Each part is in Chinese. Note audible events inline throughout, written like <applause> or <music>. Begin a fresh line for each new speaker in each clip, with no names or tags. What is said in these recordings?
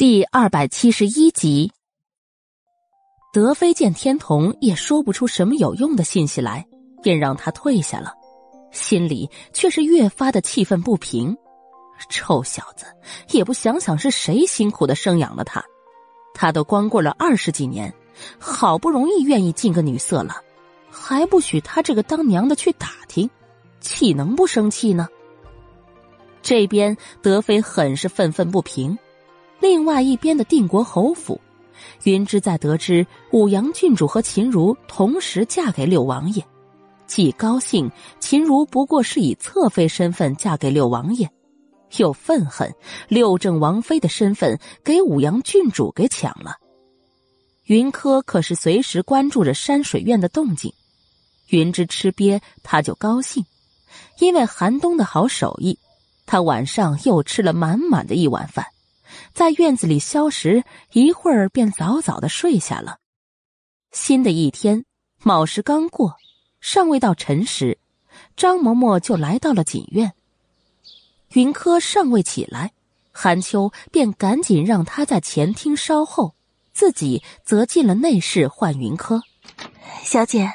第二百七十一集，德妃见天童也说不出什么有用的信息来，便让他退下了，心里却是越发的气愤不平。臭小子，也不想想是谁辛苦的生养了他，他都光棍了二十几年，好不容易愿意进个女色了，还不许他这个当娘的去打听，岂能不生气呢？这边德妃很是愤愤不平。另外一边的定国侯府，云芝在得知武阳郡主和秦如同时嫁给六王爷，既高兴秦如不过是以侧妃身份嫁给六王爷，又愤恨六正王妃的身份给武阳郡主给抢了。云柯可是随时关注着山水院的动静，云芝吃瘪他就高兴，因为寒冬的好手艺，他晚上又吃了满满的一碗饭。在院子里消食一会儿，便早早的睡下了。新的一天，卯时刚过，尚未到辰时，张嬷嬷就来到了锦院。云柯尚未起来，韩秋便赶紧让他在前厅稍候，自己则进了内室唤云柯。
小姐，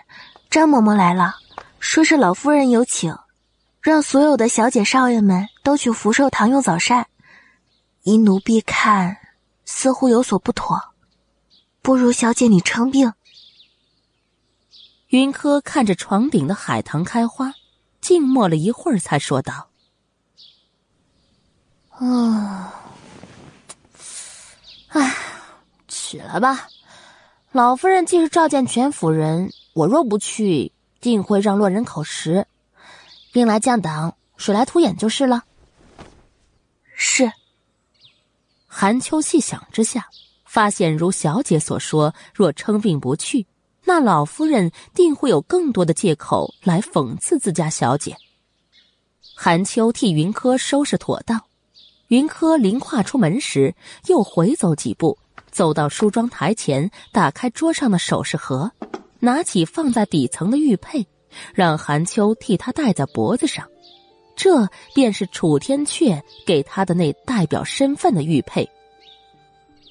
张嬷嬷来了，说是老夫人有请，让所有的小姐少爷们都去福寿堂用早膳。依奴婢看，似乎有所不妥，不如小姐你称病。
云柯看着床顶的海棠开花，静默了一会儿，才说道：“
啊，唉，起来吧。老夫人既是召见全府人，我若不去，定会让落人口实。兵来将挡，水来土掩就是了。”
是。
韩秋细想之下，发现如小姐所说，若称病不去，那老夫人定会有更多的借口来讽刺自家小姐。韩秋替云柯收拾妥当，云柯临跨出门时，又回走几步，走到梳妆台前，打开桌上的首饰盒，拿起放在底层的玉佩，让韩秋替他戴在脖子上。这便是楚天阙给他的那代表身份的玉佩。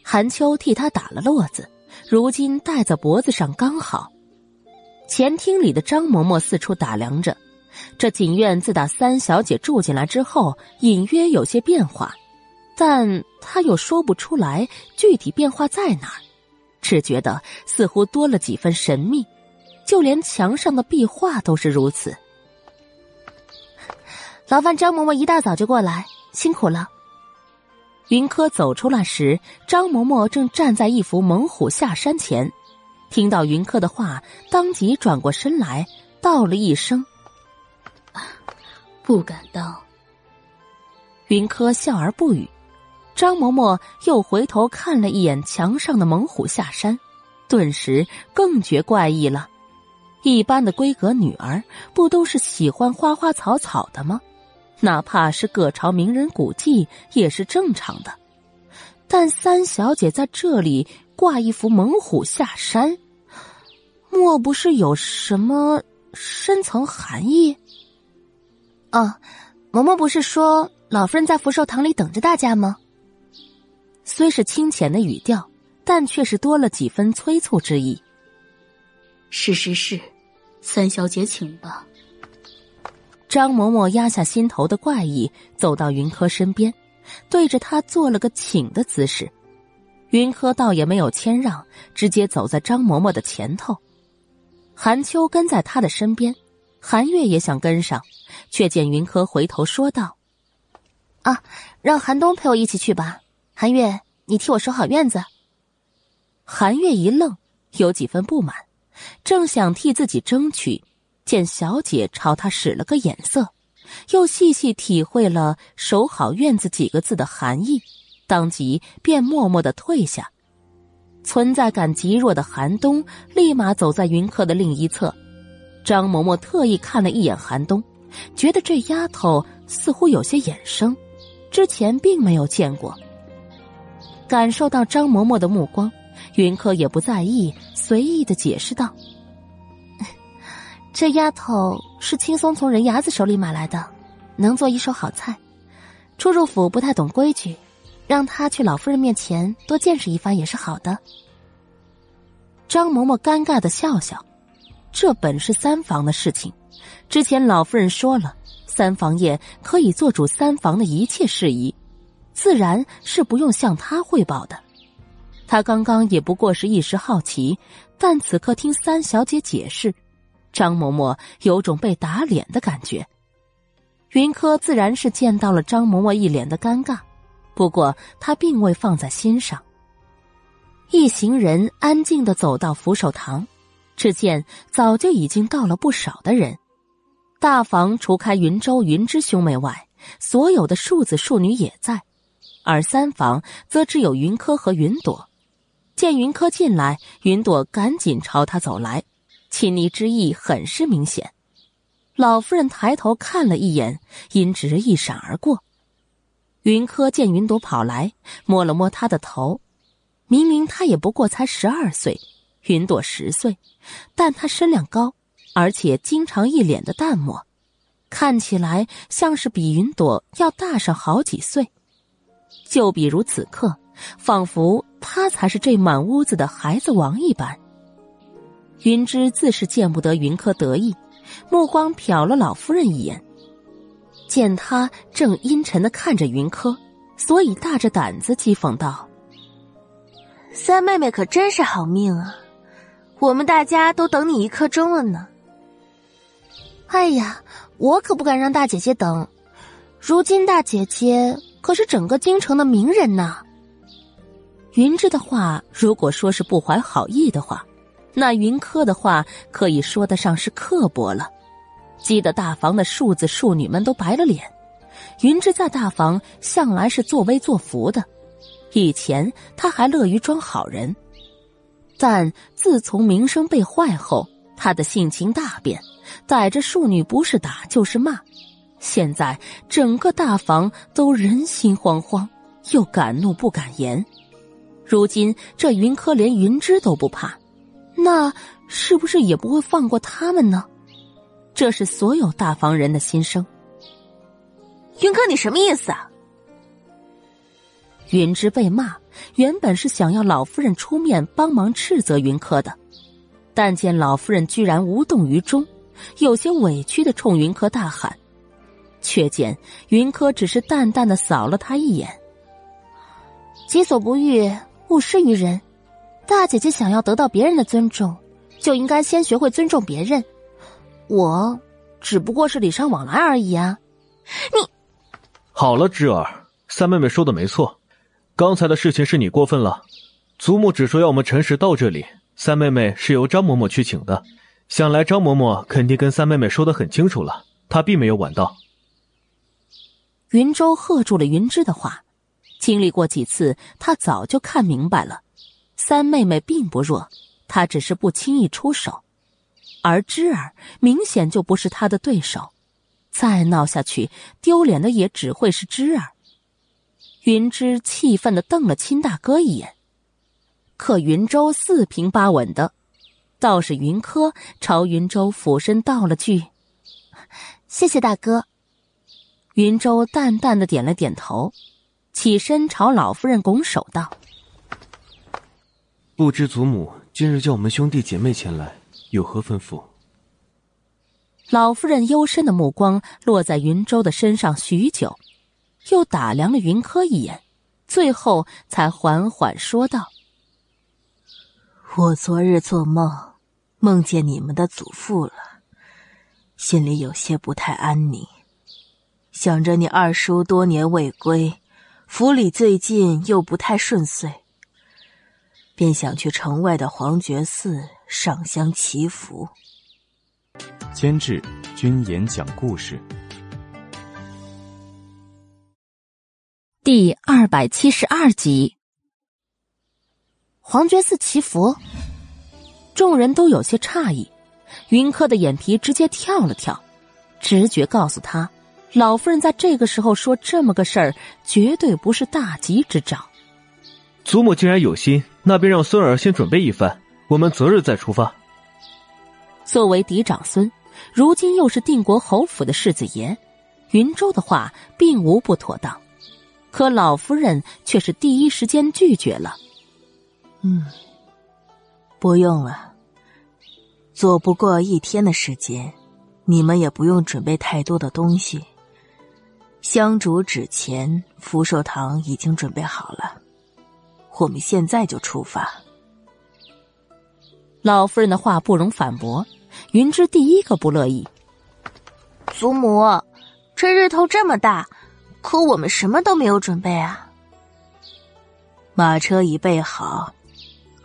韩秋替他打了络子，如今戴在脖子上刚好。前厅里的张嬷嬷四处打量着，这锦院自打三小姐住进来之后，隐约有些变化，但她又说不出来具体变化在哪儿，只觉得似乎多了几分神秘，就连墙上的壁画都是如此。
劳烦张嬷嬷一大早就过来，辛苦了。
云柯走出来时，张嬷嬷正站在一幅猛虎下山前，听到云柯的话，当即转过身来，道了一声：“
不敢当。”
云柯笑而不语。张嬷嬷又回头看了一眼墙上的猛虎下山，顿时更觉怪异了。一般的闺阁女儿，不都是喜欢花花草草的吗？哪怕是各朝名人古迹也是正常的，但三小姐在这里挂一幅猛虎下山，莫不是有什么深层含义？
啊，嬷嬷不是说老夫人在福寿堂里等着大家吗？
虽是清浅的语调，但却是多了几分催促之意。
是是是，三小姐请吧。
张嬷嬷压下心头的怪异，走到云柯身边，对着他做了个请的姿势。云柯倒也没有谦让，直接走在张嬷嬷的前头。韩秋跟在他的身边，韩月也想跟上，却见云柯回头说道：“
啊，让韩冬陪我一起去吧。韩月，你替我守好院子。”
韩月一愣，有几分不满，正想替自己争取。见小姐朝他使了个眼色，又细细体会了“守好院子”几个字的含义，当即便默默的退下。存在感极弱的寒冬立马走在云客的另一侧。张嬷嬷特意看了一眼寒冬，觉得这丫头似乎有些眼生，之前并没有见过。感受到张嬷嬷的目光，云客也不在意，随意的解释道。
这丫头是轻松从人牙子手里买来的，能做一手好菜。初入府不太懂规矩，
让她去老夫人面前多见识一番也是好的。张嬷嬷尴尬的笑笑，这本是三房的事情，之前老夫人说了，三房爷可以做主三房的一切事宜，自然是不用向他汇报的。他刚刚也不过是一时好奇，但此刻听三小姐解释，张嬷嬷有种被打脸的感觉。云柯自然是见到了张嬷嬷一脸的尴尬，不过他并未放在心上。一行人安静的走到扶手堂，只见早就已经到了不少的人。大房除开云州、云之兄妹外，所有的庶子庶女也在，而三房则只有云柯和云朵。见云柯进来，云朵赶紧朝他走来，亲昵之意很是明显。老夫人抬头看了一眼，阴直一闪而过。云柯见云朵跑来，摸了摸他的头。明明他也不过才十二岁，云朵十岁，但他身量高，而且经常一脸的淡漠，看起来像是比云朵要大上好几岁。就比如此刻，仿佛他才是这满屋子的孩子王一般。云芝自是见不得云柯得意。目光瞟了老夫人一眼，见他正阴沉的看着云柯，所以大着胆子讥讽道：“
三妹妹可真是好命啊，我们大家都等你一刻钟了呢。”
哎呀，我可不敢让大姐姐等，如今大姐姐可是整个京城的名人呢。云芝的话，如果说是不怀好意的话。那云柯的话可以说得上是刻薄了，激得大房的庶子庶女们都白了脸。云芝在大房向来是作威作福的，以前他还乐于装好人，但自从名声被坏后，他的性情大变，逮着庶女不是打就是骂。现在整个大房都人心惶惶，又敢怒不敢言。如今这云柯连云芝都不怕。那是不是也不会放过他们呢？这是所有大房人的心声。
云柯，你什么意思啊？
云芝被骂，原本是想要老夫人出面帮忙斥责云柯的，但见老夫人居然无动于衷，有些委屈的冲云柯大喊，却见云柯只是淡淡的扫了他一眼：“己所不欲，勿施于人。”大姐姐想要得到别人的尊重，就应该先学会尊重别人。我只不过是礼尚往来而已啊！
你
好了，芝儿，三妹妹说的没错，刚才的事情是你过分了。祖母只说要我们陈实到这里，三妹妹是由张嬷嬷去请的，想来张嬷嬷肯定跟三妹妹说的很清楚了，她并没有晚到。
云州喝住了云芝的话，经历过几次，他早就看明白了。三妹妹并不弱，她只是不轻易出手，而芝儿明显就不是她的对手，再闹下去，丢脸的也只会是芝儿。云芝气愤的瞪了亲大哥一眼，可云州四平八稳的，倒是云柯朝云州俯身道了句：“谢谢大哥。”云州淡淡的点了点头，起身朝老夫人拱手道。
不知祖母今日叫我们兄弟姐妹前来，有何吩咐？
老夫人幽深的目光落在云州的身上许久，又打量了云柯一眼，最后才缓缓说道：“
我昨日做梦，梦见你们的祖父了，心里有些不太安宁。想着你二叔多年未归，府里最近又不太顺遂。”便想去城外的黄觉寺上香祈福。
监制：君言讲故事，
第二百七十二集。
黄觉寺祈福，众人都有些诧异。云柯的眼皮直接跳了跳，直觉告诉他，老夫人在这个时候说这么个事儿，绝对不是大吉之兆。
祖母既然有心，那便让孙儿先准备一番，我们择日再出发。
作为嫡长孙，如今又是定国侯府的世子爷，云州的话并无不妥当。可老夫人却是第一时间拒绝了。
嗯，不用了。做不过一天的时间，你们也不用准备太多的东西。香烛纸钱，福寿堂已经准备好了，我们现在就出发。
老夫人的话不容反驳，云芝第一个不乐意。
祖母，这日头这么大，可我们什么都没有准备啊。
马车已备好，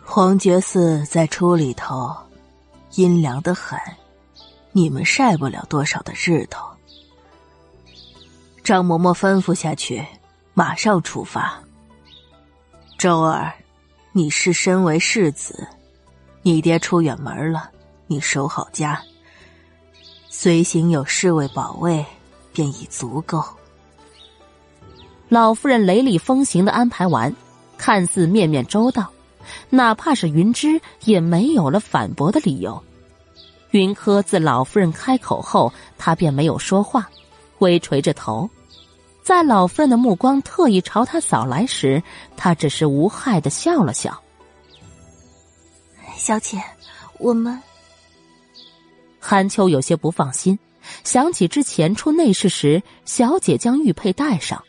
皇觉寺在出里头，阴凉的很，你们晒不了多少的日头。张嬷嬷吩咐下去，马上出发。周儿，你是身为世子。你爹出远门了，你守好家。随行有侍卫保卫，便已足够。
老夫人雷厉风行的安排完，看似面面周到，哪怕是云芝也没有了反驳的理由。云柯自老夫人开口后，他便没有说话，微垂着头。在老夫人的目光特意朝他扫来时，他只是无害的笑了笑。
小姐，我们
韩秋有些不放心，想起之前出内室时，小姐将玉佩戴上，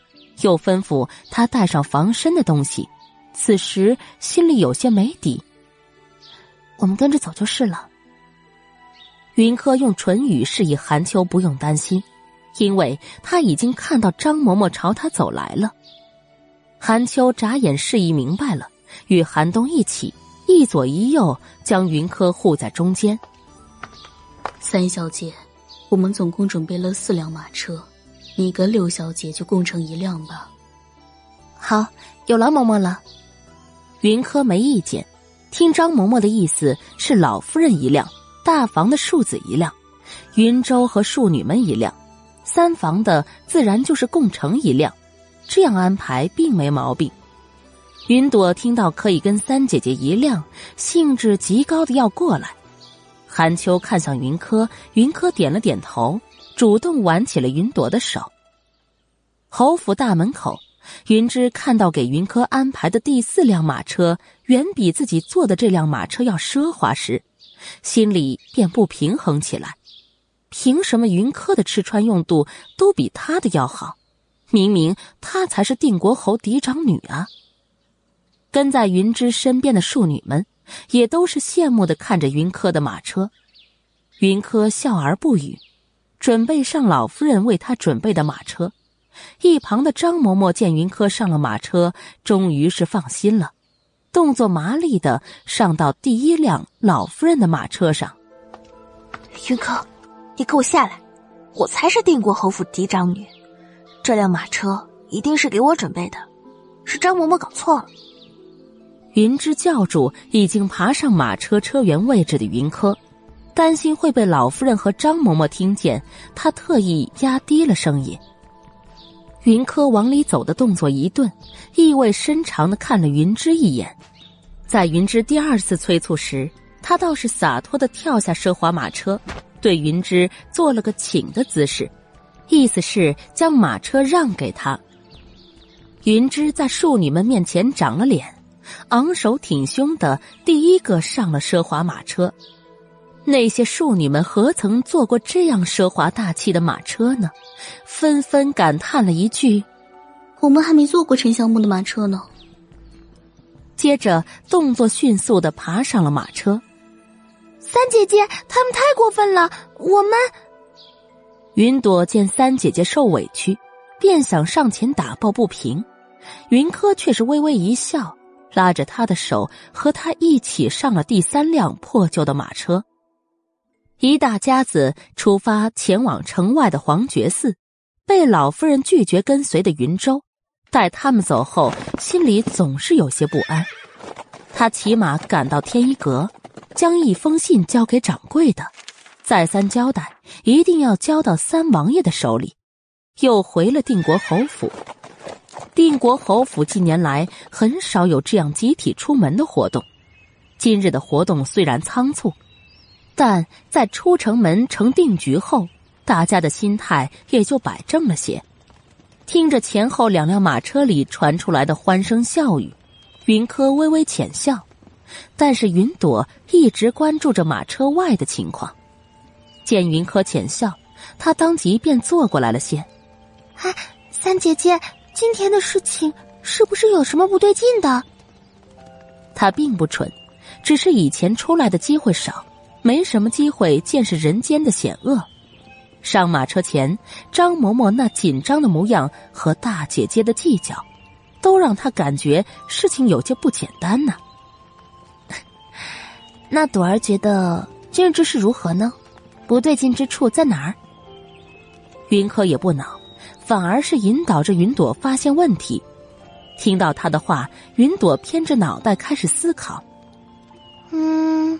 又吩咐她带上防身的东西，此时心里有些没底。
我们跟着走就是了。
云柯用唇语示意韩秋不用担心，因为他已经看到张嬷嬷朝他走来了。韩秋眨眼示意明白了，与韩东一起。一左一右将云柯护在中间。
三小姐，我们总共准备了四辆马车，你跟六小姐就共乘一辆吧。
好，有劳嬷嬷了。
云柯没意见，听张嬷嬷的意思是老夫人一辆，大房的庶子一辆，云州和庶女们一辆，三房的自然就是共乘一辆，这样安排并没毛病。云朵听到可以跟三姐姐一辆，兴致极高的要过来。韩秋看向云柯，云柯点了点头，主动挽起了云朵的手。侯府大门口，云芝看到给云柯安排的第四辆马车远比自己坐的这辆马车要奢华时，心里便不平衡起来。凭什么云柯的吃穿用度都比他的要好？明明他才是定国侯嫡长女啊！跟在云芝身边的庶女们，也都是羡慕的看着云柯的马车。云柯笑而不语，准备上老夫人为他准备的马车。一旁的张嬷嬷见云柯上了马车，终于是放心了，动作麻利的上到第一辆老夫人的马车上。
云柯，你给我下来！我才是定国侯府嫡长女，这辆马车一定是给我准备的，是张嬷嬷搞错了。
云芝教主已经爬上马车车辕位置的云柯，担心会被老夫人和张嬷嬷听见，他特意压低了声音。云柯往里走的动作一顿，意味深长的看了云芝一眼。在云芝第二次催促时，他倒是洒脱的跳下奢华马车，对云芝做了个请的姿势，意思是将马车让给他。云芝在庶女们面前长了脸。昂首挺胸的，第一个上了奢华马车。那些庶女们何曾坐过这样奢华大气的马车呢？纷纷感叹了一句：“
我们还没坐过沉香木的马车呢。”
接着，动作迅速的爬上了马车。
三姐姐，他们太过分了！我们……
云朵见三姐姐受委屈，便想上前打抱不平，云柯却是微微一笑。拉着他的手，和他一起上了第三辆破旧的马车。一大家子出发前往城外的黄觉寺，被老夫人拒绝跟随的云州，待他们走后，心里总是有些不安。他骑马赶到天一阁，将一封信交给掌柜的，再三交代一定要交到三王爷的手里，又回了定国侯府。定国侯府近年来很少有这样集体出门的活动。今日的活动虽然仓促，但在出城门成定局后，大家的心态也就摆正了些。听着前后两辆马车里传出来的欢声笑语，云柯微微浅笑，但是云朵一直关注着马车外的情况。见云柯浅笑，他当即便坐过来了些。
啊，三姐姐，今天的事情是不是有什么不对劲的？
他并不蠢，只是以前出来的机会少，没什么机会见识人间的险恶。上马车前，张嬷嬷那紧张的模样和大姐姐的计较，都让他感觉事情有些不简单呢。
那朵儿觉得今日之事如何呢？不对劲之处在哪儿？
云柯也不恼，反而是引导着云朵发现问题。听到他的话，云朵偏着脑袋开始思考。
嗯，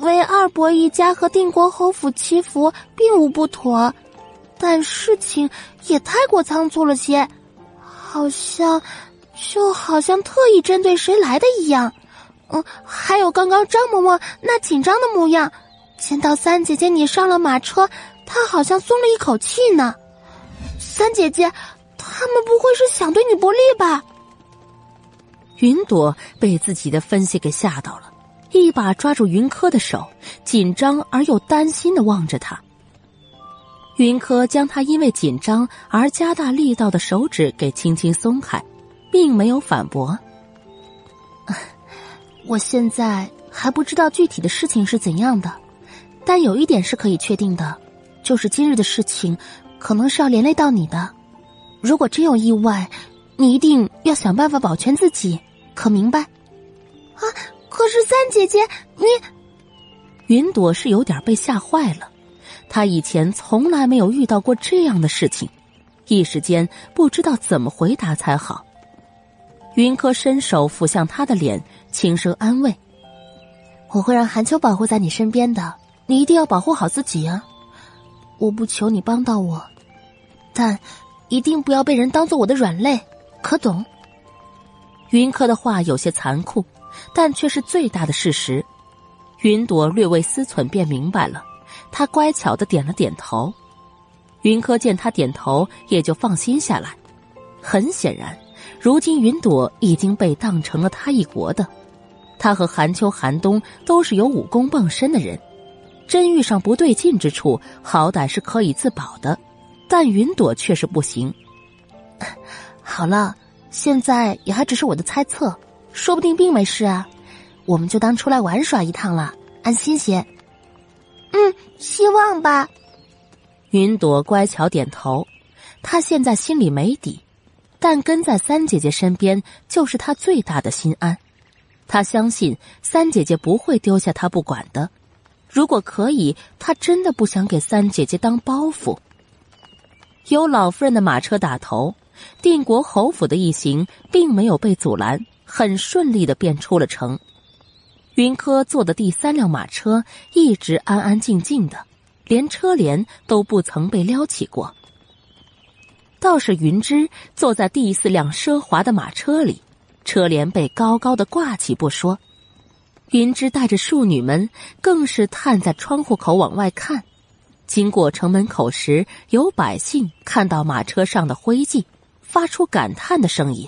为二伯一家和定国侯府祈福并无不妥，但事情也太过仓促了些，好像就好像特意针对谁来的一样。嗯，还有刚刚张嬷嬷那紧张的模样，见到三姐姐你上了马车，她好像松了一口气呢。三姐姐，他们不会是想对你不利吧？
云朵被自己的分析给吓到了，一把抓住云柯的手，紧张而又担心的望着他。云柯将他因为紧张而加大力道的手指给轻轻松开，并没有反驳。
我现在还不知道具体的事情是怎样的，但有一点是可以确定的，就是今日的事情可能是要连累到你的。如果真有意外，你一定要想办法保全自己。可明白？啊！可是三姐姐，你
云朵是有点被吓坏了。她以前从来没有遇到过这样的事情，一时间不知道怎么回答才好。云柯伸手抚向她的脸，轻声安慰：“
我会让寒秋保护在你身边的，你一定要保护好自己啊！我不求你帮到我，但一定不要被人当做我的软肋，可懂？”
云柯的话有些残酷，但却是最大的事实。云朵略微思忖，便明白了，他乖巧的点了点头。云柯见他点头，也就放心下来。很显然，如今云朵已经被当成了他一国的。他和寒秋、寒冬都是有武功傍身的人，真遇上不对劲之处，好歹是可以自保的。但云朵却是不行。<coughs>
好了。现在也还只是我的猜测，说不定并没事啊。我们就当出来玩耍一趟了，安心些。嗯，希望吧。
云朵乖巧点头，她现在心里没底，但跟在三姐姐身边就是她最大的心安。他相信三姐姐不会丢下他不管的。如果可以，他真的不想给三姐姐当包袱。有老夫人的马车打头。定国侯府的一行并没有被阻拦，很顺利的便出了城。云柯坐的第三辆马车一直安安静静的，连车帘都不曾被撩起过。倒是云芝坐在第四辆奢华的马车里，车帘被高高的挂起不说，云芝带着庶女们更是探在窗户口往外看。经过城门口时，有百姓看到马车上的灰烬。发出感叹的声音。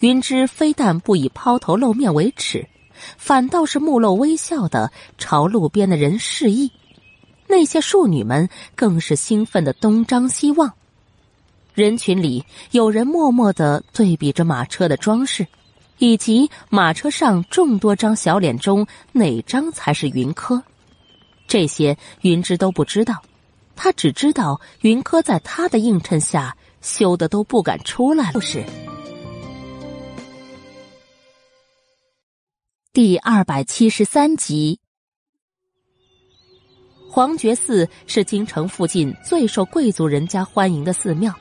云芝非但不以抛头露面为耻，反倒是目露微笑的朝路边的人示意。那些庶女们更是兴奋的东张西望。人群里有人默默的对比着马车的装饰，以及马车上众多张小脸中哪张才是云柯。这些云芝都不知道，他只知道云柯在他的映衬下。羞的都不敢出来了。是第二百七十三集。皇觉寺是京城附近最受贵族人家欢迎的寺庙，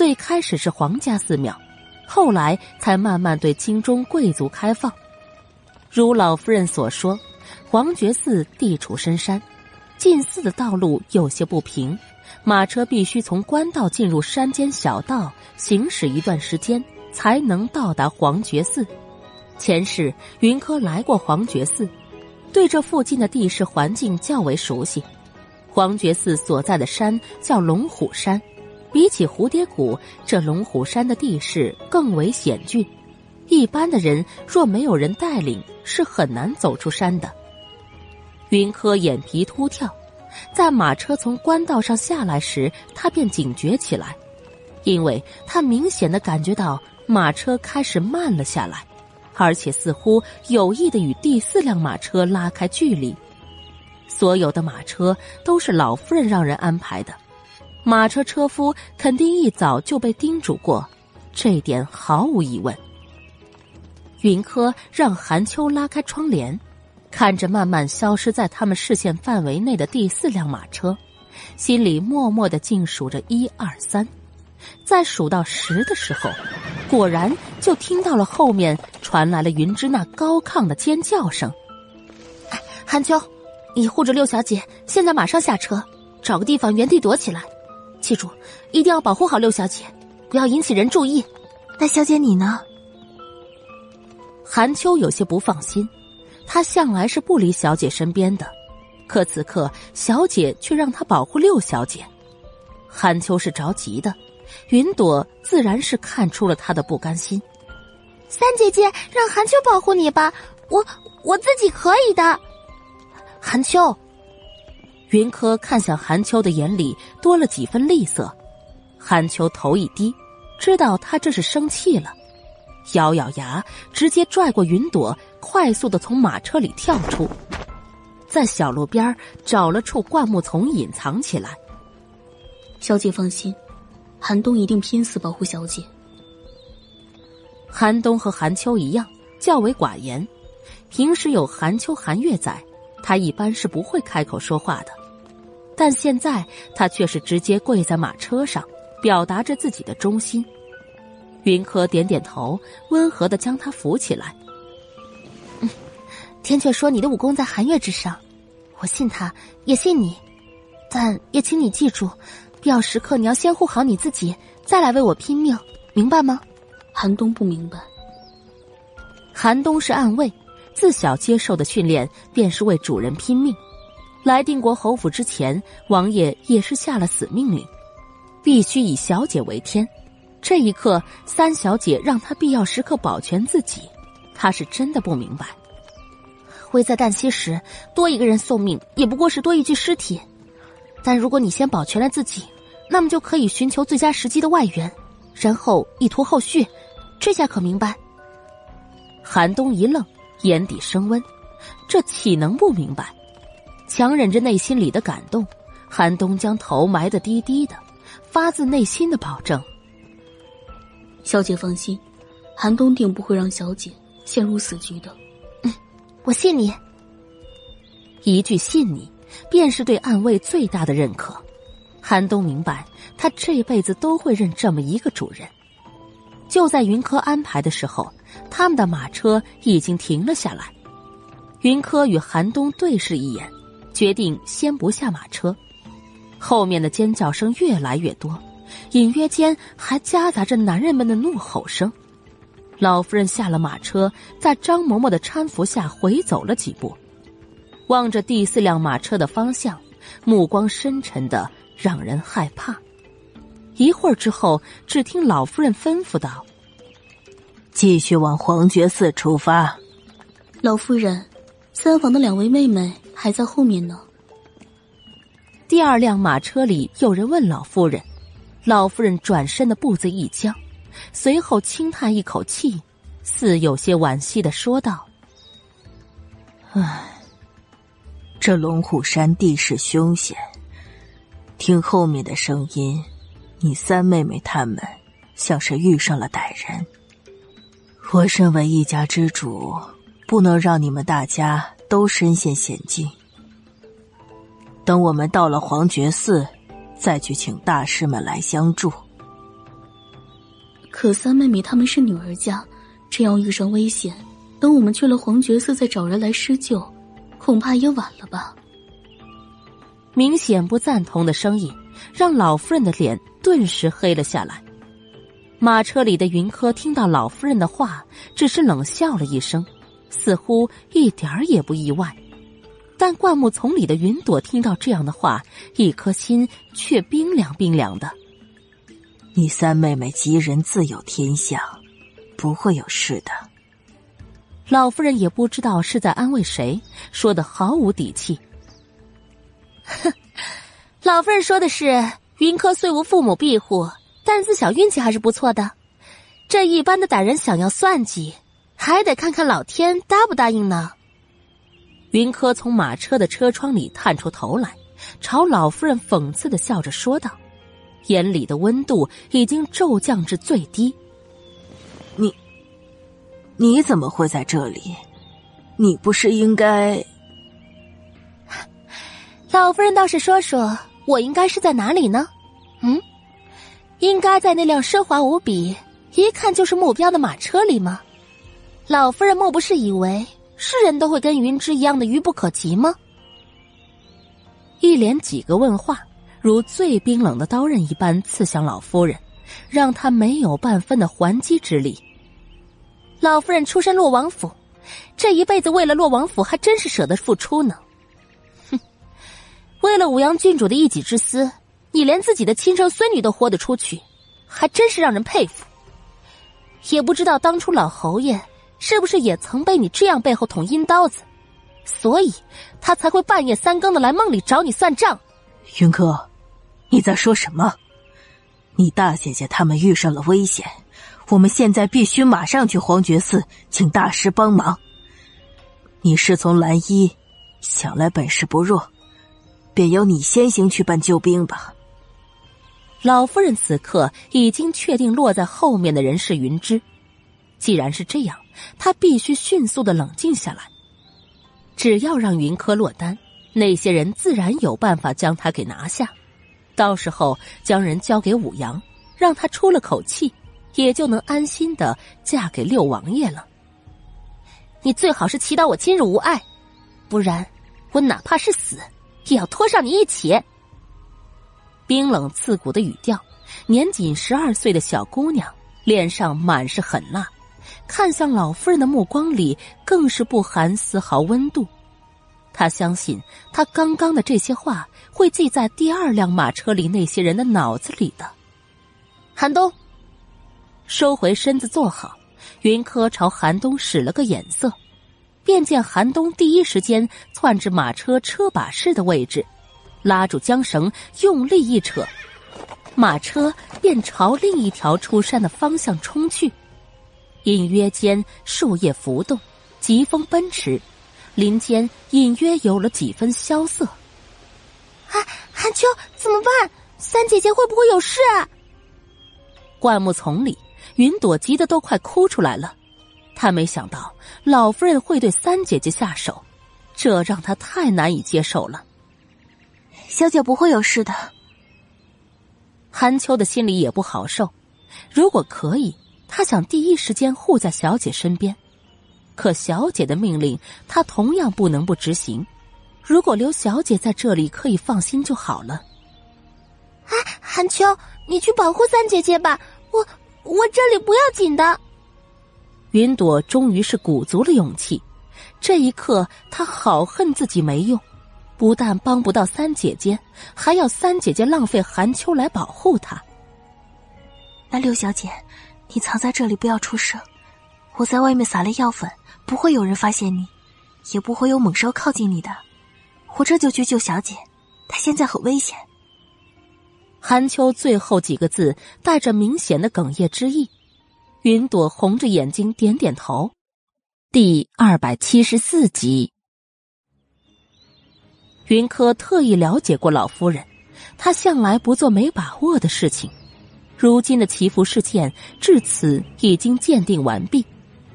最开始是皇家寺庙，后来才慢慢对京中贵族开放。如老夫人所说，皇觉寺地处深山，进寺的道路有些不平。马车必须从官道进入山间小道，行驶一段时间，才能到达皇觉寺。前世云柯来过皇觉寺，对这附近的地势环境较为熟悉。皇觉寺所在的山叫龙虎山，比起蝴蝶谷，这龙虎山的地势更为险峻，一般的人若没有人带领，是很难走出山的。云柯眼皮突跳，在马车从官道上下来时，他便警觉起来，因为他明显的感觉到马车开始慢了下来，而且似乎有意的与第四辆马车拉开距离。所有的马车都是老夫人让人安排的。马车车夫肯定一早就被叮嘱过，这点毫无疑问。云柯让韩秋拉开窗帘，看着慢慢消失在他们视线范围内的第四辆马车，心里默默的静数着一二三，在数到十的时候，果然就听到了后面传来了云芝那高亢的尖叫声。韩秋，你护着六小姐，现在马上下车，找个地方原地躲起来。记住，一定要保护好六小姐，不要引起人注意。
那小姐你呢？
韩秋有些不放心，他向来是不离小姐身边的，可此刻小姐却让他保护六小姐，韩秋是着急的。云朵自然是看出了他的不甘心。
三姐姐，让韩秋保护你吧，我我自己可以的。
韩秋。云柯看向韩秋的眼里多了几分厉色，韩秋头一低，知道他这是生气了，咬咬牙，直接拽过云朵，快速的从马车里跳出，在小路边找了处灌木丛隐藏起来。
小姐放心，韩冬一定拼死保护小姐。
寒冬和韩秋一样较为寡言，平时有寒秋、寒月在，他一般是不会开口说话的。但现在他却是直接跪在马车上，表达着自己的忠心。云柯点点头，温和的将他扶起来。
嗯，天阙说你的武功在寒月之上，我信他，也信你，但也请你记住，必要时刻你要先护好你自己，再来为我拼命，明白吗？
寒冬不明白。
寒冬是暗卫，自小接受的训练便是为主人拼命。来定国侯府之前，王爷也是下了死命令，必须以小姐为天。这一刻，三小姐让他必要时刻保全自己，他是真的不明白。
危在旦夕时，多一个人送命，也不过是多一具尸体。但如果你先保全了自己，那么就可以寻求最佳时机的外援，然后一图后续。这下可明白？
寒冬一愣，眼底升温，这岂能不明白？强忍着内心里的感动，韩冬将头埋得低低的，发自内心的保证：“
小姐放心，韩冬定不会让小姐陷入死局的。”“
嗯，我信你。”
一句“信你”，便是对暗卫最大的认可。韩冬明白，他这辈子都会认这么一个主人。就在云柯安排的时候，他们的马车已经停了下来。云柯与韩冬对视一眼。决定先不下马车，后面的尖叫声越来越多，隐约间还夹杂着男人们的怒吼声。老夫人下了马车，在张嬷嬷的搀扶下回走了几步，望着第四辆马车的方向，目光深沉的让人害怕。一会儿之后，只听老夫人吩咐道：“
继续往皇觉寺出发。”
老夫人，三房的两位妹妹。还在后面呢。
第二辆马车里有人问老夫人，老夫人转身的步子一僵，随后轻叹一口气，似有些惋惜的说道：“
唉，这龙虎山地势凶险，听后面的声音，你三妹妹她们像是遇上了歹人。我身为一家之主，不能让你们大家。”都身陷险境。等我们到了黄觉寺，再去请大师们来相助。
可三妹妹他们是女儿家，这样遇上危险，等我们去了黄觉寺再找人来施救，恐怕也晚了吧。
明显不赞同的声音，让老夫人的脸顿时黑了下来。马车里的云柯听到老夫人的话，只是冷笑了一声。似乎一点儿也不意外，但灌木丛里的云朵听到这样的话，一颗心却冰凉冰凉的。
你三妹妹吉人自有天相，不会有事的。
老夫人也不知道是在安慰谁，说的毫无底气。
哼，老夫人说的是，云柯虽无父母庇护，但自小运气还是不错的。这一般的歹人想要算计，还得看看老天答不答应呢。
云柯从马车的车窗里探出头来，朝老夫人讽刺的笑着说道，眼里的温度已经骤降至最低。
你。你怎么会在这里？你不是应该 <laughs>……
老夫人倒是说说，我应该是在哪里呢？嗯，应该在那辆奢华无比、一看就是目标的马车里吗？老夫人莫不是以为世人都会跟云芝一样的愚不可及吗？
一连几个问话，如最冰冷的刀刃一般刺向老夫人，让她没有半分的还击之力。
老夫人出身洛王府，这一辈子为了洛王府，还真是舍得付出呢。哼，为了武阳郡主的一己之私，你连自己的亲生孙女都豁得出去，还真是让人佩服。也不知道当初老侯爷是不是也曾被你这样背后捅阴刀子，所以他才会半夜三更的来梦里找你算账。
云哥，你在说什么？你大姐姐他们遇上了危险。我们现在必须马上去黄觉寺，请大师帮忙。你师从蓝衣，想来本事不弱，便由你先行去办救兵吧。
老夫人此刻已经确定落在后面的人是云芝，既然是这样，他必须迅速的冷静下来。只要让云柯落单，那些人自然有办法将他给拿下，到时候将人交给武阳，让他出了口气。也就能安心的嫁给六王爷了。
你最好是祈祷我今日无碍，不然我哪怕是死，也要拖上你一起。
冰冷刺骨的语调，年仅十二岁的小姑娘脸上满是狠辣，看向老夫人的目光里更是不含丝毫温度。她相信，她刚刚的这些话会记在第二辆马车里那些人的脑子里的。
寒冬。
收回身子坐好，云柯朝寒冬使了个眼色，便见寒冬第一时间窜至马车车把式的位置，拉住缰绳，用力一扯，马车便朝另一条出山的方向冲去。隐约间，树叶浮动，疾风奔驰，林间隐约有了几分萧瑟。
啊，韩秋，怎么办？三姐姐会不会有事啊？
灌木丛里。云朵急得都快哭出来了，她没想到老夫人会对三姐姐下手，这让她太难以接受了。
小姐不会有事的。
韩秋的心里也不好受，如果可以，他想第一时间护在小姐身边，可小姐的命令他同样不能不执行。如果留小姐在这里，可以放心就好了。
啊，韩秋，你去保护三姐姐吧，我。我这里不要紧的。
云朵终于是鼓足了勇气，这一刻她好恨自己没用，不但帮不到三姐姐，还要三姐姐浪费寒秋来保护她。
那六小姐，你藏在这里不要出声，我在外面撒了药粉，不会有人发现你，也不会有猛兽靠近你的。我这就去救小姐，她现在很危险。
韩秋最后几个字带着明显的哽咽之意，云朵红着眼睛点点头。第二百七十四集，云柯特意了解过老夫人，他向来不做没把握的事情。如今的祈福事件至此已经鉴定完毕，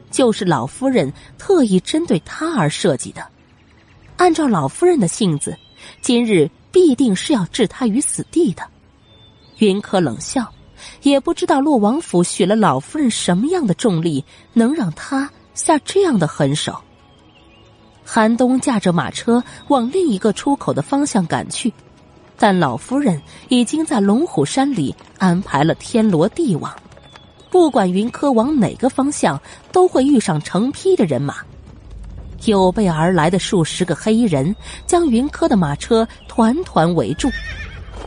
就是老夫人特意针对他而设计的。按照老夫人的性子，今日必定是要置他于死地的。云柯冷笑，也不知道洛王府许了老夫人什么样的重力，能让他下这样的狠手。韩东驾着马车往另一个出口的方向赶去，但老夫人已经在龙虎山里安排了天罗地网，不管云柯往哪个方向，都会遇上成批的人马。有备而来的数十个黑衣人将云柯的马车团团围住。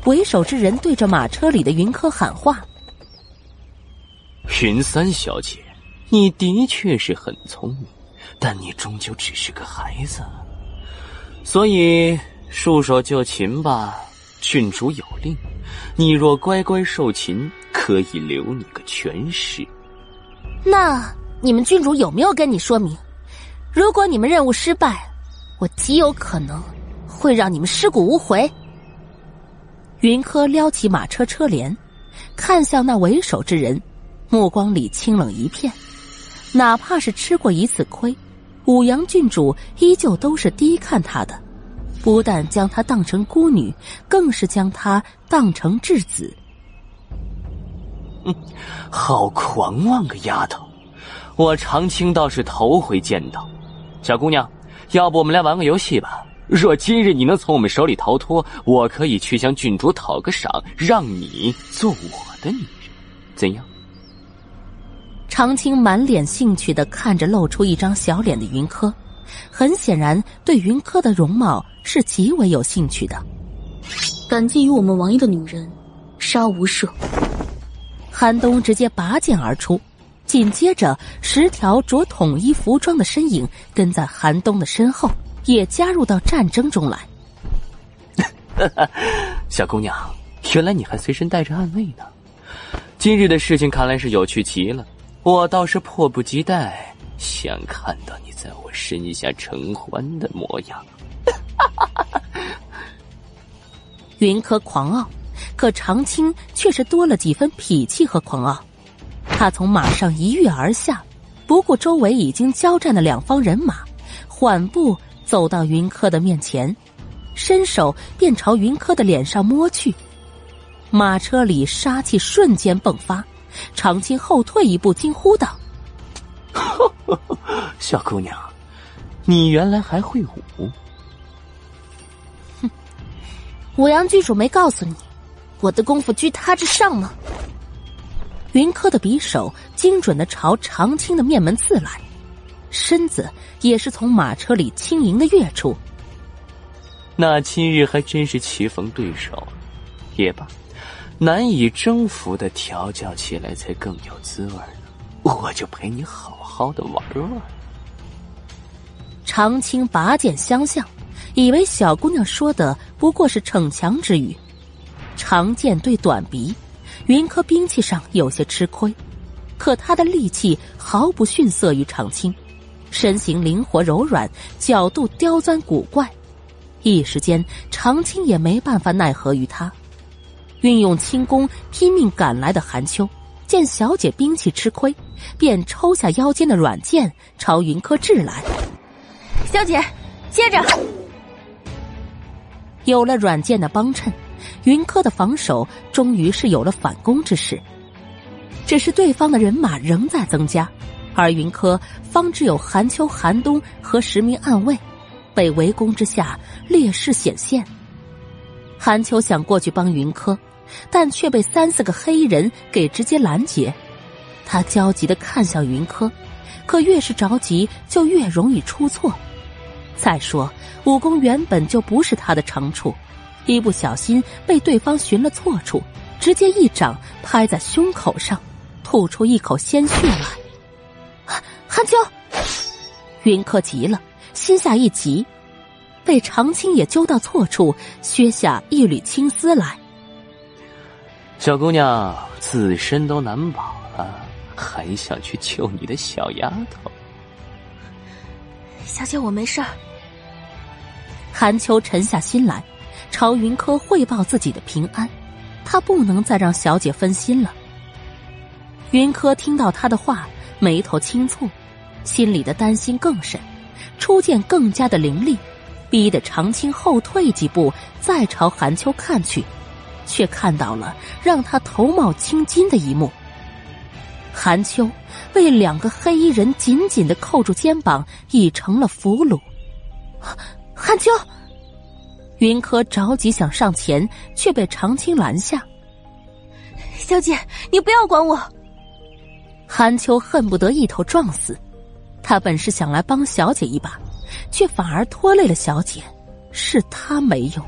为首之人对着马车里的云柯喊话：“
云三小姐，你的确是很聪明，但你终究只是个孩子，所以束手就擒吧。郡主有令，你若乖乖受擒，可以留你个全尸。
那你们郡主有没有跟你说明，如果你们任务失败，我极有可能会让你们尸骨无回？云柯撩起马车车帘，看向那为首之人，目光里清冷一片。哪怕是吃过一次亏，五阳郡主依旧都是低看他的，不但将她当成孤女，更是将她当成质子。
嗯，好狂妄个丫头！我长青倒是头回见到。小姑娘，要不我们来玩个游戏吧？若今日你能从我们手里逃脱，我可以去向郡主讨个赏，让你做我的女人，怎样？
长青满脸兴趣的看着露出一张小脸的云柯，很显然对云柯的容貌是极为有兴趣的。
敢觊觎我们王爷的女人，杀无赦！
寒冬直接拔剑而出，紧接着十条着统一服装的身影跟在寒冬的身后。也加入到战争中来。<laughs>
小姑娘，原来你还随身带着暗卫呢。今日的事情看来是有趣极了，我倒是迫不及待想看到你在我身下承欢的模样。<laughs>
云柯狂傲，可长青却是多了几分痞气和狂傲。他从马上一跃而下，不顾周围已经交战的两方人马，缓步。走到云柯的面前，伸手便朝云柯的脸上摸去，马车里杀气瞬间迸发，长青后退一步，惊呼道：“ <laughs>
小姑娘，你原来还会武？”“，
五阳郡主没告诉你，我的功夫居他之上吗？”云柯的匕首精准的朝长青的面门刺来。身子也是从马车里轻盈的跃出。
那今日还真是棋逢对手，也罢，难以征服的调教起来才更有滋味呢。我就陪你好好的玩玩。
长青拔剑相向，以为小姑娘说的不过是逞强之语。长剑对短鼻，云柯兵器上有些吃亏，可他的力气毫不逊色于长青。身形灵活柔软，角度刁钻古怪，一时间长青也没办法奈何于他。运用轻功拼命赶来的韩秋，见小姐兵器吃亏，便抽下腰间的软剑朝云柯掷来。
小姐，接着。
有了软剑的帮衬，云柯的防守终于是有了反攻之势。只是对方的人马仍在增加。而云柯方只有寒秋、寒冬和十名暗卫，被围攻之下劣势显现。寒秋想过去帮云柯，但却被三四个黑衣人给直接拦截。他焦急的看向云柯，可越是着急就越容易出错。再说武功原本就不是他的长处，一不小心被对方寻了错处，直接一掌拍在胸口上，吐出一口鲜血来。韩秋，云柯急了，心下一急，被长青也揪到错处，削下一缕青丝来。
小姑娘自身都难保了，还想去救你的小丫头？
小姐，我没事儿。
韩秋沉下心来，朝云柯汇报自己的平安，他不能再让小姐分心了。云柯听到他的话，眉头轻蹙。心里的担心更甚，初见更加的凌厉，逼得长青后退几步，再朝韩秋看去，却看到了让他头冒青筋的一幕。韩秋被两个黑衣人紧紧的扣住肩膀，已成了俘虏。韩秋，云柯着急想上前，却被长青拦下。
小姐，你不要管我。
韩秋恨不得一头撞死。他本是想来帮小姐一把，却反而拖累了小姐，是他没用。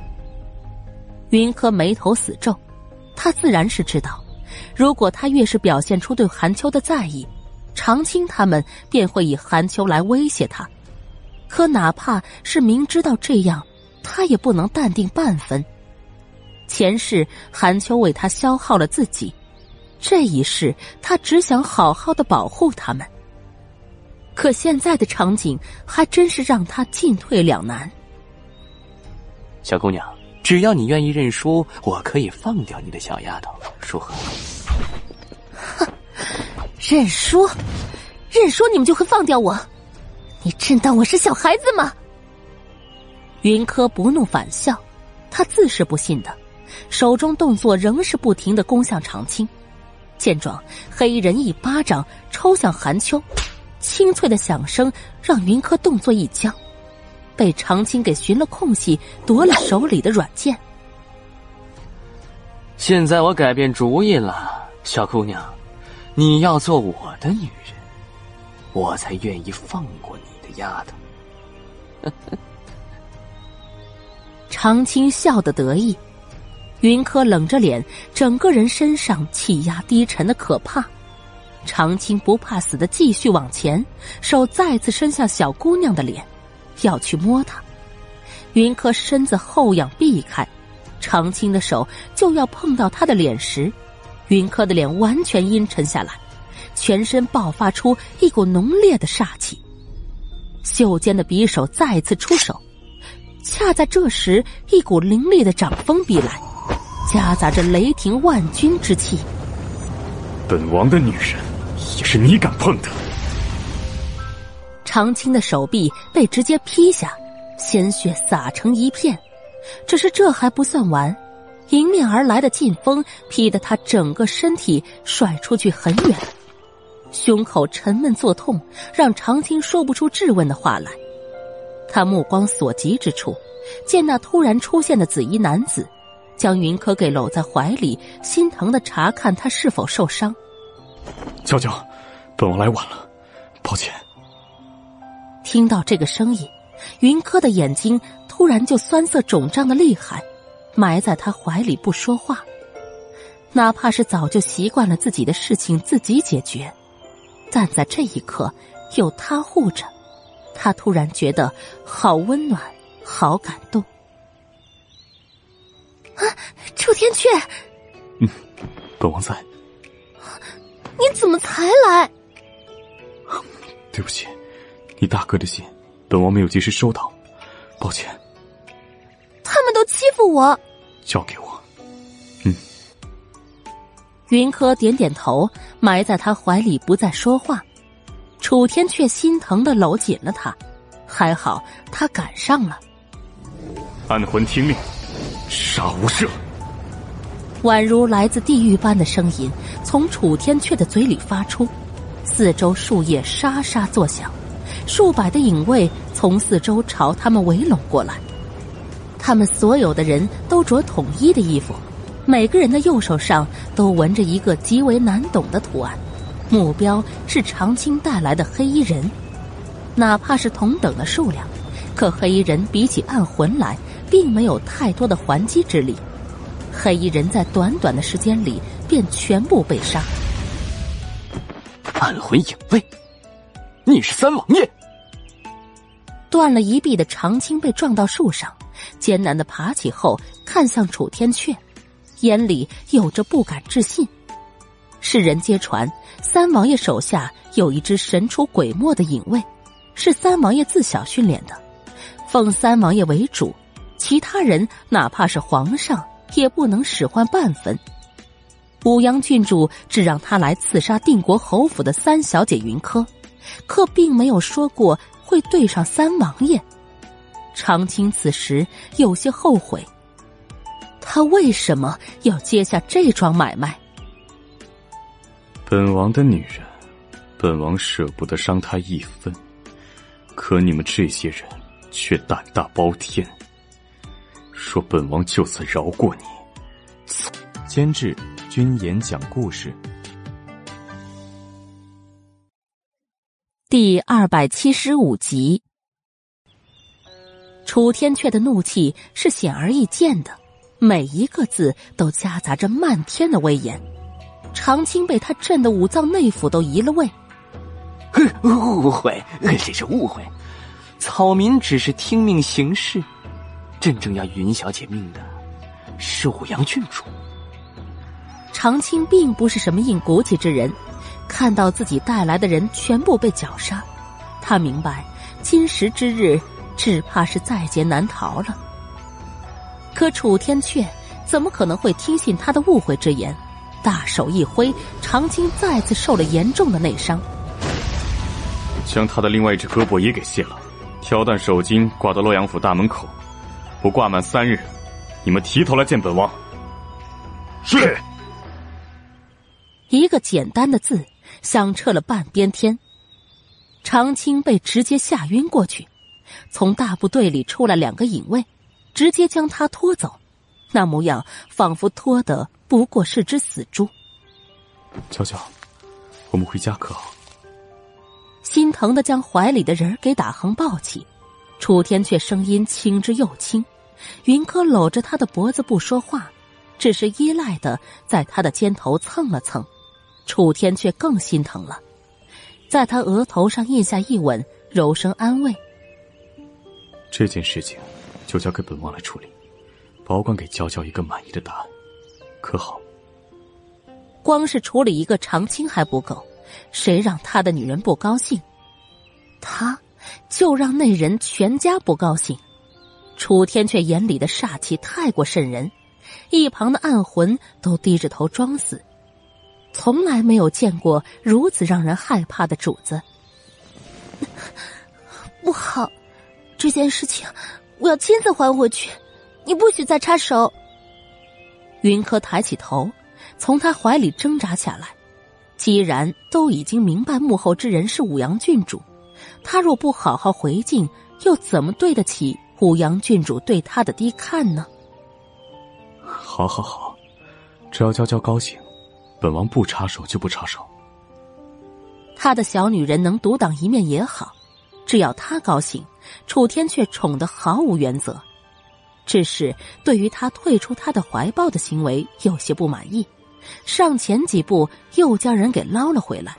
云柯眉头死皱，他自然是知道，如果他越是表现出对韩秋的在意，长青他们便会以韩秋来威胁他。可哪怕是明知道这样，他也不能淡定半分。前世韩秋为他消耗了自己，这一世他只想好好的保护他们。可现在的场景还真是让他进退两难。
小姑娘，只要你愿意认输，我可以放掉你的小丫头，如何？
哼，认输，认输，你们就会放掉我？你真当我是小孩子吗？云柯不怒反笑，他自是不信的，手中动作仍是不停的攻向长青。见状，黑衣人一巴掌抽向韩秋。清脆的响声让云柯动作一僵，被长青给寻了空隙夺了手里的软剑。
现在我改变主意了，小姑娘，你要做我的女人，我才愿意放过你丫头。<laughs>
长青笑得得意，云柯冷着脸，整个人身上气压低沉的可怕。长青不怕死的继续往前，手再次伸向小姑娘的脸，要去摸她。云柯身子后仰避开，长青的手就要碰到她的脸时，云柯的脸完全阴沉下来，全身爆发出一股浓烈的煞气。袖间的匕首再次出手，恰在这时，一股凌厉的掌风逼来，夹杂着雷霆万钧之气。
本王的女人。也是你敢碰的！
长青的手臂被直接劈下，鲜血洒成一片。只是这还不算完，迎面而来的劲风劈得他整个身体甩出去很远，胸口沉闷作痛，让长青说不出质问的话来。他目光所及之处，见那突然出现的紫衣男子，将云柯给搂在怀里，心疼的查看他是否受伤。
娇娇，本王来晚了，抱歉。
听到这个声音，云柯的眼睛突然就酸涩肿胀的厉害，埋在他怀里不说话。哪怕是早就习惯了自己的事情自己解决，但在这一刻有他护着，他突然觉得好温暖，好感动。啊，楚天阙，
嗯，本王在。
你怎么才来？
对不起，你大哥的信，本王没有及时收到，抱歉。
他们都欺负我，
交给我。嗯。
云柯点点头，埋在他怀里不再说话。楚天却心疼的搂紧了他，还好他赶上了。
安魂听命，杀无赦。
宛如来自地狱般的声音从楚天阙的嘴里发出，四周树叶沙沙作响，数百的影卫从四周朝他们围拢过来。他们所有的人都着统一的衣服，每个人的右手上都纹着一个极为难懂的图案，目标是长青带来的黑衣人。哪怕是同等的数量，可黑衣人比起暗魂来，并没有太多的还击之力。黑衣人在短短的时间里便全部被杀。
暗魂影卫，你是三王爷！
断了一臂的长青被撞到树上，艰难的爬起后看向楚天阙，眼里有着不敢置信。世人皆传三王爷手下有一支神出鬼没的影卫，是三王爷自小训练的，奉三王爷为主，其他人哪怕是皇上。也不能使唤半分。武阳郡主只让他来刺杀定国侯府的三小姐云柯，可并没有说过会对上三王爷。长青此时有些后悔，他为什么要接下这桩买卖？
本王的女人，本王舍不得伤她一分，可你们这些人却胆大包天。说本王就此饶过你。
监制：君言讲故事。
第二百七十五集。楚天阙的怒气是显而易见的，每一个字都夹杂着漫天的威严。长青被他震得五脏内腑都移了位。
误会，这是误会。草民只是听命行事，真正要云小姐命的，是武阳郡主。
长青并不是什么硬骨气之人，看到自己带来的人全部被绞杀，他明白今时之日，只怕是在劫难逃了。可楚天阙怎么可能会听信他的误会之言？大手一挥，长青再次受了严重的内伤。
将他的另外一只胳膊也给卸了，挑担手巾挂到洛阳府大门口，不挂满三日，你们提头来见本王。
是。
一个简单的字，响彻了半边天。长青被直接吓晕过去，从大部队里出来两个影卫，直接将他拖走，那模样仿佛拖的不过是只死猪。
娇娇，我们回家可好？
心疼的将怀里的人给打横抱起，楚天却声音轻之又轻。云柯搂着他的脖子不说话，只是依赖的在他的肩头蹭了蹭。楚天却更心疼了，在他额头上印下一吻，柔声安慰：“
这件事情就交给本王来处理，保管给娇娇一个满意的答案，可好？”
光是处理一个长青还不够。谁让他的女人不高兴，他就让那人全家不高兴。楚天却眼里的煞气太过渗人，一旁的暗魂都低着头装死，从来没有见过如此让人害怕的主子。<laughs>
不好，这件事情我要亲自还回去，你不许再插手。
云柯抬起头，从他怀里挣扎下来。既然都已经明白幕后之人是武阳郡主，他若不好好回敬，又怎么对得起武阳郡主对他的低看呢？
好，好，好，只要娇娇高兴，本王不插手就不插手。
他的小女人能独当一面也好，只要他高兴，楚天却宠得毫无原则，只是对于他退出他的怀抱的行为有些不满意。上前几步，又将人给捞了回来。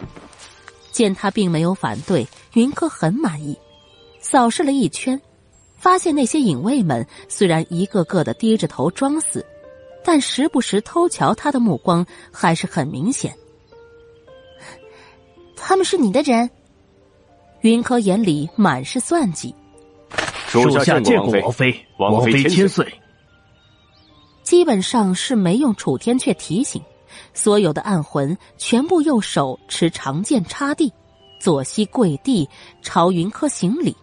见他并没有反对，云柯很满意，扫视了一圈，发现那些影卫们虽然一个个的低着头装死，但时不时偷瞧他的目光还是很明显。
他们是你的人？
云柯眼里满是算计。
属下见过王妃，王妃千岁。
基本上是没用楚天阙提醒。所有的暗魂全部右手持长剑插地，左膝跪地朝云柯行礼，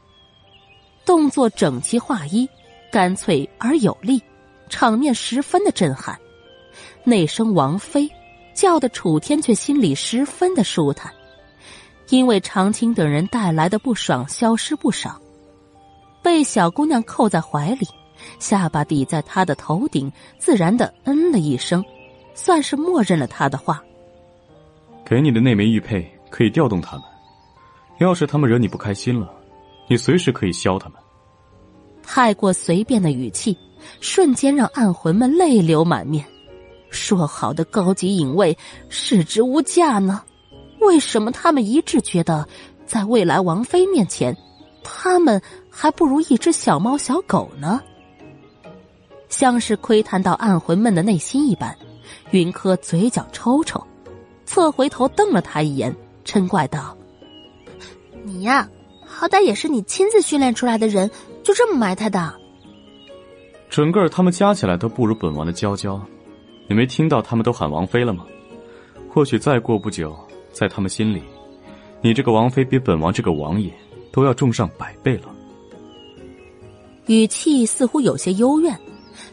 动作整齐划一，干脆而有力，场面十分的震撼。那声“王妃”叫的楚天阙心里十分的舒坦，因为长青等人带来的不爽消失不少。被小姑娘扣在怀里，下巴抵在她的头顶，自然的嗯了一声。算是默认了她的话。
给你的那枚玉佩可以调动他们，要是他们惹你不开心了，你随时可以削他们。
太过随便的语气，瞬间让暗魂们泪流满面。说好的高级影卫视之无价呢？为什么他们一致觉得，在未来王妃面前，他们还不如一只小猫小狗呢？像是窥探到暗魂们的内心一般。云柯嘴角抽抽，侧回头瞪了他一眼，嗔怪道：“
你呀，好歹也是你亲自训练出来的人，就这么埋汰的？
整个他们加起来都不如本王的娇娇，你没听到他们都喊王妃了吗？或许再过不久，在他们心里，你这个王妃比本王这个王爷都要重上百倍了。”
语气似乎有些幽怨，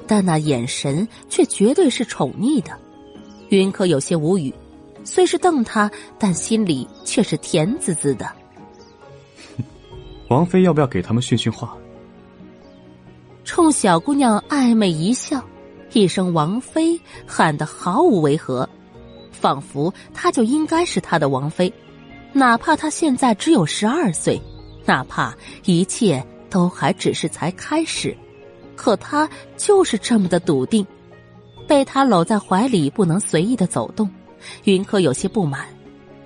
但那眼神却绝对是宠溺的。云柯有些无语，虽是瞪他，但心里却是甜滋滋的。<laughs>
王妃要不要给他们训训话？
冲小姑娘暧昧一笑，一声“王妃”喊得毫无违和，仿佛她就应该是他的王妃，哪怕她现在只有十二岁，哪怕一切都还只是才开始，可他就是这么的笃定。被他搂在怀里，不能随意的走动，云柯有些不满。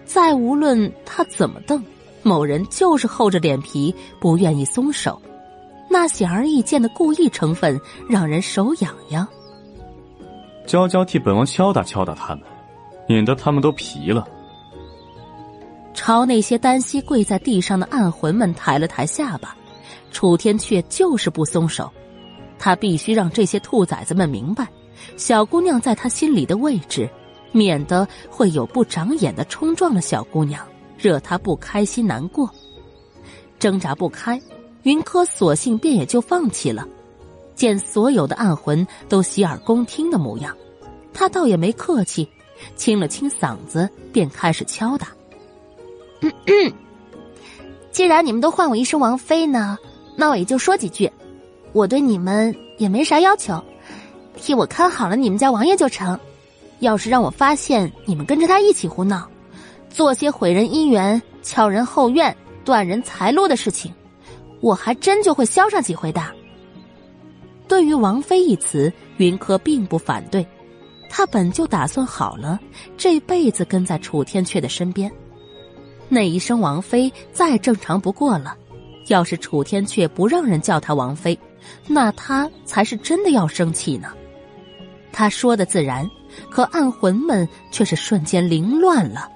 再无论他怎么瞪，某人就是厚着脸皮不愿意松手，那显而易见的故意成分让人手痒痒。
娇娇替本王敲打敲打他们，免得他们都皮了。
朝那些单膝跪在地上的暗魂们抬了抬下巴，楚天却就是不松手。他必须让这些兔崽子们明白，小姑娘在他心里的位置。免得会有不长眼的冲撞了小姑娘，惹她不开心难过。挣扎不开，云柯索性便也就放弃了。见所有的暗魂都洗耳恭听的模样，他倒也没客气，清了清嗓子，便开始敲打。
既然你们都唤我一声王妃呢，那我也就说几句。我对你们也没啥要求，替我看好了你们家王爷就成。要是让我发现你们跟着他一起胡闹，做些毁人姻缘、撬人后院、断人财路的事情，我还真就会削上几回的。
对于“王妃”一词，云柯并不反对，他本就打算好了这辈子跟在楚天阙的身边。那一声“王妃”再正常不过了。要是楚天阙不让人叫他王妃，那他才是真的要生气呢。他说的自然。可暗魂们却是瞬间凌乱了，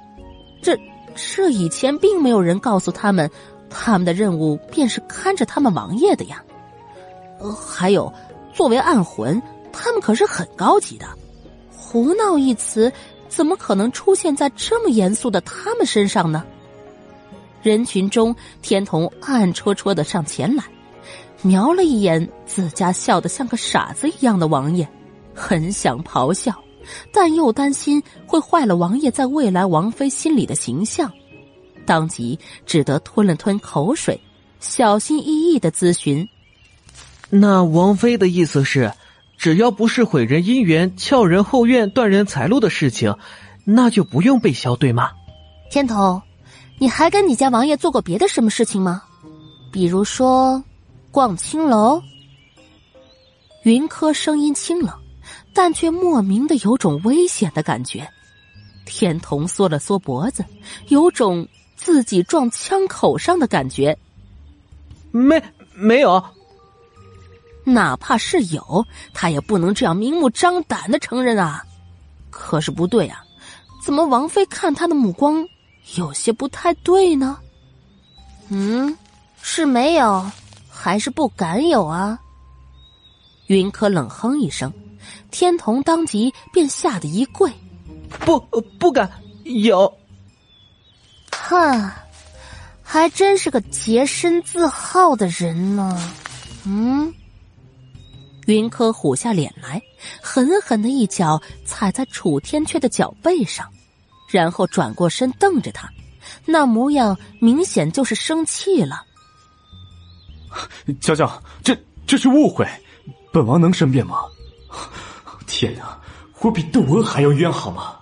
这这以前并没有人告诉他们，他们的任务便是看着他们王爷的呀。呃，还有，作为暗魂，他们可是很高级的。胡闹一词，怎么可能出现在这么严肃的他们身上呢？人群中，天童暗戳戳的上前来，瞄了一眼自家笑得像个傻子一样的王爷，很想咆哮。但又担心会坏了王爷在未来王妃心里的形象，当即只得吞了吞口水，小心翼翼的咨询：“
那王妃的意思是，只要不是毁人姻缘、撬人后院、断人财路的事情，那就不用被削，对吗？”
天童，你还跟你家王爷做过别的什么事情吗？比如说，逛青楼？
云柯声音清冷。但却莫名的有种危险的感觉，天童缩了缩脖子，有种自己撞枪口上的感觉。
没没有，
哪怕是有，他也不能这样明目张胆的承认啊！可是不对啊，怎么王妃看他的目光有些不太对呢？
嗯，是没有，还是不敢有啊？
云柯冷哼一声。天童当即便吓得一跪，
不，不敢有。
哼，还真是个洁身自好的人呢。嗯，
云柯虎下脸来，狠狠的一脚踩在楚天阙的脚背上，然后转过身瞪着他，那模样明显就是生气了。
娇娇，这这是误会，本王能申辩吗？天哪，我比窦娥还要冤好吗？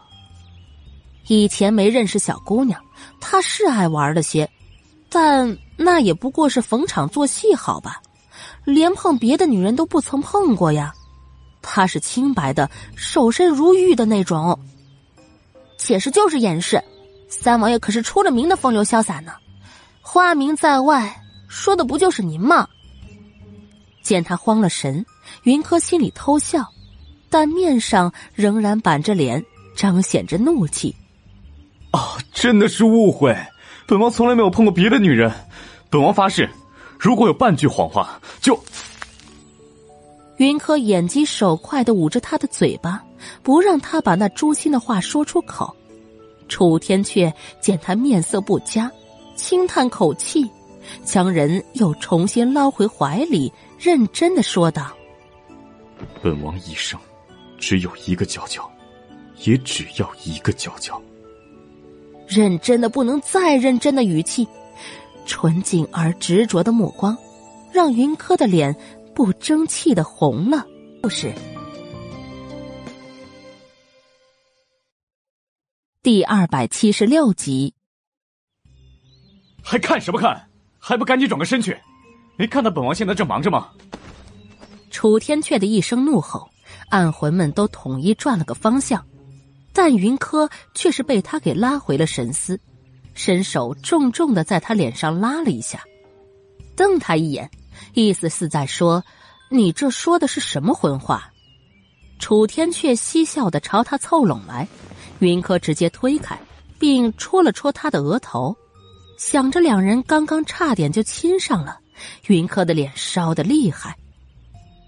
以前没认识小姑娘，她是爱玩了些，但那也不过是逢场作戏，好吧？连碰别的女人都不曾碰过呀。他是清白的，守身如玉的那种。
解释就是掩饰，三王爷可是出了名的风流潇洒呢，花名在外，说的不就是您吗？
见他慌了神，云柯心里偷笑。但面上仍然板着脸，彰显着怒气。
哦，真的是误会，本王从来没有碰过别的女人。本王发誓，如果有半句谎话，就……
云柯眼疾手快的捂着他的嘴巴，不让他把那诛心的话说出口。楚天阙见他面色不佳，轻叹口气，将人又重新捞回怀里，认真的说道：“
本王一生。”只有一个娇娇，也只要一个娇娇。
认真的不能再认真的语气，纯净而执着的目光，让云柯的脸不争气的红了。故事第二百七十六集。
还看什么看？还不赶紧转个身去！没看到本王现在正忙着吗？
楚天阙的一声怒吼。暗魂们都统一转了个方向，但云柯却是被他给拉回了神思，伸手重重的在他脸上拉了一下，瞪他一眼，意思是在说：“你这说的是什么荤话？”楚天却嬉笑的朝他凑拢来，云柯直接推开，并戳了戳他的额头，想着两人刚刚差点就亲上了，云柯的脸烧的厉害。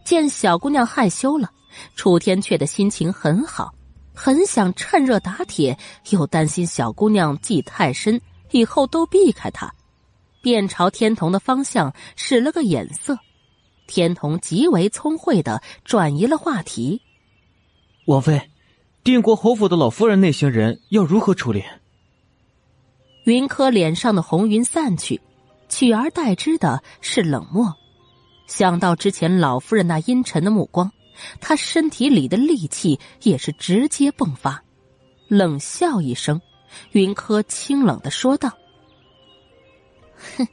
见小姑娘害羞了，楚天却的心情很好。很想趁热打铁，又担心小姑娘记太深，以后都避开她，便朝天童的方向使了个眼色。天童极为聪慧的转移了话题：“
王妃，定国侯府的老夫人那行人要如何处理？”
云柯脸上的红云散去，取而代之的是冷漠。想到之前老夫人那阴沉的目光。他身体里的戾气也是直接迸发，冷笑一声，云柯清冷的说道：“
哼，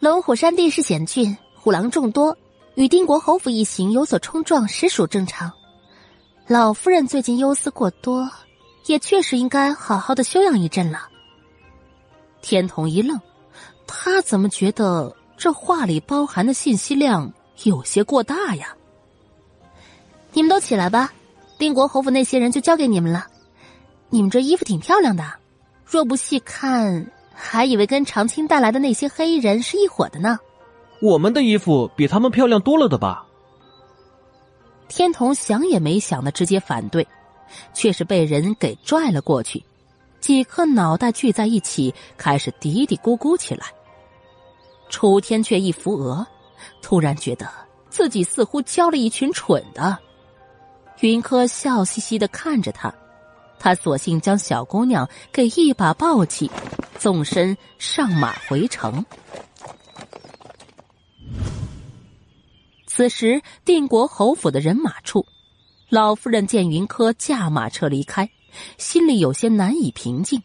龙虎山地势险峻，虎狼众多，与定国侯府一行有所冲撞，实属正常。老夫人最近忧思过多，也确实应该好好的休养一阵了。”
天童一愣，他怎么觉得这话里包含的信息量有些过大呀？
你们都起来吧，定国侯府那些人就交给你们了。你们这衣服挺漂亮的，若不细看，还以为跟长青带来的那些黑衣人是一伙的呢。
我们的衣服比他们漂亮多了的吧？
天童想也没想的直接反对，却是被人给拽了过去。几颗脑袋聚在一起，开始嘀嘀咕咕起来。楚天却一扶额，突然觉得自己似乎教了一群蠢的。云柯笑嘻嘻的看着他，他索性将小姑娘给一把抱起，纵身上马回城。此时，定国侯府的人马处，老夫人见云柯驾马车离开，心里有些难以平静。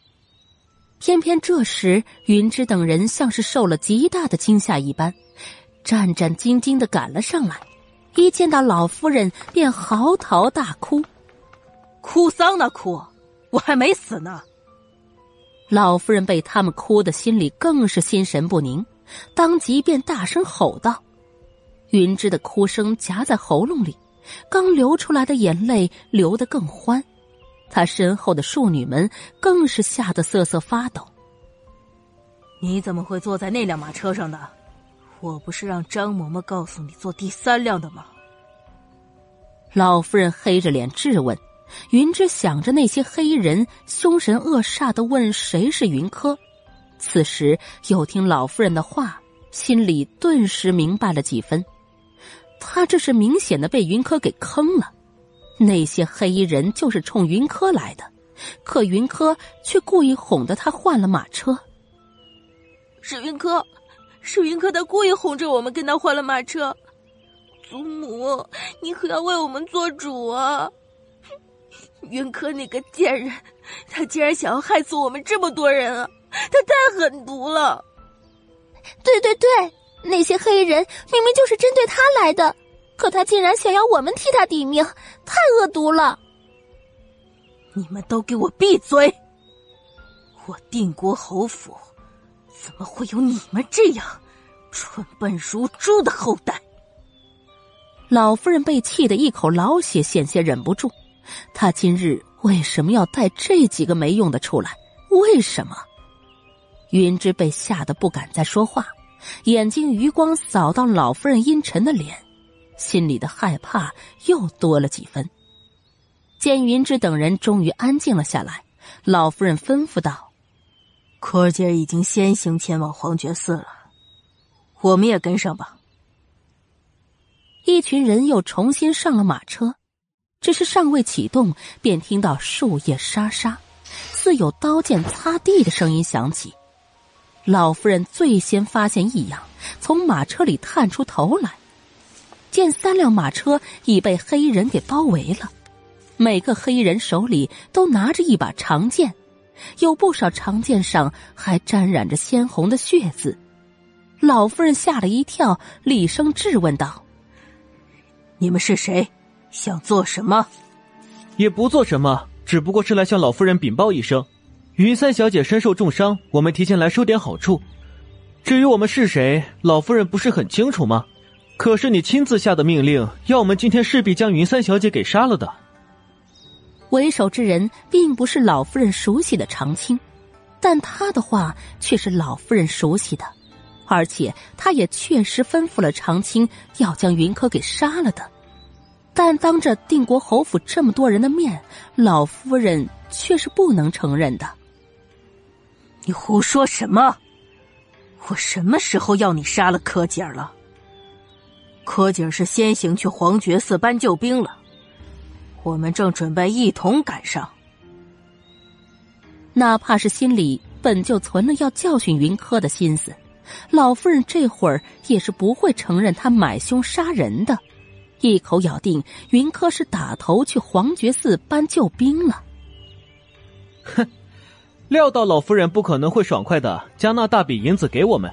偏偏这时，云芝等人像是受了极大的惊吓一般，战战兢兢的赶了上来。一见到老夫人，便嚎啕大哭，
哭丧呢哭，我还没死呢。
老夫人被他们哭的心里更是心神不宁，当即便大声吼道：“云芝的哭声夹在喉咙里，刚流出来的眼泪流得更欢，她身后的庶女们更是吓得瑟瑟发抖。
你怎么会坐在那辆马车上的？”我不是让张嬷嬷告诉你坐第三辆的吗？
老夫人黑着脸质问。云芝想着那些黑衣人，凶神恶煞的问谁是云柯。此时又听老夫人的话，心里顿时明白了几分。他这是明显的被云柯给坑了。那些黑衣人就是冲云柯来的，可云柯却故意哄得他换了马车。
是云柯。是云柯，他故意哄着我们，跟他换了马车。祖母，你可要为我们做主啊！云柯那个贱人，他竟然想要害死我们这么多人啊！他太狠毒了。
对对对，那些黑人明明就是针对他来的，可他竟然想要我们替他抵命，太恶毒了！
你们都给我闭嘴！我定国侯府。怎么会有你们这样蠢笨如猪的后代？
老夫人被气得一口老血险些忍不住。她今日为什么要带这几个没用的出来？为什么？云芝被吓得不敢再说话，眼睛余光扫到老夫人阴沉的脸，心里的害怕又多了几分。见云芝等人终于安静了下来，老夫人吩咐道。
可儿姐已经先行前往黄觉寺了，我们也跟上吧。
一群人又重新上了马车，只是尚未启动，便听到树叶沙沙，似有刀剑擦地的声音响起。老夫人最先发现异样，从马车里探出头来，见三辆马车已被黑衣人给包围了，每个黑衣人手里都拿着一把长剑。有不少长剑上还沾染着鲜红的血渍，老夫人吓了一跳，厉声质问道：“
你们是谁？想做什么？”“
也不做什么，只不过是来向老夫人禀报一声，云三小姐身受重伤，我们提前来收点好处。至于我们是谁，老夫人不是很清楚吗？可是你亲自下的命令，要我们今天势必将云三小姐给杀了的。
为首之人并不是老夫人熟悉的长青，但他的话却是老夫人熟悉的，而且他也确实吩咐了长青要将云柯给杀了的。但当着定国侯府这么多人的面，老夫人却是不能承认的。
你胡说什么？我什么时候要你杀了柯姐儿了？柯姐儿是先行去黄觉寺搬救兵了。我们正准备一同赶上，
哪怕是心里本就存了要教训云柯的心思，老夫人这会儿也是不会承认他买凶杀人的，一口咬定云柯是打头去黄觉寺搬救兵了。
哼，料到老夫人不可能会爽快的将那大笔银子给我们，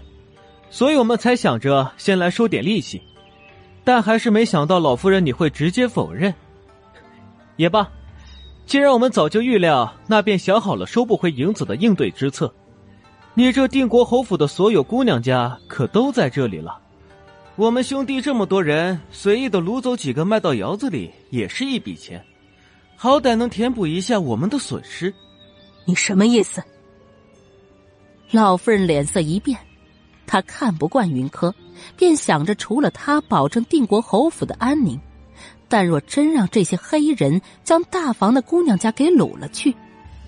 所以我们才想着先来收点利息，但还是没想到老夫人你会直接否认。也罢，既然我们早就预料，那便想好了收不回银子的应对之策。你这定国侯府的所有姑娘家可都在这里了。我们兄弟这么多人，随意的掳走几个卖到窑子里，也是一笔钱，好歹能填补一下我们的损失。
你什么意思？
老夫人脸色一变，她看不惯云柯，便想着除了他保证定国侯府的安宁。但若真让这些黑衣人将大房的姑娘家给掳了去，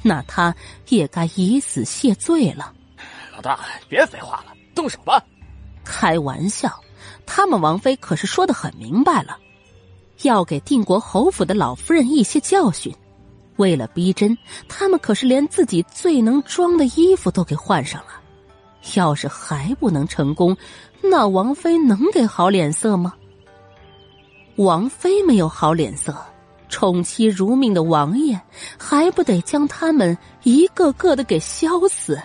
那他也该以死谢罪了。
老大，别废话了，动手吧！
开玩笑，他们王妃可是说的很明白了，要给定国侯府的老夫人一些教训。为了逼真，他们可是连自己最能装的衣服都给换上了。要是还不能成功，那王妃能给好脸色吗？王妃没有好脸色，宠妻如命的王爷还不得将他们一个个的给削死？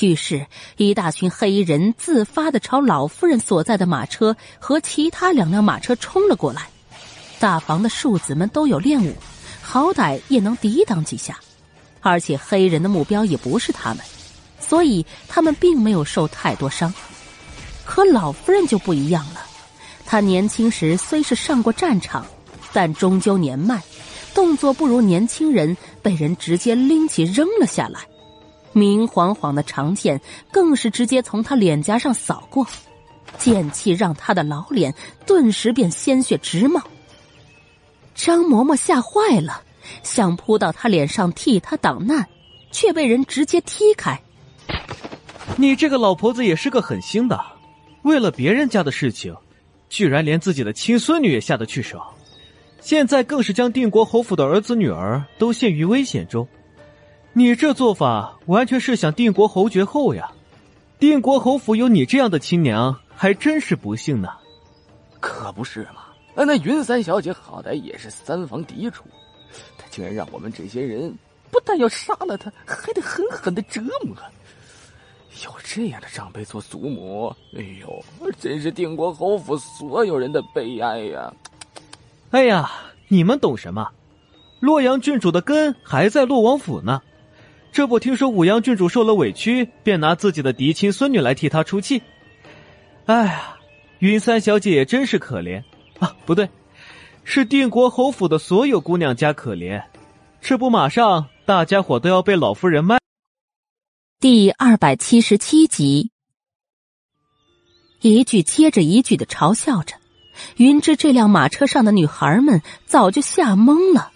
于是，一大群黑衣人自发的朝老夫人所在的马车和其他两辆马车冲了过来。大房的庶子们都有练武，好歹也能抵挡几下，而且黑人的目标也不是他们，所以他们并没有受太多伤。可老夫人就不一样了。他年轻时虽是上过战场，但终究年迈，动作不如年轻人，被人直接拎起扔了下来。明晃晃的长剑更是直接从他脸颊上扫过，剑气让他的老脸顿时便鲜血直冒。张嬷嬷吓坏了，想扑到他脸上替他挡难，却被人直接踢开。
你这个老婆子也是个狠心的，为了别人家的事情。居然连自己的亲孙女也下得去手，现在更是将定国侯府的儿子女儿都陷于危险中。你这做法完全是想定国侯爵后呀！定国侯府有你这样的亲娘，还真是不幸呢。
可不是嘛！那云三小姐好歹也是三房嫡出，她竟然让我们这些人不但要杀了她，还得狠狠的折磨。有这样的长辈做祖母，哎呦，真是定国侯府所有人的悲哀呀！
哎呀，你们懂什么？洛阳郡主的根还在洛王府呢。这不听说武阳郡主受了委屈，便拿自己的嫡亲孙女来替他出气。哎呀，云三小姐也真是可怜啊！不对，是定国侯府的所有姑娘家可怜。这不，马上大家伙都要被老夫人卖。
第二百七十七集，一句接着一句的嘲笑着，云芝这辆马车上的女孩们早就吓懵了。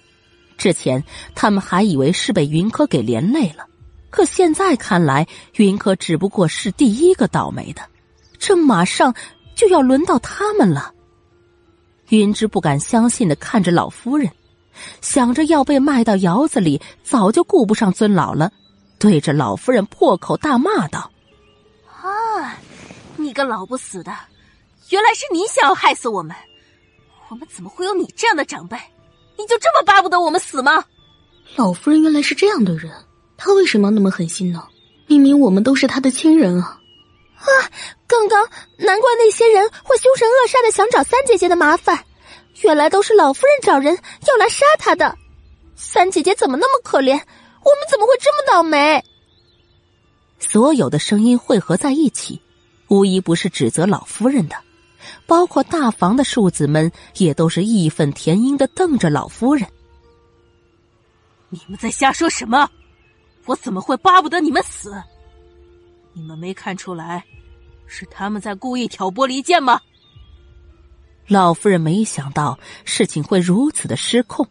之前他们还以为是被云柯给连累了，可现在看来，云柯只不过是第一个倒霉的，这马上就要轮到他们了。云芝不敢相信的看着老夫人，想着要被卖到窑子里，早就顾不上尊老了。对着老夫人破口大骂道：“
啊，你个老不死的，原来是你想要害死我们！我们怎么会有你这样的长辈？你就这么巴不得我们死吗？”
老夫人原来是这样的人，她为什么要那么狠心呢？明明我们都是她的亲人啊！
啊，刚刚难怪那些人会凶神恶煞的想找三姐姐的麻烦，原来都是老夫人找人要来杀她的。
三姐姐怎么那么可怜？我们怎么会这么倒霉？所有的声音汇合在一起，无一不是指责老夫人的。包括大房的庶子们也都是义愤填膺的瞪着老夫人。
你们在瞎说什么？我怎么会巴不得你们死？你们没看出来，是他们在故意挑拨离间吗？
老夫人没想到事情会如此的失控，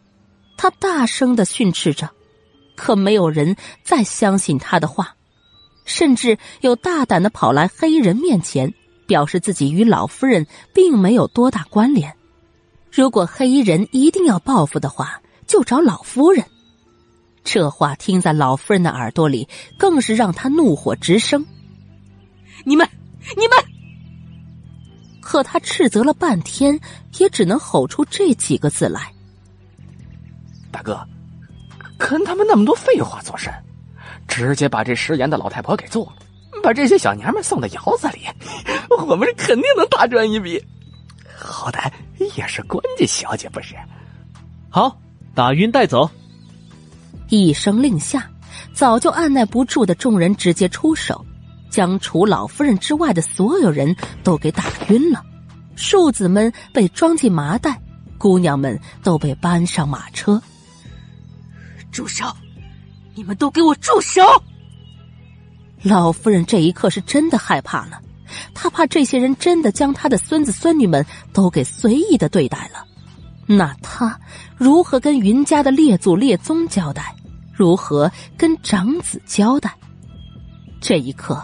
她大声的训斥着，可没有人再相信她的话，甚至有大胆的跑来黑衣人面前。表示自己与老夫人并没有多大关联。如果黑衣人一定要报复的话，就找老夫人。这话听在老夫人的耳朵里，更是让她怒火直升。
你们，你们！
可他斥责了半天，也只能吼出这几个字来：“
大哥，跟他们那么多废话做甚？直接把这食言的老太婆给做了。”把这些小娘们送到窑子里，我们是肯定能大赚一笔。好歹也是官家小姐，不是？
好，打晕带走。
一声令下，早就按耐不住的众人直接出手，将除老夫人之外的所有人都给打晕了。庶子们被装进麻袋，姑娘们都被搬上马车。
住手！你们都给我住手！
老夫人这一刻是真的害怕了，她怕这些人真的将她的孙子孙女们都给随意的对待了，那她如何跟云家的列祖列宗交代？如何跟长子交代？这一刻，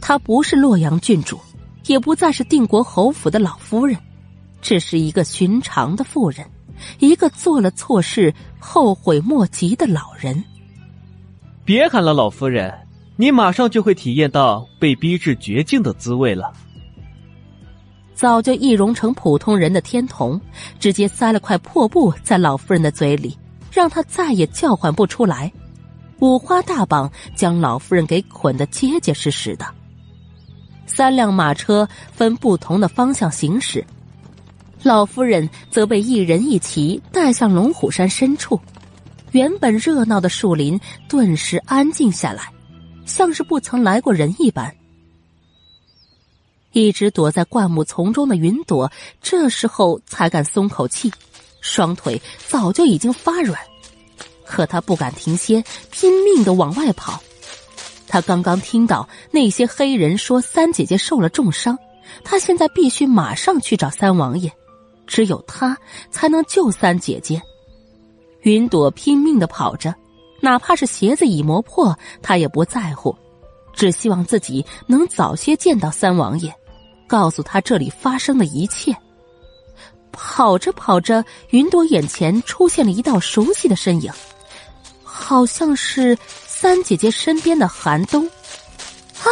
她不是洛阳郡主，也不再是定国侯府的老夫人，只是一个寻常的妇人，一个做了错事后悔莫及的老人。
别喊了，老夫人。你马上就会体验到被逼至绝境的滋味了。
早就易容成普通人的天童，直接塞了块破布在老夫人的嘴里，让她再也叫唤不出来。五花大绑将老夫人给捆得结结实实的。三辆马车分不同的方向行驶，老夫人则被一人一骑带向龙虎山深处。原本热闹的树林顿时安静下来。像是不曾来过人一般。一直躲在灌木丛中的云朵，这时候才敢松口气，双腿早就已经发软，可他不敢停歇，拼命的往外跑。他刚刚听到那些黑人说三姐姐受了重伤，他现在必须马上去找三王爷，只有他才能救三姐姐。云朵拼命的跑着。哪怕是鞋子已磨破，他也不在乎，只希望自己能早些见到三王爷，告诉他这里发生的一切。跑着跑着，云朵眼前出现了一道熟悉的身影，好像是三姐姐身边的寒冬。啊，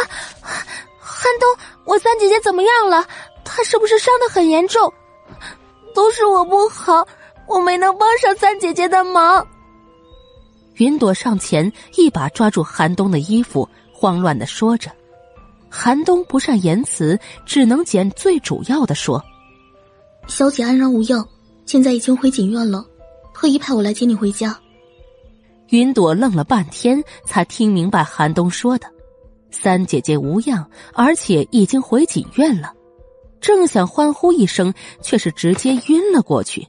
寒冬，我三姐姐怎么样了？她是不是伤得很严重？都是我不好，我没能帮上三姐姐的忙。云朵上前，一把抓住寒冬的衣服，慌乱的说着。寒冬不善言辞，只能捡最主要的说：“
小姐安然无恙，现在已经回锦院了，特意派我来接你回家。”
云朵愣了半天，才听明白寒冬说的：“三姐姐无恙，而且已经回锦院了。”正想欢呼一声，却是直接晕了过去。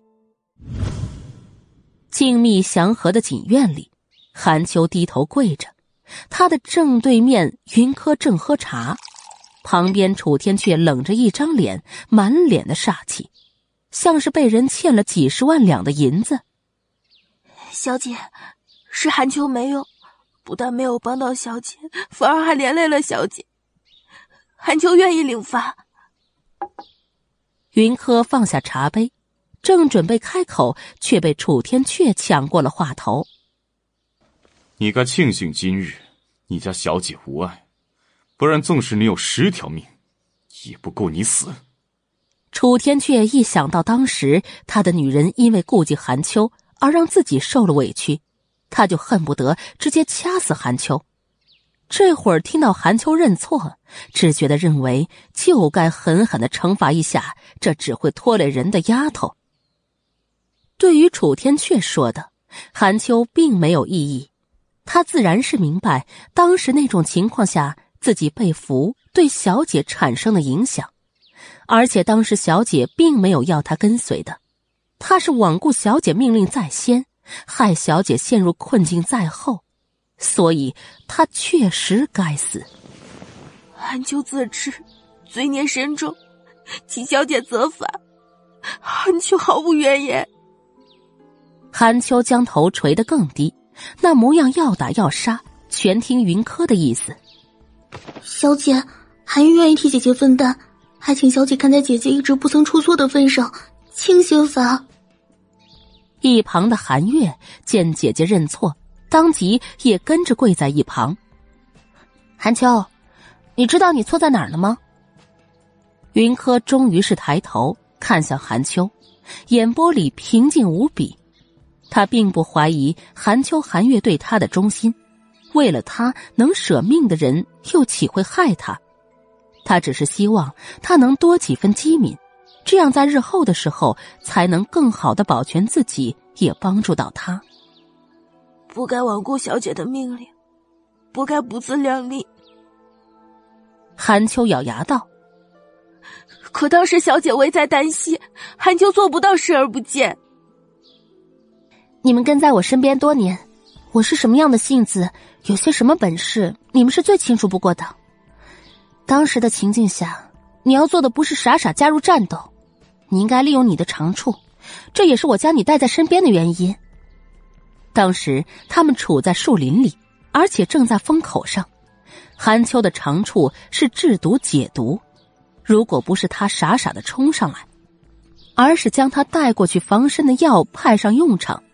静谧祥和的锦院里。韩秋低头跪着，他的正对面云柯正喝茶，旁边楚天却冷着一张脸，满脸的煞气，像是被人欠了几十万两的银子。
小姐，是韩秋没有，不但没有帮到小姐，反而还连累了小姐。韩秋愿意领罚。
云柯放下茶杯，正准备开口，却被楚天阙抢过了话头。
你该庆幸今日你家小姐无碍，不然纵使你有十条命，也不够你死。
楚天阙一想到当时他的女人因为顾忌韩秋而让自己受了委屈，他就恨不得直接掐死韩秋。这会儿听到韩秋认错，只觉得认为就该狠狠的惩罚一下这只会拖累人的丫头。对于楚天阙说的。韩秋并没有异议，他自然是明白当时那种情况下自己被俘对小姐产生的影响，而且当时小姐并没有要他跟随的，他是罔顾小姐命令在先，害小姐陷入困境在后，所以他确实该死。
韩秋自知罪孽深重，请小姐责罚，韩秋毫无怨言。
韩秋将头垂得更低，那模样要打要杀，全听云柯的意思。
小姐，韩玉愿意替姐姐分担，还请小姐看在姐姐一直不曾出错的份上，轻些罚。
一旁的韩月见姐姐认错，当即也跟着跪在一旁。韩秋，你知道你错在哪儿了吗？云柯终于是抬头看向韩秋，眼波里平静无比。他并不怀疑韩秋、韩月对他的忠心，为了他能舍命的人又岂会害他？他只是希望他能多几分机敏，这样在日后的时候才能更好的保全自己，也帮助到他。
不该罔顾小姐的命令，不该不自量力。
韩秋咬牙道：“
可当时小姐危在旦夕，韩秋做不到视而不见。”
你们跟在我身边多年，我是什么样的性子，有些什么本事，你们是最清楚不过的。当时的情境下，你要做的不是傻傻加入战斗，你应该利用你的长处，这也是我将你带在身边的原因。当时他们处在树林里，而且正在风口上。韩秋的长处是制毒解毒，如果不是他傻傻的冲上来，而是将他带过去防身的药派上用场。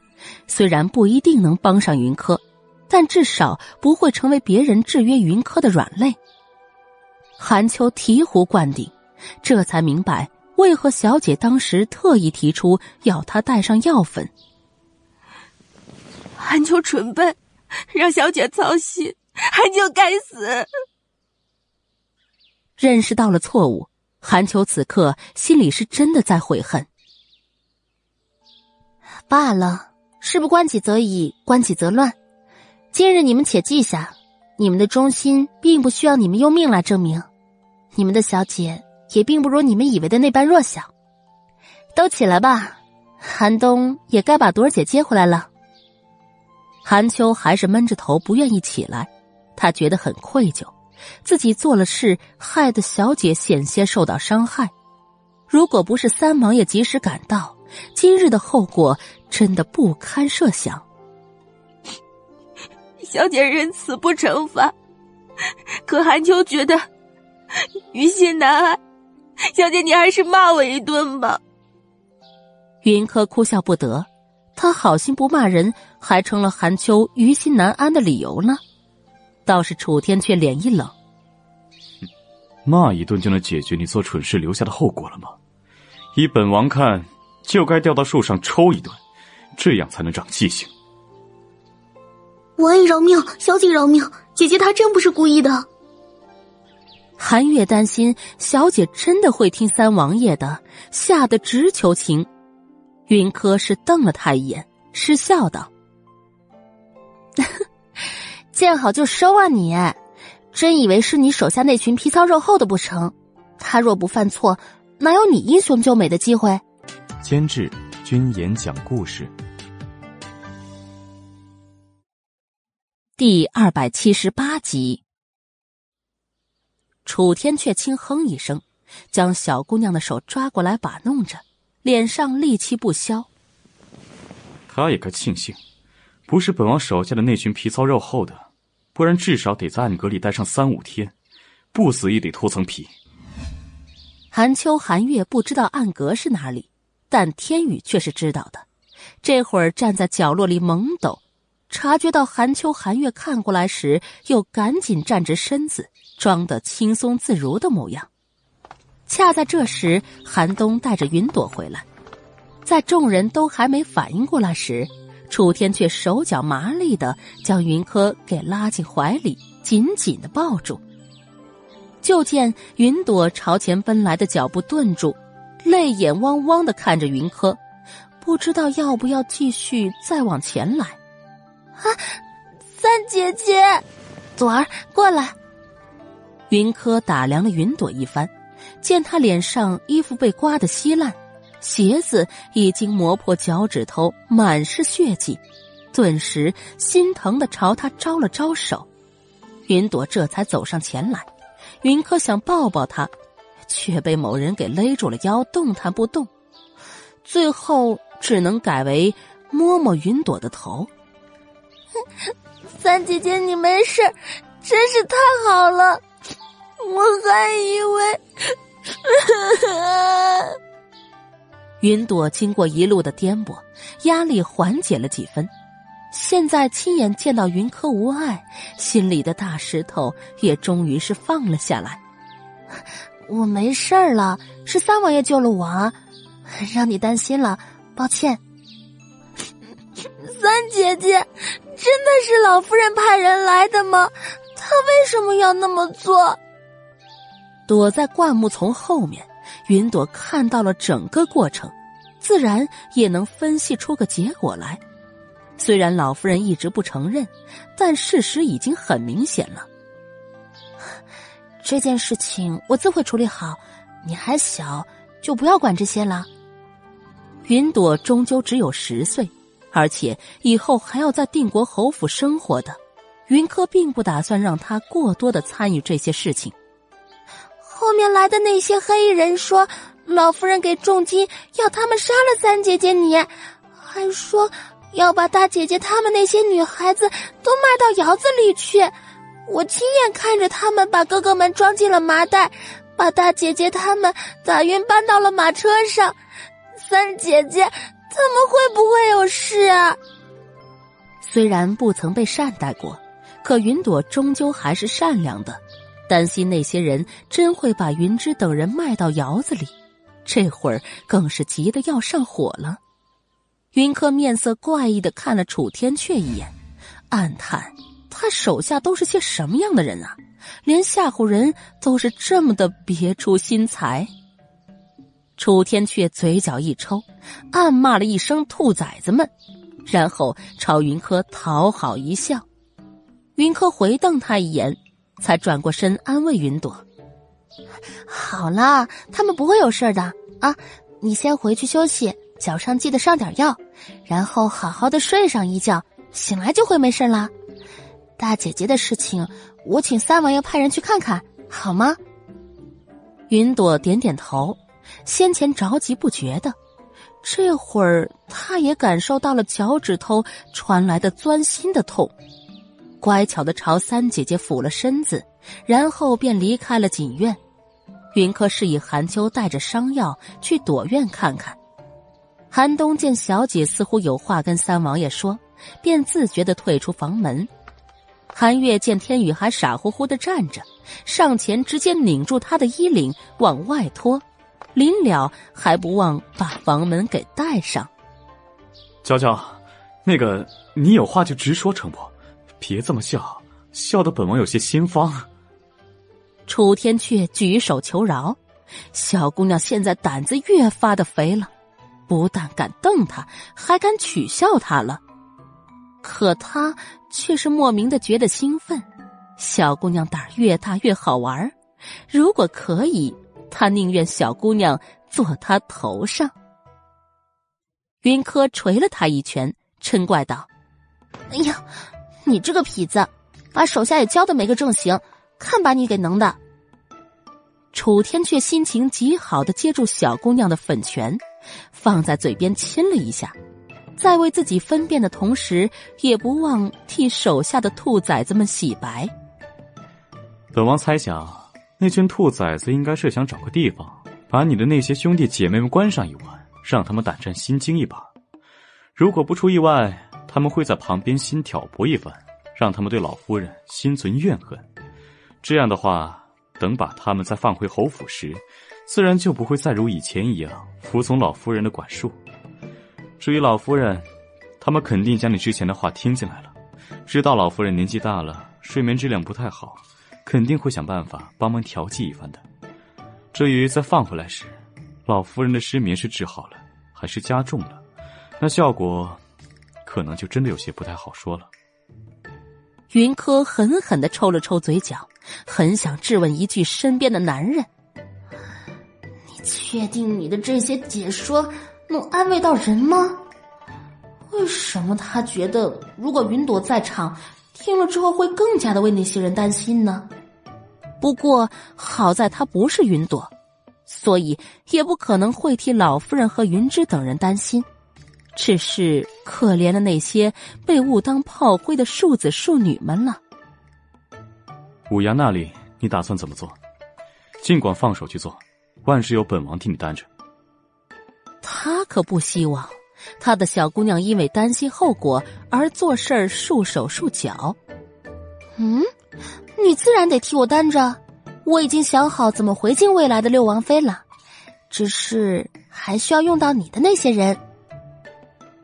虽然不一定能帮上云柯，但至少不会成为别人制约云柯的软肋。韩秋醍醐灌顶，这才明白为何小姐当时特意提出要他带上药粉。
韩秋蠢笨，让小姐操心，韩秋该死。
认识到了错误，韩秋此刻心里是真的在悔恨。罢了。事不关己则已，关己则乱。今日你们且记下，你们的忠心并不需要你们用命来证明。你们的小姐也并不如你们以为的那般弱小。都起来吧，寒冬也该把朵儿姐接回来了。韩秋还是闷着头不愿意起来，他觉得很愧疚，自己做了事，害得小姐险些受到伤害。如果不是三王爷及时赶到，今日的后果。真的不堪设想。<laughs>
小姐仁慈不惩罚，可韩秋觉得于心难安。小姐，你还是骂我一顿吧。
云柯哭笑不得，他好心不骂人，还成了韩秋于心难安的理由呢。倒是楚天却脸一冷：“
骂一顿就能解决你做蠢事留下的后果了吗？依本王看，就该吊到树上抽一顿。”这样才能长记性。
王爷饶命，小姐饶命，姐姐她真不是故意的。
韩月担心小姐真的会听三王爷的，吓得直求情。云柯是瞪了他一眼，失笑道：“ <laughs> 见好就收啊你！真以为是你手下那群皮糙肉厚的不成？他若不犯错，哪有你英雄救美的机会？”
监制：君言讲故事。
第二百七十八集，楚天却轻哼一声，将小姑娘的手抓过来把弄着，脸上戾气不消。
他也该庆幸，不是本王手下的那群皮糙肉厚的，不然至少得在暗格里待上三五天，不死也得脱层皮。
韩秋、韩月不知道暗格是哪里，但天宇却是知道的。这会儿站在角落里懵懂。察觉到韩秋、韩月看过来时，又赶紧站直身子，装得轻松自如的模样。恰在这时，韩冬带着云朵回来，在众人都还没反应过来时，楚天却手脚麻利的将云柯给拉进怀里，紧紧的抱住。就见云朵朝前奔来的脚步顿住，泪眼汪汪的看着云柯。不知道要不要继续再往前来。
啊，三姐姐，
朵儿过来。云柯打量了云朵一番，见她脸上衣服被刮得稀烂，鞋子已经磨破脚趾头，满是血迹，顿时心疼的朝她招了招手。云朵这才走上前来，云柯想抱抱她，却被某人给勒住了腰，动弹不动。最后只能改为摸摸云朵的头。
三姐姐，你没事，真是太好了。我还以为，<laughs>
云朵经过一路的颠簸，压力缓解了几分。现在亲眼见到云柯无碍，心里的大石头也终于是放了下来。
我没事了，是三王爷救了我，让你担心了，抱歉。<laughs> 三姐姐，真的是老夫人派人来的吗？她为什么要那么做？
躲在灌木丛后面，云朵看到了整个过程，自然也能分析出个结果来。虽然老夫人一直不承认，但事实已经很明显了。
这件事情我自会处理好，你还小，就不要管这些了。
云朵终究只有十岁，而且以后还要在定国侯府生活的，云柯并不打算让他过多的参与这些事情。
后面来的那些黑衣人说，老夫人给重金要他们杀了三姐姐你，还说要把大姐姐他们那些女孩子都卖到窑子里去。我亲眼看着他们把哥哥们装进了麻袋，把大姐姐他们打晕搬到了马车上。三姐姐他们会不会有事啊？
虽然不曾被善待过，可云朵终究还是善良的。担心那些人真会把云芝等人卖到窑子里，这会儿更是急得要上火了。云柯面色怪异的看了楚天阙一眼，暗叹他手下都是些什么样的人啊？连吓唬人都是这么的别出心裁。楚天阙嘴角一抽，暗骂了一声“兔崽子们”，然后朝云柯讨好一笑。云柯回瞪他一眼。才转过身安慰云朵：“
好了，他们不会有事的啊！你先回去休息，脚上记得上点药，然后好好的睡上一觉，醒来就会没事啦。大姐姐的事情，我请三王爷派人去看看，好吗？”
云朵点点头，先前着急不觉的，这会儿她也感受到了脚趾头传来的钻心的痛。乖巧的朝三姐姐俯了身子，然后便离开了锦院。云柯示意韩秋带着伤药去朵院看看。韩冬见小姐似乎有话跟三王爷说，便自觉的退出房门。韩月见天宇还傻乎乎的站着，上前直接拧住他的衣领往外拖，临了还不忘把房门给带上。
娇娇，那个你有话就直说，成不？别这么笑，笑的本王有些心慌。
楚天阙举手求饶，小姑娘现在胆子越发的肥了，不但敢瞪他，还敢取笑他了。可他却是莫名的觉得兴奋，小姑娘胆儿越大越好玩儿如果可以，他宁愿小姑娘坐他头上。云柯捶了他一拳，嗔怪道：“
哎呀！”你这个痞子，把手下也教的没个正形，看把你给能的！
楚天却心情极好的接住小姑娘的粉拳，放在嘴边亲了一下，在为自己分辨的同时，也不忘替手下的兔崽子们洗白。
本王猜想，那群兔崽子应该是想找个地方，把你的那些兄弟姐妹们关上一晚，让他们胆战心惊一把。如果不出意外。他们会在旁边先挑拨一番，让他们对老夫人心存怨恨。这样的话，等把他们再放回侯府时，自然就不会再如以前一样服从老夫人的管束。至于老夫人，他们肯定将你之前的话听进来了，知道老夫人年纪大了，睡眠质量不太好，肯定会想办法帮忙调剂一番的。至于再放回来时，老夫人的失眠是治好了，还是加重了？那效果可能就真的有些不太好说了。
云柯狠狠的抽了抽嘴角，很想质问一句身边的男人：“
你确定你的这些解说能安慰到人吗？为什么他觉得如果云朵在场，听了之后会更加的为那些人担心呢？
不过好在他不是云朵。”所以也不可能会替老夫人和云芝等人担心，只是可怜的那些被误当炮灰的庶子庶女们了。
五阳那里，你打算怎么做？尽管放手去做，万事有本王替你担着。
他可不希望他的小姑娘因为担心后果而做事儿束手束脚。
嗯，你自然得替我担着。我已经想好怎么回敬未来的六王妃了，只是还需要用到你的那些人。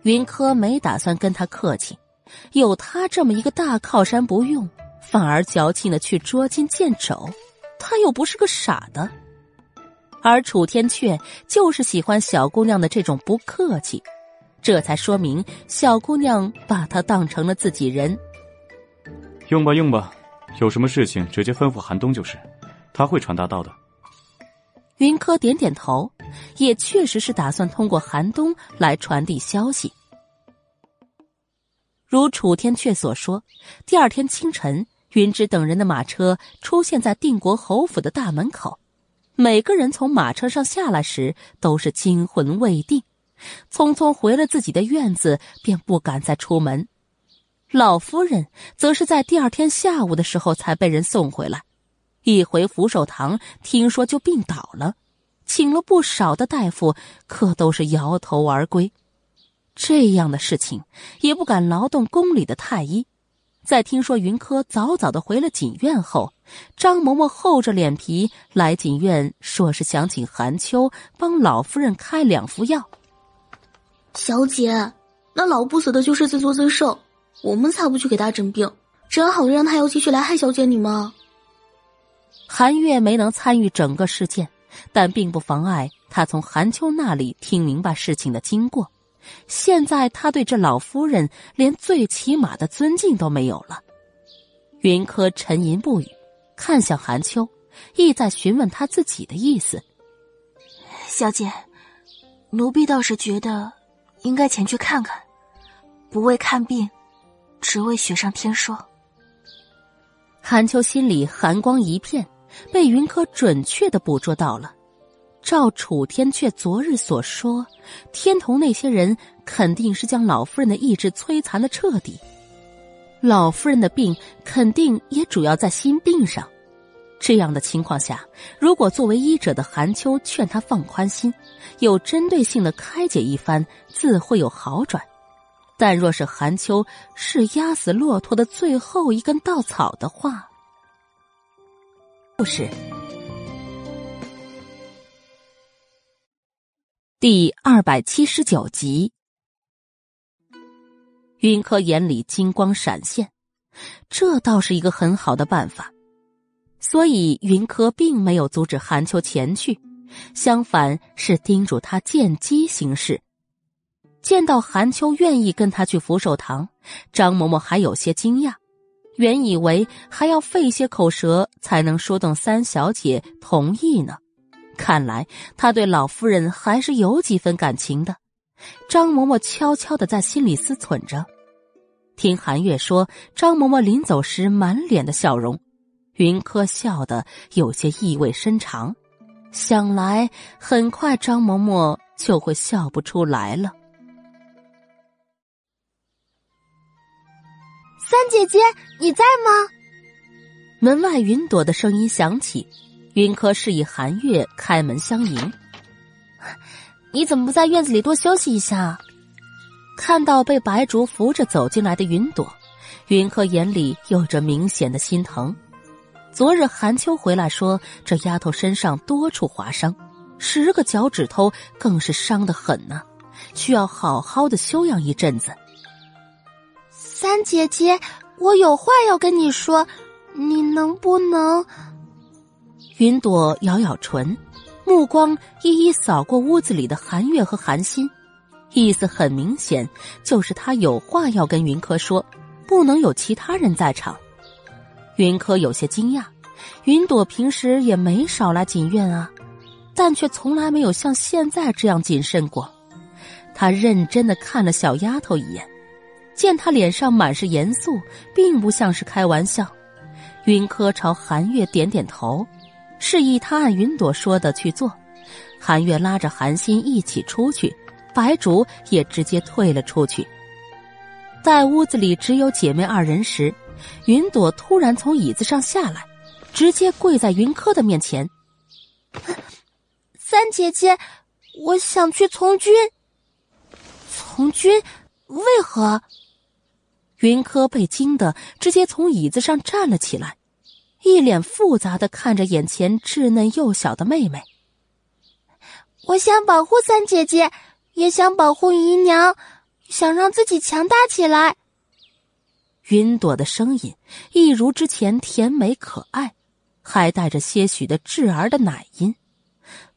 云柯没打算跟他客气，有他这么一个大靠山不用，反而矫情的去捉襟见肘，他又不是个傻的。而楚天阙就是喜欢小姑娘的这种不客气，这才说明小姑娘把他当成了自己人。
用吧用吧，有什么事情直接吩咐寒冬就是。他会传达到的。
云柯点点头，也确实是打算通过寒冬来传递消息。如楚天阙所说，第二天清晨，云芝等人的马车出现在定国侯府的大门口。每个人从马车上下来时都是惊魂未定，匆匆回了自己的院子，便不敢再出门。老夫人则是在第二天下午的时候才被人送回来。一回福寿堂，听说就病倒了，请了不少的大夫，可都是摇头而归。这样的事情也不敢劳动宫里的太医。在听说云柯早早的回了锦院后，张嬷嬷厚着脸皮来锦院，说是想请韩秋帮老夫人开两副药。
小姐，那老不死的就是自作自受，我们才不去给他诊病，真好的让他又继续来害小姐你吗？
韩月没能参与整个事件，但并不妨碍她从韩秋那里听明白事情的经过。现在他对这老夫人连最起码的尊敬都没有了。云柯沉吟不语，看向韩秋，意在询问他自己的意思。
小姐，奴婢倒是觉得应该前去看看，不为看病，只为雪上添霜。
韩秋心里寒光一片。被云柯准确的捕捉到了，照楚天阙昨日所说，天童那些人肯定是将老夫人的意志摧残的彻底。老夫人的病肯定也主要在心病上。这样的情况下，如果作为医者的韩秋劝他放宽心，有针对性的开解一番，自会有好转。但若是韩秋是压死骆驼的最后一根稻草的话，故事第二百七十九集，云柯眼里金光闪现，这倒是一个很好的办法。所以云柯并没有阻止韩秋前去，相反是叮嘱他见机行事。见到韩秋愿意跟他去福寿堂，张嬷嬷还有些惊讶。原以为还要费些口舌才能说动三小姐同意呢，看来他对老夫人还是有几分感情的。张嬷嬷悄悄的在心里思忖着。听韩月说，张嬷嬷临走时满脸的笑容，云柯笑得有些意味深长。想来很快张嬷嬷就会笑不出来了。
三姐姐，你在吗？
门外云朵的声音响起，云柯示意韩月开门相迎。
你怎么不在院子里多休息一下？
看到被白竹扶着走进来的云朵，云鹤眼里有着明显的心疼。昨日寒秋回来说，这丫头身上多处划伤，十个脚趾头更是伤得很呢，需要好好的休养一阵子。
三姐姐，我有话要跟你说，你能不能？
云朵咬咬唇，目光一一扫过屋子里的韩月和韩心，意思很明显，就是他有话要跟云柯说，不能有其他人在场。云柯有些惊讶，云朵平时也没少来锦院啊，但却从来没有像现在这样谨慎过。他认真的看了小丫头一眼，见她脸上满是严肃，并不像是开玩笑。云柯朝韩月点点头，示意他按云朵说的去做。韩月拉着韩心一起出去，白竹也直接退了出去。在屋子里只有姐妹二人时，云朵突然从椅子上下来，直接跪在云柯的面前：“
三姐姐，我想去从军。”从军？为何？
云柯被惊得直接从椅子上站了起来，一脸复杂的看着眼前稚嫩幼小的妹妹。
我想保护三姐姐，也想保护姨娘，想让自己强大起来。
云朵的声音一如之前甜美可爱，还带着些许的稚儿的奶音，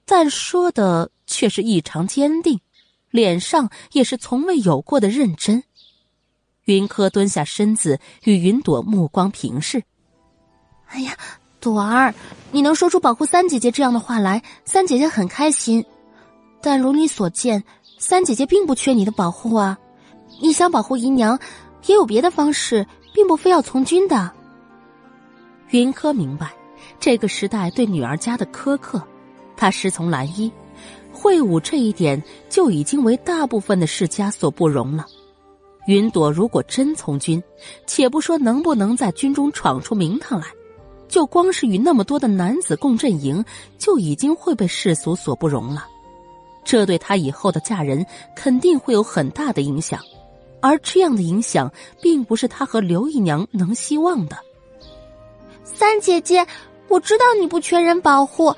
但说的却是异常坚定。脸上也是从未有过的认真。云柯蹲下身子，与云朵目光平视。
哎呀，朵儿，你能说出保护三姐姐这样的话来，三姐姐很开心。但如你所见，三姐姐并不缺你的保护啊。你想保护姨娘，也有别的方式，并不非要从军的。
云柯明白这个时代对女儿家的苛刻，他师从蓝衣。会武这一点就已经为大部分的世家所不容了。云朵如果真从军，且不说能不能在军中闯出名堂来，就光是与那么多的男子共阵营，就已经会被世俗所不容了。这对她以后的嫁人肯定会有很大的影响，而这样的影响并不是她和刘姨娘能希望的。
三姐姐，我知道你不缺人保护，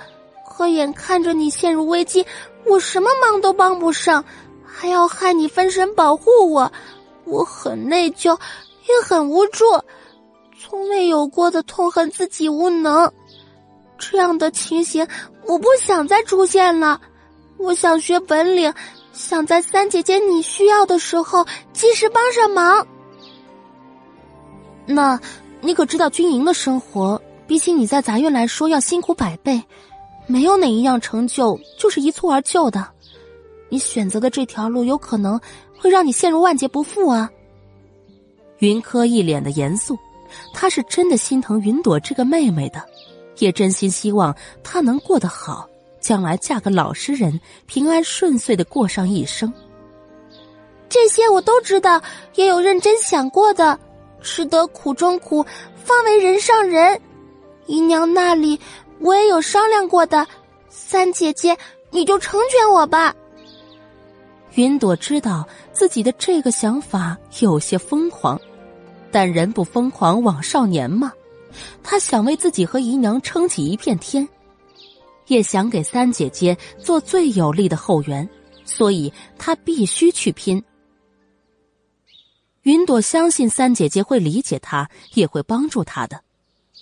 可眼看着你陷入危机。我什么忙都帮不上，还要害你分神保护我，我很内疚，也很无助，从未有过的痛恨自己无能。这样的情形我不想再出现了。我想学本领，想在三姐姐你需要的时候及时帮上忙。那，你可知道军营的生活比起你在杂院来说要辛苦百倍？没有哪一样成就就是一蹴而就的，你选择的这条路有可能会让你陷入万劫不复啊！
云柯一脸的严肃，他是真的心疼云朵这个妹妹的，也真心希望她能过得好，将来嫁个老实人，平安顺遂的过上一生。
这些我都知道，也有认真想过的，吃得苦中苦，方为人上人。姨娘那里。我也有商量过的，三姐姐，你就成全我吧。
云朵知道自己的这个想法有些疯狂，但人不疯狂枉少年嘛。他想为自己和姨娘撑起一片天，也想给三姐姐做最有力的后援，所以他必须去拼。云朵相信三姐姐会理解他，也会帮助他的。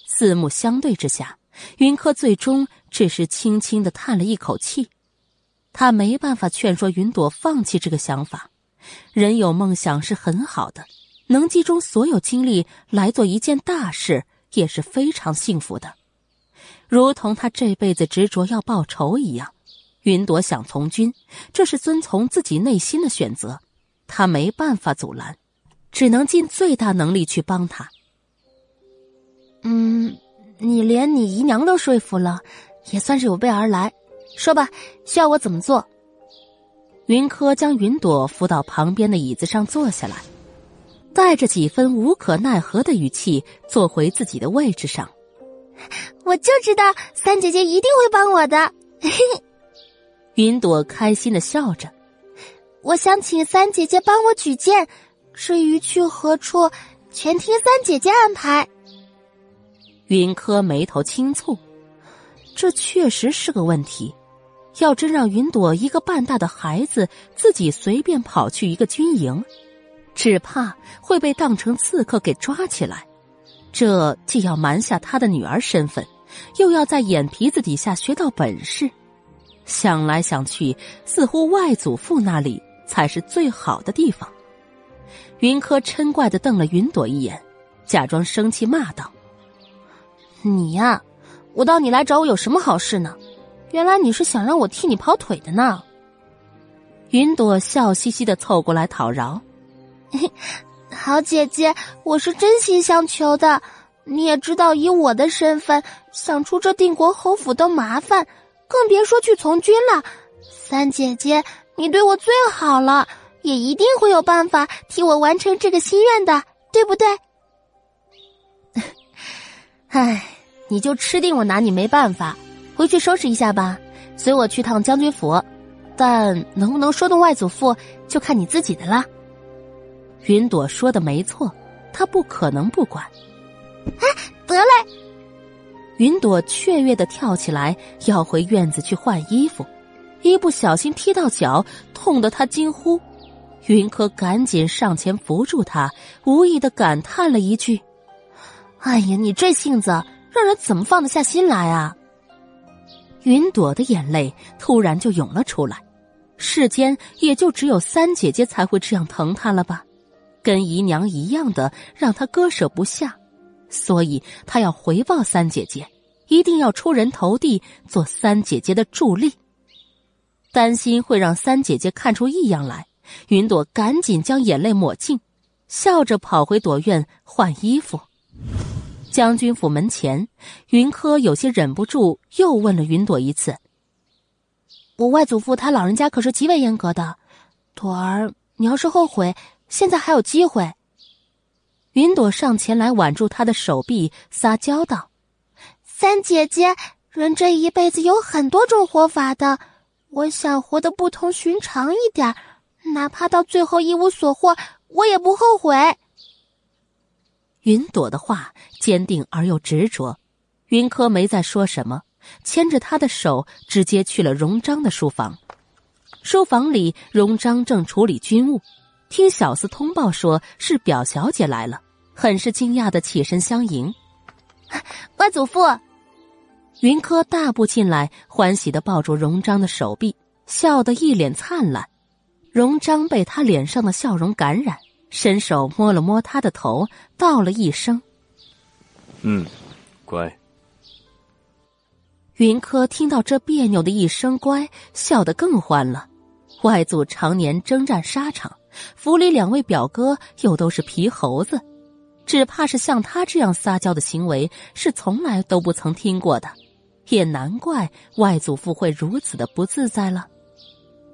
四目相对之下。云柯最终只是轻轻的叹了一口气，他没办法劝说云朵放弃这个想法。人有梦想是很好的，能集中所有精力来做一件大事也是非常幸福的。如同他这辈子执着要报仇一样，云朵想从军，这是遵从自己内心的选择，他没办法阻拦，只能尽最大能力去帮他。
嗯。你连你姨娘都说服了，也算是有备而来。说吧，需要我怎么做？
云柯将云朵扶到旁边的椅子上坐下来，带着几分无可奈何的语气坐回自己的位置上。
我就知道三姐姐一定会帮我的。<laughs>
云朵开心的笑着。
我想请三姐姐帮我举荐，至于去何处，全听三姐姐安排。
云柯眉头轻蹙，这确实是个问题。要真让云朵一个半大的孩子自己随便跑去一个军营，只怕会被当成刺客给抓起来。这既要瞒下他的女儿身份，又要在眼皮子底下学到本事。想来想去，似乎外祖父那里才是最好的地方。云柯嗔怪的瞪了云朵一眼，假装生气骂道：“
你呀，我到你来找我有什么好事呢？原来你是想让我替你跑腿的呢。”
云朵笑嘻嘻的凑过来讨饶：“嘿 <laughs>
好姐姐，我是真心相求的。你也知道，以我的身份，想出这定国侯府都麻烦，更别说去从军了。三姐姐，你对我最好了。”也一定会有办法替我完成这个心愿的，对不对？<laughs>
唉，你就吃定我拿你没办法，回去收拾一下吧，随我去趟将军府。但能不能说动外祖父，就看你自己的了。云朵说的没错，他不可能不管。
哎，得嘞！
云朵雀跃的跳起来，要回院子去换衣服，一不小心踢到脚，痛得他惊呼。云柯赶紧上前扶住他，无意的感叹了一句：“哎呀，你这性子，让人怎么放得下心来啊？”云朵的眼泪突然就涌了出来。世间也就只有三姐姐才会这样疼她了吧？跟姨娘一样的，让她割舍不下，所以她要回报三姐姐，一定要出人头地，做三姐姐的助力。担心会让三姐姐看出异样来。云朵赶紧将眼泪抹净，笑着跑回朵院换衣服。将军府门前，云柯有些忍不住，又问了云朵一次：“
我外祖父他老人家可是极为严格的，朵儿，你要是后悔，现在还有机会。”
云朵上前来挽住他的手臂，撒娇道：“
三姐姐，人这一辈子有很多种活法的，我想活得不同寻常一点。”哪怕到最后一无所获，我也不后悔。
云朵的话坚定而又执着，云柯没再说什么，牵着他的手直接去了荣章的书房。书房里，荣章正处理军务，听小厮通报说是表小姐来了，很是惊讶的起身相迎。
外祖父，
云柯大步进来，欢喜的抱住荣章的手臂，笑得一脸灿烂。荣章被他脸上的笑容感染，伸手摸了摸他的头，道了一声：“
嗯，乖。”
云柯听到这别扭的一声“乖”，笑得更欢了。外祖常年征战沙场，府里两位表哥又都是皮猴子，只怕是像他这样撒娇的行为是从来都不曾听过的，也难怪外祖父会如此的不自在了。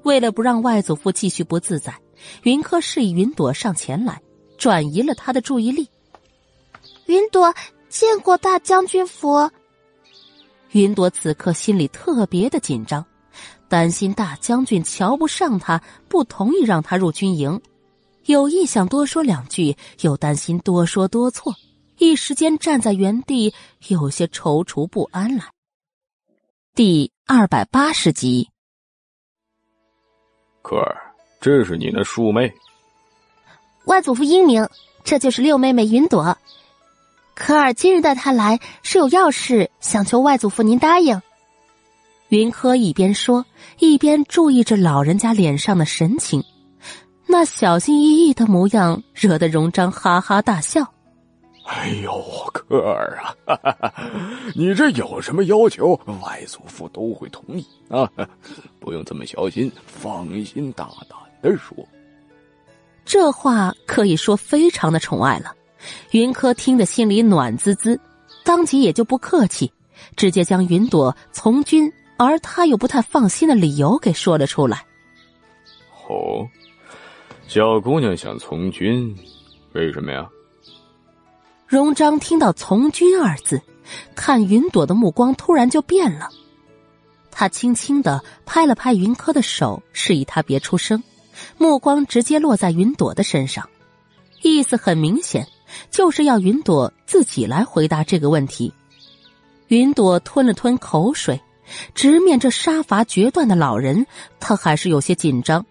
为了不让外祖父继续不自在，云柯示意云朵上前来，转移了他的注意力。
云朵见过大将军府。
云朵此刻心里特别的紧张，担心大将军瞧不上他，不同意让他入军营。有意想多说两句，又担心多说多错，一时间站在原地，有些踌躇不安来。第二百八十集。
可儿，这是你那庶妹。
外祖父英明，这就是六妹妹云朵。可儿今日带她来，是有要事想求外祖父您答应。
云柯一边说，一边注意着老人家脸上的神情，那小心翼翼的模样，惹得荣章哈哈大笑。
哎呦，可儿啊，你这有什么要求，外祖父都会同意啊，不用这么小心，放心大胆的说。
这话可以说非常的宠爱了。云柯听得心里暖滋滋，当即也就不客气，直接将云朵从军而他又不太放心的理由给说了出来。
哦，小姑娘想从军，为什么呀？
荣章听到“从军”二字，看云朵的目光突然就变了。他轻轻的拍了拍云柯的手，示意他别出声，目光直接落在云朵的身上，意思很明显，就是要云朵自己来回答这个问题。云朵吞了吞口水，直面这杀伐决断的老人，他还是有些紧张，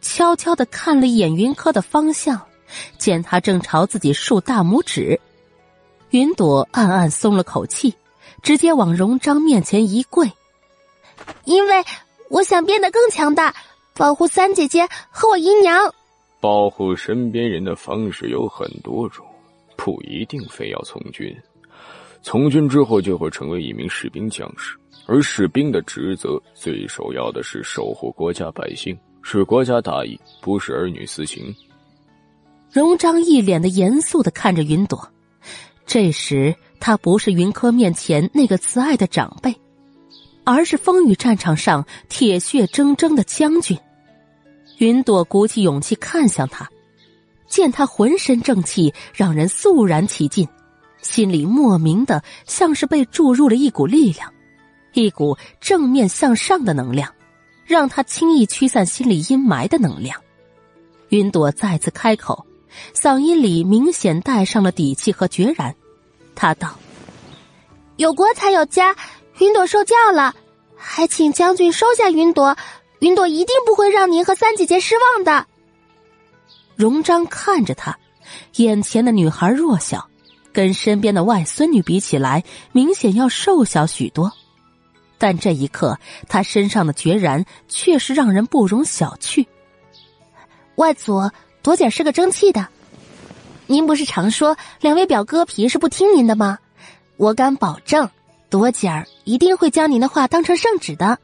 悄悄的看了一眼云柯的方向。见他正朝自己竖大拇指，云朵暗暗松了口气，直接往荣章面前一跪。
因为我想变得更强大，保护三姐姐和我姨娘。
保护身边人的方式有很多种，不一定非要从军。从军之后就会成为一名士兵将士，而士兵的职责最首要的是守护国家百姓，是国家大义，不是儿女私情。
荣章一脸的严肃的看着云朵，这时他不是云柯面前那个慈爱的长辈，而是风雨战场上铁血铮铮的将军。云朵鼓起勇气看向他，见他浑身正气，让人肃然起敬。心里莫名的像是被注入了一股力量，一股正面向上的能量，让他轻易驱散心理阴霾的能量。云朵再次开口，嗓音里明显带上了底气和决然。他道：“
有国才有家，云朵受教了，还请将军收下云朵。云朵一定不会让您和三姐姐失望的。”
荣章看着他，眼前的女孩弱小。跟身边的外孙女比起来，明显要瘦小许多，但这一刻，他身上的决然确实让人不容小觑。
外祖，朵姐是个争气的，您不是常说两位表哥皮是不听您的吗？我敢保证，朵姐儿一定会将您的话当成圣旨的，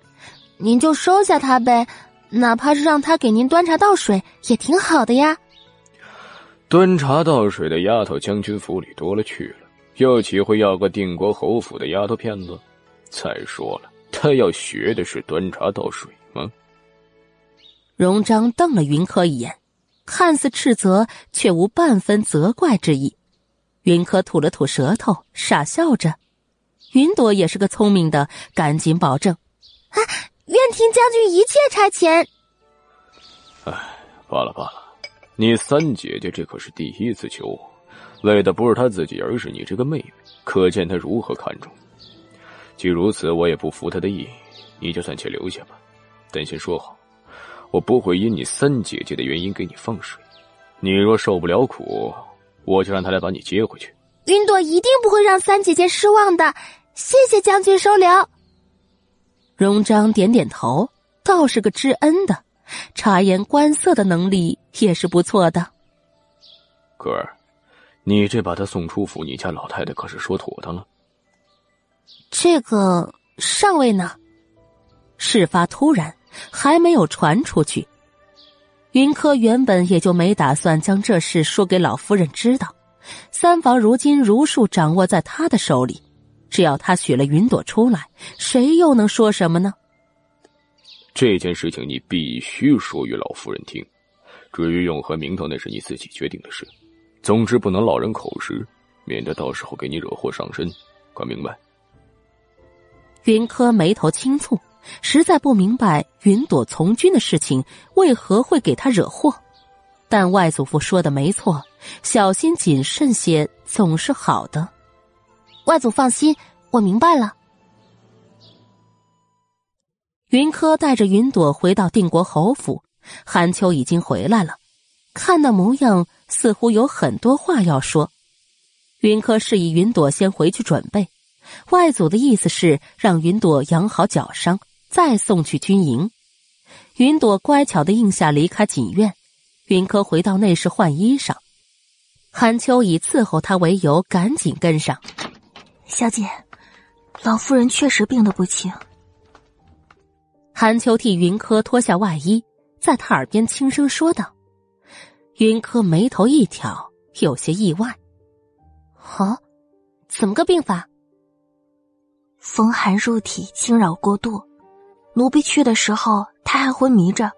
您就收下他呗，哪怕是让他给您端茶倒水，也挺好的呀。
端茶倒水的丫头，将军府里多了去了，又岂会要个定国侯府的丫头片子？再说了，他要学的是端茶倒水吗？
荣章瞪了云柯一眼，看似斥责，却无半分责怪之意。云柯吐了吐舌头，傻笑着。云朵也是个聪明的，赶紧保证：“
啊，愿听将军一切差遣。”
哎，罢了罢了。你三姐姐这可是第一次求我，为的不是她自己，而是你这个妹妹，可见她如何看重你。既如此，我也不服他的意，你就暂且留下吧。但先说好，我不会因你三姐姐的原因给你放水。你若受不了苦，我就让他来把你接回去。
云朵一定不会让三姐姐失望的，谢谢将军收留。
荣章点点头，倒是个知恩的。察言观色的能力也是不错的。
可儿，你这把他送出府，你家老太太可是说妥当了？
这个上尉呢？事发突然，还没有传出去。云柯原本也就没打算将这事说给老夫人知道。三房如今如数掌握在他的手里，只要他许了云朵出来，谁又能说什么呢？
这件事情你必须说与老夫人听，至于用何名头，那是你自己决定的事。总之不能落人口实，免得到时候给你惹祸上身。快明白？
云柯眉头轻蹙，实在不明白云朵从军的事情为何会给他惹祸。但外祖父说的没错，小心谨慎些总是好的。
外祖放心，我明白了。
云柯带着云朵回到定国侯府，韩秋已经回来了，看那模样，似乎有很多话要说。云柯示意云朵先回去准备，外祖的意思是让云朵养好脚伤，再送去军营。云朵乖巧的应下，离开锦院。云柯回到内室换衣裳，韩秋以伺候他为由，赶紧跟上。
小姐，老夫人确实病得不轻。
韩秋替云柯脱下外衣，在他耳边轻声说道：“云柯眉头一挑，有些意外。
哦，怎么个病法？风寒入体，惊扰过度。奴婢去的时候，他还昏迷着，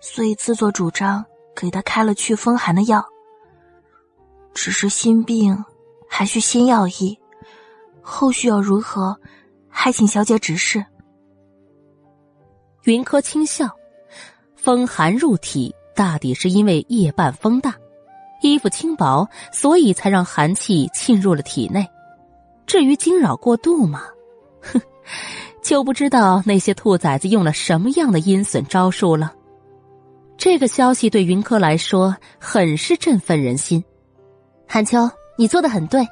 所以自作主张给他开了祛风寒的药。只是心病，还需先药医。后续要如何，还请小姐指示。”
云柯轻笑，风寒入体，大抵是因为夜半风大，衣服轻薄，所以才让寒气侵入了体内。至于惊扰过度嘛，哼，<laughs> 就不知道那些兔崽子用了什么样的阴损招数了。这个消息对云柯来说很是振奋人心。
韩秋，你做的很对，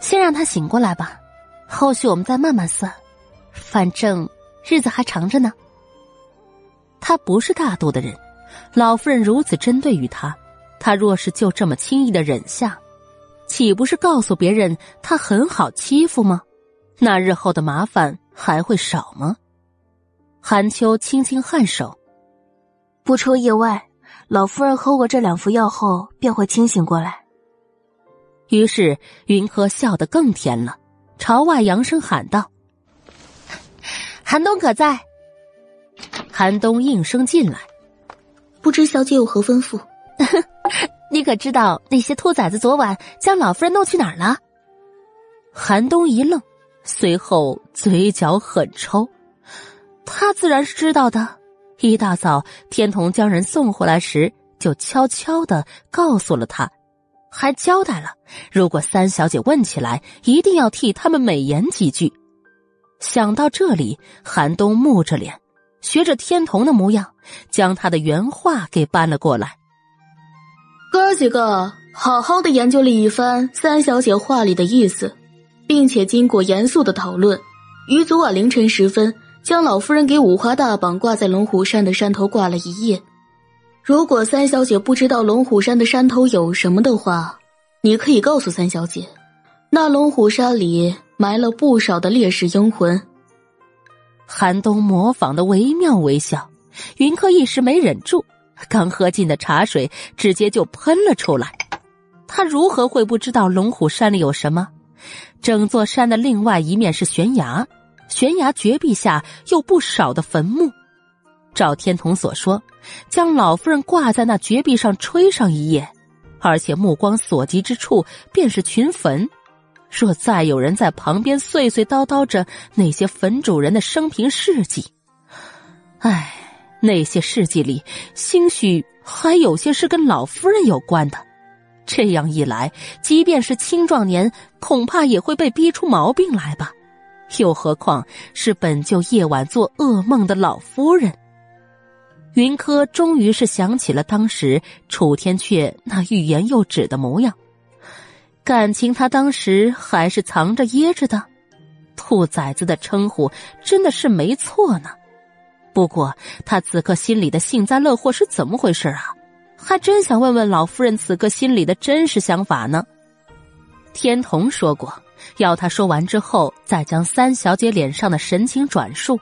先让他醒过来吧，后续我们再慢慢算，反正日子还长着呢。
他不是大度的人，老夫人如此针对于他，他若是就这么轻易的忍下，岂不是告诉别人他很好欺负吗？那日后的麻烦还会少吗？韩秋轻轻颔首，
不出意外，老夫人喝过这两服药后便会清醒过来。
于是云柯笑得更甜了，朝外扬声喊道：“
韩东可在？”
韩东应声进来，
不知小姐有何吩咐？
你可知道那些兔崽子昨晚将老夫人弄去哪儿了？
韩东一愣，随后嘴角狠抽。他自然是知道的。一大早，天童将人送回来时，就悄悄的告诉了他，还交代了，如果三小姐问起来，一定要替他们美言几句。想到这里，韩东木着脸。学着天童的模样，将他的原话给搬了过来。
哥几个好好的研究了一番三小姐话里的意思，并且经过严肃的讨论，于昨晚凌晨时分，将老夫人给五花大绑挂在龙虎山的山头挂了一夜。如果三小姐不知道龙虎山的山头有什么的话，你可以告诉三小姐，那龙虎山里埋了不少的烈士英魂。
韩东模仿的惟妙惟肖，云柯一时没忍住，刚喝进的茶水直接就喷了出来。他如何会不知道龙虎山里有什么？整座山的另外一面是悬崖，悬崖绝壁下有不少的坟墓。照天童所说，将老夫人挂在那绝壁上吹上一夜，而且目光所及之处便是群坟。若再有人在旁边碎碎叨叨着那些坟主人的生平事迹，唉，那些事迹里兴许还有些是跟老夫人有关的。这样一来，即便是青壮年，恐怕也会被逼出毛病来吧。又何况是本就夜晚做噩梦的老夫人。云柯终于是想起了当时楚天阙那欲言又止的模样。感情他当时还是藏着掖着的，兔崽子的称呼真的是没错呢。不过他此刻心里的幸灾乐祸是怎么回事啊？还真想问问老夫人此刻心里的真实想法呢。天童说过，要他说完之后再将三小姐脸上的神情转述，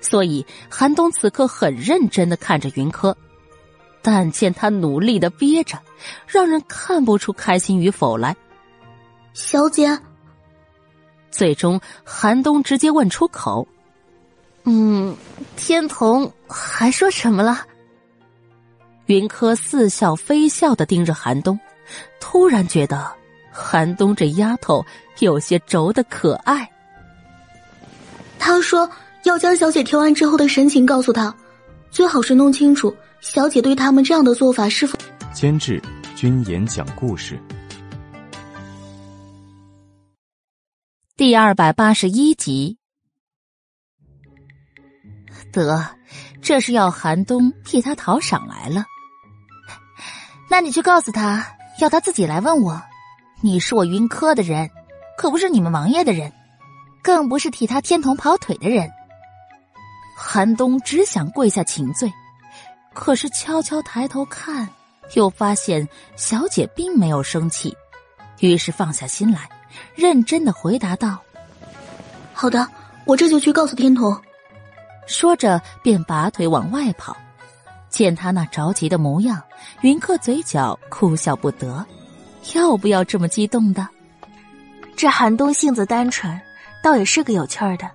所以韩东此刻很认真的看着云柯，但见他努力的憋着，让人看不出开心与否来。
小姐，
最终韩东直接问出口：“
嗯，天童还说什么了？”
云柯似笑非笑的盯着寒冬，突然觉得寒冬这丫头有些轴的可爱。
他说要将小姐调完之后的神情告诉他，最好是弄清楚小姐对他们这样的做法是否。
监制：君言讲故事。
第二百八十一集，
得，这是要寒冬替他讨赏来了。那你去告诉他，要他自己来问我。你是我云柯的人，可不是你们王爷的人，更不是替他天童跑腿的人。
韩东只想跪下请罪，可是悄悄抬头看，又发现小姐并没有生气，于是放下心来。认真的回答道：“
好的，我这就去告诉天童。”
说着便拔腿往外跑。见他那着急的模样，云客嘴角哭笑不得。要不要这么激动的？
这韩冬性子单纯，倒也是个有趣儿的。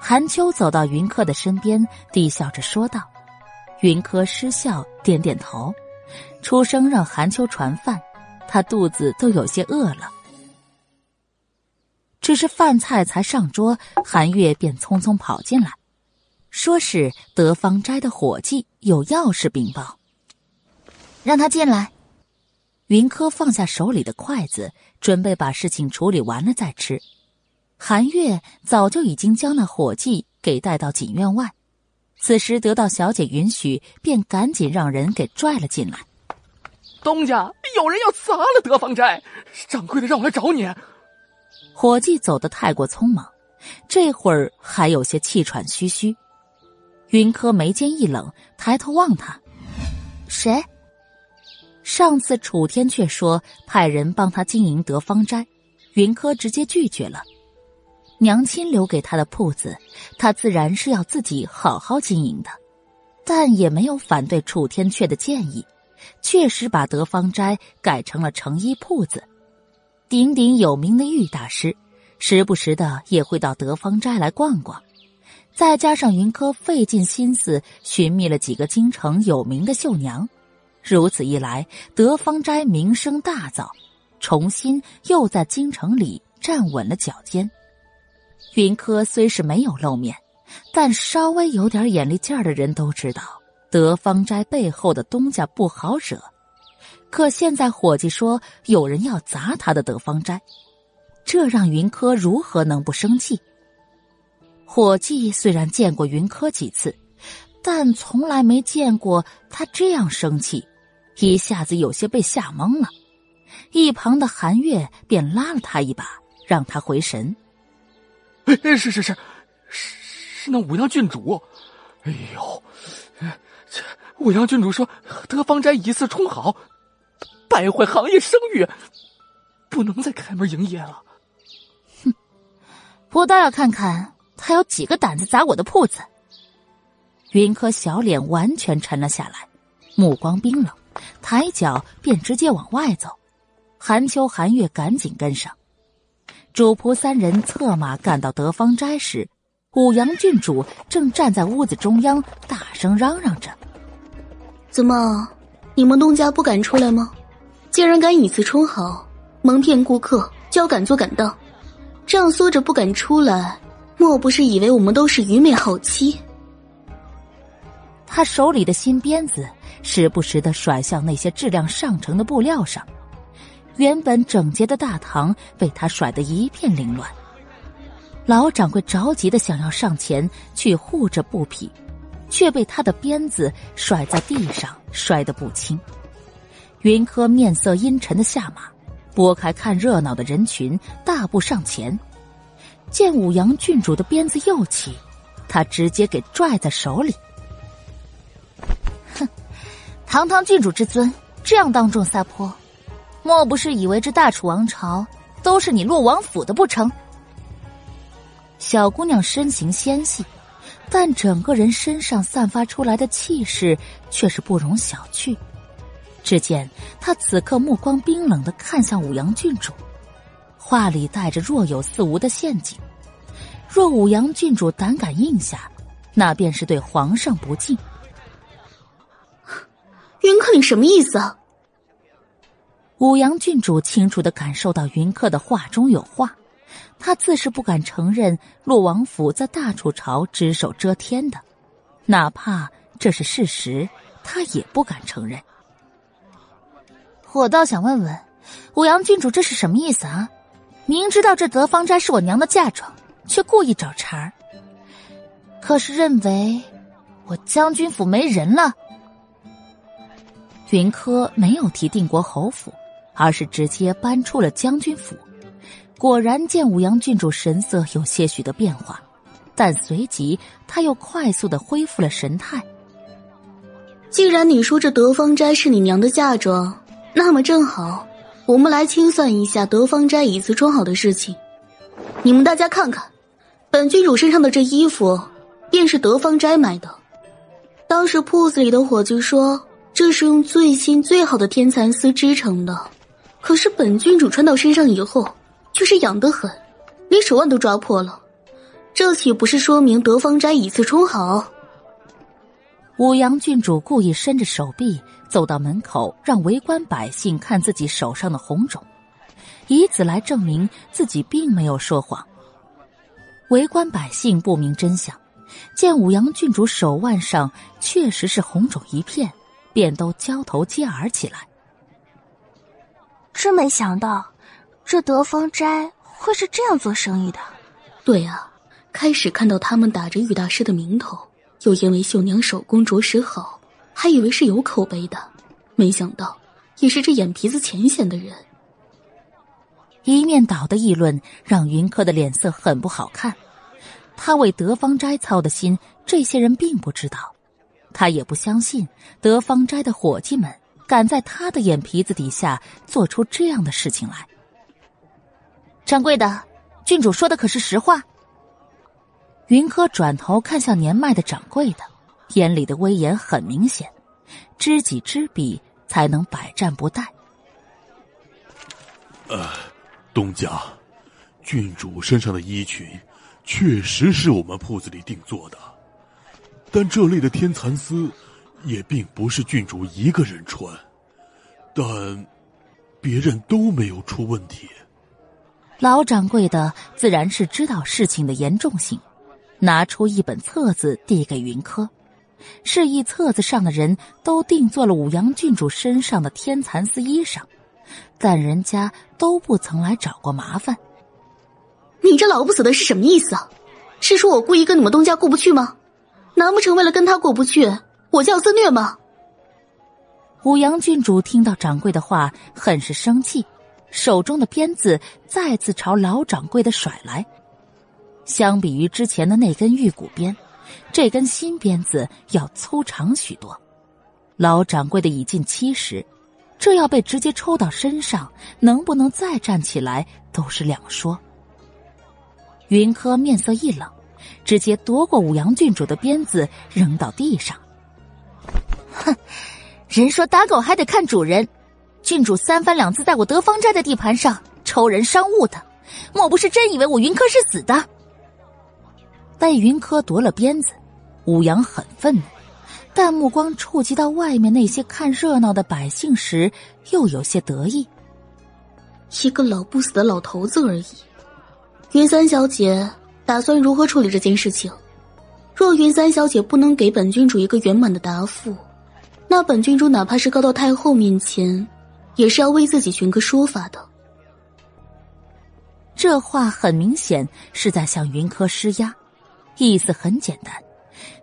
韩秋走到云客的身边，低笑着说道：“云柯失笑，点点头，出声让韩秋传饭。他肚子都有些饿了。”只是饭菜才上桌，韩月便匆匆跑进来，说是德芳斋的伙计有要事禀报，
让他进来。
云柯放下手里的筷子，准备把事情处理完了再吃。韩月早就已经将那伙计给带到锦院外，此时得到小姐允许，便赶紧让人给拽了进来。
东家，有人要砸了德芳斋，掌柜的让我来找你。
伙计走得太过匆忙，这会儿还有些气喘吁吁。云柯眉间一冷，抬头望他：“谁？”上次楚天却说派人帮他经营德芳斋，云柯直接拒绝了。娘亲留给他的铺子，他自然是要自己好好经营的，但也没有反对楚天阙的建议，确实把德芳斋改成了成衣铺子。鼎鼎有名的玉大师，时不时的也会到德芳斋来逛逛。再加上云柯费尽心思寻觅了几个京城有名的绣娘，如此一来，德芳斋名声大噪，重新又在京城里站稳了脚尖。云柯虽是没有露面，但稍微有点眼力劲儿的人都知道德芳斋背后的东家不好惹。可现在伙计说有人要砸他的德芳斋，这让云柯如何能不生气？伙计虽然见过云柯几次，但从来没见过他这样生气，一下子有些被吓懵了。一旁的韩月便拉了他一把，让他回神。
是是是，是是那五阳郡主。哎呦，这五阳郡主说德芳斋以次充好，败坏行业声誉，不能再开门营业了。
哼，我倒要看看他有几个胆子砸我的铺子。云柯小脸完全沉了下来，目光冰冷，抬脚便直接往外走。韩秋、韩月赶紧跟上。主仆三人策马赶到德芳斋时，五阳郡主正站在屋子中央，大声嚷嚷着：“
怎么，你们东家不敢出来吗？竟然敢以次充好，蒙骗顾客，就要敢做敢当。这样缩着不敢出来，莫不是以为我们都是愚昧好妻？”
他手里的新鞭子时不时的甩向那些质量上乘的布料上。原本整洁的大堂被他甩得一片凌乱，老掌柜着急的想要上前去护着布匹，却被他的鞭子甩在地上，摔得不轻。云柯面色阴沉的下马，拨开看热闹的人群，大步上前，见五阳郡主的鞭子又起，他直接给拽在手里。哼，堂堂郡主之尊，这样当众撒泼！莫不是以为这大楚王朝都是你洛王府的不成？小姑娘身形纤细，但整个人身上散发出来的气势却是不容小觑。只见她此刻目光冰冷的看向五阳郡主，话里带着若有似无的陷阱。若武阳郡主胆敢应下，那便是对皇上不敬。
云客，你什么意思啊？
五阳郡主清楚的感受到云客的话中有话，他自是不敢承认洛王府在大楚朝只手遮天的，哪怕这是事实，他也不敢承认。我倒想问问，武阳郡主这是什么意思啊？明知道这德芳斋是我娘的嫁妆，却故意找茬儿，可是认为我将军府没人了？云柯没有提定国侯府。而是直接搬出了将军府，果然见五阳郡主神色有些许的变化，但随即他又快速的恢复了神态。
既然你说这德芳斋是你娘的嫁妆，那么正好，我们来清算一下德芳斋以次装好的事情。你们大家看看，本郡主身上的这衣服，便是德芳斋买的。当时铺子里的伙计说，这是用最新最好的天蚕丝织成的。可是本郡主穿到身上以后，却是痒得很，连手腕都抓破了。这岂不是说明德芳斋以次充好？
五阳郡主故意伸着手臂走到门口，让围观百姓看自己手上的红肿，以此来证明自己并没有说谎。围观百姓不明真相，见武阳郡主手腕上确实是红肿一片，便都交头接耳起来。
真没想到，这德芳斋会是这样做生意的。
对啊，开始看到他们打着玉大师的名头，又因为秀娘手工着实好，还以为是有口碑的，没想到也是这眼皮子浅显的人。
一面倒的议论让云柯的脸色很不好看，他为德芳斋操的心这些人并不知道，他也不相信德芳斋的伙计们敢在他的眼皮子底下做出这样的事情来。
掌柜的，郡主说的可是实话？
云柯转头看向年迈的掌柜的，眼里的威严很明显，知己知彼，才能百战不殆。
呃，东家，郡主身上的衣裙，确实是我们铺子里定做的，但这类的天蚕丝，也并不是郡主一个人穿，但别人都没有出问题。
老掌柜的自然是知道事情的严重性。拿出一本册子递给云柯，示意册子上的人都定做了五阳郡主身上的天蚕丝衣裳，但人家都不曾来找过麻烦。
你这老不死的是什么意思啊？是说我故意跟你们东家过不去吗？难不成为了跟他过不去，我就要自虐吗？
五阳郡主听到掌柜的话，很是生气，手中的鞭子再次朝老掌柜的甩来。相比于之前的那根玉骨鞭，这根新鞭子要粗长许多。老掌柜的已近七十，这要被直接抽到身上，能不能再站起来都是两说。云柯面色一冷，直接夺过五阳郡主的鞭子扔到地上。
哼，人说打狗还得看主人，郡主三番两次在我德芳斋的地盘上抽人伤物的，莫不是真以为我云柯是死的？
被云柯夺了鞭子，武阳很愤怒，但目光触及到外面那些看热闹的百姓时，又有些得意。
一个老不死的老头子而已。云三小姐打算如何处理这件事情？若云三小姐不能给本郡主一个圆满的答复，那本郡主哪怕是告到太后面前，也是要为自己寻个说法的。
这话很明显是在向云柯施压。意思很简单，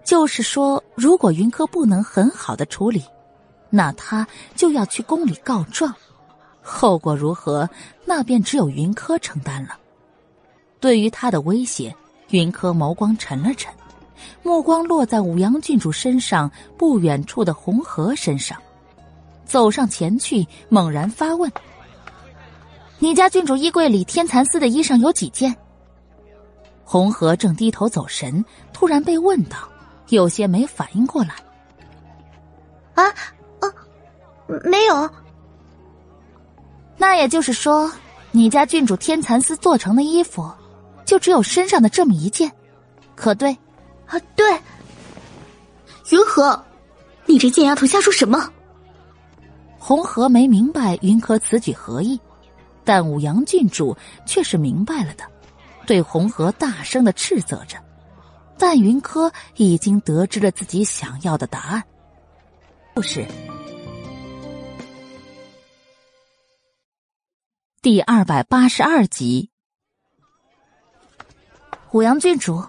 就是说，如果云柯不能很好的处理，那他就要去宫里告状，后果如何，那便只有云柯承担了。对于他的威胁，云柯眸光沉了沉，目光落在五阳郡主身上不远处的红河身上，走上前去，猛然发问：“
你家郡主衣柜里天蚕丝的衣裳有几件？”
红河正低头走神，突然被问到，有些没反应过来。
啊啊，没有。
那也就是说，你家郡主天蚕丝做成的衣服，就只有身上的这么一件，可对？
啊，对。
云河，你这贱丫头瞎说什么？
红河没明白云柯此举何意，但五阳郡主却是明白了的。对红河大声的斥责着，但云柯已经得知了自己想要的答案。故事第二百八十二集。
五阳郡主，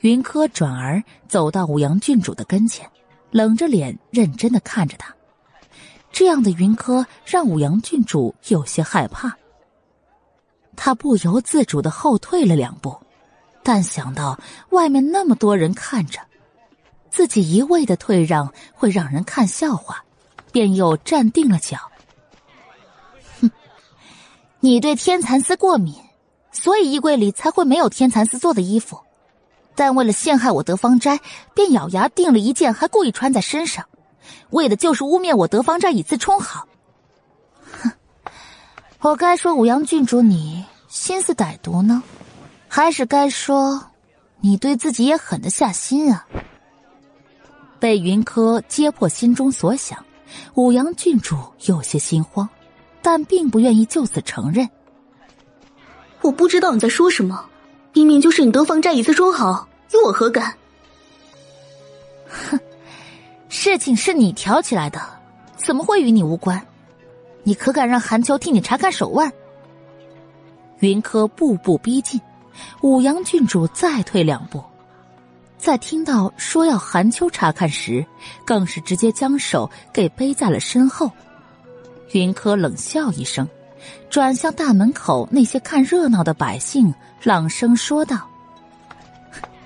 云柯转而走到五阳郡主的跟前，冷着脸认真的看着他。这样的云柯让五阳郡主有些害怕。他不由自主的后退了两步，但想到外面那么多人看着，自己一味的退让会让人看笑话，便又站定了脚。
哼，你对天蚕丝过敏，所以衣柜里才会没有天蚕丝做的衣服。但为了陷害我德芳斋，便咬牙订了一件，还故意穿在身上，为的就是污蔑我德芳斋以次充好。哼，我该说五阳郡主你。心思歹毒呢，还是该说，你对自己也狠得下心啊！
被云柯揭破心中所想，五阳郡主有些心慌，但并不愿意就此承认。
我不知道你在说什么，明明就是你德芳斋以次充好，与我何干？
哼，事情是你挑起来的，怎么会与你无关？你可敢让韩秋替你查看手腕？
云柯步步逼近，五阳郡主再退两步，在听到说要韩秋查看时，更是直接将手给背在了身后。云柯冷笑一声，转向大门口那些看热闹的百姓，朗声说道：“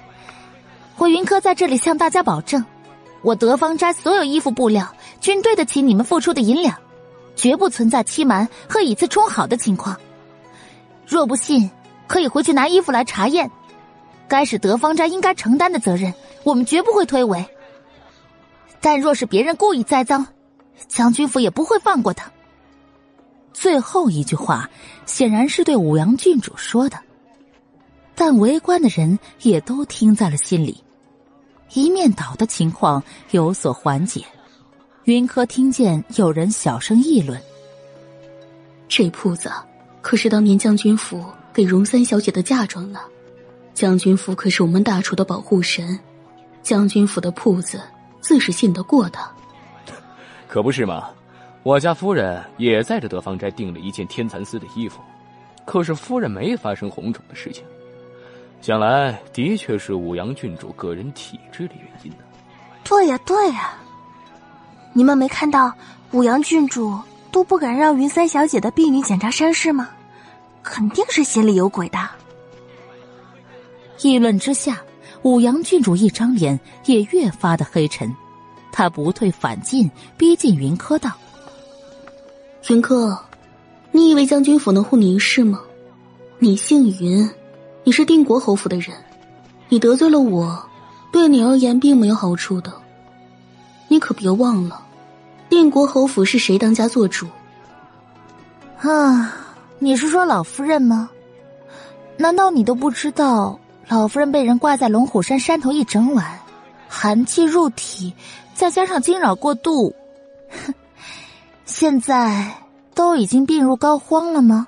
<laughs> 我云柯在这里向大家保证，我德芳斋所有衣服布料均对得起你们付出的银两，绝不存在欺瞒和以次充好的情况。若不信，可以回去拿衣服来查验。该是德芳斋应该承担的责任，我们绝不会推诿。但若是别人故意栽赃，将军府也不会放过他。最后一句话显然是对武阳郡主说的，但围观的人也都听在了心里。一面倒的情况有所缓解，云柯听见有人小声议论：“
这铺子可是当年将军府给荣三小姐的嫁妆呢。”将军府可是我们大厨的保护神，将军府的铺子自是信得过的。<laughs>
可不是嘛，我家夫人也在这德芳斋订了一件天蚕丝的衣服，可是夫人没发生红肿的事情，想来的确是武阳郡主个人体质的原因呢。
对呀对呀，你们没看到武阳郡主都不敢让云三小姐的婢女检查身世吗？肯定是心里有鬼的。
议论之下，武阳郡主一张脸也越发的黑沉，他不退反进，逼近云柯道：“
云柯，你以为将军府能护你一世吗？你姓云，你是定国侯府的人，你得罪了我，对你而言并没有好处的。你可别忘了，定国侯府是谁当家做主？
啊，你是说老夫人吗？难道你都不知道？”老夫人被人挂在龙虎山山头一整晚，寒气入体，再加上惊扰过度，哼，<laughs> 现在都已经病入膏肓了吗？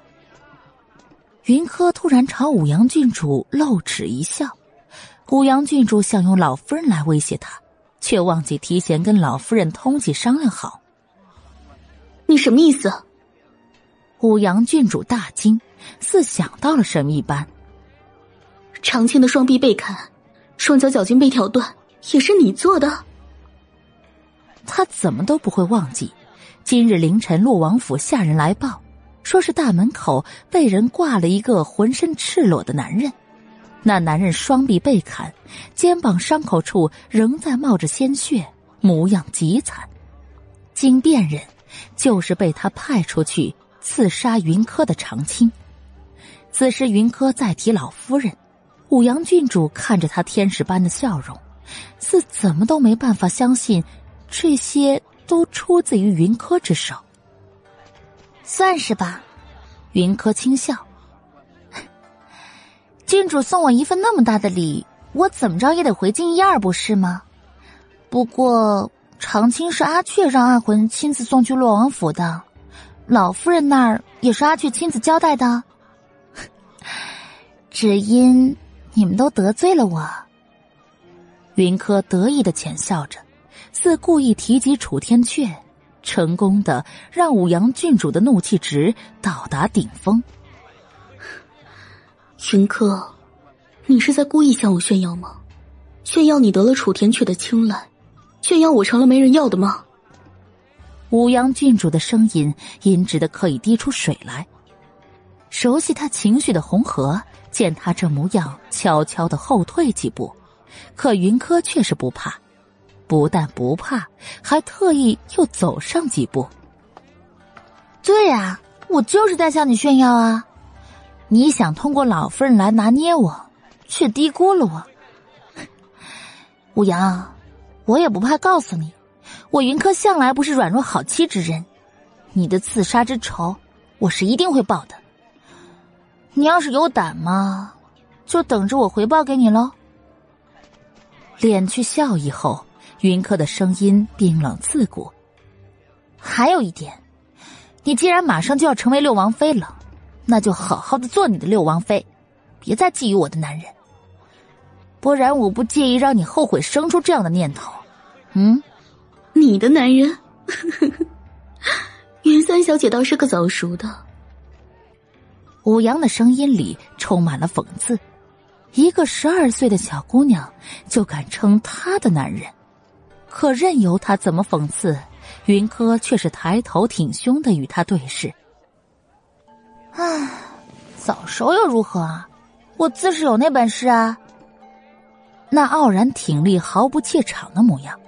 云柯突然朝武阳郡主露齿一笑，武阳郡主想用老夫人来威胁他，却忘记提前跟老夫人通气商量好。
你什么意思？
武阳郡主大惊，似想到了什么一般。
长青的双臂被砍，双脚脚筋被挑断，也是你做的。
他怎么都不会忘记，今日凌晨洛王府下人来报，说是大门口被人挂了一个浑身赤裸的男人。那男人双臂被砍，肩膀伤口处仍在冒着鲜血，模样极惨。经辨认，就是被他派出去刺杀云柯的长青。此时云柯再提老夫人。武阳郡主看着他天使般的笑容，似怎么都没办法相信，这些都出自于云柯之手。算是吧，云柯轻笑。郡主送我一份那么大的礼，我怎么着也得回敬一二，不是吗？不过长青是阿雀让阿魂亲自送去洛王府的，老夫人那儿也是阿雀亲自交代的，<laughs> 只因。你们都得罪了我。云柯得意的浅笑着，似故意提及楚天阙，成功的让武阳郡主的怒气值到达顶峰。
云柯，你是在故意向我炫耀吗？炫耀你得了楚天阙的青睐，炫耀我成了没人要的吗？
武阳郡主的声音阴直的可以滴出水来。熟悉他情绪的红河。见他这模样，悄悄的后退几步，可云柯却是不怕，不但不怕，还特意又走上几步。对呀，我就是在向你炫耀啊！你想通过老夫人来拿捏我，却低估了我。<laughs> 武阳，我也不怕告诉你，我云柯向来不是软弱好欺之人，你的刺杀之仇，我是一定会报的。你要是有胆嘛，就等着我回报给你喽。敛去笑意后，云柯的声音冰冷刺骨。还有一点，你既然马上就要成为六王妃了，那就好好的做你的六王妃，别再觊觎我的男人。不然我不介意让你后悔生出这样的念头。嗯，
你的男人，<laughs> 云三小姐倒是个早熟的。
武阳的声音里充满了讽刺，一个十二岁的小姑娘就敢称他的男人，可任由他怎么讽刺，云柯却是抬头挺胸的与他对视。唉，早熟又如何啊？我自是有那本事啊！那傲然挺立、毫不怯场的模样，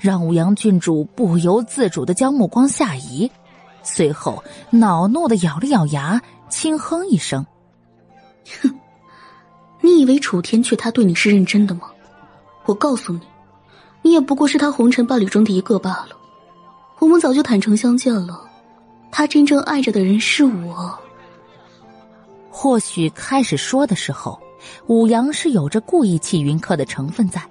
让武阳郡主不由自主的将目光下移，随后恼怒的咬了咬牙，轻哼一声：“
哼，<laughs> 你以为楚天阙他对你是认真的吗？我告诉你，你也不过是他红尘伴侣中的一个罢了。我们早就坦诚相见了，他真正爱着的人是我。”
或许开始说的时候。武阳是有着故意气云客的成分在，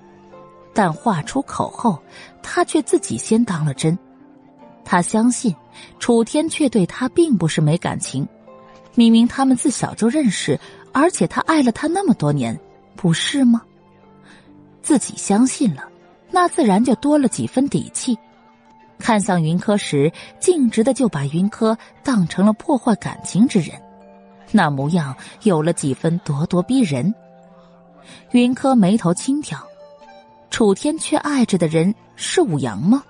但话出口后，他却自己先当了真。他相信楚天却对他并不是没感情，明明他们自小就认识，而且他爱了他那么多年，不是吗？自己相信了，那自然就多了几分底气。看向云柯时，径直的就把云柯当成了破坏感情之人。那模样有了几分咄咄逼人。云柯眉头轻挑，楚天却爱着的人是武阳吗？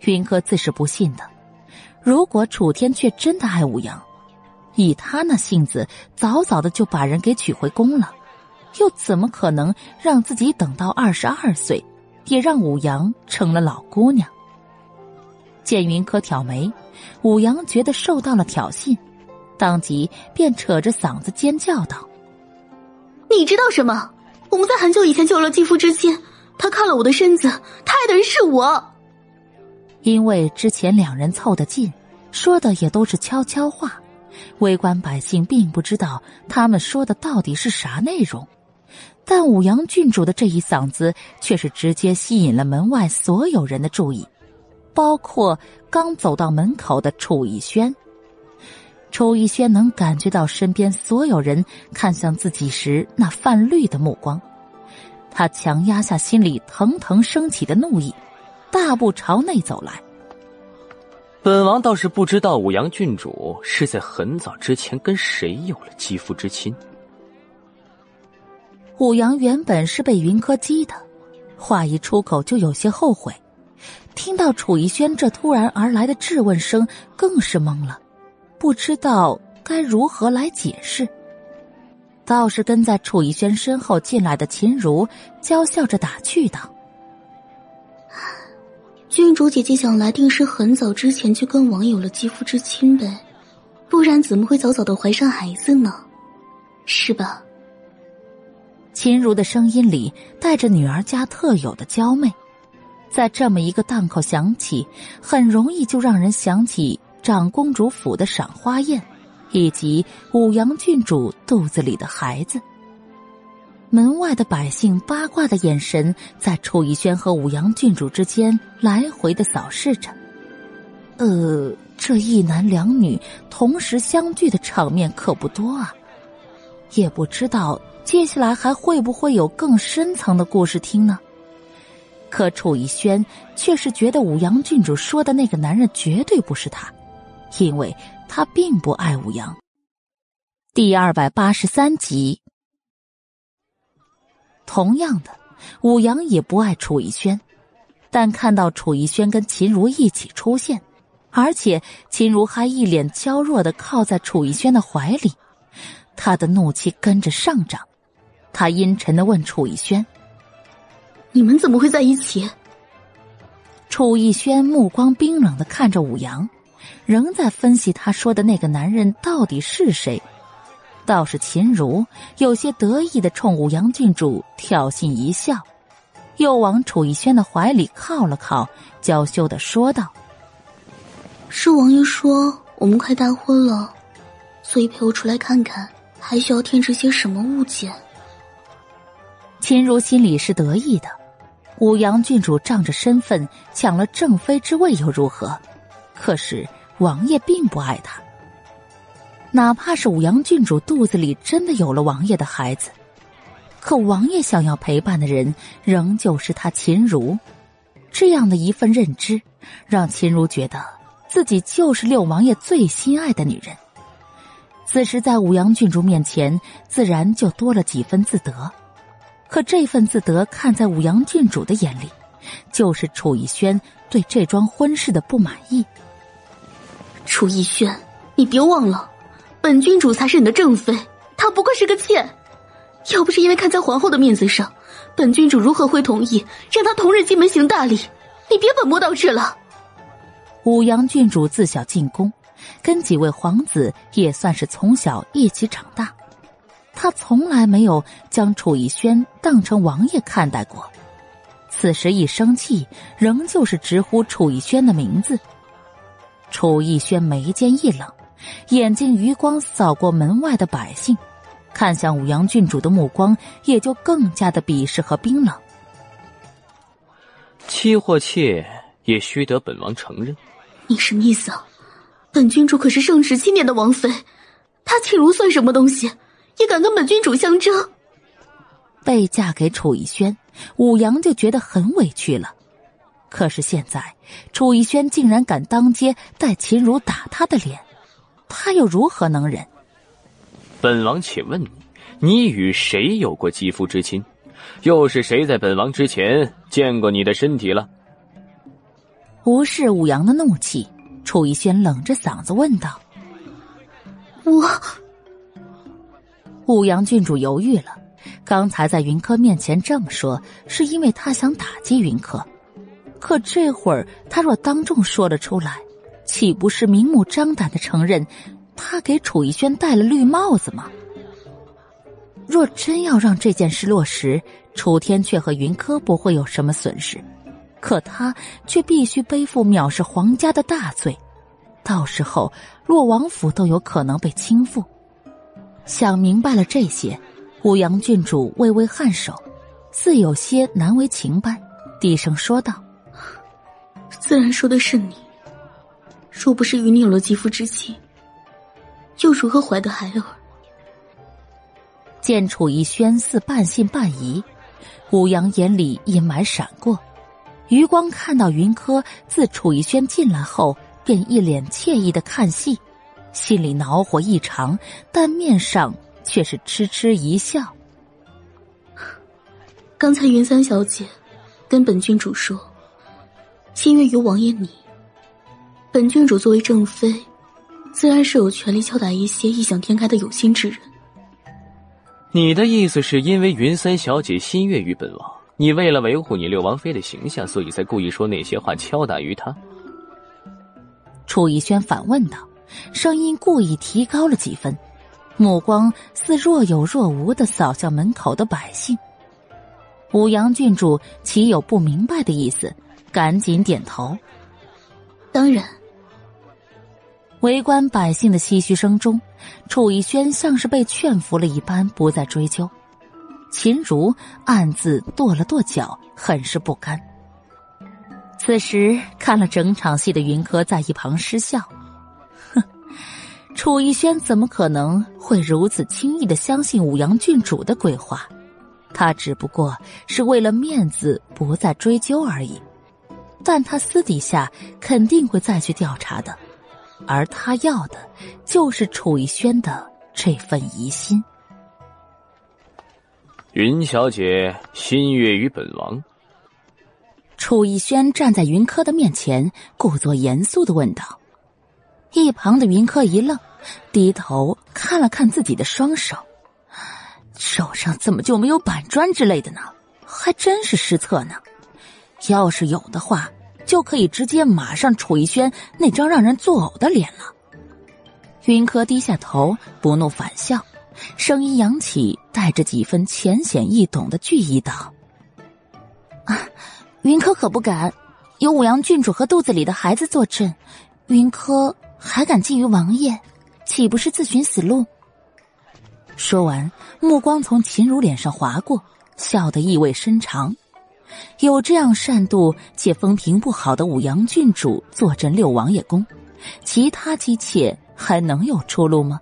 云柯自是不信的。如果楚天却真的爱武阳，以他那性子，早早的就把人给娶回宫了，又怎么可能让自己等到二十二岁，也让武阳成了老姑娘？见云柯挑眉，武阳觉得受到了挑衅。当即便扯着嗓子尖叫道：“
你知道什么？我们在很久以前就有了肌肤之亲。他看了我的身子，他爱的人是我。
因为之前两人凑得近，说的也都是悄悄话，围观百姓并不知道他们说的到底是啥内容。但武阳郡主的这一嗓子却是直接吸引了门外所有人的注意，包括刚走到门口的楚逸轩。”楚逸轩能感觉到身边所有人看向自己时那泛绿的目光，他强压下心里腾腾升起的怒意，大步朝内走来。
本王倒是不知道武阳郡主是在很早之前跟谁有了肌肤之亲。
武阳原本是被云柯激的，话一出口就有些后悔，听到楚逸轩这突然而来的质问声，更是懵了。不知道该如何来解释，倒是跟在楚逸轩身后进来的秦如娇笑着打趣道：“
郡主姐姐想来，定是很早之前就跟王有了肌肤之亲呗，不然怎么会早早的怀上孩子呢？是吧？”
秦如的声音里带着女儿家特有的娇媚，在这么一个档口响起，很容易就让人想起。长公主府的赏花宴，以及武阳郡主肚子里的孩子。门外的百姓八卦的眼神在楚逸轩和武阳郡主之间来回的扫视着。呃，这一男两女同时相聚的场面可不多啊，也不知道接下来还会不会有更深层的故事听呢？可楚逸轩却是觉得武阳郡主说的那个男人绝对不是他。因为他并不爱武阳。第二百八十三集，同样的，武阳也不爱楚逸轩，但看到楚逸轩跟秦如一起出现，而且秦如还一脸娇弱的靠在楚逸轩的怀里，他的怒气跟着上涨。他阴沉的问楚逸轩：“
你们怎么会在一起？”
楚逸轩目光冰冷的看着武阳。仍在分析他说的那个男人到底是谁，倒是秦如有些得意的冲武阳郡主挑衅一笑，又往楚逸轩的怀里靠了靠，娇羞的说道：“
是王爷说我们快大婚了，所以陪我出来看看，还需要添置些什么物件。”
秦如心里是得意的，武阳郡主仗着身份抢了正妃之位又如何？可是王爷并不爱他，哪怕是武阳郡主肚子里真的有了王爷的孩子，可王爷想要陪伴的人仍旧是他秦如。这样的一份认知，让秦如觉得自己就是六王爷最心爱的女人。此时在武阳郡主面前，自然就多了几分自得。可这份自得，看在武阳郡主的眼里，就是楚逸轩对这桩婚事的不满意。
楚逸轩，你别忘了，本郡主才是你的正妃，她不过是个妾。要不是因为看在皇后的面子上，本郡主如何会同意让他同日进门行大礼？你别本末倒置了。
武阳郡主自小进宫，跟几位皇子也算是从小一起长大，他从来没有将楚逸轩当成王爷看待过。此时一生气，仍旧是直呼楚逸轩的名字。楚逸轩眉间一冷，眼睛余光扫过门外的百姓，看向武阳郡主的目光也就更加的鄙视和冰冷。
妻或妾，也须得本王承认。
你什么意思啊？本君主可是圣旨钦点的王妃，她岂如算什么东西，也敢跟本君主相争？
被嫁给楚逸轩，武阳就觉得很委屈了。可是现在，楚逸轩竟然敢当街带秦如打他的脸，他又如何能忍？
本王且问你，你与谁有过肌肤之亲？又是谁在本王之前见过你的身体了？
无视武阳的怒气，楚逸轩冷着嗓子问道：“
我……”
武阳郡主犹豫了，刚才在云柯面前这么说，是因为他想打击云柯。可这会儿，他若当众说了出来，岂不是明目张胆的承认他给楚逸轩戴了绿帽子吗？若真要让这件事落实，楚天阙和云柯不会有什么损失，可他却必须背负藐视皇家的大罪，到时候洛王府都有可能被倾覆。想明白了这些，武阳郡主微微颔首，似有些难为情般，低声说道。
自然说的是你。若不是与你有了肌肤之亲，又如何怀得孩儿？
见楚逸轩似半信半疑，武阳眼里阴霾闪过，余光看到云柯自楚逸轩进来后，便一脸惬意的看戏，心里恼火异常，但面上却是痴痴一笑。
刚才云三小姐跟本郡主说。心愿由王爷你。本郡主作为正妃，自然是有权利敲打一些异想天开的有心之人。
你的意思是因为云三小姐心悦于本王，你为了维护你六王妃的形象，所以才故意说那些话敲打于她？
楚逸轩反问道，声音故意提高了几分，目光似若有若无的扫向门口的百姓。武阳郡主岂有不明白的意思？赶紧点头。
当然，
围观百姓的唏嘘声中，楚逸轩像是被劝服了一般，不再追究。秦如暗自跺了跺脚，很是不甘。此时看了整场戏的云柯在一旁失笑：“哼，楚逸轩怎么可能会如此轻易的相信武阳郡主的鬼话？他只不过是为了面子，不再追究而已。”但他私底下肯定会再去调查的，而他要的，就是楚逸轩的这份疑心。
云小姐心悦于本王。
楚逸轩站在云柯的面前，故作严肃的问道。一旁的云柯一愣，低头看了看自己的双手，手上怎么就没有板砖之类的呢？还真是失策呢。要是有的话，就可以直接马上楚逸轩那张让人作呕的脸了。云柯低下头，不怒反笑，声音扬起，带着几分浅显易懂的惧意道：“啊，云柯可不敢，有五阳郡主和肚子里的孩子坐镇，云柯还敢觊觎王爷，岂不是自寻死路？”说完，目光从秦如脸上划过，笑得意味深长。有这样善妒且风评不好的武阳郡主坐镇六王爷宫，其他姬妾还能有出路吗？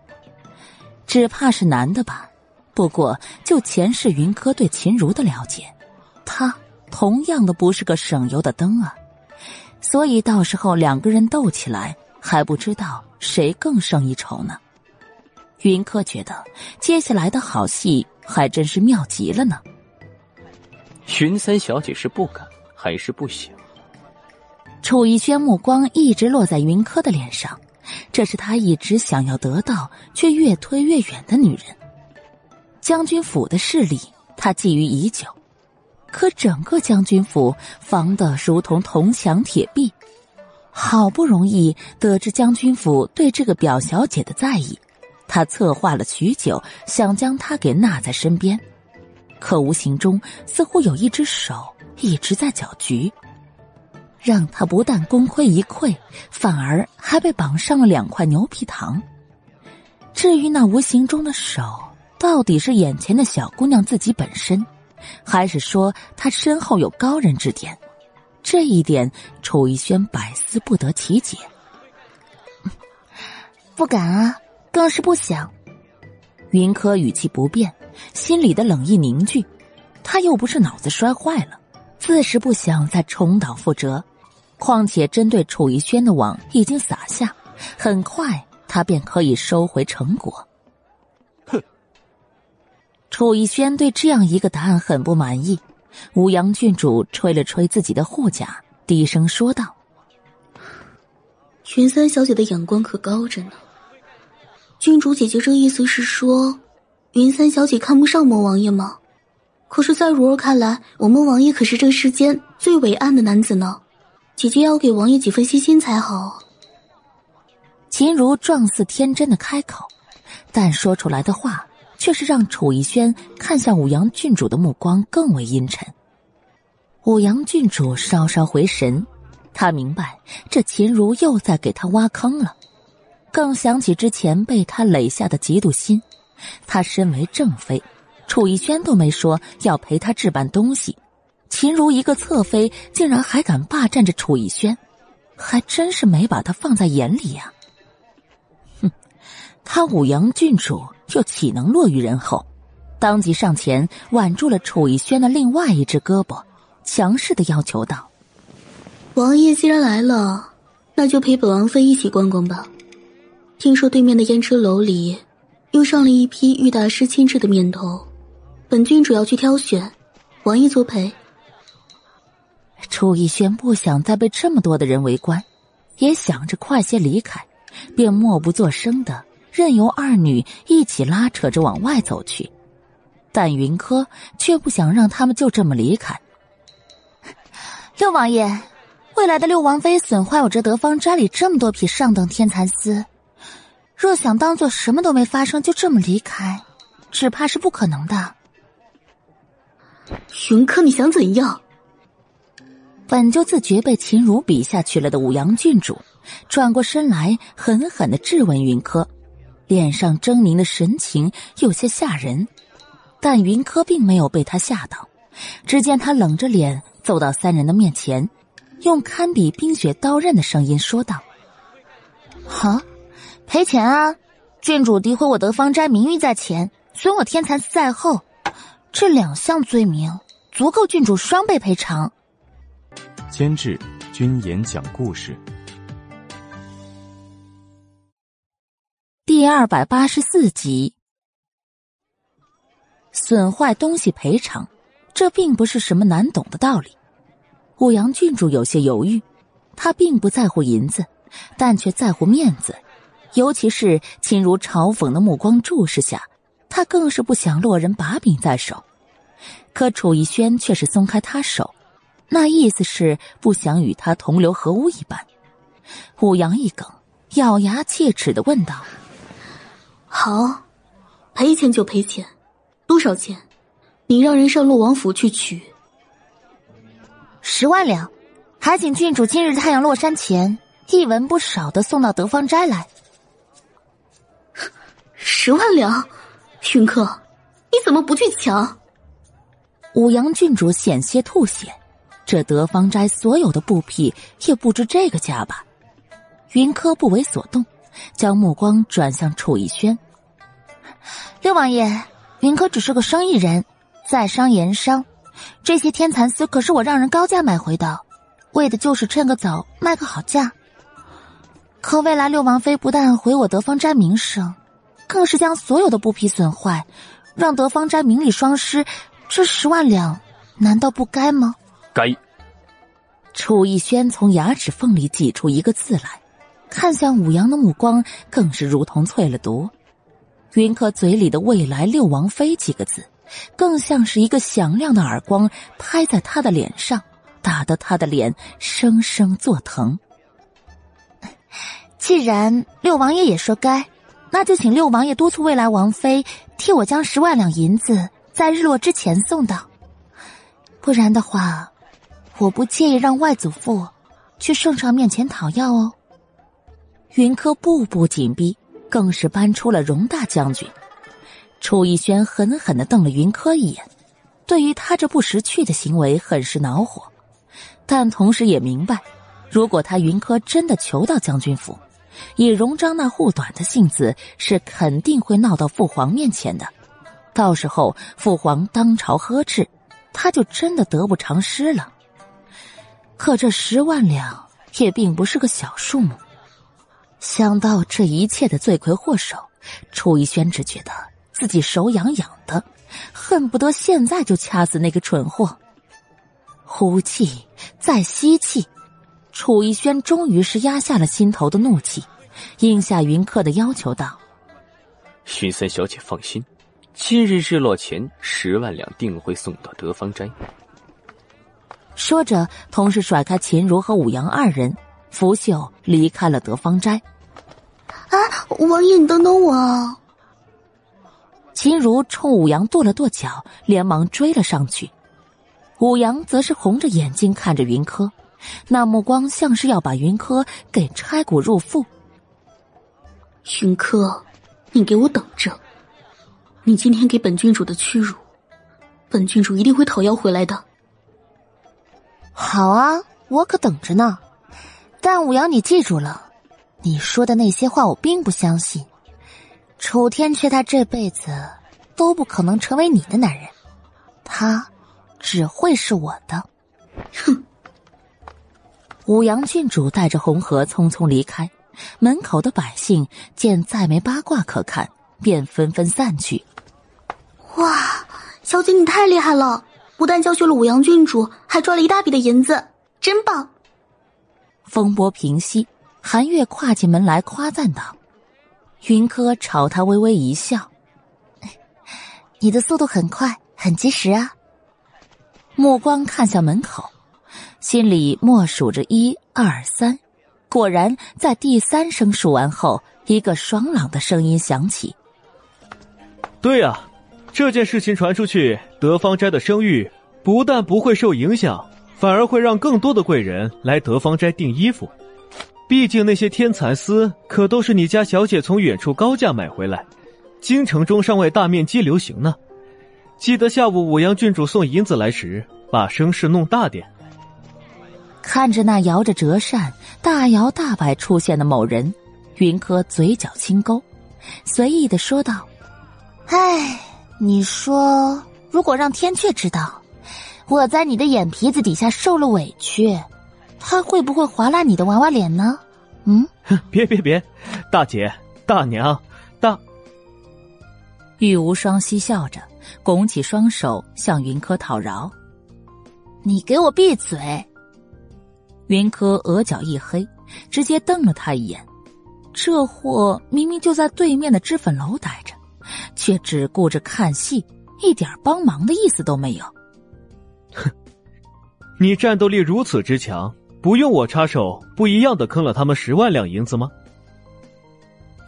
只怕是难的吧。不过就前世云柯对秦如的了解，她同样的不是个省油的灯啊。所以到时候两个人斗起来，还不知道谁更胜一筹呢。云柯觉得接下来的好戏还真是妙极了呢。
云三小姐是不敢还是不想？
楚逸轩目光一直落在云柯的脸上，这是他一直想要得到却越推越远的女人。将军府的势力，他觊觎已久。可整个将军府防得如同铜墙铁壁，好不容易得知将军府对这个表小姐的在意，他策划了许久，想将她给纳在身边，可无形中似乎有一只手一直在搅局，让他不但功亏一篑，反而还被绑上了两块牛皮糖。至于那无形中的手，到底是眼前的小姑娘自己本身？还是说他身后有高人指点，这一点楚逸轩百思不得其解。<laughs>
不敢啊，更是不想。
云柯语气不变，心里的冷意凝聚。他又不是脑子摔坏了，自是不想再重蹈覆辙。况且针对楚逸轩的网已经撒下，很快他便可以收回成果。哼楚逸轩对这样一个答案很不满意，武阳郡主吹了吹自己的护甲，低声说道：“
云三小姐的眼光可高着呢。郡主姐姐这意思是说，云三小姐看不上魔王爷吗？可是，在如儿看来，我们王爷可是这世间最伟岸的男子呢。姐姐要给王爷几分信心才好。”
秦如状似天真的开口，但说出来的话。却是让楚逸轩看向武阳郡主的目光更为阴沉。武阳郡主稍稍回神，他明白这秦如又在给他挖坑了，更想起之前被他垒下的嫉妒心。他身为正妃，楚逸轩都没说要陪他置办东西，秦如一个侧妃竟然还敢霸占着楚逸轩，还真是没把他放在眼里呀。哼，他武阳郡主。又岂能落于人后？当即上前挽住了楚逸轩的另外一只胳膊，强势的要求道：“
王爷既然来了，那就陪本王妃一起逛逛吧。听说对面的胭脂楼里又上了一批玉大师亲制的面头，本郡主要去挑选，王爷作陪。”
楚逸轩不想再被这么多的人围观，也想着快些离开，便默不作声的。任由二女一起拉扯着往外走去，但云柯却不想让他们就这么离开。
六王爷，未来的六王妃损坏我这德芳斋里这么多匹上等天蚕丝，若想当做什么都没发生就这么离开，只怕是不可能的。
云柯，你想怎样？
本就自觉被秦如比下去了的武阳郡主，转过身来狠狠的质问云柯。脸上狰狞的神情有些吓人，但云柯并没有被他吓到。只见他冷着脸走到三人的面前，用堪比冰雪刀刃的声音说道：“
好，赔钱啊！郡主诋毁我德芳斋名誉在前，损我天蚕丝在后，这两项罪名足够郡主双倍赔偿。”
监制：君言讲故事。
第二百八十四集，损坏东西赔偿，这并不是什么难懂的道理。武阳郡主有些犹豫，他并不在乎银子，但却在乎面子，尤其是秦如嘲讽的目光注视下，他更是不想落人把柄在手。可楚逸轩却是松开他手，那意思是不想与他同流合污一般。武阳一梗，咬牙切齿的问道。
好，赔钱就赔钱，多少钱？你让人上洛王府去取。
十万两，还请郡主今日太阳落山前一文不少的送到德芳斋来。
十万两，云客，你怎么不去抢？
五阳郡主险些吐血，这德芳斋所有的布匹也不值这个价吧？云柯不为所动。将目光转向楚逸轩，
六王爷，云柯只是个生意人，在商言商，这些天蚕丝可是我让人高价买回的，为的就是趁个早卖个好价。可未来六王妃不但毁我德芳斋名声，更是将所有的布匹损坏，让德芳斋名利双失，这十万两难道不该吗？
该。
楚逸轩从牙齿缝里挤出一个字来。看向武阳的目光更是如同淬了毒，云柯嘴里的“未来六王妃”几个字，更像是一个响亮的耳光拍在他的脸上，打得他的脸生生作疼。
既然六王爷也说该，那就请六王爷督促未来王妃替我将十万两银子在日落之前送到，不然的话，我不介意让外祖父去圣上面前讨要哦。
云柯步步紧逼，更是搬出了荣大将军。楚逸轩狠狠的瞪了云柯一眼，对于他这不识趣的行为很是恼火，但同时也明白，如果他云柯真的求到将军府。以荣章那护短的性子，是肯定会闹到父皇面前的。到时候父皇当朝呵斥，他就真的得不偿失了。可这十万两也并不是个小数目。想到这一切的罪魁祸首，楚逸轩只觉得自己手痒痒的，恨不得现在就掐死那个蠢货。呼气，再吸气。楚逸轩终于是压下了心头的怒气，应下云客的要求道：“
云三小姐放心，今日日落前十万两定会送到德芳斋。”
说着，同时甩开秦如和武阳二人，拂袖离开了德芳斋。
啊，王爷，你等等我！
秦如冲武阳跺了跺脚，连忙追了上去。武阳则是红着眼睛看着云柯。那目光像是要把云柯给拆骨入腹。
云柯，你给我等着！你今天给本郡主的屈辱，本郡主一定会讨要回来的。
好啊，我可等着呢。但武阳，你记住了，你说的那些话我并不相信。楚天阙他这辈子都不可能成为你的男人，他只会是我的。
哼！
武阳郡主带着红河匆匆离开，门口的百姓见再没八卦可看，便纷纷散去。
哇，小姐你太厉害了！不但教训了五阳郡主，还赚了一大笔的银子，真棒！
风波平息，韩月跨进门来夸赞道：“云柯朝他微微一笑，
你的速度很快，很及时啊。”
目光看向门口。心里默数着一二三，果然在第三声数完后，一个爽朗的声音响起：“
对呀，这件事情传出去，德芳斋的声誉不但不会受影响，反而会让更多的贵人来德芳斋订衣服。毕竟那些天蚕丝可都是你家小姐从远处高价买回来，京城中尚未大面积流行呢。记得下午武阳郡主送银子来时，把声势弄大点。”
看着那摇着折扇、大摇大摆出现的某人，云柯嘴角轻勾，随意的说道：“
哎，你说，如果让天阙知道我在你的眼皮子底下受了委屈，他会不会划烂你的娃娃脸呢？”嗯，<laughs>
别别别，大姐、大娘、大……
玉无双嬉笑着，拱起双手向云柯讨饶：“
你给我闭嘴！”
云柯额角一黑，直接瞪了他一眼。这货明明就在对面的脂粉楼待着，却只顾着看戏，一点帮忙的意思都没有。
哼，你战斗力如此之强，不用我插手，不一样的坑了他们十万两银子吗？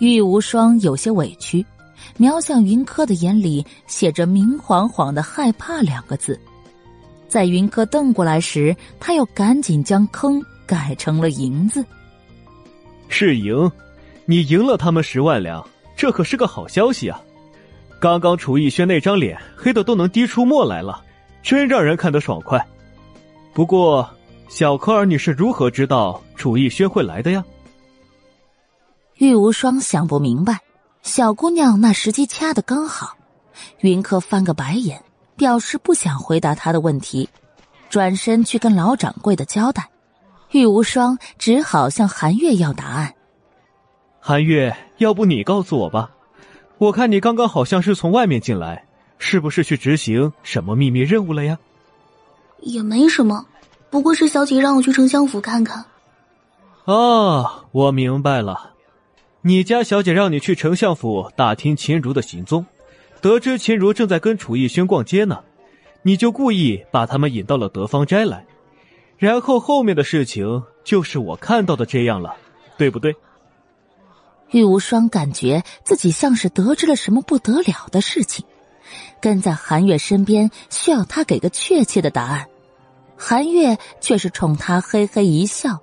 玉无双有些委屈，瞄向云柯的眼里写着明晃晃的害怕两个字。在云柯瞪过来时，他又赶紧将坑改成了银子。
是赢，你赢了他们十万两，这可是个好消息啊！刚刚楚逸轩那张脸黑的都能滴出墨来了，真让人看得爽快。不过，小柯儿，你是如何知道楚逸轩会来的呀？
玉无双想不明白，小姑娘那时机掐的刚好。云柯翻个白眼。表示不想回答他的问题，转身去跟老掌柜的交代。玉无双只好向韩月要答案。
韩月，要不你告诉我吧？我看你刚刚好像是从外面进来，是不是去执行什么秘密任务了呀？
也没什么，不过是小姐让我去丞相府看看。
哦，我明白了。你家小姐让你去丞相府打听秦如的行踪，得知秦如正在跟楚逸轩逛街呢，你就故意把他们引到了德芳斋来，然后后面的事情就是我看到的这样了，对不对？
玉无双感觉自己像是得知了什么不得了的事情，跟在韩月身边需要他给个确切的答案，韩月却是冲他嘿嘿一笑，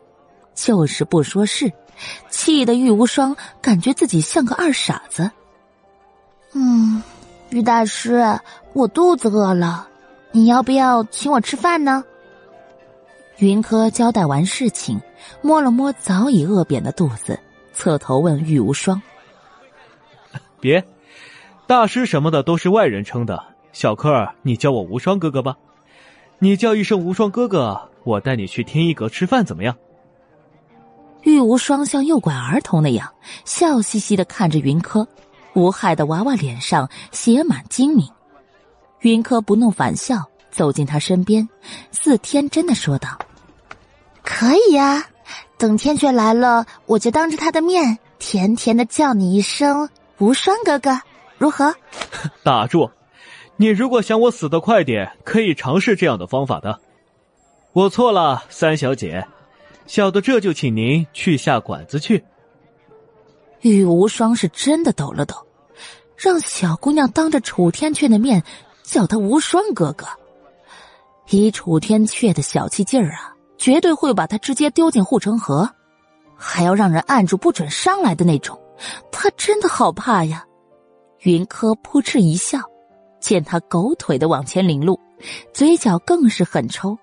就是不说是。气得玉无双感觉自己像个二傻子。
嗯，玉大师，我肚子饿了，你要不要请我吃饭呢？
云柯交代完事情，摸了摸早已饿扁的肚子，侧头问玉无双：“
别，大师什么的都是外人称的，小柯，你叫我无双哥哥吧。你叫一声无双哥哥，我带你去天一阁吃饭，怎么样？”
玉无双像诱拐儿童那样笑嘻嘻的看着云柯，无害的娃娃脸上写满精明。云柯不怒反笑，走进他身边，似天真的说道：“
可以呀，等天阙来了，我就当着他的面甜甜的叫你一声无双哥哥，如何？” <laughs>
打住！你如果想我死的快点，可以尝试这样的方法的。我错了，三小姐。小的这就请您去下馆子去。
玉无双是真的抖了抖，让小姑娘当着楚天阙的面叫他无双哥哥，以楚天阙的小气劲儿啊，绝对会把他直接丢进护城河，还要让人按住不准上来的那种。他真的好怕呀！云柯扑哧一笑，见他狗腿的往前领路，嘴角更是狠抽。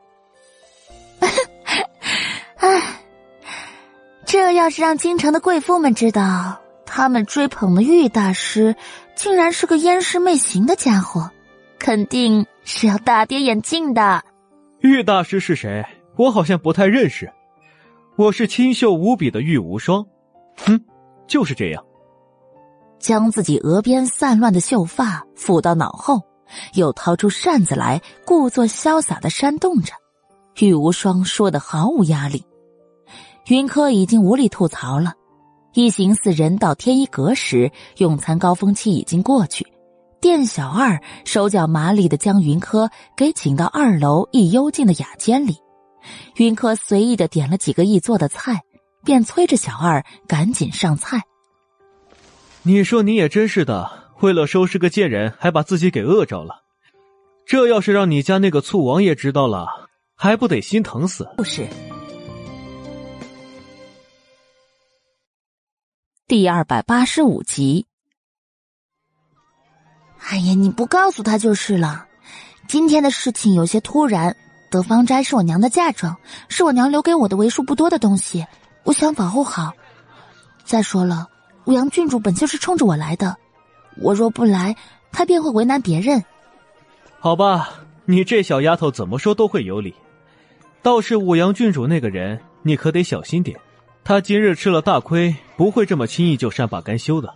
<laughs>
唉，这要是让京城的贵妇们知道，他们追捧的玉大师竟然是个烟视媚行的家伙，肯定是要大跌眼镜的。
玉大师是谁？我好像不太认识。我是清秀无比的玉无双。嗯，就是这样。
将自己额边散乱的秀发抚到脑后，又掏出扇子来，故作潇洒的扇动着。玉无双说的毫无压力。云柯已经无力吐槽了，一行四人到天一阁时，用餐高峰期已经过去。店小二手脚麻利的将云柯给请到二楼一幽静的雅间里，云柯随意的点了几个易做的菜，便催着小二赶紧上菜。
你说你也真是的，为了收拾个贱人，还把自己给饿着了。这要是让你家那个醋王爷知道了，还不得心疼死？
不是。第二百八十五集。
哎呀，你不告诉他就是了。今天的事情有些突然，德芳斋是我娘的嫁妆，是我娘留给我的为数不多的东西，我想保护好。再说了，五阳郡主本就是冲着我来的，我若不来，他便会为难别人。
好吧，你这小丫头怎么说都会有理。倒是五阳郡主那个人，你可得小心点。他今日吃了大亏，不会这么轻易就善罢甘休的。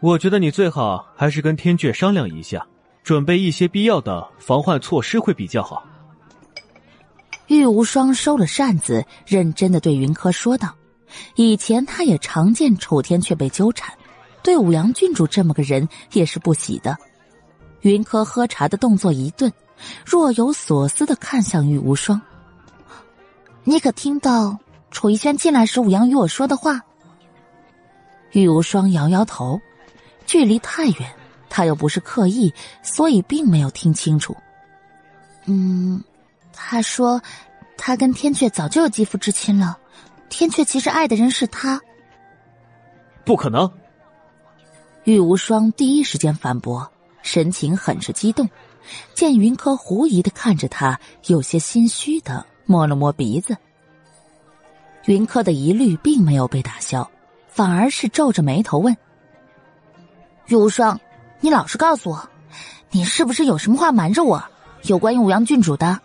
我觉得你最好还是跟天阙商量一下，准备一些必要的防患措施会比较好。
玉无双收了扇子，认真的对云柯说道：“以前他也常见楚天却被纠缠，对五阳郡主这么个人也是不喜的。”云柯喝茶的动作一顿，若有所思的看向玉无双：“
你可听到？”楚逸轩进来时，武阳与我说的话。
玉无双摇摇头，距离太远，他又不是刻意，所以并没有听清楚。
嗯，他说他跟天阙早就有肌肤之亲了，天阙其实爱的人是他。
不可能！
玉无双第一时间反驳，神情很是激动。见云柯狐疑的看着他，有些心虚的摸了摸鼻子。云柯的疑虑并没有被打消，反而是皱着眉头问：“
玉无双，你老实告诉我，你是不是有什么话瞒着我？有关于五阳郡主的？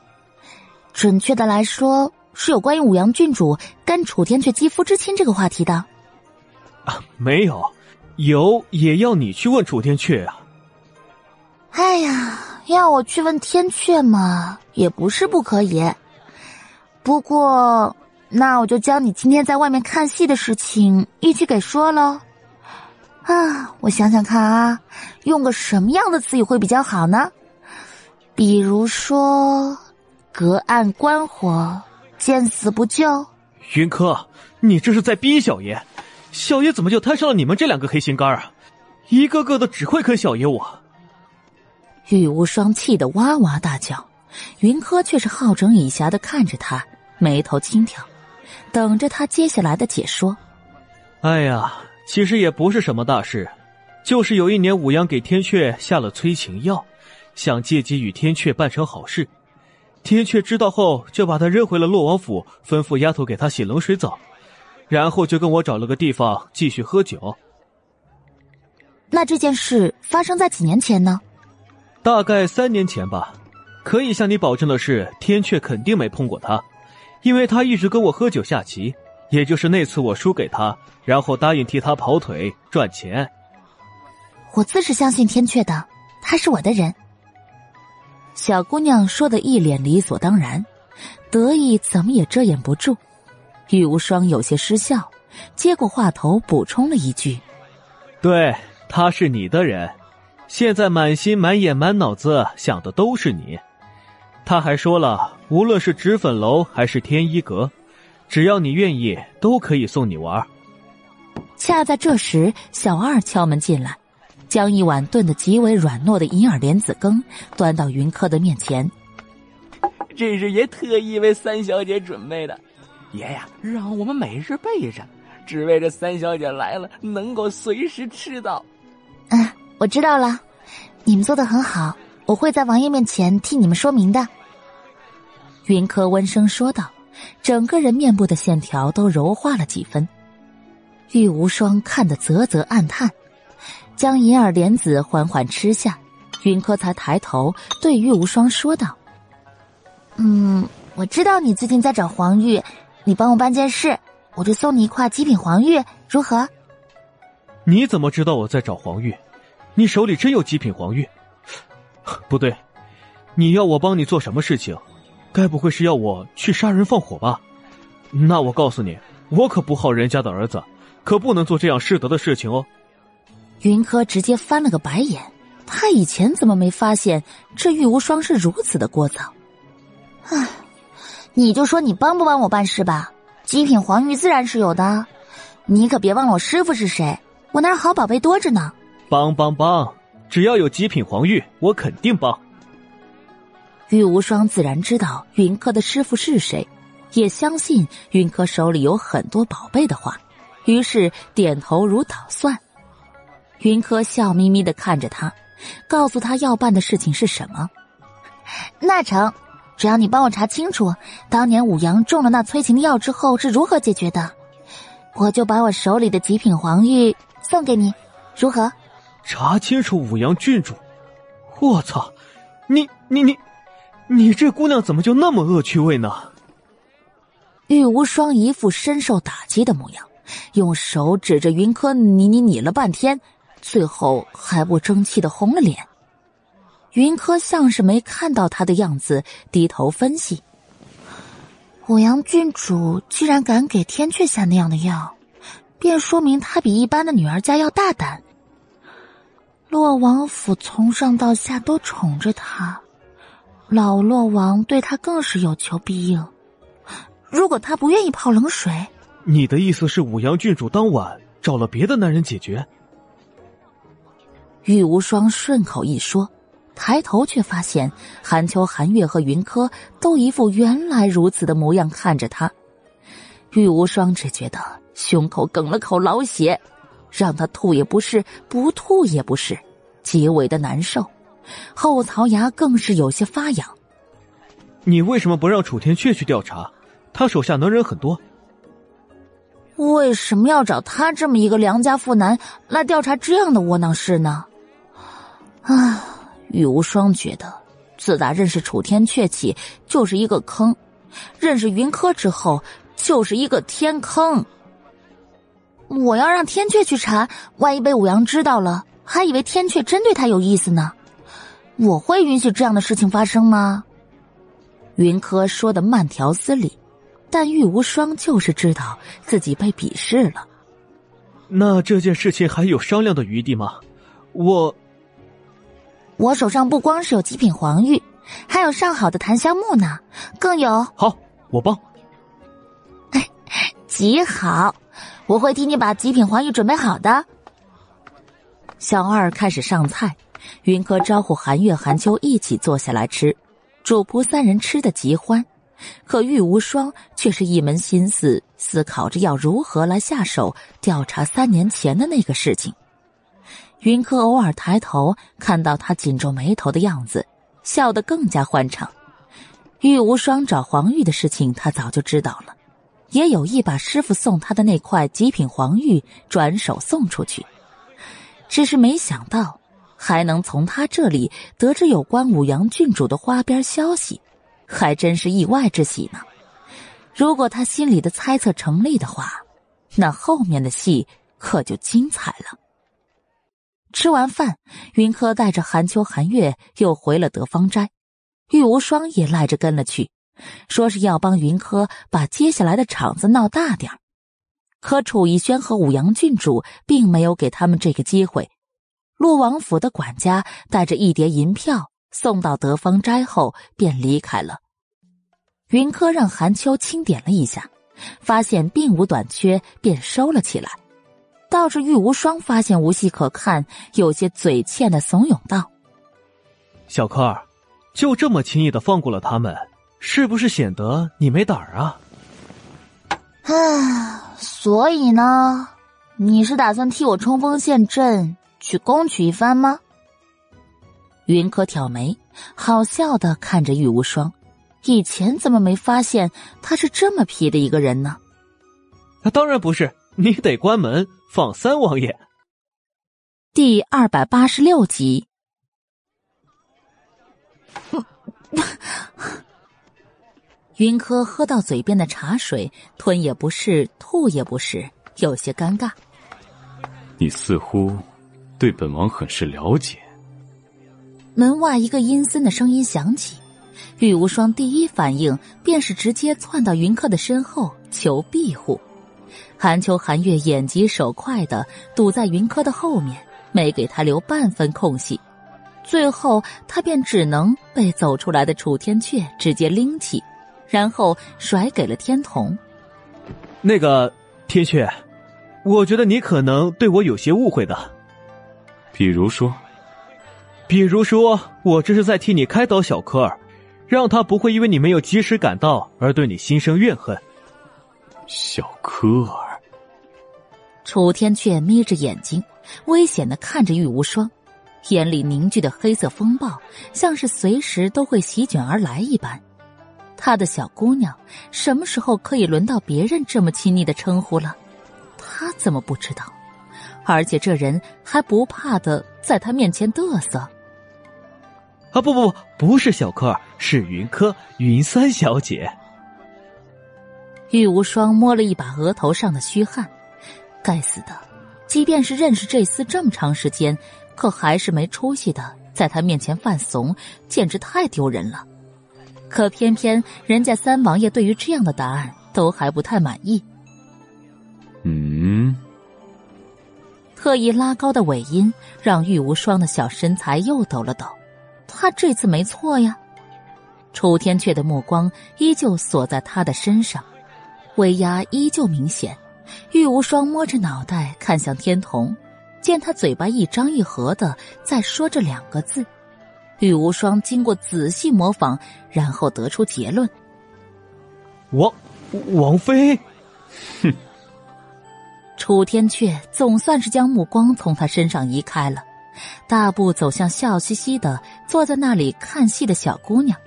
准确的来说，是有关于五阳郡主跟楚天阙肌肤之亲这个话题的。”
啊，没有，有也要你去问楚天阙啊。
哎呀，要我去问天阙嘛，也不是不可以。不过。那我就将你今天在外面看戏的事情一起给说了。啊，我想想看啊，用个什么样的词语会比较好呢？比如说，隔岸观火，见死不救。
云柯，你这是在逼小爷！小爷怎么就摊上了你们这两个黑心肝啊？一个个的只会坑小爷我。
玉无双气得哇哇大叫，云柯却是好整以暇的看着他，眉头轻挑，等着他接下来的解说。
哎呀！其实也不是什么大事，就是有一年武阳给天阙下了催情药，想借机与天阙办成好事。天阙知道后，就把他扔回了洛王府，吩咐丫头给他洗冷水澡，然后就跟我找了个地方继续喝酒。
那这件事发生在几年前呢？
大概三年前吧。可以向你保证的是，天阙肯定没碰过他，因为他一直跟我喝酒下棋。也就是那次我输给他，然后答应替他跑腿赚钱。
我自是相信天阙的，他是我的人。
小姑娘说的一脸理所当然，得意怎么也遮掩不住。玉无双有些失笑，接过话头补充了一句：“
对，他是你的人，现在满心满眼满脑子想的都是你。他还说了，无论是脂粉楼还是天一阁。”只要你愿意，都可以送你玩。
恰在这时，小二敲门进来，将一碗炖得极为软糯的银耳莲子羹端到云柯的面前。
这是爷特意为三小姐准备的，爷呀，让我们每日备着，只为这三小姐来了能够随时吃到。
嗯，我知道了，你们做的很好，我会在王爷面前替你们说明的。
云柯温声说道。整个人面部的线条都柔化了几分，玉无双看得啧啧暗叹，将银耳莲子缓缓吃下，云柯才抬头对玉无双说道：“
嗯，我知道你最近在找黄玉，你帮我办件事，我就送你一块极品黄玉，如何？”
你怎么知道我在找黄玉？你手里真有极品黄玉？<laughs> 不对，你要我帮你做什么事情？该不会是要我去杀人放火吧？那我告诉你，我可不好人家的儿子，可不能做这样失德的事情哦。
云柯直接翻了个白眼，他以前怎么没发现这玉无双是如此的聒噪？
唉，你就说你帮不帮我办事吧。极品黄玉自然是有的，你可别忘了我师傅是谁，我那儿好宝贝多着呢。
帮帮帮，只要有极品黄玉，我肯定帮。
玉无双自然知道云柯的师傅是谁，也相信云柯手里有很多宝贝的话，于是点头如捣蒜。云柯笑眯眯的看着他，告诉他要办的事情是什么。
那成，只要你帮我查清楚当年武阳中了那催情药之后是如何解决的，我就把我手里的极品黄玉送给你，如何？
查清楚武阳郡主，我操，你你你！你这姑娘怎么就那么恶趣味呢？
玉无双一副深受打击的模样，用手指着云柯，你你你了半天，最后还不争气的红了脸。云柯像是没看到他的样子，低头分析：
武阳郡主居然敢给天阙下那样的药，便说明她比一般的女儿家要大胆。洛王府从上到下都宠着她。老洛王对他更是有求必应。如果他不愿意泡冷水，
你的意思是武阳郡主当晚找了别的男人解决？
玉无双顺口一说，抬头却发现韩秋、韩月和云柯都一副原来如此的模样看着他。玉无双只觉得胸口哽了口老血，让他吐也不是，不吐也不是，极为的难受。后槽牙更是有些发痒。
你为什么不让楚天阙去调查？他手下能人很多。
为什么要找他这么一个良家妇男来调查这样的窝囊事呢？
啊，玉无双觉得，自打认识楚天阙起就是一个坑，认识云柯之后就是一个天坑。
我要让天阙去查，万一被五阳知道了，还以为天阙真对他有意思呢。我会允许这样的事情发生吗？
云柯说的慢条斯理，但玉无双就是知道自己被鄙视了。
那这件事情还有商量的余地吗？我，
我手上不光是有极品黄玉，还有上好的檀香木呢，更有……
好，我帮。
哎，<laughs> 极好，我会替你把极品黄玉准备好的。
小二开始上菜，云柯招呼韩月、韩秋一起坐下来吃，主仆三人吃的极欢。可玉无双却是一门心思思考着要如何来下手调查三年前的那个事情。云柯偶尔抬头看到他紧皱眉头的样子，笑得更加欢畅。玉无双找黄玉的事情他早就知道了，也有意把师傅送他的那块极品黄玉转手送出去，只是没想到还能从他这里得知有关五阳郡主的花边消息。还真是意外之喜呢。如果他心里的猜测成立的话，那后面的戏可就精彩了。吃完饭，云柯带着韩秋、韩月又回了德芳斋，玉无双也赖着跟了去，说是要帮云柯把接下来的场子闹大点儿可楚逸轩和武阳郡主并没有给他们这个机会。洛王府的管家带着一叠银票。送到德芳斋后，便离开了。云柯让韩秋清点了一下，发现并无短缺，便收了起来。倒是玉无双发现无戏可看，有些嘴欠的怂恿道：“
小柯儿，就这么轻易的放过了他们，是不是显得你没胆儿啊？”
啊，所以呢，你是打算替我冲锋陷阵，去攻取一番吗？
云柯挑眉，好笑的看着玉无双，以前怎么没发现他是这么皮的一个人呢？
那当然不是，你得关门放三王爷。
第二百八十六集。云柯喝到嘴边的茶水，吞也不是，吐也不是，有些尴尬。
你似乎对本王很是了解。
门外一个阴森的声音响起，玉无双第一反应便是直接窜到云柯的身后求庇护。韩秋、韩月眼疾手快的堵在云柯的后面，没给他留半分空隙。最后，他便只能被走出来的楚天阙直接拎起，然后甩给了天童。
那个天阙，我觉得你可能对我有些误会的。
比如说。
比如说，我这是在替你开导小柯尔，让他不会因为你没有及时赶到而对你心生怨恨。
小柯尔，
楚天阙眯着眼睛，危险的看着玉无双，眼里凝聚的黑色风暴，像是随时都会席卷而来一般。他的小姑娘，什么时候可以轮到别人这么亲昵的称呼了？他怎么不知道？而且这人还不怕的在他面前嘚瑟。
啊不不不，不是小柯，是云柯云三小姐。
玉无双摸了一把额头上的虚汗，该死的，即便是认识这厮这么长时间，可还是没出息的，在他面前犯怂，简直太丢人了。可偏偏人家三王爷对于这样的答案都还不太满意。
嗯。
特意拉高的尾音，让玉无双的小身材又抖了抖。他这次没错呀，楚天阙的目光依旧锁在他的身上，威压依旧明显。玉无双摸着脑袋看向天童，见他嘴巴一张一合的在说这两个字，玉无双经过仔细模仿，然后得出结论：
王王妃。
哼。
楚天阙总算是将目光从他身上移开了。大步走向笑嘻嘻的坐在那里看戏的小姑娘，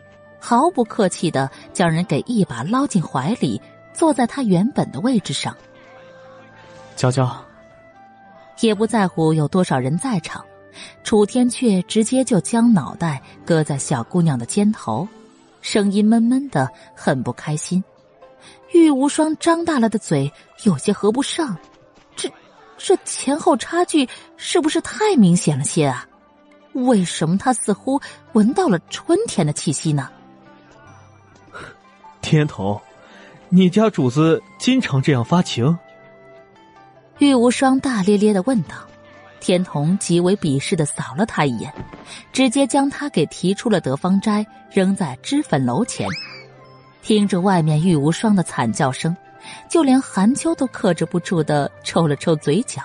毫不客气的将人给一把捞进怀里，坐在他原本的位置上。
娇娇，
也不在乎有多少人在场，楚天阙直接就将脑袋搁在小姑娘的肩头，声音闷闷的，很不开心。玉无双张大了的嘴，有些合不上。这这前后差距是不是太明显了些啊？为什么他似乎闻到了春天的气息呢？<laughs>
天头，你家主子经常这样发情？
玉无双大咧咧的问道。天童极为鄙视的扫了他一眼，直接将他给提出了德芳斋，扔在脂粉楼前。听着外面玉无双的惨叫声，就连韩秋都克制不住的抽了抽嘴角。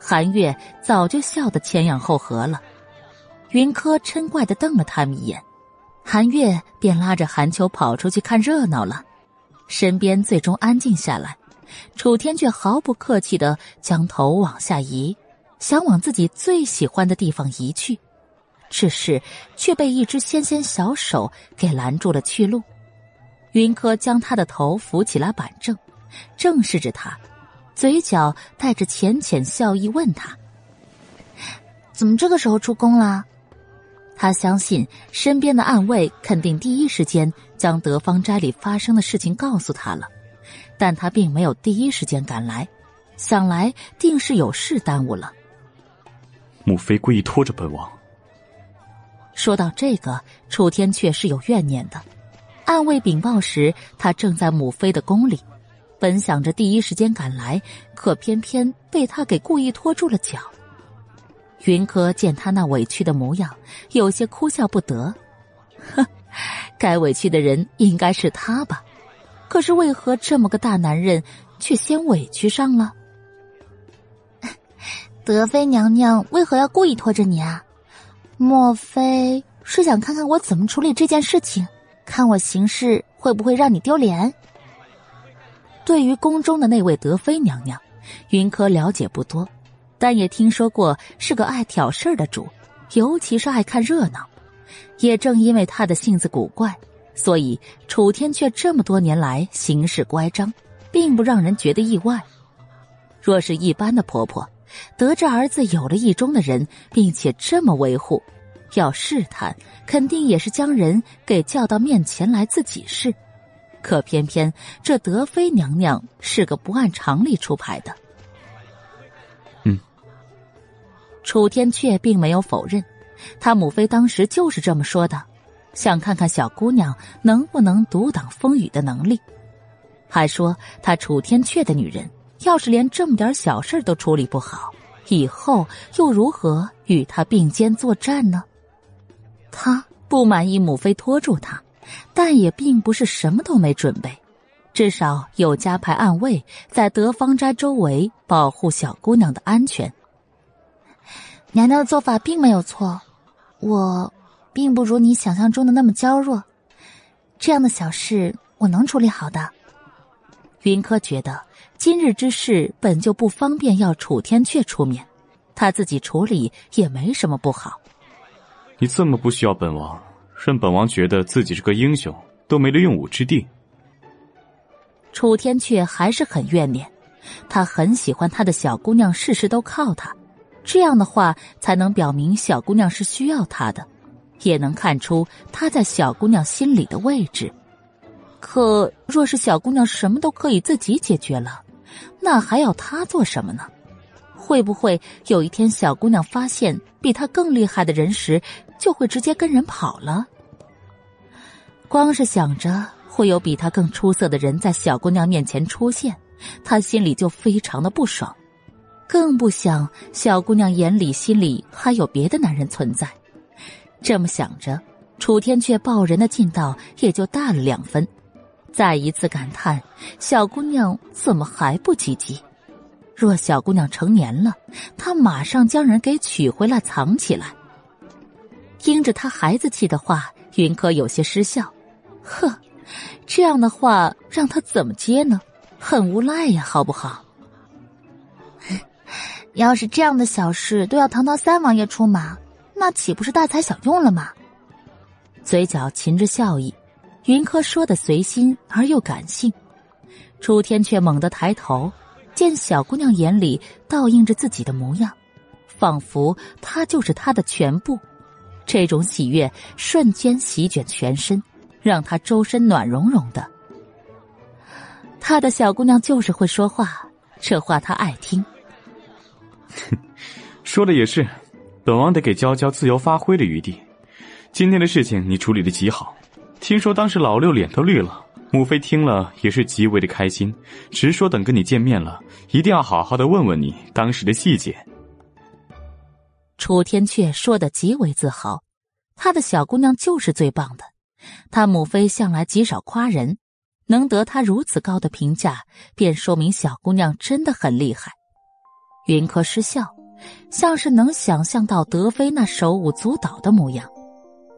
韩月早就笑得前仰后合了。云柯嗔怪的瞪了他们一眼，韩月便拉着韩秋跑出去看热闹了。身边最终安静下来，楚天却毫不客气的将头往下移。想往自己最喜欢的地方移去，只是却被一只纤纤小手给拦住了去路。云柯将他的头扶起来板正，正视着他，嘴角带着浅浅笑意，问他：“
怎么这个时候出宫了？”
他相信身边的暗卫肯定第一时间将德芳斋里发生的事情告诉他了，但他并没有第一时间赶来，想来定是有事耽误了。
母妃故意拖着本王。
说到这个，楚天却是有怨念的。暗卫禀报时，他正在母妃的宫里，本想着第一时间赶来，可偏偏被他给故意拖住了脚。云柯见他那委屈的模样，有些哭笑不得。哼，<laughs> 该委屈的人应该是他吧？可是为何这么个大男人，却先委屈上了？
德妃娘娘为何要故意拖着你啊？莫非是想看看我怎么处理这件事情，看我行事会不会让你丢脸？
对于宫中的那位德妃娘娘，云柯了解不多，但也听说过是个爱挑事儿的主，尤其是爱看热闹。也正因为她的性子古怪，所以楚天却这么多年来行事乖张，并不让人觉得意外。若是一般的婆婆，得知儿子有了意中的人，并且这么维护，要试探，肯定也是将人给叫到面前来自己试。可偏偏这德妃娘娘是个不按常理出牌的。
嗯，
楚天阙并没有否认，他母妃当时就是这么说的，想看看小姑娘能不能独挡风雨的能力，还说她楚天阙的女人。要是连这么点小事都处理不好，以后又如何与他并肩作战呢？他不满意母妃拖住他，但也并不是什么都没准备，至少有加派暗卫在德芳斋周围保护小姑娘的安全。
娘娘的做法并没有错，我并不如你想象中的那么娇弱，这样的小事我能处理好的。
云柯觉得。今日之事本就不方便要楚天阙出面，他自己处理也没什么不好。
你这么不需要本王，让本王觉得自己是个英雄，都没了用武之地。
楚天阙还是很怨念，他很喜欢他的小姑娘，事事都靠他，这样的话才能表明小姑娘是需要他的，也能看出他在小姑娘心里的位置。可若是小姑娘什么都可以自己解决了。那还要他做什么呢？会不会有一天小姑娘发现比他更厉害的人时，就会直接跟人跑了？光是想着会有比他更出色的人在小姑娘面前出现，他心里就非常的不爽，更不想小姑娘眼里心里还有别的男人存在。这么想着，楚天却抱人的劲道也就大了两分。再一次感叹：小姑娘怎么还不积极？若小姑娘成年了，他马上将人给娶回来藏起来。听着他孩子气的话，云柯有些失笑。呵，这样的话让他怎么接呢？很无赖呀，好不好？
要是这样的小事都要堂堂三王爷出马，那岂不是大材小用了吗？
嘴角噙着笑意。云柯说的随心而又感性，楚天却猛地抬头，见小姑娘眼里倒映着自己的模样，仿佛她就是他的全部。这种喜悦瞬间席卷全身，让他周身暖融融的。他的小姑娘就是会说话，这话他爱听。
哼，说的也是，本王得给娇娇自由发挥的余地。今天的事情你处理的极好。听说当时老六脸都绿了，母妃听了也是极为的开心，直说等跟你见面了，一定要好好的问问你当时的细节。
楚天阙说的极为自豪，他的小姑娘就是最棒的。他母妃向来极少夸人，能得他如此高的评价，便说明小姑娘真的很厉害。云柯失笑，像是能想象到德妃那手舞足蹈的模样。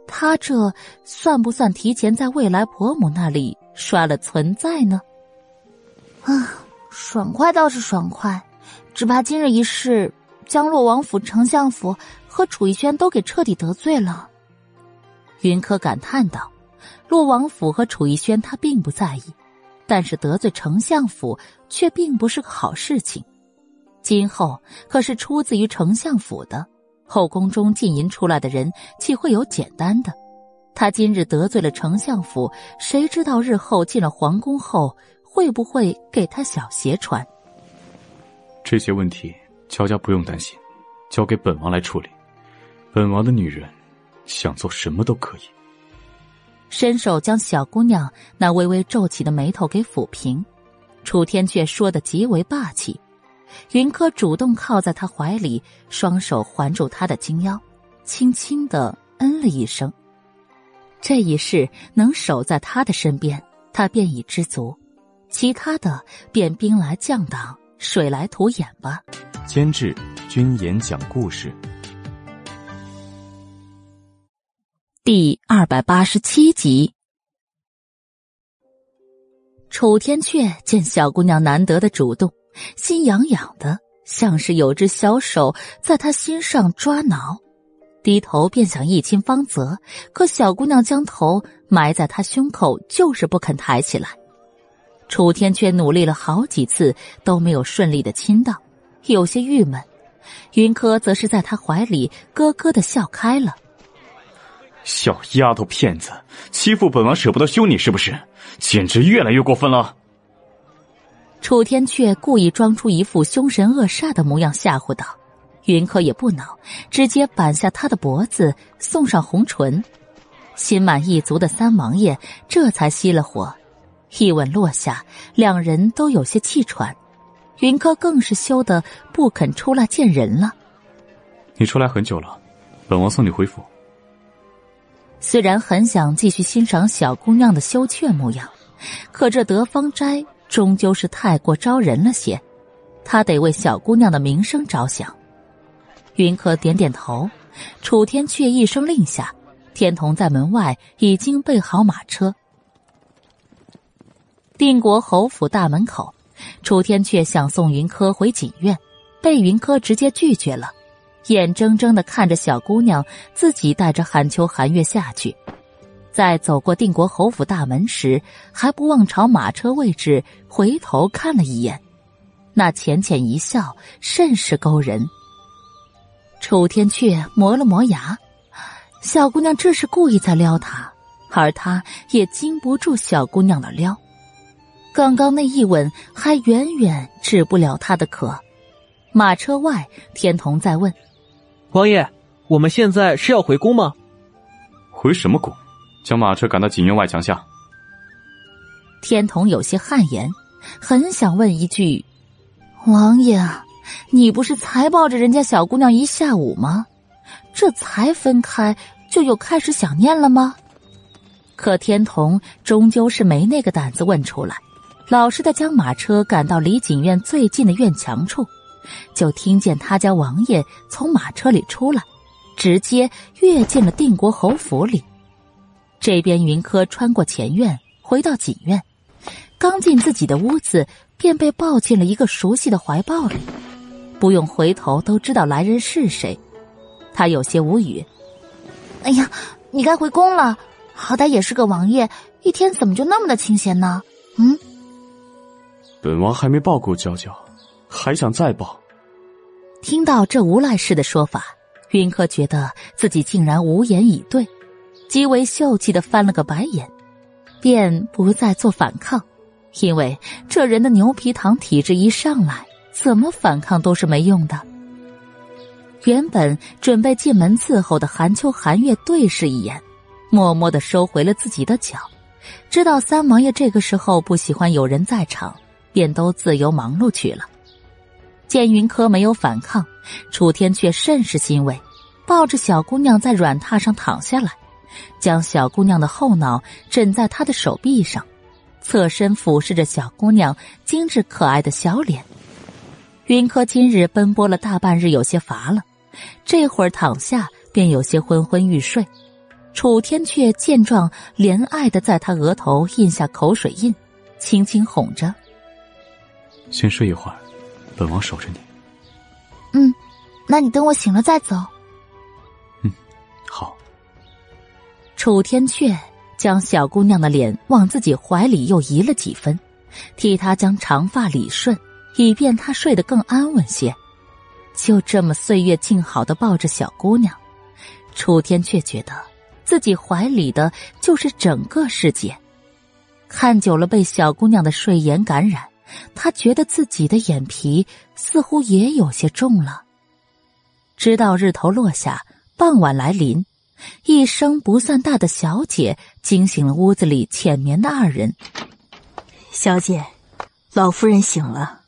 他这算不算提前在未来婆母那里刷了存在呢？
啊，爽快倒是爽快，只怕今日一事将洛王府、丞相府和楚逸轩都给彻底得罪了。
云柯感叹道：“洛王府和楚逸轩他并不在意，但是得罪丞相府却并不是个好事情。今后可是出自于丞相府的。”后宫中进淫出来的人，岂会有简单的？他今日得罪了丞相府，谁知道日后进了皇宫后，会不会给他小鞋穿？
这些问题，娇娇不用担心，交给本王来处理。本王的女人，想做什么都可以。
伸手将小姑娘那微微皱起的眉头给抚平，楚天却说的极为霸气。云柯主动靠在他怀里，双手环住他的金腰，轻轻的嗯了一声。这一世能守在他的身边，他便已知足，其他的便兵来将挡，水来土掩吧。
监制：君言讲故事，
第二百八十七集。楚天阙见小姑娘难得的主动。心痒痒的，像是有只小手在他心上抓挠，低头便想一亲芳泽，可小姑娘将头埋在他胸口，就是不肯抬起来。楚天却努力了好几次都没有顺利的亲到，有些郁闷。云柯则是在他怀里咯咯的笑开了。
小丫头片子，欺负本王舍不得凶你是不是？简直越来越过分了。
楚天却故意装出一副凶神恶煞的模样吓唬道：“云柯也不恼，直接扳下他的脖子，送上红唇。心满意足的三王爷这才熄了火。一吻落下，两人都有些气喘。云柯更是羞得不肯出来见人了。
你出来很久了，本王送你回府。
虽然很想继续欣赏小姑娘的羞怯模样，可这德芳斋……终究是太过招人了些，他得为小姑娘的名声着想。云柯点点头，楚天却一声令下，天童在门外已经备好马车。定国侯府大门口，楚天却想送云柯回锦院，被云柯直接拒绝了，眼睁睁的看着小姑娘自己带着寒秋寒月下去。在走过定国侯府大门时，还不忘朝马车位置回头看了一眼，那浅浅一笑，甚是勾人。楚天阙磨了磨牙，小姑娘这是故意在撩他，而他也经不住小姑娘的撩。刚刚那一吻还远远止不了他的渴。马车外，天童在问：“
王爷，我们现在是要回宫吗？
回什么宫？”将马车赶到锦院外墙下。
天童有些汗颜，很想问一句：“王爷，你不是才抱着人家小姑娘一下午吗？这才分开就又开始想念了吗？”可天童终究是没那个胆子问出来，老实的将马车赶到离锦院最近的院墙处，就听见他家王爷从马车里出来，直接跃进了定国侯府里。这边云柯穿过前院，回到锦院，刚进自己的屋子，便被抱进了一个熟悉的怀抱里，不用回头都知道来人是谁。他有些无语。
哎呀，你该回宫了，好歹也是个王爷，一天怎么就那么的清闲呢？嗯，
本王还没抱过娇娇，还想再抱。
听到这无赖式的说法，云柯觉得自己竟然无言以对。极为秀气的翻了个白眼，便不再做反抗，因为这人的牛皮糖体质一上来，怎么反抗都是没用的。原本准备进门伺候的寒秋寒月对视一眼，默默的收回了自己的脚，知道三王爷这个时候不喜欢有人在场，便都自由忙碌去了。见云柯没有反抗，楚天却甚是欣慰，抱着小姑娘在软榻上躺下来，将小姑娘的后脑枕在他的手臂上，侧身俯视着小姑娘精致可爱的小脸。云柯今日奔波了大半日，有些乏了，这会儿躺下便有些昏昏欲睡。楚天却见状，怜爱的在他额头印下口水印，轻轻哄着：“
先睡一会儿，本王守着你。”“
嗯，那你等我醒了再走。”“
楚天却将小姑娘的脸往自己怀里又移了几分，替她将长发理顺，以便她睡得更安稳些。就这么岁月静好的抱着小姑娘，楚天却觉得。自己怀里的就是整个世界，看久了被小姑娘的睡颜感染，他觉得自己的眼皮似乎也有些重了。直到日头落下，傍晚来临，一声不算大的“小姐”惊醒了屋子里浅眠的二人。
小姐，老夫人醒了。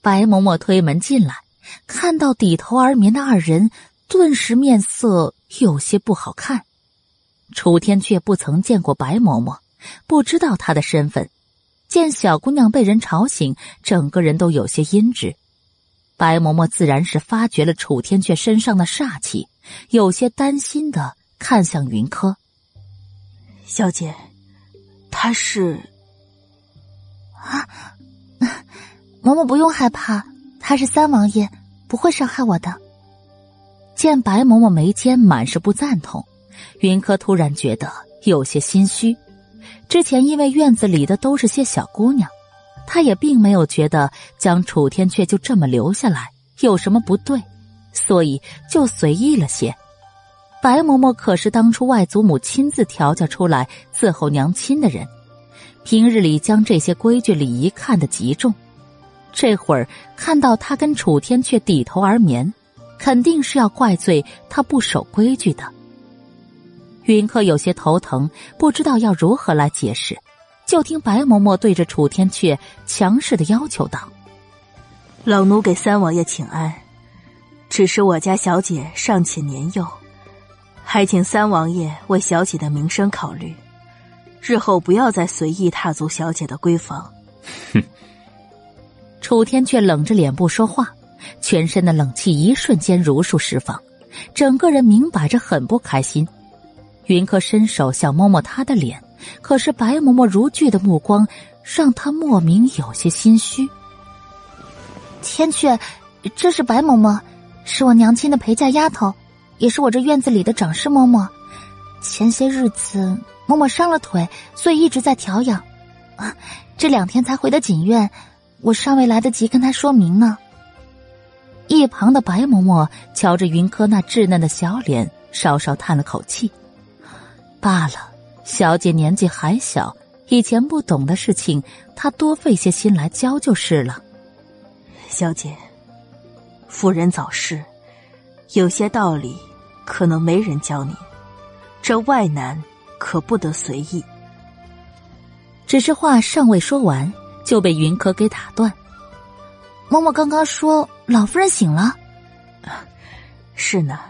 白嬷嬷推门进来，看到低头而眠的二人。顿时面色有些不好看，楚天却不曾见过白嬷嬷，不知道她的身份。见小姑娘被人吵醒，整个人都有些阴鸷。白嬷嬷自然是发觉了楚天阙身上的煞气，有些担心的看向云柯。
小姐，他是
啊，<laughs> 嬷嬷不用害怕，他是三王爷，不会伤害我的。
见白嬷嬷眉间满是不赞同，云柯突然觉得有些心虚。之前因为院子里的都是些小姑娘，他也并没有觉得将楚天阙就这么留下来有什么不对，所以就随意了些。白嬷嬷可是当初外祖母亲自调教出来伺候娘亲的人，平日里将这些规矩礼仪看得极重，这会儿看到他跟楚天阙低头而眠。肯定是要怪罪他不守规矩的。云柯有些头疼，不知道要如何来解释，就听白嬷嬷对着楚天阙强势的要求道：“
老奴给三王爷请安，只是我家小姐尚且年幼，还请三王爷为小姐的名声考虑，日后不要再随意踏足小姐的闺房。”
哼！
楚天却冷着脸不说话。全身的冷气一瞬间如数释放，整个人明摆着很不开心。云柯伸手想摸摸他的脸，可是白嬷嬷如炬的目光让他莫名有些心虚。
天阙，这是白嬷嬷，是我娘亲的陪嫁丫头，也是我这院子里的掌事嬷嬷。前些日子嬷嬷伤了腿，所以一直在调养，啊这两天才回的锦院，我尚未来得及跟她说明呢。
一旁的白嬷嬷瞧着云柯那稚嫩的小脸，稍稍叹了口气。罢了，小姐年纪还小，以前不懂的事情，她多费些心来教就是了。
小姐，夫人早逝，有些道理可能没人教你，这外男可不得随意。
只是话尚未说完，就被云柯给打断。
嬷嬷刚刚说老夫人醒了，
是呢。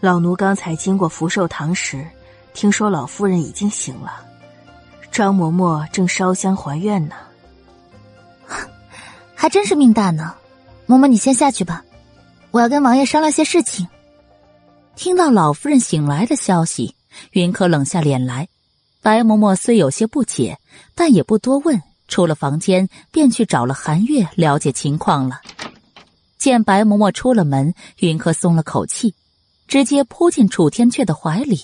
老奴刚才经过福寿堂时，听说老夫人已经醒了，张嬷嬷正烧香还愿呢。<laughs>
还真是命大呢。嬷嬷，你先下去吧，我要跟王爷商量些事情。
听到老夫人醒来的消息，云柯冷下脸来。白嬷嬷虽有些不解，但也不多问。出了房间，便去找了韩月了解情况了。见白嬷嬷出了门，云柯松了口气，直接扑进楚天阙的怀里，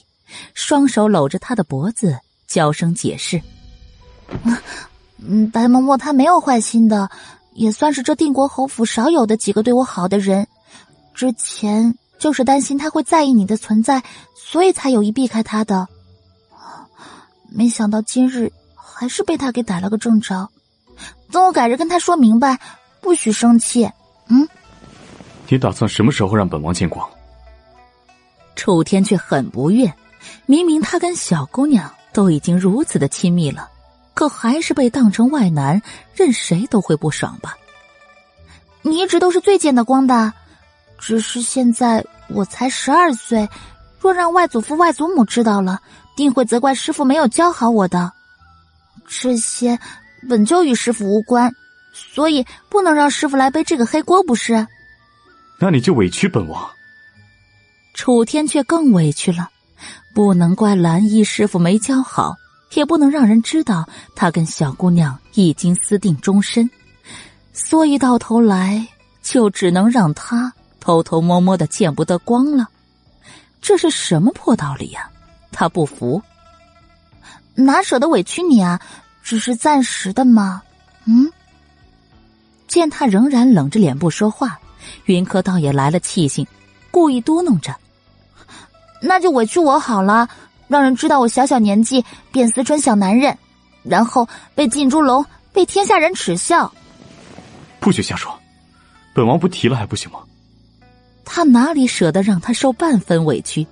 双手搂着他的脖子，娇声解释：“
嗯，白嬷嬷她没有坏心的，也算是这定国侯府少有的几个对我好的人。之前就是担心他会在意你的存在，所以才有意避开他的。没想到今日。”还是被他给逮了个正着，等我改日跟他说明白，不许生气。嗯，
你打算什么时候让本王见光？
楚天却很不悦，明明他跟小姑娘都已经如此的亲密了，可还是被当成外男，任谁都会不爽吧？
你一直都是最见得光的，只是现在我才十二岁，若让外祖父外祖母知道了，定会责怪师傅没有教好我的。这些本就与师傅无关，所以不能让师傅来背这个黑锅，不是？
那你就委屈本王。
楚天却更委屈了，不能怪蓝衣师傅没教好，也不能让人知道他跟小姑娘已经私定终身，所以到头来就只能让他偷偷摸摸的见不得光了。这是什么破道理呀？他不服。
哪舍得委屈你啊？只是暂时的嘛。嗯。
见他仍然冷着脸不说话，云柯倒也来了气性，故意嘟囔着：“
那就委屈我好了，让人知道我小小年纪便思春小男人，然后被禁猪笼，被天下人耻笑。”
不许瞎说，本王不提了还不行吗？
他哪里舍得让他受半分委屈？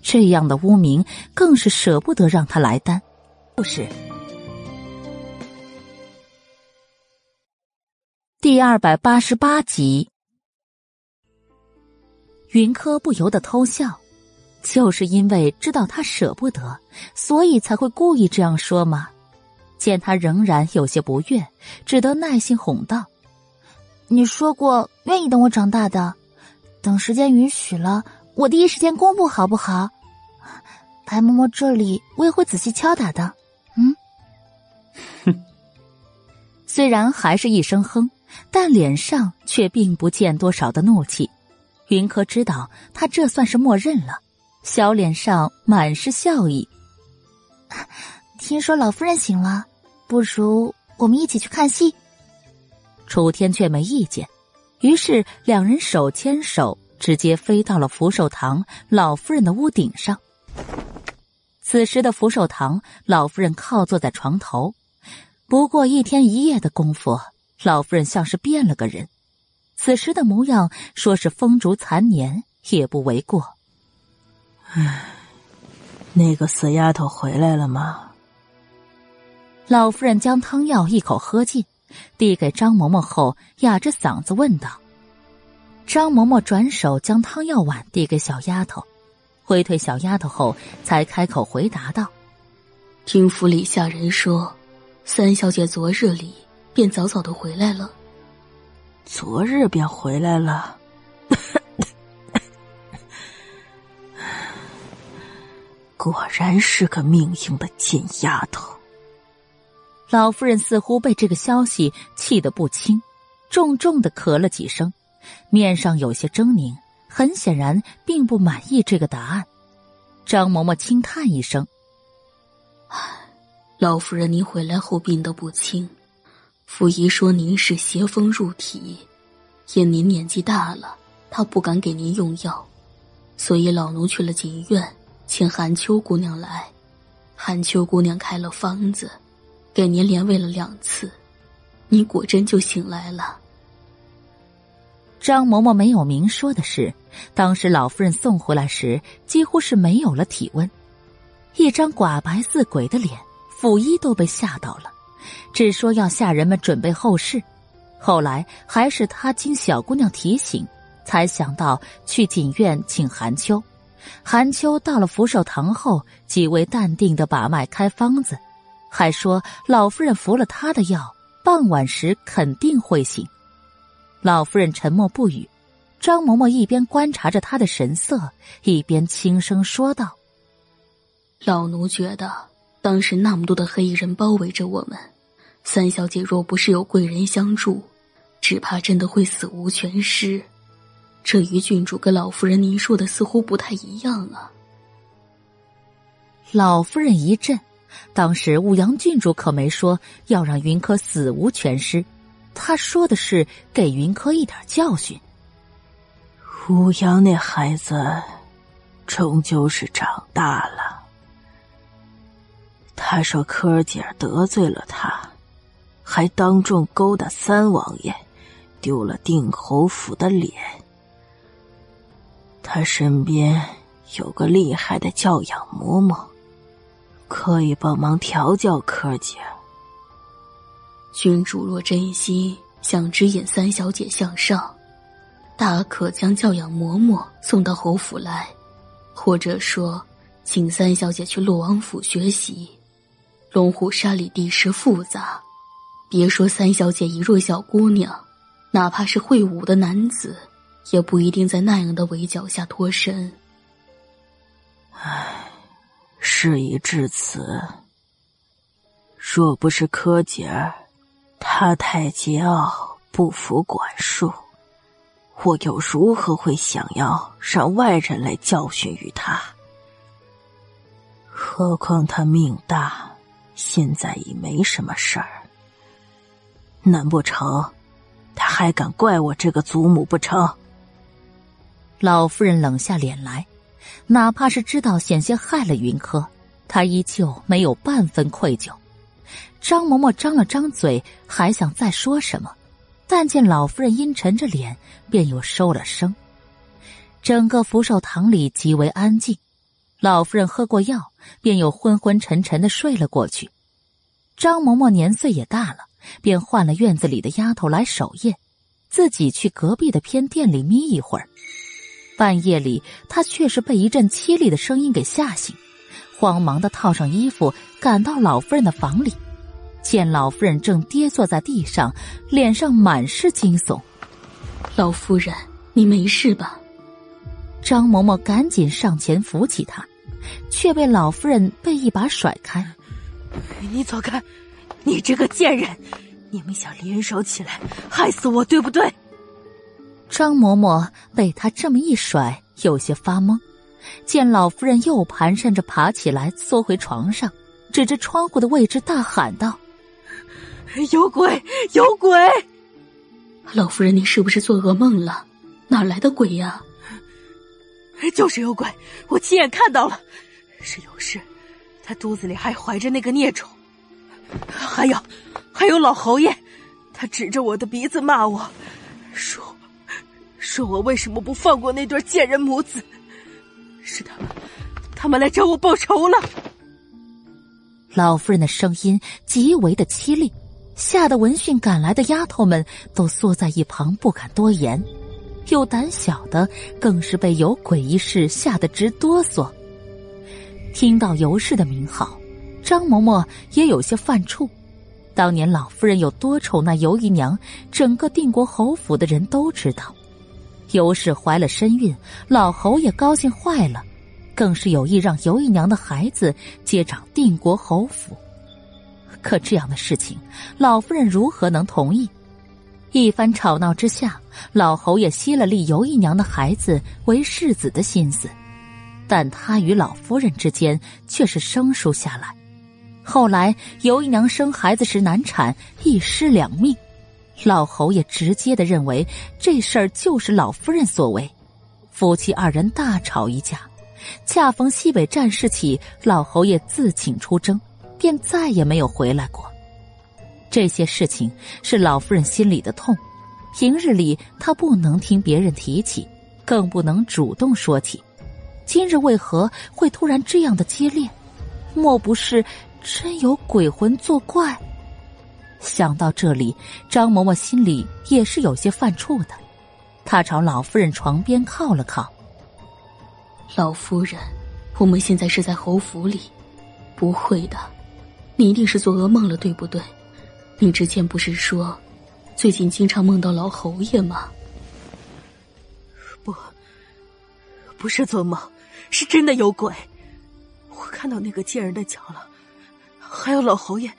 这样的污名，更是舍不得让他来担。故事第二百八十八集，云柯不由得偷笑，就是因为知道他舍不得，所以才会故意这样说吗？见他仍然有些不悦，只得耐心哄道：“
你说过愿意等我长大的，等时间允许了，我第一时间公布好不好？白嬷嬷这里我也会仔细敲打的。”
嗯哼，虽然还是一声哼，但脸上却并不见多少的怒气。云柯知道他这算是默认了，小脸上满是笑意。<laughs>
听说老夫人醒了，不如我们一起去看戏。
楚天却没意见，于是两人手牵手，直接飞到了福寿堂老夫人的屋顶上。此时的福寿堂，老夫人靠坐在床头。不过一天一夜的功夫，老夫人像是变了个人。此时的模样，说是风烛残年也不为过。
唉，那个死丫头回来了吗？
老夫人将汤药一口喝尽，递给张嬷嬷后，哑着嗓子问道：“张嬷嬷转手将汤药碗递给小丫头。”挥退小丫头后，才开口回答道：“
听府里下人说，三小姐昨日里便早早的回来了。
昨日便回来了，果然是个命硬的贱丫头。”
老夫人似乎被这个消息气得不轻，重重的咳了几声，面上有些狰狞。很显然，并不满意这个答案。张嬷嬷轻叹一声：“
老夫人，您回来后病得不轻，府医说您是邪风入体，因您年纪大了，他不敢给您用药，所以老奴去了锦院，请韩秋姑娘来。韩秋姑娘开了方子，给您连喂了两次，您果真就醒来了。”
张嬷嬷没有明说的是，当时老夫人送回来时，几乎是没有了体温，一张寡白似鬼的脸，府医都被吓到了，只说要下人们准备后事。后来还是他经小姑娘提醒，才想到去锦院请韩秋。韩秋到了福寿堂后，极为淡定的把脉开方子，还说老夫人服了他的药，傍晚时肯定会醒。老夫人沉默不语，张嬷嬷一边观察着她的神色，一边轻声说道：“
老奴觉得，当时那么多的黑衣人包围着我们，三小姐若不是有贵人相助，只怕真的会死无全尸。这于郡主跟老夫人您说的似乎不太一样啊。”
老夫人一震，当时武阳郡主可没说要让云柯死无全尸。她说的是给云柯一点教训。
武阳那孩子，终究是长大了。他说柯儿姐得罪了他，还当众勾搭三王爷，丢了定侯府的脸。他身边有个厉害的教养嬷嬷，可以帮忙调教柯姐。
君主若真心，想指引三小姐向上，大可将教养嬷嬷送到侯府来，或者说，请三小姐去洛王府学习。龙虎山里地势复杂，别说三小姐一弱小姑娘，哪怕是会武的男子，也不一定在那样的围剿下脱身。
唉，事已至此，若不是柯姐儿。他太桀骜，不服管束，我又如何会想要让外人来教训于他？何况他命大，现在已没什么事儿。难不成他还敢怪我这个祖母不成？
老夫人冷下脸来，哪怕是知道险些害了云柯，她依旧没有半分愧疚。张嬷嬷张了张嘴，还想再说什么，但见老夫人阴沉着脸，便又收了声。整个福寿堂里极为安静，老夫人喝过药，便又昏昏沉沉的睡了过去。张嬷嬷年岁也大了，便换了院子里的丫头来守夜，自己去隔壁的偏殿里眯一会儿。半夜里，他却是被一阵凄厉的声音给吓醒，慌忙的套上衣服，赶到老夫人的房里。见老夫人正跌坐在地上，脸上满是惊悚。
老夫人，你没事吧？
张嬷嬷赶紧上前扶起她，却被老夫人被一把甩开。
你走开！你这个贱人！你们想联手起来害死我，对不对？
张嬷嬷被他这么一甩，有些发懵。见老夫人又蹒跚着爬起来，缩回床上，指着窗户的位置大喊道。
有鬼！有鬼！
老夫人，您是不是做噩梦了？哪来的鬼呀？
就是有鬼，我亲眼看到了，是有事。他肚子里还怀着那个孽种。还有，还有老侯爷，他指着我的鼻子骂我，说，说我为什么不放过那对贱人母子？是他们，他们来找我报仇了。
老夫人的声音极为的凄厉。吓得闻讯赶来的丫头们都缩在一旁，不敢多言。有胆小的更是被有鬼一事吓得直哆嗦。听到尤氏的名号，张嬷嬷也有些犯怵。当年老夫人有多宠那尤姨娘，整个定国侯府的人都知道。尤氏怀了身孕，老侯也高兴坏了，更是有意让尤姨娘的孩子接掌定国侯府。可这样的事情，老夫人如何能同意？一番吵闹之下，老侯也息了立尤姨娘的孩子为世子的心思，但他与老夫人之间却是生疏下来。后来尤姨娘生孩子时难产，一尸两命，老侯爷直接的认为这事儿就是老夫人所为，夫妻二人大吵一架。恰逢西北战事起，老侯爷自请出征。便再也没有回来过。这些事情是老夫人心里的痛，平日里她不能听别人提起，更不能主动说起。今日为何会突然这样的激烈？莫不是真有鬼魂作怪？想到这里，张嬷嬷心里也是有些犯怵的。她朝老夫人床边靠了靠。
老夫人，我们现在是在侯府里，不会的。你一定是做噩梦了，对不对？你之前不是说，最近经常梦到老侯爷吗？
不，不是做梦，是真的有鬼。我看到那个贱人的脚了，还有老侯爷，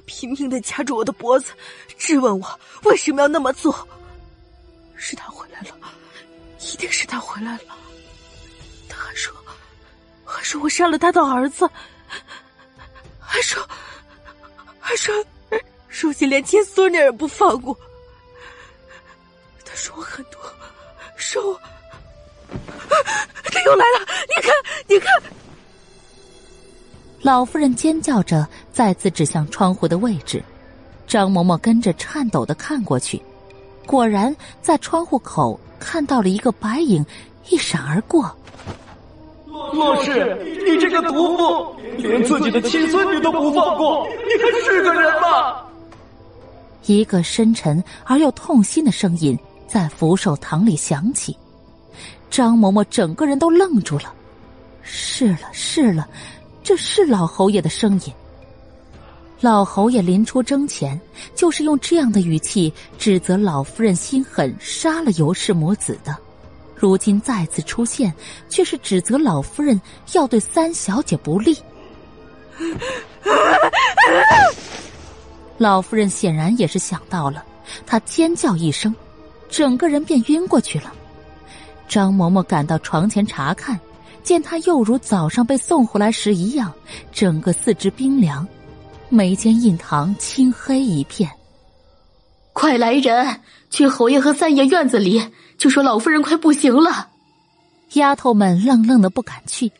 拼命的掐住我的脖子，质问我为什么要那么做。是他回来了，一定是他回来了。他还说，还说我杀了他的儿子。还说，还说，如今连亲孙女也不放过。他说我很多，说我，他又来了！你看，你看！
老夫人尖叫着，再次指向窗户的位置。张嬷嬷跟着颤抖的看过去，果然在窗户口看到了一个白影，一闪而过。
洛氏，你这个毒妇，连自己的亲孙女都不放过，你还是个人吗？
一个深沉而又痛心的声音在福寿堂里响起，张嬷嬷整个人都愣住了。是了，是了，这是老侯爷的声音。老侯爷临出征前，就是用这样的语气指责老夫人心狠，杀了尤氏母子的。如今再次出现，却是指责老夫人要对三小姐不利。老夫人显然也是想到了，她尖叫一声，整个人便晕过去了。张嬷嬷赶到床前查看，见她又如早上被送回来时一样，整个四肢冰凉。眉间印堂青黑一片，
快来人，去侯爷和三爷院子里，就说老夫人快不行了。
丫头们愣愣的不敢去，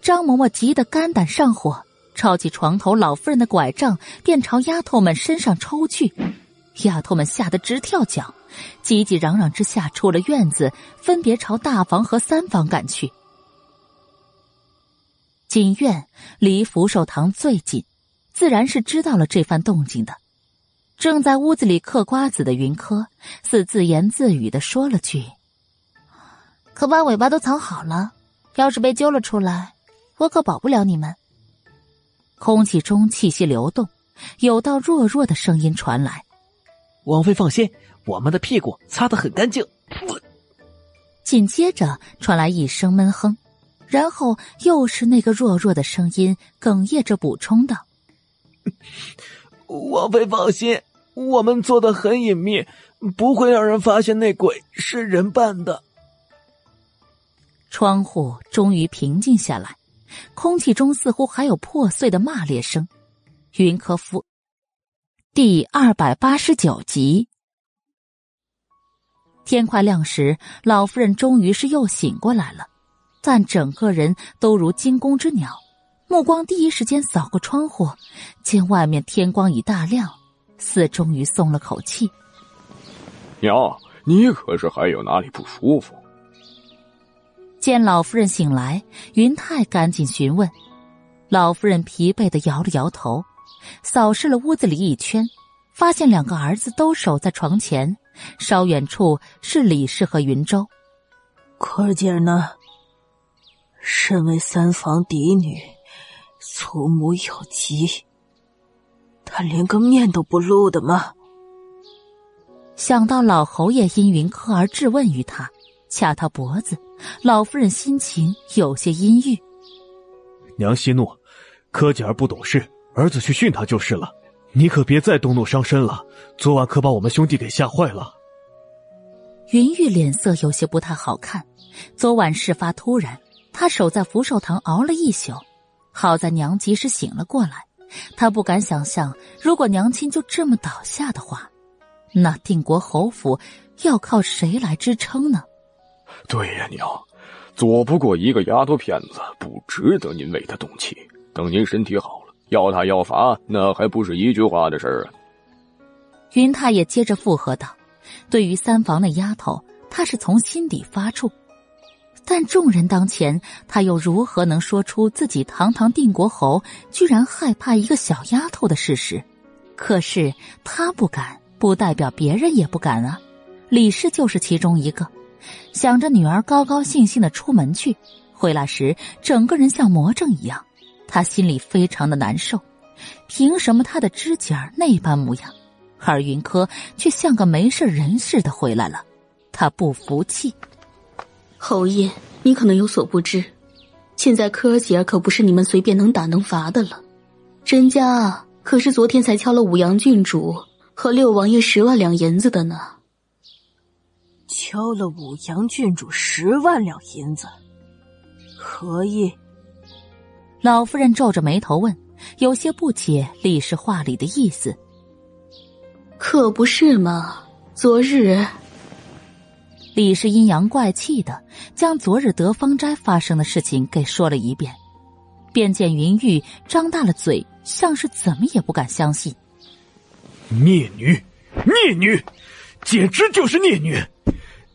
张嬷嬷急得肝胆上火，抄起床头老夫人的拐杖，便朝丫头们身上抽去。丫头们吓得直跳脚，急急嚷嚷之下出了院子，分别朝大房和三房赶去。锦院离福寿堂最近。自然是知道了这番动静的，正在屋子里嗑瓜子的云柯，似自言自语的说了句：“
可把尾巴都藏好了，要是被揪了出来，我可保不了你们。”
空气中气息流动，有道弱弱的声音传来：“
王妃放心，我们的屁股擦得很干净。”
紧接着传来一声闷哼，然后又是那个弱弱的声音哽咽着补充道。<laughs>
王妃放心，我们做的很隐秘，不会让人发现那鬼是人扮的。
窗户终于平静下来，空气中似乎还有破碎的骂裂声。云科夫，第二百八十九集。天快亮时，老夫人终于是又醒过来了，但整个人都如惊弓之鸟。目光第一时间扫过窗户，见外面天光已大亮，四终于松了口气。
娘，你可是还有哪里不舒服？
见老夫人醒来，云泰赶紧询问。老夫人疲惫的摇了摇头，扫视了屋子里一圈，发现两个儿子都守在床前，稍远处是李氏和云州。
可姐呢？身为三房嫡女。祖母有疾，他连个面都不露的吗？
想到老侯爷因云柯而质问于他，掐他脖子，老夫人心情有些阴郁。
娘息怒，柯姐儿不懂事，儿子去训他就是了。你可别再动怒伤身了，昨晚可把我们兄弟给吓坏了。
云玉脸色有些不太好看，昨晚事发突然，他守在福寿堂熬了一宿。好在娘及时醒了过来，他不敢想象，如果娘亲就这么倒下的话，那定国侯府要靠谁来支撑呢？
对呀，娘，左不过一个丫头片子，不值得您为她动气。等您身体好了，要他要罚，那还不是一句话的事儿啊？
云太也接着附和道：“对于三房那丫头，他是从心底发怵。”但众人当前，他又如何能说出自己堂堂定国侯居然害怕一个小丫头的事实？可是他不敢，不代表别人也不敢啊。李氏就是其中一个。想着女儿高高兴兴的出门去，回来时整个人像魔怔一样，他心里非常的难受。凭什么他的知己儿那般模样，而云柯却像个没事人似的回来了？他不服气。
侯爷，你可能有所不知，现在柯姐儿可不是你们随便能打能罚的了。人家可是昨天才敲了五阳郡主和六王爷十万两银子的呢。
敲了五阳郡主十万两银子，何意？
老夫人皱着眉头问，有些不解李氏话里的意思。
可不是嘛，昨日。
李氏阴阳怪气的将昨日德芳斋发生的事情给说了一遍，便见云玉张大了嘴，像是怎么也不敢相信。
孽女，孽女，简直就是孽女！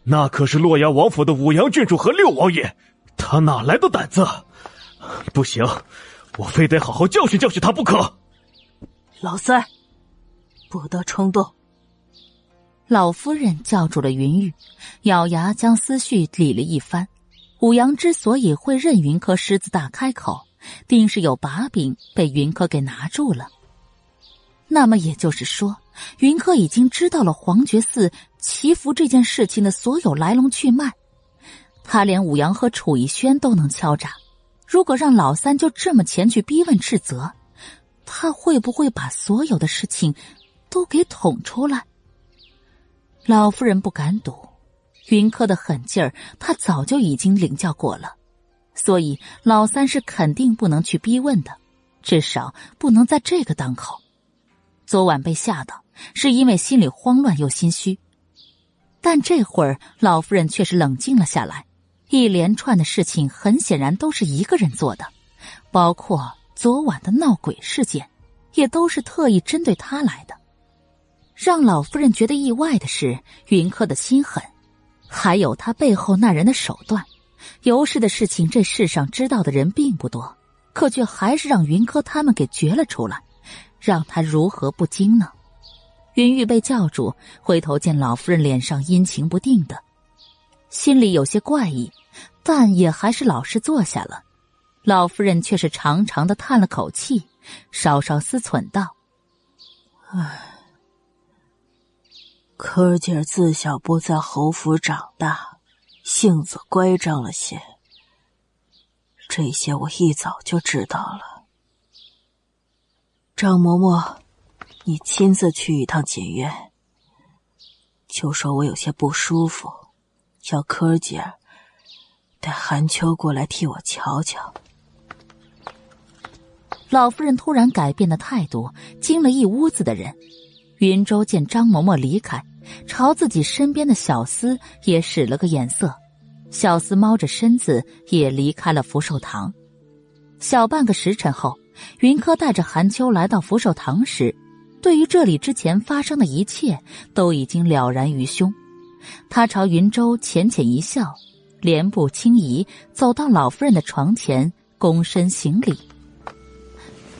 那可是洛阳王府的五阳郡主和六王爷，他哪来的胆子？不行，我非得好好教训教训他不可。
老三，不得冲动。
老夫人叫住了云玉，咬牙将思绪理了一番。武阳之所以会任云柯狮子大开口，定是有把柄被云柯给拿住了。那么也就是说，云柯已经知道了黄觉寺祈福这件事情的所有来龙去脉。他连武阳和楚逸轩都能敲诈，如果让老三就这么前去逼问斥责，他会不会把所有的事情都给捅出来？老夫人不敢赌，云柯的狠劲儿，她早就已经领教过了，所以老三是肯定不能去逼问的，至少不能在这个当口。昨晚被吓到，是因为心里慌乱又心虚，但这会儿老夫人却是冷静了下来。一连串的事情很显然都是一个人做的，包括昨晚的闹鬼事件，也都是特意针对他来的。让老夫人觉得意外的是，云柯的心狠，还有他背后那人的手段。尤氏的事情，这世上知道的人并不多，可却还是让云柯他们给掘了出来，让他如何不惊呢？云玉被叫住，回头见老夫人脸上阴晴不定的，心里有些怪异，但也还是老实坐下了。老夫人却是长长的叹了口气，稍稍思忖道：“
唉。”柯儿姐自小不在侯府长大，性子乖张了些。这些我一早就知道了。张嬷嬷，你亲自去一趟锦院，就说我有些不舒服，叫柯儿姐带韩秋过来替我瞧瞧。
老夫人突然改变的态度，惊了一屋子的人。云州见张嬷嬷离开，朝自己身边的小厮也使了个眼色，小厮猫着身子也离开了福寿堂。小半个时辰后，云柯带着韩秋来到福寿堂时，对于这里之前发生的一切都已经了然于胸。他朝云州浅浅一笑，莲步轻移走到老夫人的床前，躬身行礼：“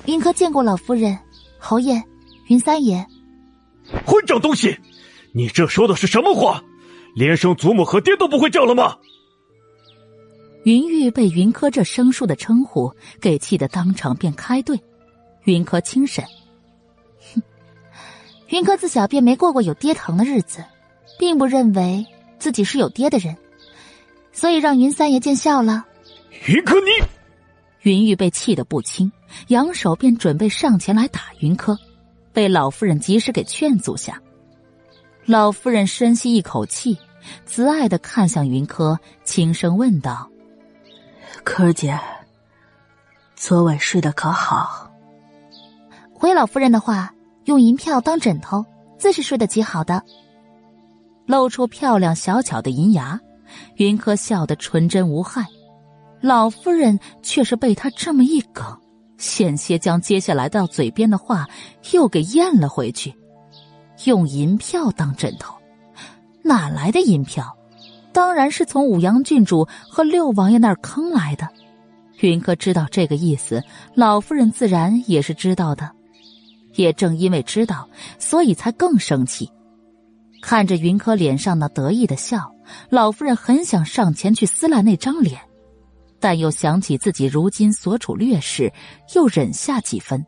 云柯见过老夫人、侯爷、云三爷。”
混账东西！你这说的是什么话？连声祖母和爹都不会叫了吗？
云玉被云柯这生疏的称呼给气得当场便开怼。云柯轻审：“
哼，云柯自小便没过过有爹疼的日子，并不认为自己是有爹的人，所以让云三爷见笑了。”
云柯，你！
云玉被气得不轻，扬手便准备上前来打云柯。被老夫人及时给劝阻下，老夫人深吸一口气，慈爱的看向云柯，轻声问道：“
柯儿姐，昨晚睡得可好？”
回老夫人的话，用银票当枕头，自是睡得极好的。
露出漂亮小巧的银牙，云柯笑得纯真无害，老夫人却是被他这么一梗。险些将接下来到嘴边的话又给咽了回去。用银票当枕头，哪来的银票？当然是从武阳郡主和六王爷那儿坑来的。云柯知道这个意思，老夫人自然也是知道的。也正因为知道，所以才更生气。看着云柯脸上那得意的笑，老夫人很想上前去撕烂那张脸。但又想起自己如今所处劣势，又忍下几分。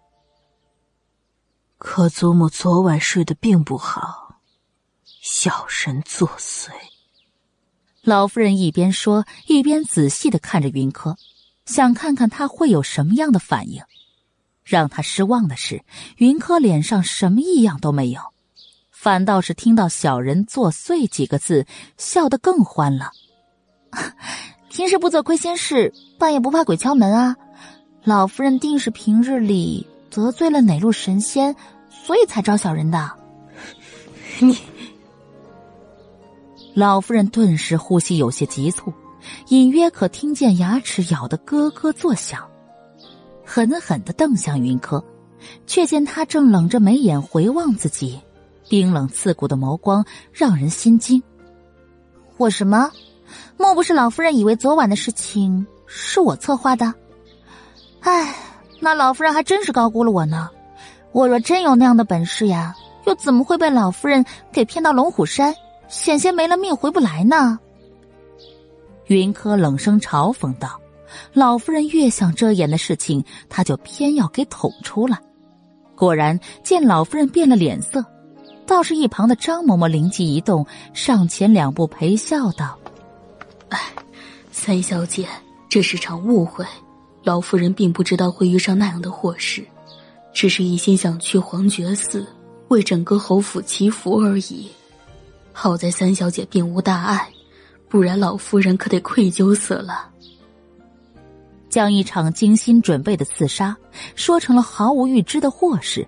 可祖母昨晚睡得并不好，小人作祟。
老夫人一边说，一边仔细的看着云柯，想看看他会有什么样的反应。让他失望的是，云柯脸上什么异样都没有，反倒是听到“小人作祟”几个字，笑得更欢了。
平时不做亏心事，半夜不怕鬼敲门啊！老夫人定是平日里得罪了哪路神仙，所以才招小人的。
你，<laughs>
老夫人顿时呼吸有些急促，隐约可听见牙齿咬得咯咯作响，狠狠的瞪向云柯，却见他正冷着眉眼回望自己，冰冷刺骨的眸光让人心惊。
我什么？莫不是老夫人以为昨晚的事情是我策划的？
唉，那老夫人还真是高估了我呢。我若真有那样的本事呀，又怎么会被老夫人给骗到龙虎山，险些没了命回不来呢？云柯冷声嘲讽道：“老夫人越想遮掩的事情，他就偏要给捅出来。”果然，见老夫人变了脸色，倒是一旁的张嬷嬷灵机一动，上前两步陪笑道：“
哎，三小姐，这是场误会，老夫人并不知道会遇上那样的祸事，只是一心想去皇觉寺为整个侯府祈福而已。好在三小姐并无大碍，不然老夫人可得愧疚死了。”
将一场精心准备的刺杀说成了毫无预知的祸事，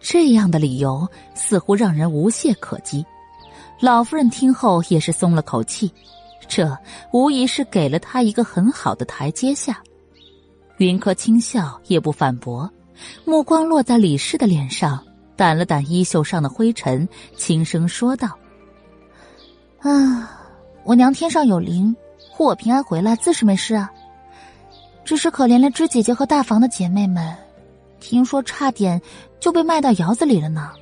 这样的理由似乎让人无懈可击。老夫人听后也是松了口气，这无疑是给了他一个很好的台阶下。云柯轻笑，也不反驳，目光落在李氏的脸上，掸了掸衣袖上的灰尘，轻声说道：“啊，我娘天上有灵，护我平安回来，自是没事啊。”只是可怜了芝姐姐和大房的姐妹们，听说差点就被卖到窑子里了呢。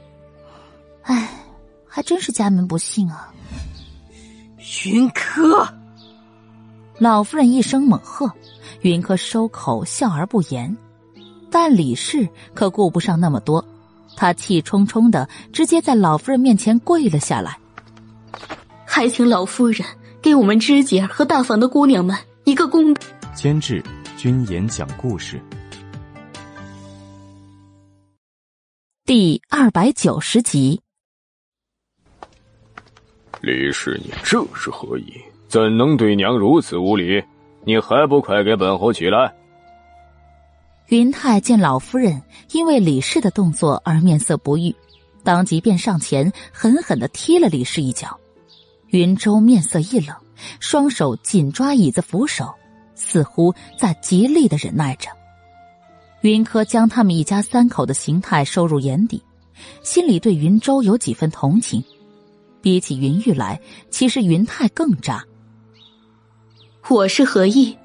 唉，还真是家门不幸啊！
云柯，
老夫人一声猛喝，云柯收口笑而不言。但李氏可顾不上那么多，他气冲冲的直接在老夫人面前跪了下来，
还请老夫人给我们知姐和大房的姑娘们一个公道。
监制。君言讲故事
第二百九十集。
李氏，你这是何意？怎能对娘如此无礼？你还不快给本侯起来！
云泰见老夫人因为李氏的动作而面色不悦，当即便上前狠狠的踢了李氏一脚。云州面色一冷，双手紧抓椅子扶手。似乎在极力的忍耐着。云柯将他们一家三口的形态收入眼底，心里对云州有几分同情。比起云玉来，其实云泰更渣。
我是何意？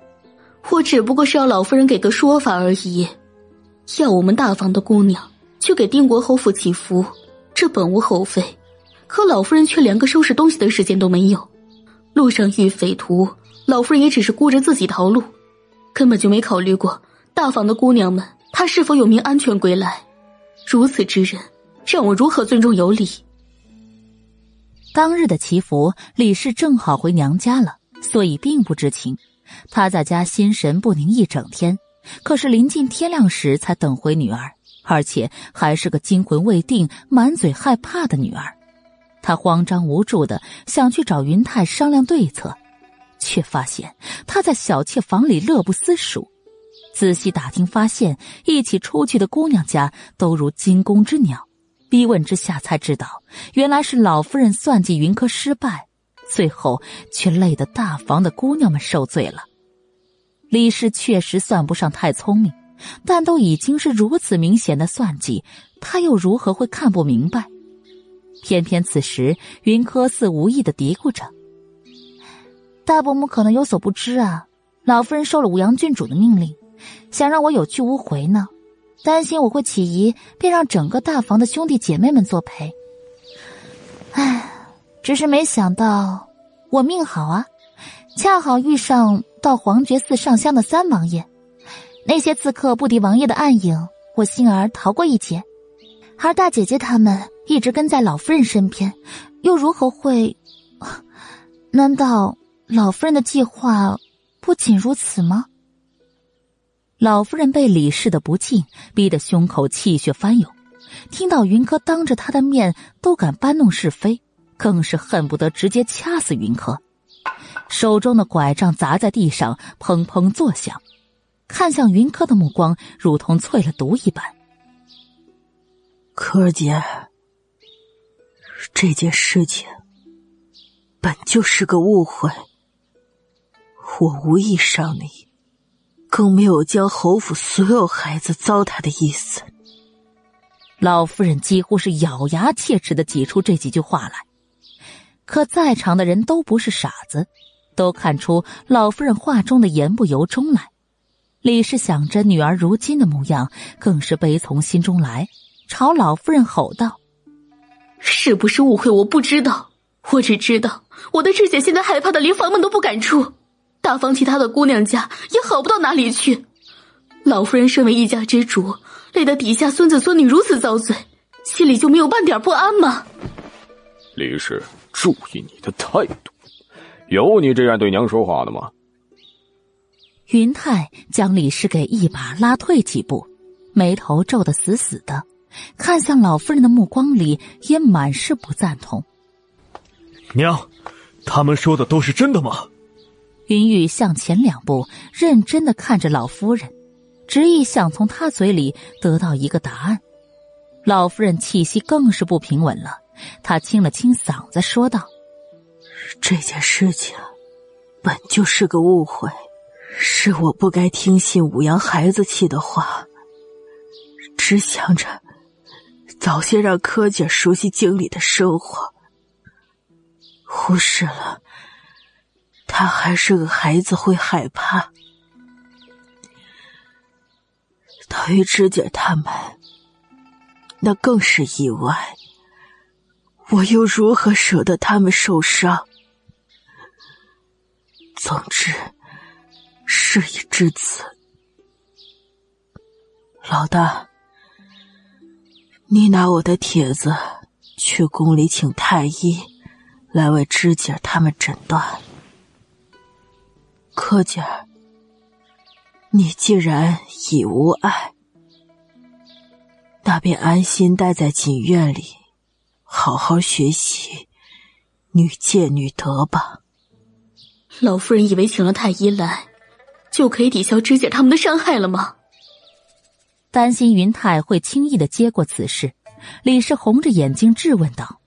我只不过是要老夫人给个说法而已。要我们大房的姑娘去给定国侯府祈福，这本无厚非。可老夫人却连个收拾东西的时间都没有，路上遇匪徒。老夫人也只是顾着自己逃路，根本就没考虑过大房的姑娘们，她是否有命安全归来。如此之人，让我如何尊重有礼？
当日的祈福，李氏正好回娘家了，所以并不知情。他在家心神不宁一整天，可是临近天亮时才等回女儿，而且还是个惊魂未定、满嘴害怕的女儿。他慌张无助的想去找云泰商量对策。却发现他在小妾房里乐不思蜀，仔细打听发现，一起出去的姑娘家都如惊弓之鸟。逼问之下才知道，原来是老夫人算计云柯失败，最后却累得大房的姑娘们受罪了。李氏确实算不上太聪明，但都已经是如此明显的算计，他又如何会看不明白？偏偏此时，云柯似无意的嘀咕着。大伯母可能有所不知啊，老夫人受了武阳郡主的命令，想让我有去无回呢，担心我会起疑，便让整个大房的兄弟姐妹们作陪。唉，只是没想到我命好啊，恰好遇上到皇觉寺上香的三王爷，那些刺客不敌王爷的暗影，我幸而逃过一劫，而大姐姐他们一直跟在老夫人身边，又如何会？难道？老夫人的计划不仅如此吗？老夫人被李氏的不敬逼得胸口气血翻涌，听到云柯当着她的面都敢搬弄是非，更是恨不得直接掐死云柯。手中的拐杖砸在地上，砰砰作响，看向云柯的目光如同淬了毒一般。
柯儿姐，这件事情本就是个误会。我无意伤你，更没有将侯府所有孩子糟蹋的意思。
老夫人几乎是咬牙切齿的挤出这几句话来，可在场的人都不是傻子，都看出老夫人话中的言不由衷来。李氏想着女儿如今的模样，更是悲从心中来，朝老夫人吼道：“
是不是误会？我不知道，我只知道我的志姐现在害怕的连房门都不敢出，大方其他的姑娘家也好不到哪里去。老夫人身为一家之主，累得底下孙子孙女如此遭罪，心里就没有半点不安吗？”
李氏，注意你的态度，有你这样对娘说话的吗？
云泰将李氏给一把拉退几步，眉头皱得死死的，看向老夫人的目光里也满是不赞同。
娘，他们说的都是真的吗？
云玉向前两步，认真的看着老夫人，执意想从她嘴里得到一个答案。老夫人气息更是不平稳了，她清了清嗓子说道：“
这件事情本就是个误会。”是我不该听信武阳孩子气的话，只想着早些让柯姐熟悉京里的生活，忽视了他还是个孩子会害怕。对于芝姐他们，那更是意外。我又如何舍得他们受伤？总之。事已至此，老大，你拿我的帖子去宫里请太医来为芝姐他们诊断。柯姐儿，你既然已无碍，那便安心待在锦院里，好好学习女戒女德吧。
老夫人以为请了太医来。就可以抵消知姐他们的伤害了吗？
担心云泰会轻易的接过此事，李氏红着眼睛质问道。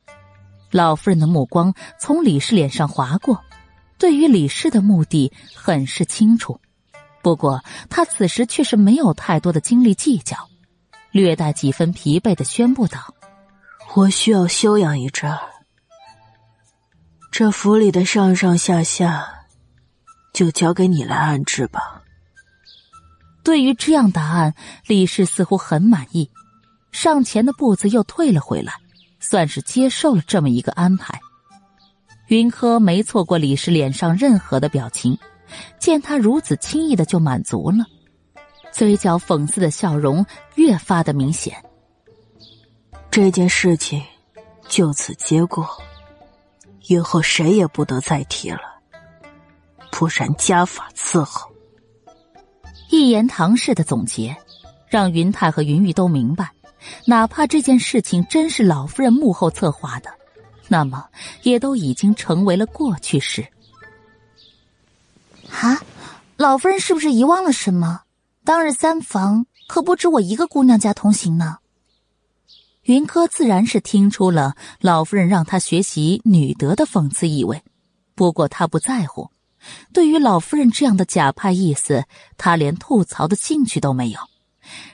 老夫人的目光从李氏脸上划过，对于李氏的目的很是清楚。不过他此时却是没有太多的精力计较，略带几分疲惫的宣布道：“
我需要休养一阵儿，这府里的上上下下。”就交给你来安置吧。
对于这样答案，李氏似乎很满意，上前的步子又退了回来，算是接受了这么一个安排。云柯没错过李氏脸上任何的表情，见他如此轻易的就满足了，嘴角讽刺的笑容越发的明显。
这件事情就此结过，以后谁也不得再提了。不然家法伺候。
一言堂式的总结，让云泰和云玉都明白，哪怕这件事情真是老夫人幕后策划的，那么也都已经成为了过去式。
啊，老夫人是不是遗忘了什么？当日三房可不止我一个姑娘家同行呢。
云柯自然是听出了老夫人让他学习女德的讽刺意味，不过他不在乎。对于老夫人这样的假派意思，他连吐槽的兴趣都没有。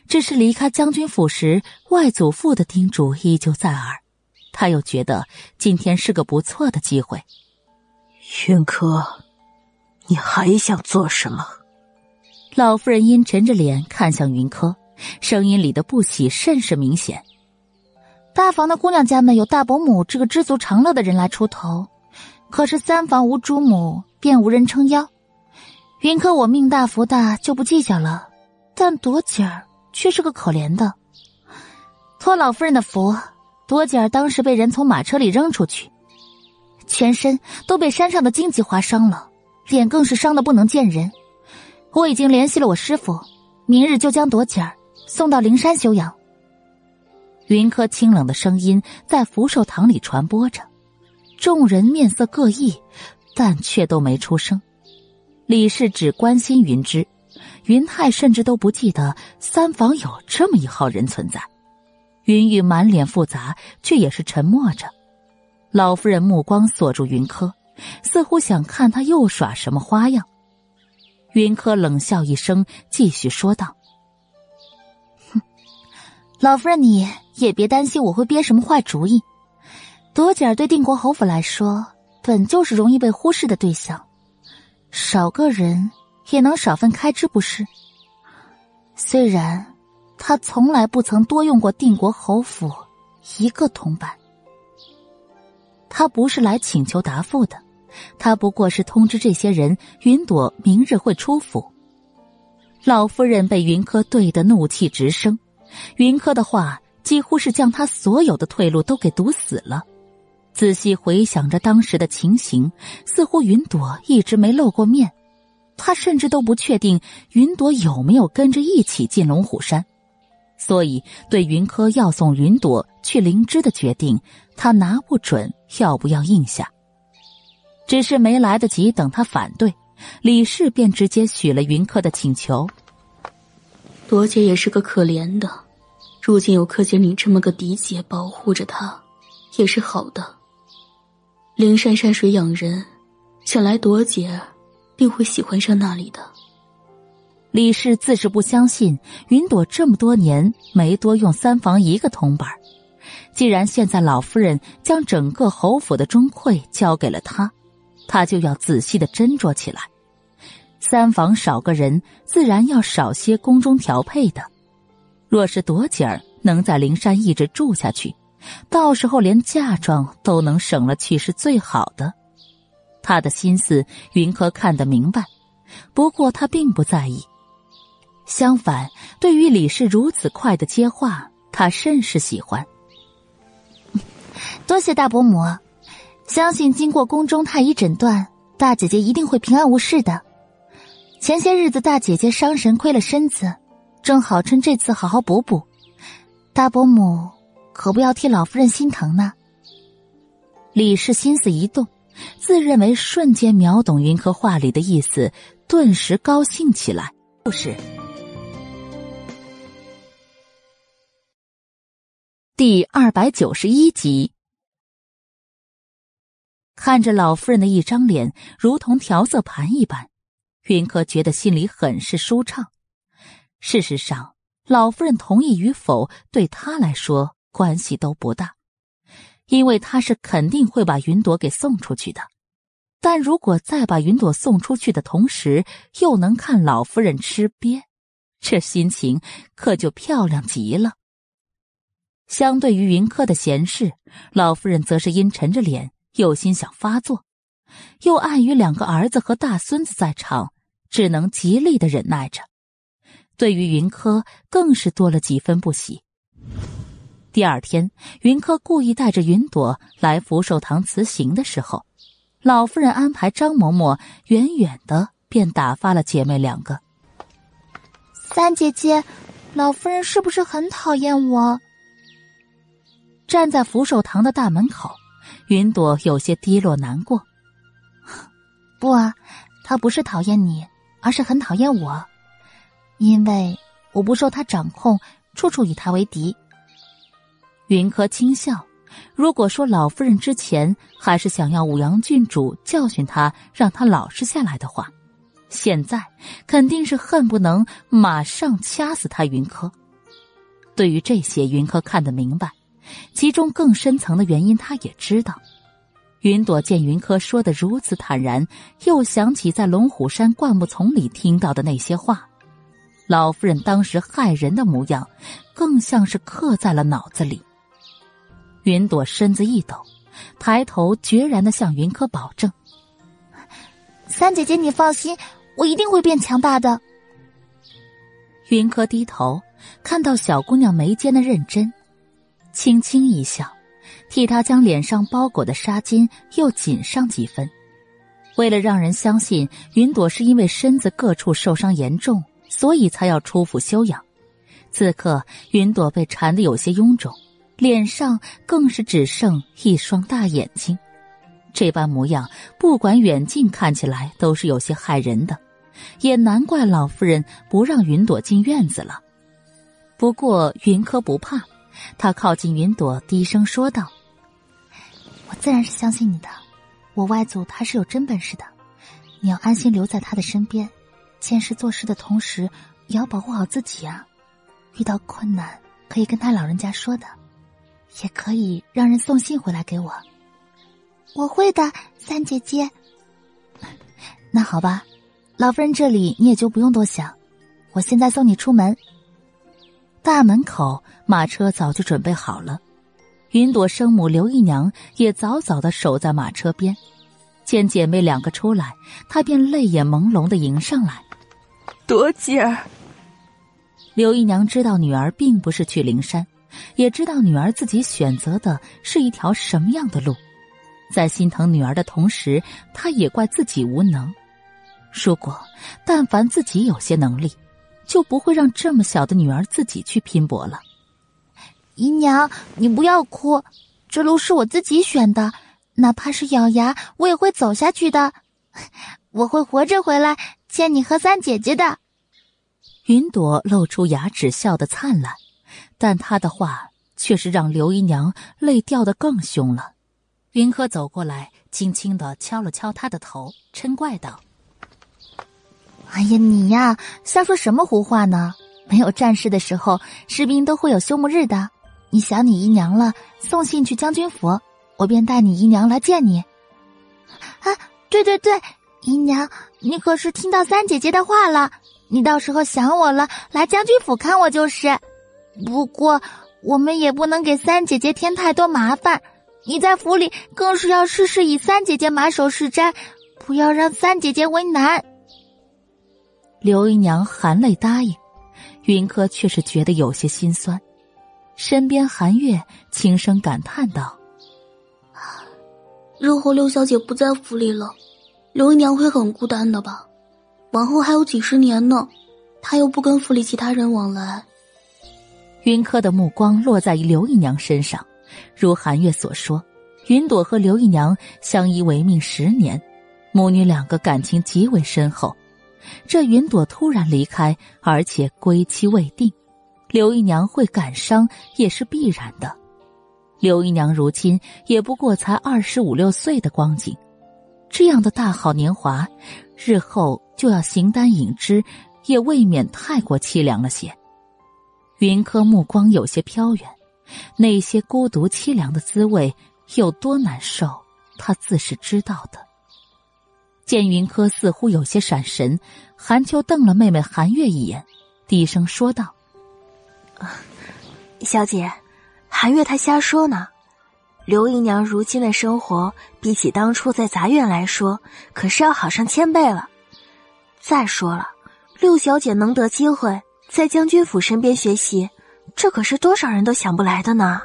只是离开将军府时，外祖父的叮嘱依旧在耳。他又觉得今天是个不错的机会。
云柯，你还想做什么？
老夫人阴沉着脸看向云柯，声音里的不喜甚是明显。
大房的姑娘家们有大伯母这个知足常乐的人来出头，可是三房无主母。便无人撑腰，云柯我命大福大就不计较了，但朵姐儿却是个可怜的。托老夫人的福，朵姐儿当时被人从马车里扔出去，全身都被山上的荆棘划伤了，脸更是伤的不能见人。我已经联系了我师傅，明日就将朵姐儿送到灵山休养。
云柯清冷的声音在福寿堂里传播着，众人面色各异。但却都没出声。李氏只关心云芝，云泰甚至都不记得三房有这么一号人存在。云玉满脸复杂，却也是沉默着。老夫人目光锁住云柯，似乎想看他又耍什么花样。云柯冷笑一声，继续说道：“
哼，老夫人你也别担心我会憋什么坏主意。朵姐儿对定国侯府来说。”本就是容易被忽视的对象，少个人也能少份开支，不是？
虽然他从来不曾多用过定国侯府一个铜板，他不是来请求答复的，他不过是通知这些人，云朵明日会出府。老夫人被云柯对得怒气直升，云柯的话几乎是将他所有的退路都给堵死了。仔细回想着当时的情形，似乎云朵一直没露过面。他甚至都不确定云朵有没有跟着一起进龙虎山，所以对云柯要送云朵去灵芝的决定，他拿不准要不要应下。只是没来得及等他反对，李氏便直接许了云柯的请求。
朵姐也是个可怜的，如今有柯姐你这么个嫡姐保护着她，也是好的。灵山山水养人，想来朵姐。定会喜欢上那里的。
李氏自是不相信云朵这么多年没多用三房一个铜板，既然现在老夫人将整个侯府的钟馈交给了他，他就要仔细的斟酌起来。三房少个人，自然要少些宫中调配的。若是朵姐儿能在灵山一直住下去，到时候连嫁妆都能省了去，是最好的。他的心思，云柯看得明白，不过他并不在意。相反，对于李氏如此快的接话，他甚是喜欢。<laughs>
多谢大伯母，相信经过宫中太医诊断，大姐姐一定会平安无事的。前些日子大姐姐伤神亏了身子，正好趁这次好好补补。大伯母可不要替老夫人心疼呢。
李氏心思一动。自认为瞬间秒懂云柯话里的意思，顿时高兴起来。故事第二百九十一集，看着老夫人的一张脸如同调色盘一般，云柯觉得心里很是舒畅。事实上，老夫人同意与否对他来说关系都不大。因为他是肯定会把云朵给送出去的，但如果再把云朵送出去的同时，又能看老夫人吃瘪，这心情可就漂亮极了。相对于云柯的闲事，老夫人则是阴沉着脸，有心想发作，又碍于两个儿子和大孙子在场，只能极力的忍耐着。对于云柯，更是多了几分不喜。第二天，云柯故意带着云朵来福寿堂辞行的时候，老夫人安排张嬷嬷远远的便打发了姐妹两个。
三姐姐，老夫人是不是很讨厌我？
站在福寿堂的大门口，云朵有些低落难过。
不啊，他不是讨厌你，而是很讨厌我，因为我不受他掌控，处处与他为敌。
云柯轻笑，如果说老夫人之前还是想要五阳郡主教训他，让他老实下来的话，现在肯定是恨不能马上掐死他。云柯对于这些，云柯看得明白，其中更深层的原因他也知道。云朵见云柯说的如此坦然，又想起在龙虎山灌木丛里听到的那些话，老夫人当时害人的模样，更像是刻在了脑子里。云朵身子一抖，抬头决然的向云柯保证：“
三姐姐，你放心，我一定会变强大的。”
云柯低头看到小姑娘眉间的认真，轻轻一笑，替她将脸上包裹的纱巾又紧上几分。为了让人相信云朵是因为身子各处受伤严重，所以才要出府休养，此刻云朵被缠得有些臃肿。脸上更是只剩一双大眼睛，这般模样，不管远近看起来都是有些害人的，也难怪老夫人不让云朵进院子了。不过云柯不怕，他靠近云朵，低声说道：“
我自然是相信你的，我外祖他是有真本事的，你要安心留在他的身边，见事做事的同时也要保护好自己啊。遇到困难可以跟他老人家说的。”也可以让人送信回来给我，我会的，三姐姐。<laughs>
那好吧，老夫人这里你也就不用多想，我现在送你出门，大门口马车早就准备好了，云朵生母刘姨娘也早早的守在马车边。见姐妹两个出来，她便泪眼朦胧的迎上来。
朵姐儿，
刘姨娘知道女儿并不是去灵山，也知道女儿自己选择的是一条什么样的路，在心疼女儿的同时，她也怪自己无能。如果但凡自己有些能力，就不会让这么小的女儿自己去拼搏了。
姨娘，你不要哭，这路是我自己选的，哪怕是咬牙，我也会走下去的。<laughs> 我会活着回来见你和三姐姐的。
云朵露出牙齿，笑得灿烂，但她的话却是让刘姨娘泪掉得更凶了。云柯走过来，轻轻的敲了敲她的头，嗔怪道。
哎呀，你呀，瞎说什么胡话呢？没有战事的时候，士兵都会有休沐日的。你想你姨娘了，送信去将军府，我便带你姨娘来见你。啊，对对对，姨娘，你可是听到三姐姐的话了？你到时候想我了，来将军府看我就是。不过，我们也不能给三姐姐添太多麻烦。你在府里更是要事事以三姐姐马首是瞻，不要让三姐姐为难。
刘姨娘含泪答应，云柯却是觉得有些心酸。身边韩月轻声感叹道：“
日后六小姐不在府里了，刘姨娘会很孤单的吧？往后还有几十年呢，她又不跟府里其他人往来。”
云柯的目光落在刘姨娘身上，如韩月所说，云朵和刘姨娘相依为命十年，母女两个感情极为深厚。这云朵突然离开，而且归期未定，刘姨娘会感伤也是必然的。刘姨娘如今也不过才二十五六岁的光景，这样的大好年华，日后就要形单影只，也未免太过凄凉了些。云柯目光有些飘远，那些孤独凄凉的滋味有多难受，他自是知道的。见云柯似乎有些闪神，韩秋瞪了妹妹韩月一眼，低声说道：“
小姐，韩月她瞎说呢。刘姨娘如今的生活，比起当初在杂院来说，可是要好上千倍了。再说了，六小姐能得机会在将军府身边学习，这可是多少人都想不来的呢。”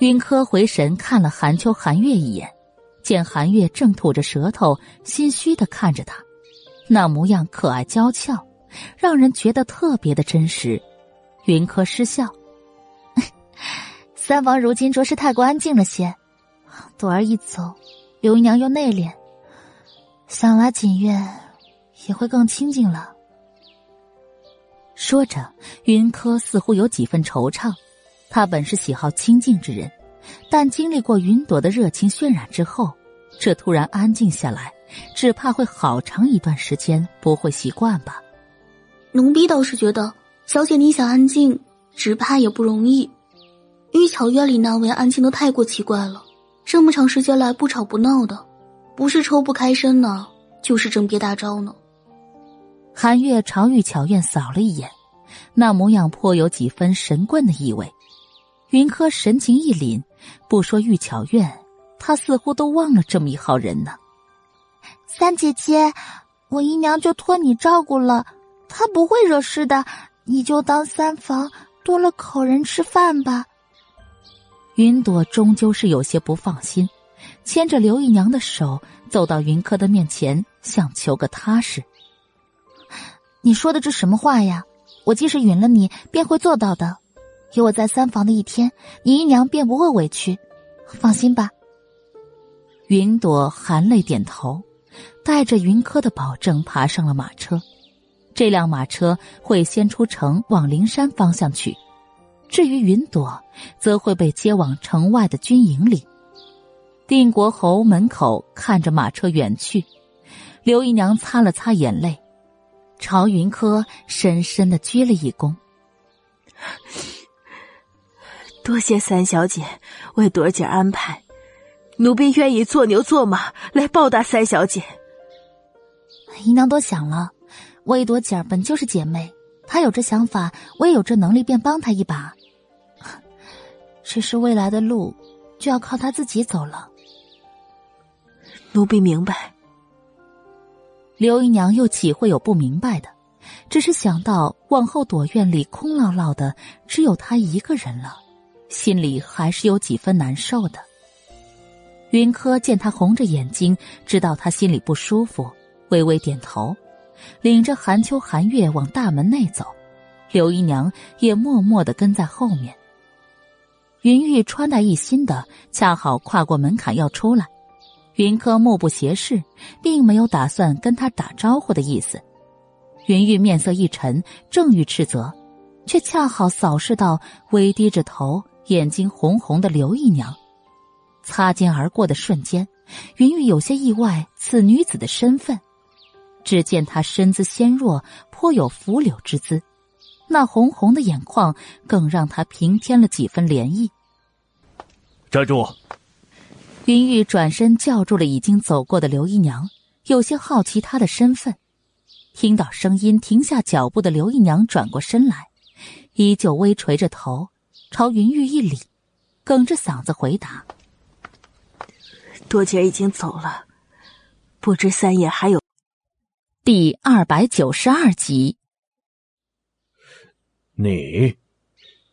云柯回神看了韩秋、韩月一眼。见韩月正吐着舌头，心虚的看着他，那模样可爱娇俏，让人觉得特别的真实。云柯失笑：“ <laughs>
三房如今着实太过安静了些，朵儿一走，刘姨娘又内敛，想来锦月也会更清静了。”
说着，云柯似乎有几分惆怅。他本是喜好清静之人。但经历过云朵的热情渲染之后，这突然安静下来，只怕会好长一段时间不会习惯吧。
奴婢倒是觉得，小姐你想安静，只怕也不容易。玉巧院里那位安静的太过奇怪了，这么长时间来不吵不闹的，不是抽不开身呢，就是正憋大招呢。
韩月朝玉巧院扫了一眼，那模样颇有几分神棍的意味。云柯神情一凛。不说玉巧院，他似乎都忘了这么一号人呢。
三姐姐，我姨娘就托你照顾了，她不会惹事的，你就当三房多了口人吃饭吧。
云朵终究是有些不放心，牵着刘姨娘的手走到云柯的面前，想求个踏实。
你说的这什么话呀？我既是允了你，便会做到的。有我在三房的一天，你姨娘便不会委屈，放心吧。
云朵含泪点头，带着云柯的保证爬上了马车。这辆马车会先出城往灵山方向去，至于云朵，则会被接往城外的军营里。定国侯门口看着马车远去，刘姨娘擦了擦眼泪，朝云柯深深的鞠了一躬。
多谢三小姐为朵儿姐安排，奴婢愿意做牛做马来报答三小姐。
姨娘多想了，我与朵姐儿本就是姐妹，
她有这想法，我也有这能力，便帮她一把。<laughs> 只是未来的路，就要靠她自己走了。
奴婢明白。
刘姨娘又岂会有不明白的？只是想到往后朵院里空落落的，只有她一个人了，心里还是有几分难受的。云柯见他红着眼睛，知道他心里不舒服，微微点头，领着寒秋寒月往大门内走。刘姨娘也默默的跟在后面。云玉穿戴一新的，恰好跨过门槛要出来，云柯目不斜视，并没有打算跟他打招呼的意思。云玉面色一沉，正欲斥责，却恰好扫视到微低着头、眼睛红红的刘姨娘。擦肩而过的瞬间，云玉有些意外此女子的身份。只见她身姿纤弱，颇有拂柳之姿，那红红的眼眶更让她平添了几分涟漪。
站住！
云玉转身叫住了已经走过的刘姨娘，有些好奇她的身份。听到声音，停下脚步的刘姨娘转过身来，依旧微垂着头，朝云玉一礼，哽着嗓子回答：“
多姐已经走了，不知三爷还有。”
第二百九十二集。
你，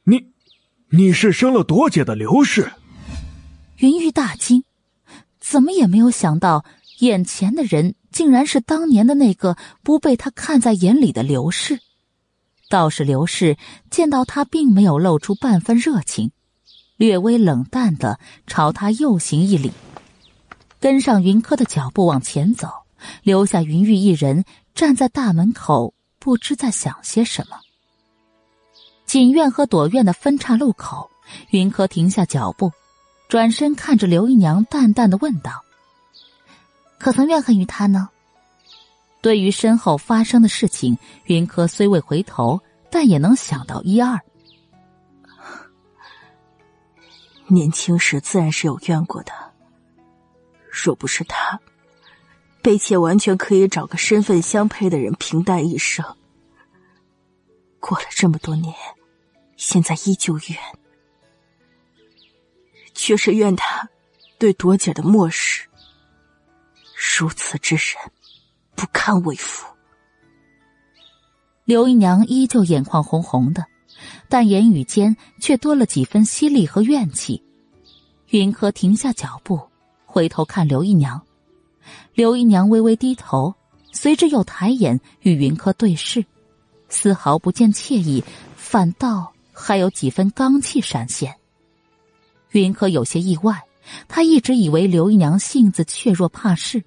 你，你是生了多姐的刘氏？
云玉大惊，怎么也没有想到眼前的人。竟然是当年的那个不被他看在眼里的刘氏，倒是刘氏见到他，并没有露出半分热情，略微冷淡的朝他又行一礼，跟上云柯的脚步往前走，留下云玉一人站在大门口，不知在想些什么。锦院和朵院的分岔路口，云柯停下脚步，转身看着刘姨娘，淡淡的问道。可曾怨恨于他呢？对于身后发生的事情，云柯虽未回头，但也能想到一二。<laughs>
年轻时自然是有怨过的。若不是他，悲切完全可以找个身份相配的人平淡一生。过了这么多年，现在依旧怨，却是怨他对朵姐的漠视。如此之人，不堪为父。
刘姨娘依旧眼眶红红的，但言语间却多了几分犀利和怨气。云柯停下脚步，回头看刘姨娘，刘姨娘微微低头，随之又抬眼与云柯对视，丝毫不见惬意，反倒还有几分刚气闪现。云柯有些意外，他一直以为刘姨娘性子怯弱怕事。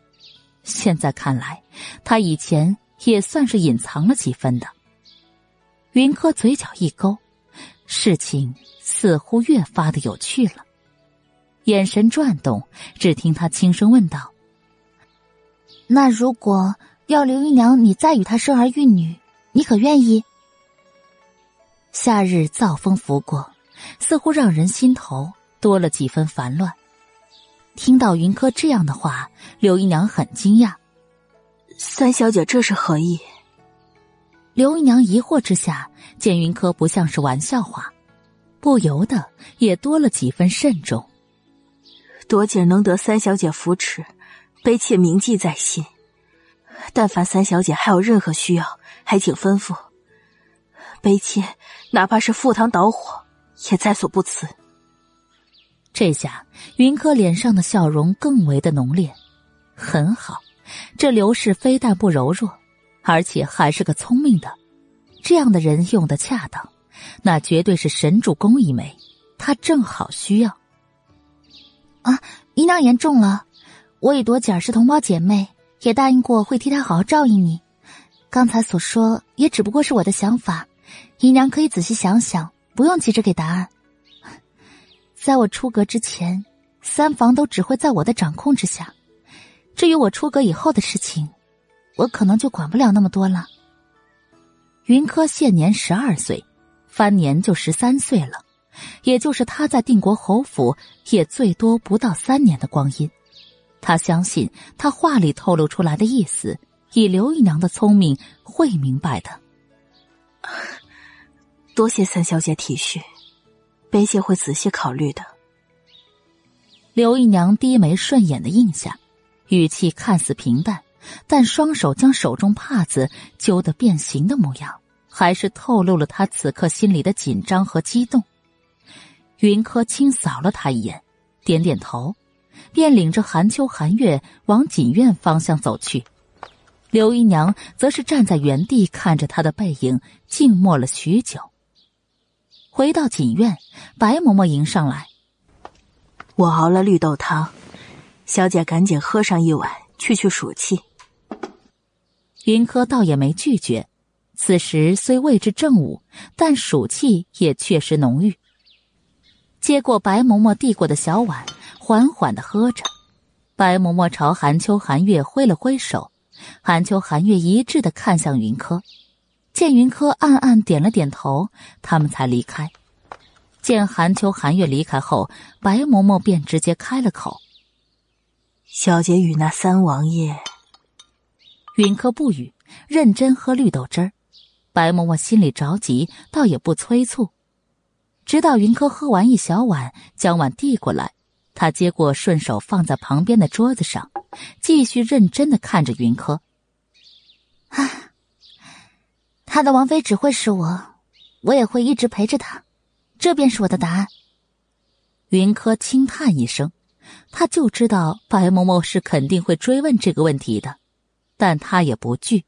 现在看来，他以前也算是隐藏了几分的。云柯嘴角一勾，事情似乎越发的有趣了，眼神转动，只听他轻声问道：“
那如果要刘姨娘你再与他生儿育女，你可愿意？”
夏日燥风拂过，似乎让人心头多了几分烦乱。听到云柯这样的话，刘姨娘很惊讶。
三小姐这是何意？
刘姨娘疑惑之下，见云柯不像是玩笑话，不由得也多了几分慎重。
朵姐能得三小姐扶持，卑妾铭记在心。但凡三小姐还有任何需要，还请吩咐。卑妾哪怕是赴汤蹈火，也在所不辞。
这下，云柯脸上的笑容更为的浓烈。很好，这刘氏非但不柔弱，而且还是个聪明的。这样的人用的恰当，那绝对是神助攻一枚。他正好需要。
啊，姨娘言重了。我与朵姐是同胞姐妹，也答应过会替她好好照应你。刚才所说也只不过是我的想法，姨娘可以仔细想想，不用急着给答案。在我出阁之前，三房都只会在我的掌控之下。至于我出阁以后的事情，我可能就管不了那么多了。
云柯现年十二岁，番年就十三岁了，也就是他在定国侯府也最多不到三年的光阴。他相信他话里透露出来的意思，以刘姨娘的聪明会明白的。<laughs>
多谢三小姐体恤，卑姐会仔细考虑的。
刘姨娘低眉顺眼的应下，语气看似平淡，但双手将手中帕子揪得变形的模样，还是透露了她此刻心里的紧张和激动。云柯轻扫了他一眼，点点头，便领着寒秋、寒月往锦院方向走去。刘姨娘则是站在原地看着他的背影，静默了许久。回到锦院，白嬷嬷迎上来：“
我熬了绿豆汤，小姐赶紧喝上一碗，去去暑气。”
云柯倒也没拒绝。此时虽未至正午，但暑气也确实浓郁。接过白嬷嬷递过的小碗，缓缓的喝着。白嬷嬷朝韩秋、韩月挥了挥手。韩秋、韩月一致的看向云柯，见云柯暗暗点了点头，他们才离开。见韩秋、韩月离开后，白嬷嬷便直接开了口：“
小姐与那三王爷。”
云柯不语，认真喝绿豆汁儿。白嬷嬷心里着急，倒也不催促。直到云柯喝完一小碗，将碗递过来。他接过，顺手放在旁边的桌子上，继续认真的看着云柯。
啊，他的王妃只会是我，我也会一直陪着他，这便是我的答案。
云柯轻叹一声，他就知道白嬷嬷是肯定会追问这个问题的，但他也不惧，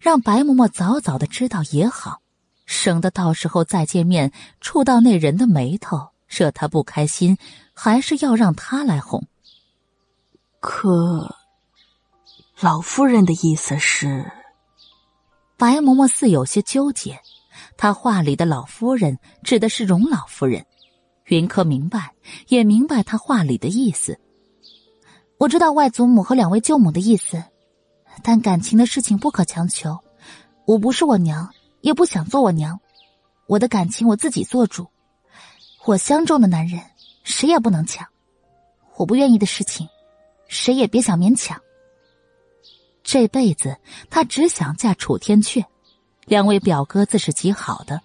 让白嬷嬷早早的知道也好，省得到时候再见面触到那人的眉头，惹他不开心。还是要让他来哄。
可老夫人的意思是，
白嬷嬷似有些纠结。她话里的老夫人指的是荣老夫人。云柯明白，也明白她话里的意思。
我知道外祖母和两位舅母的意思，但感情的事情不可强求。我不是我娘，也不想做我娘。我的感情我自己做主。我相中的男人。谁也不能抢，我不愿意的事情，谁也别想勉强。
这辈子他只想嫁楚天阙，两位表哥自是极好的，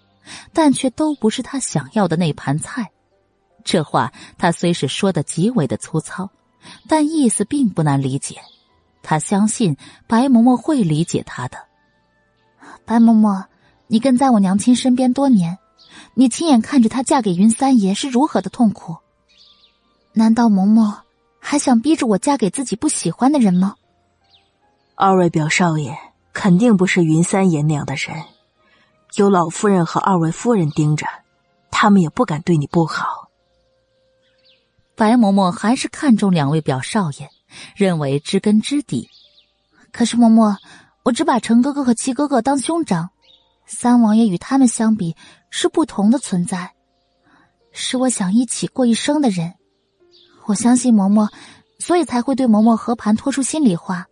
但却都不是他想要的那盘菜。这话他虽是说的极为的粗糙，但意思并不难理解。他相信白嬷嬷会理解他的。
白嬷嬷，你跟在我娘亲身边多年，你亲眼看着她嫁给云三爷是如何的痛苦。难道嬷嬷还想逼着我嫁给自己不喜欢的人吗？
二位表少爷肯定不是云三爷那样的人，有老夫人和二位夫人盯着，他们也不敢对你不好。
白嬷嬷还是看中两位表少爷，认为知根知底。
可是嬷嬷，我只把程哥哥和齐哥哥当兄长，三王爷与他们相比是不同的存在，是我想一起过一生的人。我相信嬷嬷，所以才会对嬷嬷和盘托出心里话。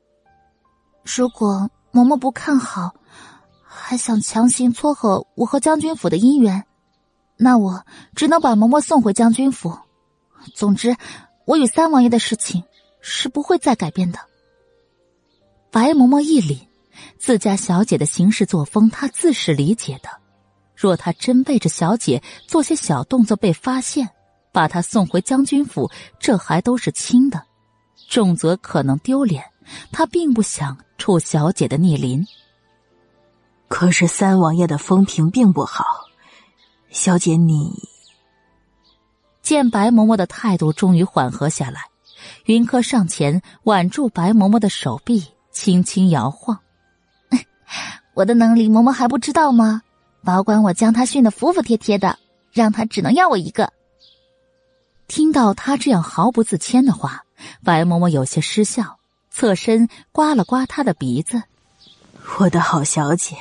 如果嬷嬷不看好，还想强行撮合我和将军府的姻缘，那我只能把嬷嬷送回将军府。总之，我与三王爷的事情是不会再改变的。
白嬷嬷一凛，自家小姐的行事作风，她自是理解的。若她真背着小姐做些小动作被发现，把她送回将军府，这还都是轻的，重则可能丢脸。他并不想触小姐的逆鳞。
可是三王爷的风评并不好，小姐你……
见白嬷嬷的态度终于缓和下来，云柯上前挽住白嬷嬷的手臂，轻轻摇晃。<laughs>
我的能力，嬷嬷还不知道吗？保管我将他训得服服帖帖的，让他只能要我一个。
听到他这样毫不自谦的话，白嬷嬷有些失笑，侧身刮了刮他的鼻子。
我的好小姐，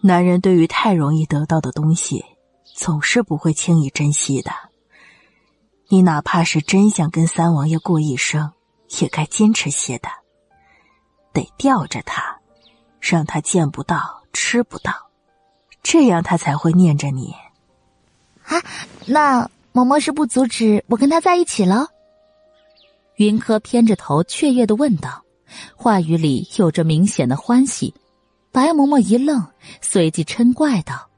男人对于太容易得到的东西，总是不会轻易珍惜的。你哪怕是真想跟三王爷过一生，也该坚持些的，得吊着他，让他见不到、吃不到，这样他才会念着你。
啊，那。嬷嬷是不阻止我跟他在一起了？
云柯偏着头雀跃的问道，话语里有着明显的欢喜。白嬷嬷一愣，随即嗔怪道：“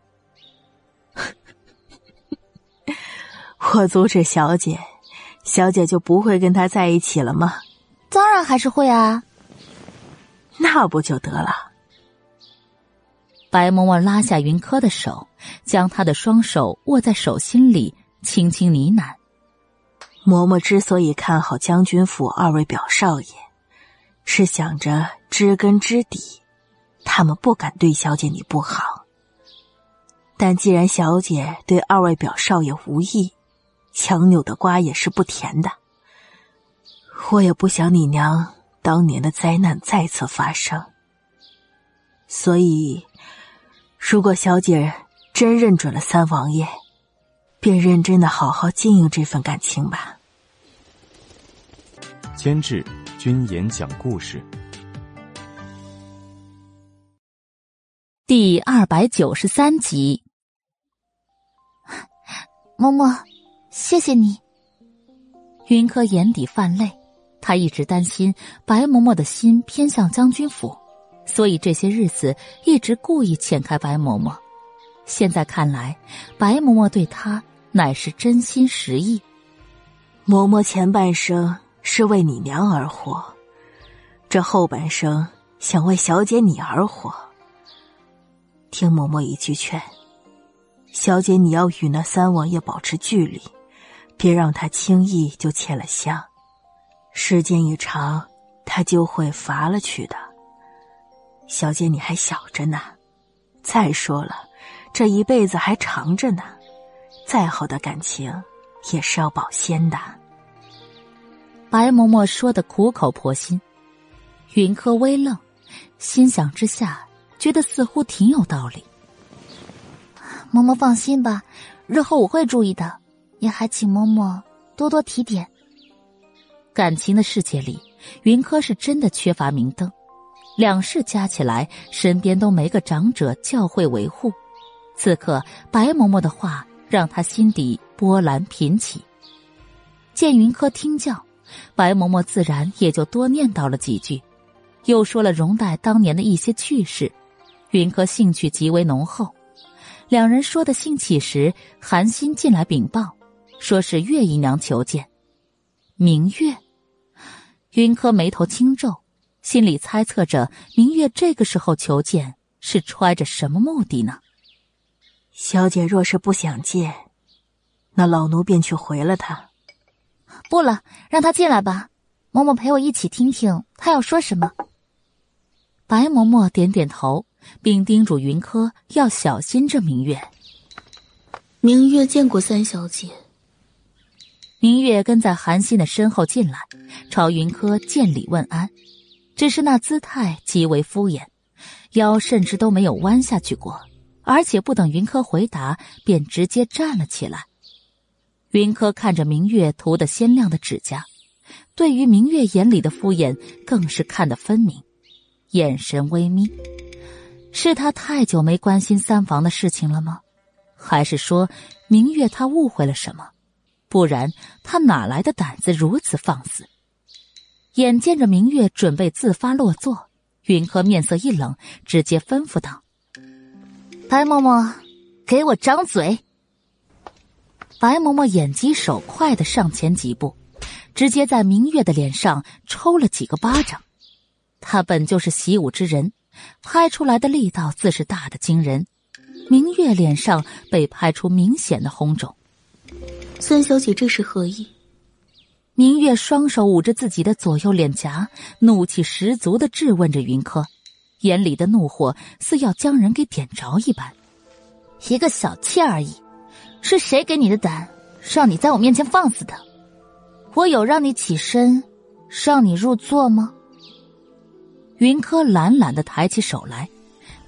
我阻止小姐，小姐就不会跟他在一起了吗？
当然还是会啊，
那不就得了？”
白嬷嬷拉下云柯的手，将他的双手握在手心里，轻轻呢喃：“
嬷嬷之所以看好将军府二位表少爷，是想着知根知底。”他们不敢对小姐你不好，但既然小姐对二位表少爷无意，强扭的瓜也是不甜的。我也不想你娘当年的灾难再次发生，所以，如果小姐真认准了三王爷，便认真的好好经营这份感情吧。
监制：君言讲故事。
第二百九十三集，
嬷嬷，谢谢你。
云柯眼底泛泪，他一直担心白嬷嬷的心偏向将军府，所以这些日子一直故意遣开白嬷嬷。现在看来，白嬷嬷对他乃是真心实意。
嬷嬷前半生是为你娘而活，这后半生想为小姐你而活。听嬷嬷一句劝，小姐，你要与那三王爷保持距离，别让他轻易就牵了香。时间一长，他就会乏了去的。小姐，你还小着呢。再说了，这一辈子还长着呢，再好的感情也是要保鲜的。
白嬷嬷说的苦口婆心，云柯微愣，心想之下。觉得似乎挺有道理，
嬷嬷放心吧，日后我会注意的，也还请嬷嬷多多提点。
感情的世界里，云柯是真的缺乏明灯，两世加起来，身边都没个长者教诲维护。此刻，白嬷嬷的话让他心底波澜频起。见云柯听教，白嬷嬷自然也就多念叨了几句，又说了容黛当年的一些趣事。云柯兴趣极为浓厚，两人说的兴起时，韩信进来禀报，说是月姨娘求见。明月，云柯眉头轻皱，心里猜测着明月这个时候求见是揣着什么目的呢？
小姐若是不想见，那老奴便去回了她。
不了，让她进来吧，嬷嬷陪我一起听听她要说什么。
白嬷嬷点点头。并叮嘱云柯要小心这明月。
明月见过三小姐。
明月跟在韩信的身后进来，朝云柯见礼问安，只是那姿态极为敷衍，腰甚至都没有弯下去过，而且不等云柯回答，便直接站了起来。云柯看着明月涂得鲜亮的指甲，对于明月眼里的敷衍更是看得分明，眼神微眯。是他太久没关心三房的事情了吗？还是说明月他误会了什么？不然他哪来的胆子如此放肆？眼见着明月准备自发落座，云柯面色一冷，直接吩咐道：“
白嬷嬷，给我张嘴！”
白嬷嬷眼疾手快的上前几步，直接在明月的脸上抽了几个巴掌。他本就是习武之人。拍出来的力道自是大的惊人，明月脸上被拍出明显的红肿。
三小姐这是何意？
明月双手捂着自己的左右脸颊，怒气十足的质问着云柯，眼里的怒火似要将人给点着一般。
一个小妾而已，是谁给你的胆，让你在我面前放肆的？我有让你起身，让你入座吗？
云柯懒懒的抬起手来，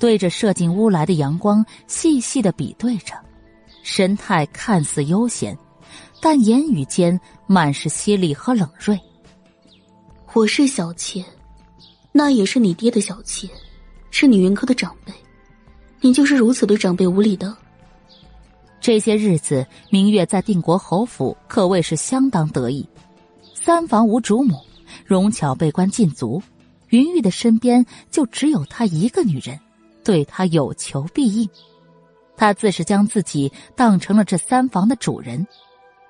对着射进屋来的阳光细细的比对着，神态看似悠闲，但言语间满是犀利和冷锐。
我是小妾，那也是你爹的小妾，是你云柯的长辈，你就是如此对长辈无礼的。
这些日子，明月在定国侯府可谓是相当得意，三房无主母，容巧被关禁足。云玉的身边就只有她一个女人，对她有求必应。他自是将自己当成了这三房的主人，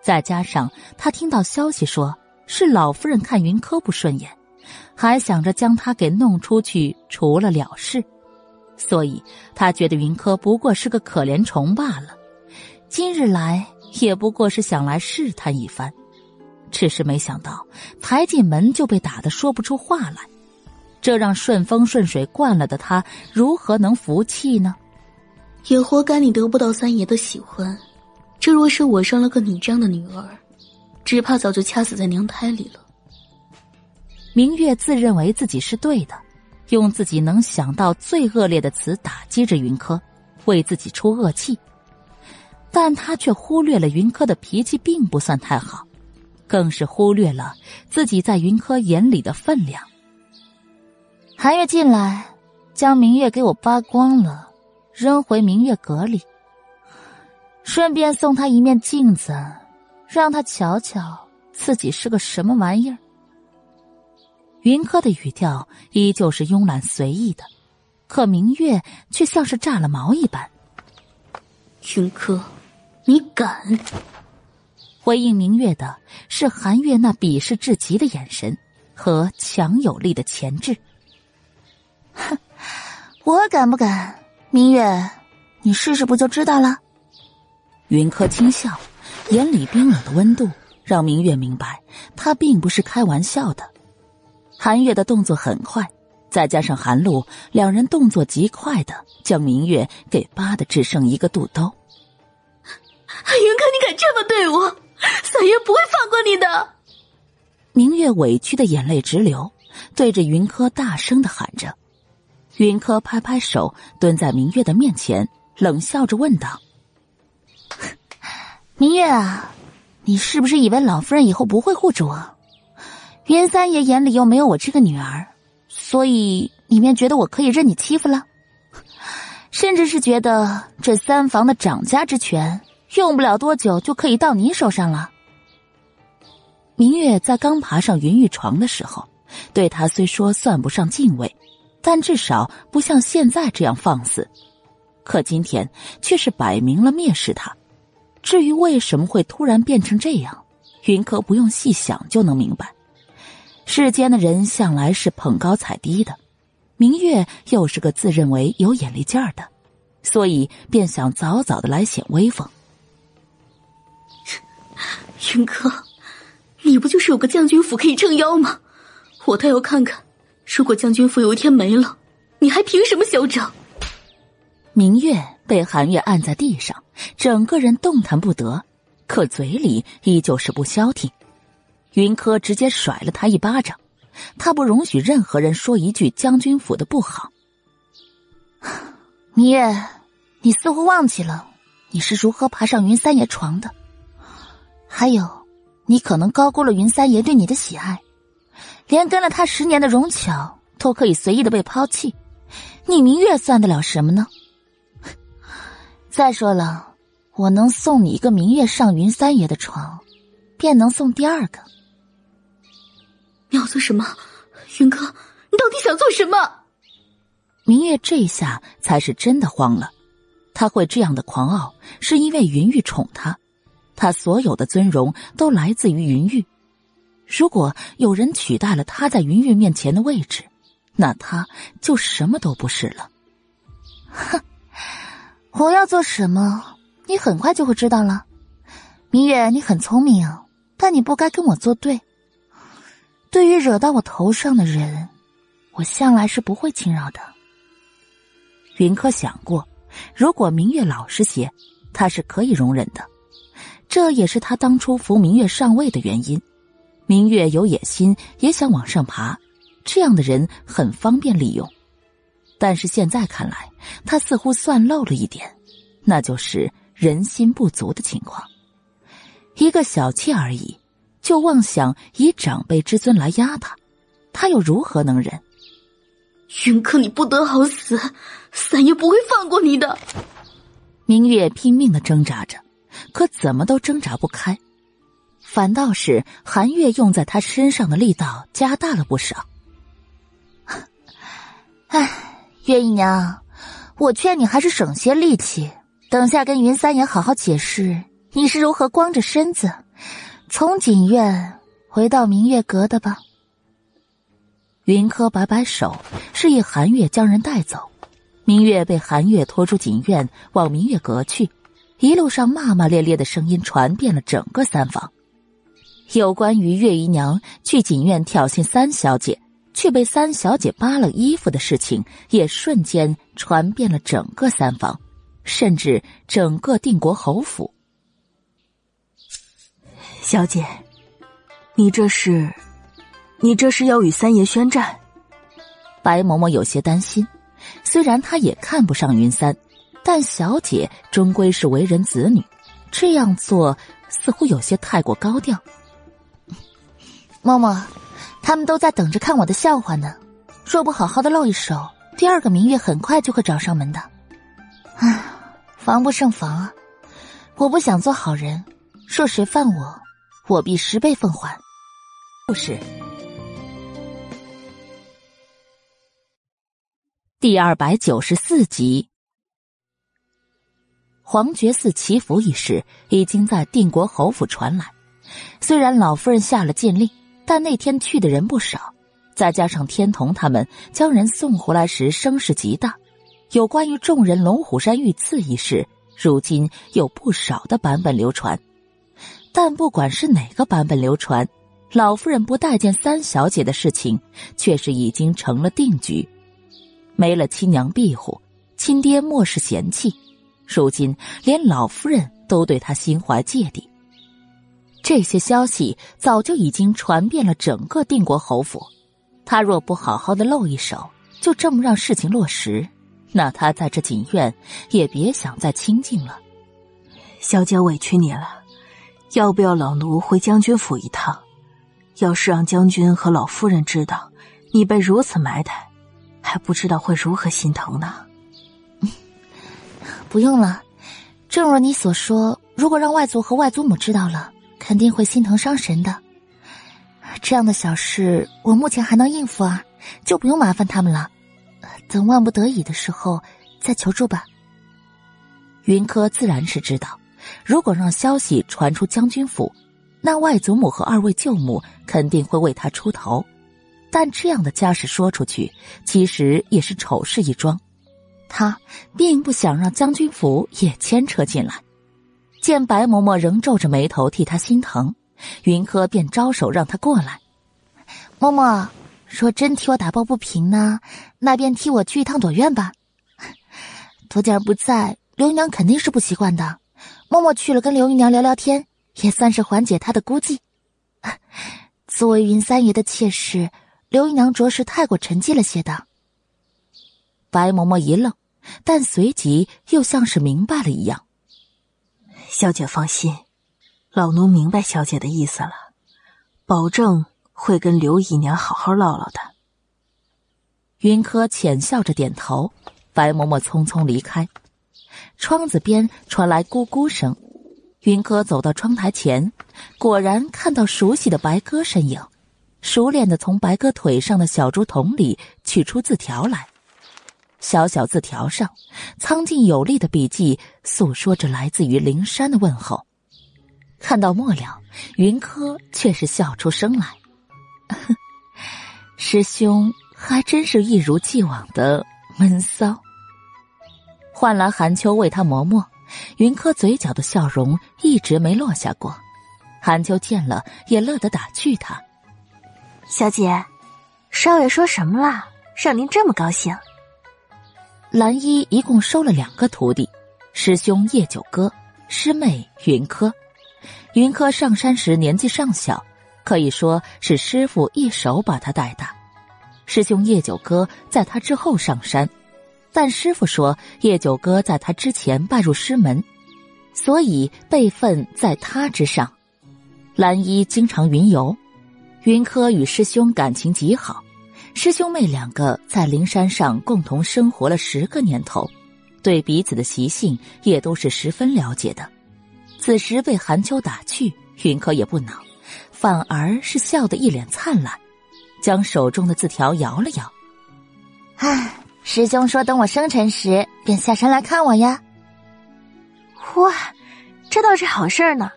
再加上他听到消息说是老夫人看云柯不顺眼，还想着将他给弄出去除了了事，所以他觉得云柯不过是个可怜虫罢了。今日来也不过是想来试探一番，只是没想到才进门就被打得说不出话来，这让顺风顺水惯了的他如何能服气呢？
也活该你得不到三爷的喜欢。这若是我生了个你这样的女儿，只怕早就掐死在娘胎里了。
明月自认为自己是对的，用自己能想到最恶劣的词打击着云柯，为自己出恶气。但他却忽略了云柯的脾气并不算太好，更是忽略了自己在云柯眼里的分量。
寒月进来，将明月给我扒光了。扔回明月阁里，顺便送他一面镜子，让他瞧瞧自己是个什么玩意儿。
云柯的语调依旧是慵懒随意的，可明月却像是炸了毛一般。
云柯，你敢？
回应明月的是韩月那鄙视至极的眼神和强有力的钳制。
哼，我敢不敢？明月，你试试不就知道了？
云柯轻笑，眼里冰冷的温度让明月明白他并不是开玩笑的。韩月的动作很快，再加上韩露两人动作极快的将明月给扒的只剩一个肚兜。
云柯，你敢这么对我？三爷不会放过你的！
明月委屈的眼泪直流，对着云柯大声的喊着。云柯拍拍手，蹲在明月的面前，冷笑着问道：“
明月啊，你是不是以为老夫人以后不会护着我？云三爷眼里又没有我这个女儿，所以你便觉得我可以任你欺负了？甚至是觉得这三房的掌家之权，用不了多久就可以到你手上了？”
明月在刚爬上云玉床的时候，对他虽说算不上敬畏。但至少不像现在这样放肆，可今天却是摆明了蔑视他。至于为什么会突然变成这样，云柯不用细想就能明白。世间的人向来是捧高踩低的，明月又是个自认为有眼力劲儿的，所以便想早早的来显威风。
云哥，你不就是有个将军府可以撑腰吗？我倒要看看。如果将军府有一天没了，你还凭什么嚣张？
明月被寒月按在地上，整个人动弹不得，可嘴里依旧是不消停。云柯直接甩了他一巴掌，他不容许任何人说一句将军府的不好。<sighs>
明月，你似乎忘记了你是如何爬上云三爷床的，还有，你可能高估了云三爷对你的喜爱。连跟了他十年的荣巧都可以随意的被抛弃，你明月算得了什么呢？<laughs> 再说了，我能送你一个明月上云三爷的床，便能送第二个。
你要做什么，云哥？你到底想做什么？
明月这下才是真的慌了，他会这样的狂傲，是因为云玉宠他，他所有的尊荣都来自于云玉。如果有人取代了他在云玉面前的位置，那他就什么都不是了。
哼，我要做什么，你很快就会知道了。明月，你很聪明，但你不该跟我作对。对于惹到我头上的人，我向来是不会轻饶的。
云柯想过，如果明月老实些，他是可以容忍的。这也是他当初扶明月上位的原因。明月有野心，也想往上爬，这样的人很方便利用。但是现在看来，他似乎算漏了一点，那就是人心不足的情况。一个小妾而已，就妄想以长辈之尊来压他，他又如何能忍？
云柯，你不得好死！三爷不会放过你的。
明月拼命的挣扎着，可怎么都挣扎不开。反倒是韩月用在他身上的力道加大了不少。
哎，月姨娘，
我劝你还是省些力气，等下跟云三爷好好解释你是如何光着身子从锦院回到明月阁的吧。云柯摆摆手，示意韩月将人带走。明月被韩月拖出锦院，往明月阁去。一路上骂骂咧咧的声音传遍了整个三房。有关于月姨娘去锦院挑衅三小姐，却被三小姐扒了衣服的事情，也瞬间传遍了整个三房，甚至整个定国侯府。
小姐，你这是，你这是要与三爷宣战？
白嬷嬷有些担心，虽然她也看不上云三。但小姐终归是为人子女，这样做似乎有些太过高调。嬷嬷，他们都在等着看我的笑话呢。若不好好的露一手，第二个明月很快就会找上门的。唉，防不胜防啊！我不想做好人，若谁犯我，我必十倍奉还。故事第二百九十四集。黄觉寺祈福一事已经在定国侯府传来，虽然老夫人下了禁令，但那天去的人不少。再加上天童他们将人送回来时声势极大，有关于众人龙虎山遇刺一事，如今有不少的版本流传。但不管是哪个版本流传，老夫人不待见三小姐的事情，却是已经成了定局。没了亲娘庇护，亲爹莫是嫌弃。如今连老夫人都对他心怀芥蒂，这些消息早就已经传遍了整个定国侯府。他若不好好的露一手，就这么让事情落实，那他在这锦院也别想再清静了。
小姐委屈你了，要不要老奴回将军府一趟？要是让将军和老夫人知道你被如此埋汰，还不知道会如何心疼呢。<laughs>
不用了，正如你所说，如果让外祖和外祖母知道了，肯定会心疼伤神的。这样的小事，我目前还能应付啊，就不用麻烦他们了。等万不得已的时候再求助吧。云柯自然是知道，如果让消息传出将军府，那外祖母和二位舅母肯定会为他出头。但这样的家事说出去，其实也是丑事一桩。他并不想让将军府也牵扯进来。见白嬷嬷仍皱着眉头替他心疼，云柯便招手让他过来。嬷嬷，若真替我打抱不平呢，那便替我去一趟朵院吧。朵姐儿不在，刘娘肯定是不习惯的。嬷嬷去了，跟刘姨娘聊聊天，也算是缓解她的孤寂。<laughs> 作为云三爷的妾室，刘姨娘着实太过沉寂了些的。白嬷嬷一愣，但随即又像是明白了一样。
小姐放心，老奴明白小姐的意思了，保证会跟刘姨娘好好唠唠的。
云柯浅笑着点头，白嬷嬷匆匆离开。窗子边传来咕咕声，云柯走到窗台前，果然看到熟悉的白鸽身影，熟练的从白鸽腿上的小竹筒里取出字条来。小小字条上，苍劲有力的笔迹诉说着来自于灵山的问候。看到末了，云柯却是笑出声来：“ <laughs> 师兄还真是一如既往的闷骚。”换来韩秋为他磨墨，云柯嘴角的笑容一直没落下过。韩秋见了也乐得打趣他：“
小姐，少爷说什么了，让您这么高兴？”
蓝衣一共收了两个徒弟，师兄叶九歌，师妹云柯。云柯上山时年纪尚小，可以说是师傅一手把他带大。师兄叶九歌在他之后上山，但师傅说叶九歌在他之前拜入师门，所以辈分在他之上。蓝衣经常云游，云柯与师兄感情极好。师兄妹两个在灵山上共同生活了十个年头，对彼此的习性也都是十分了解的。此时被韩秋打趣，云柯也不恼，反而是笑得一脸灿烂，将手中的字条摇了摇：“
唉，
师兄说等我生辰时便下山来看我呀。
哇，这倒是好事儿呢。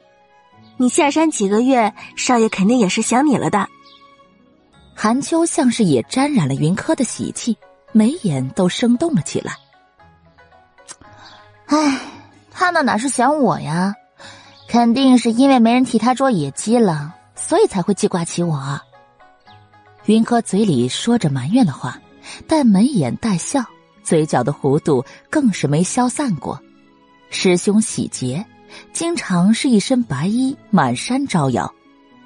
你下山几个月，少爷肯定也是想你了的。
韩秋像是也沾染了云柯的喜气，眉眼都生动了起来。唉，他那哪是想我呀？肯定是因为没人替他捉野鸡了，所以才会记挂起我。云柯嘴里说着埋怨的话，但眉眼带笑，嘴角的弧度更是没消散过。师兄喜节，经常是一身白衣满山招摇，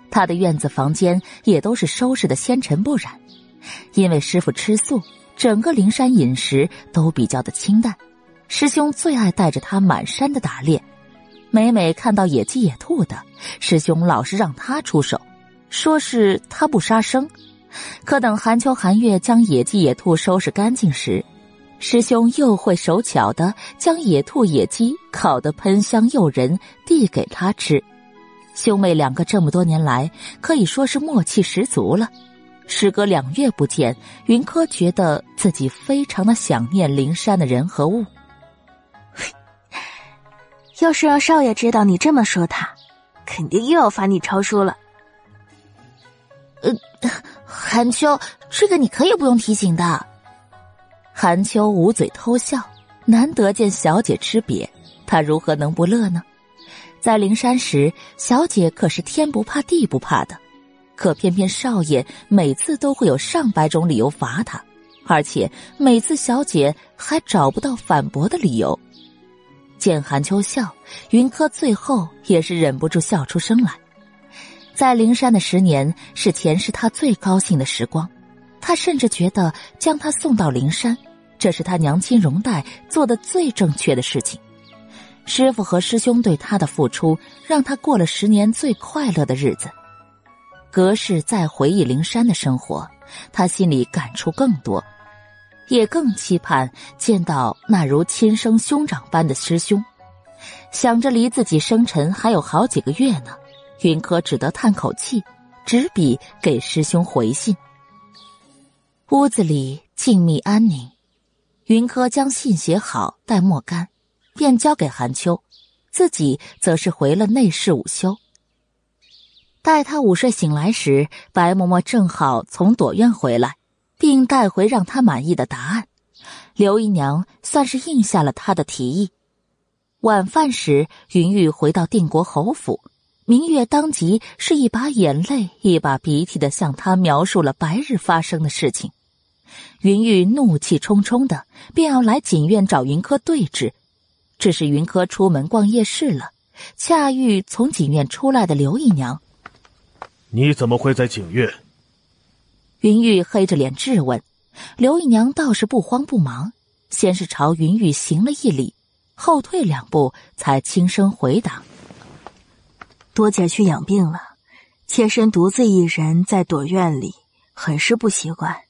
他的院子房间也都是收拾的纤尘不染。因为师傅吃素，整个灵山饮食都比较的清淡。师兄最爱带着他满山的打猎，每每看到野鸡野兔的，师兄老是让他出手，说是他不杀生。可等寒秋寒月将野鸡野兔收拾干净时，师兄又会手巧的将野兔野鸡烤得喷香诱人，递给他吃。兄妹两个这么多年来可以说是默契十足了。时隔两月不见，云柯觉得自己非常的想念灵山的人和物。<laughs>
要是让少爷知道你这么说他，肯定又要罚你抄书了。
呃，韩秋，这个你可以不用提醒的。韩秋捂嘴偷笑，难得见小姐吃瘪，他如何能不乐呢？在灵山时，小姐可是天不怕地不怕的，可偏偏少爷每次都会有上百种理由罚他，而且每次小姐还找不到反驳的理由。见韩秋笑，云柯最后也是忍不住笑出声来。在灵山的十年是前世他最高兴的时光，他甚至觉得将他送到灵山，这是他娘亲容黛做的最正确的事情。师傅和师兄对他的付出，让他过了十年最快乐的日子。隔世再回忆灵山的生活，他心里感触更多。也更期盼见到那如亲生兄长般的师兄，想着离自己生辰还有好几个月呢，云柯只得叹口气，执笔给师兄回信。屋子里静谧安宁，云柯将信写好，待墨干，便交给韩秋，自己则是回了内室午休。待他午睡醒来时，白嬷嬷正好从朵院回来。并带回让他满意的答案，刘姨娘算是应下了他的提议。晚饭时，云玉回到定国侯府，明月当即是一把眼泪一把鼻涕的向他描述了白日发生的事情。云玉怒气冲冲的便要来锦院找云柯对质，只是云柯出门逛夜市了，恰遇从锦院出来的刘姨娘。
你怎么会在景院？
云玉黑着脸质问，刘姨娘倒是不慌不忙，先是朝云玉行了一礼，后退两步，才轻声回答：“
多姐去养病了，妾身独自一人在朵院里，很是不习惯，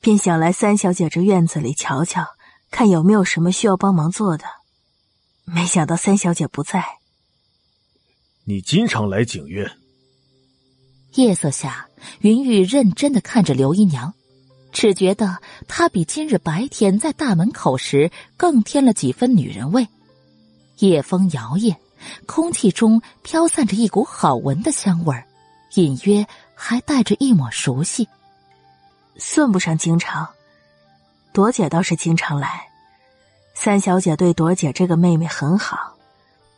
便想来三小姐这院子里瞧瞧，看有没有什么需要帮忙做的。没想到三小姐不在。
你经常来景院？”
夜色下，云玉认真的看着刘姨娘，只觉得她比今日白天在大门口时更添了几分女人味。夜风摇曳，空气中飘散着一股好闻的香味儿，隐约还带着一抹熟悉。
算不上经常，朵姐倒是经常来。三小姐对朵姐这个妹妹很好，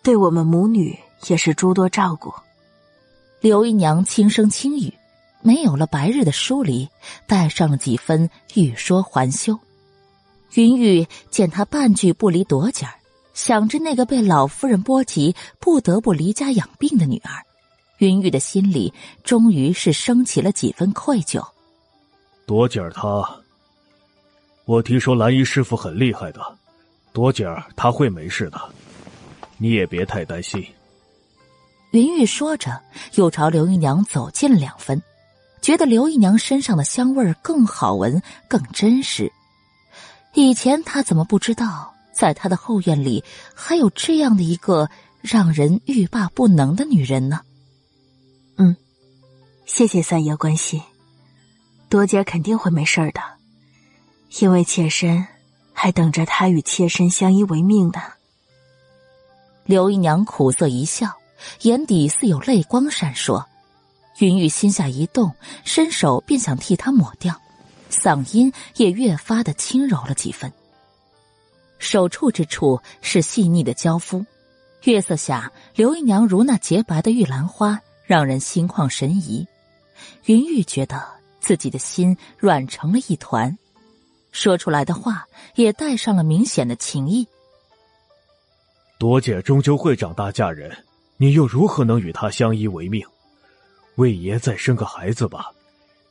对我们母女也是诸多照顾。
刘姨娘轻声轻语，没有了白日的疏离，带上了几分欲说还休。云玉见她半句不离朵姐儿，想着那个被老夫人波及、不得不离家养病的女儿，云玉的心里终于是升起了几分愧疚。
朵姐儿她，我听说蓝衣师傅很厉害的，朵姐儿她会没事的，你也别太担心。
云玉说着，又朝刘姨娘走近了两分，觉得刘姨娘身上的香味更好闻、更真实。以前他怎么不知道，在他的后院里还有这样的一个让人欲罢不能的女人呢？
嗯，谢谢三爷关心，多姐肯定会没事的，因为妾身
还等着他与妾身相依为命呢。
刘姨娘苦涩一笑，眼底似有泪光闪烁。云玉心下一动，伸手便想替他抹掉，嗓音也越发的轻柔了几分。手触之处是细腻的娇肤，月色下，刘姨娘如那洁白的玉兰花，让人心旷神怡。云玉觉得自己的心软成了一团，说出来的话也带上了明显的情意。
朵姐终究会长大嫁人，你又如何能与她相依为命？为爷再生个孩子吧，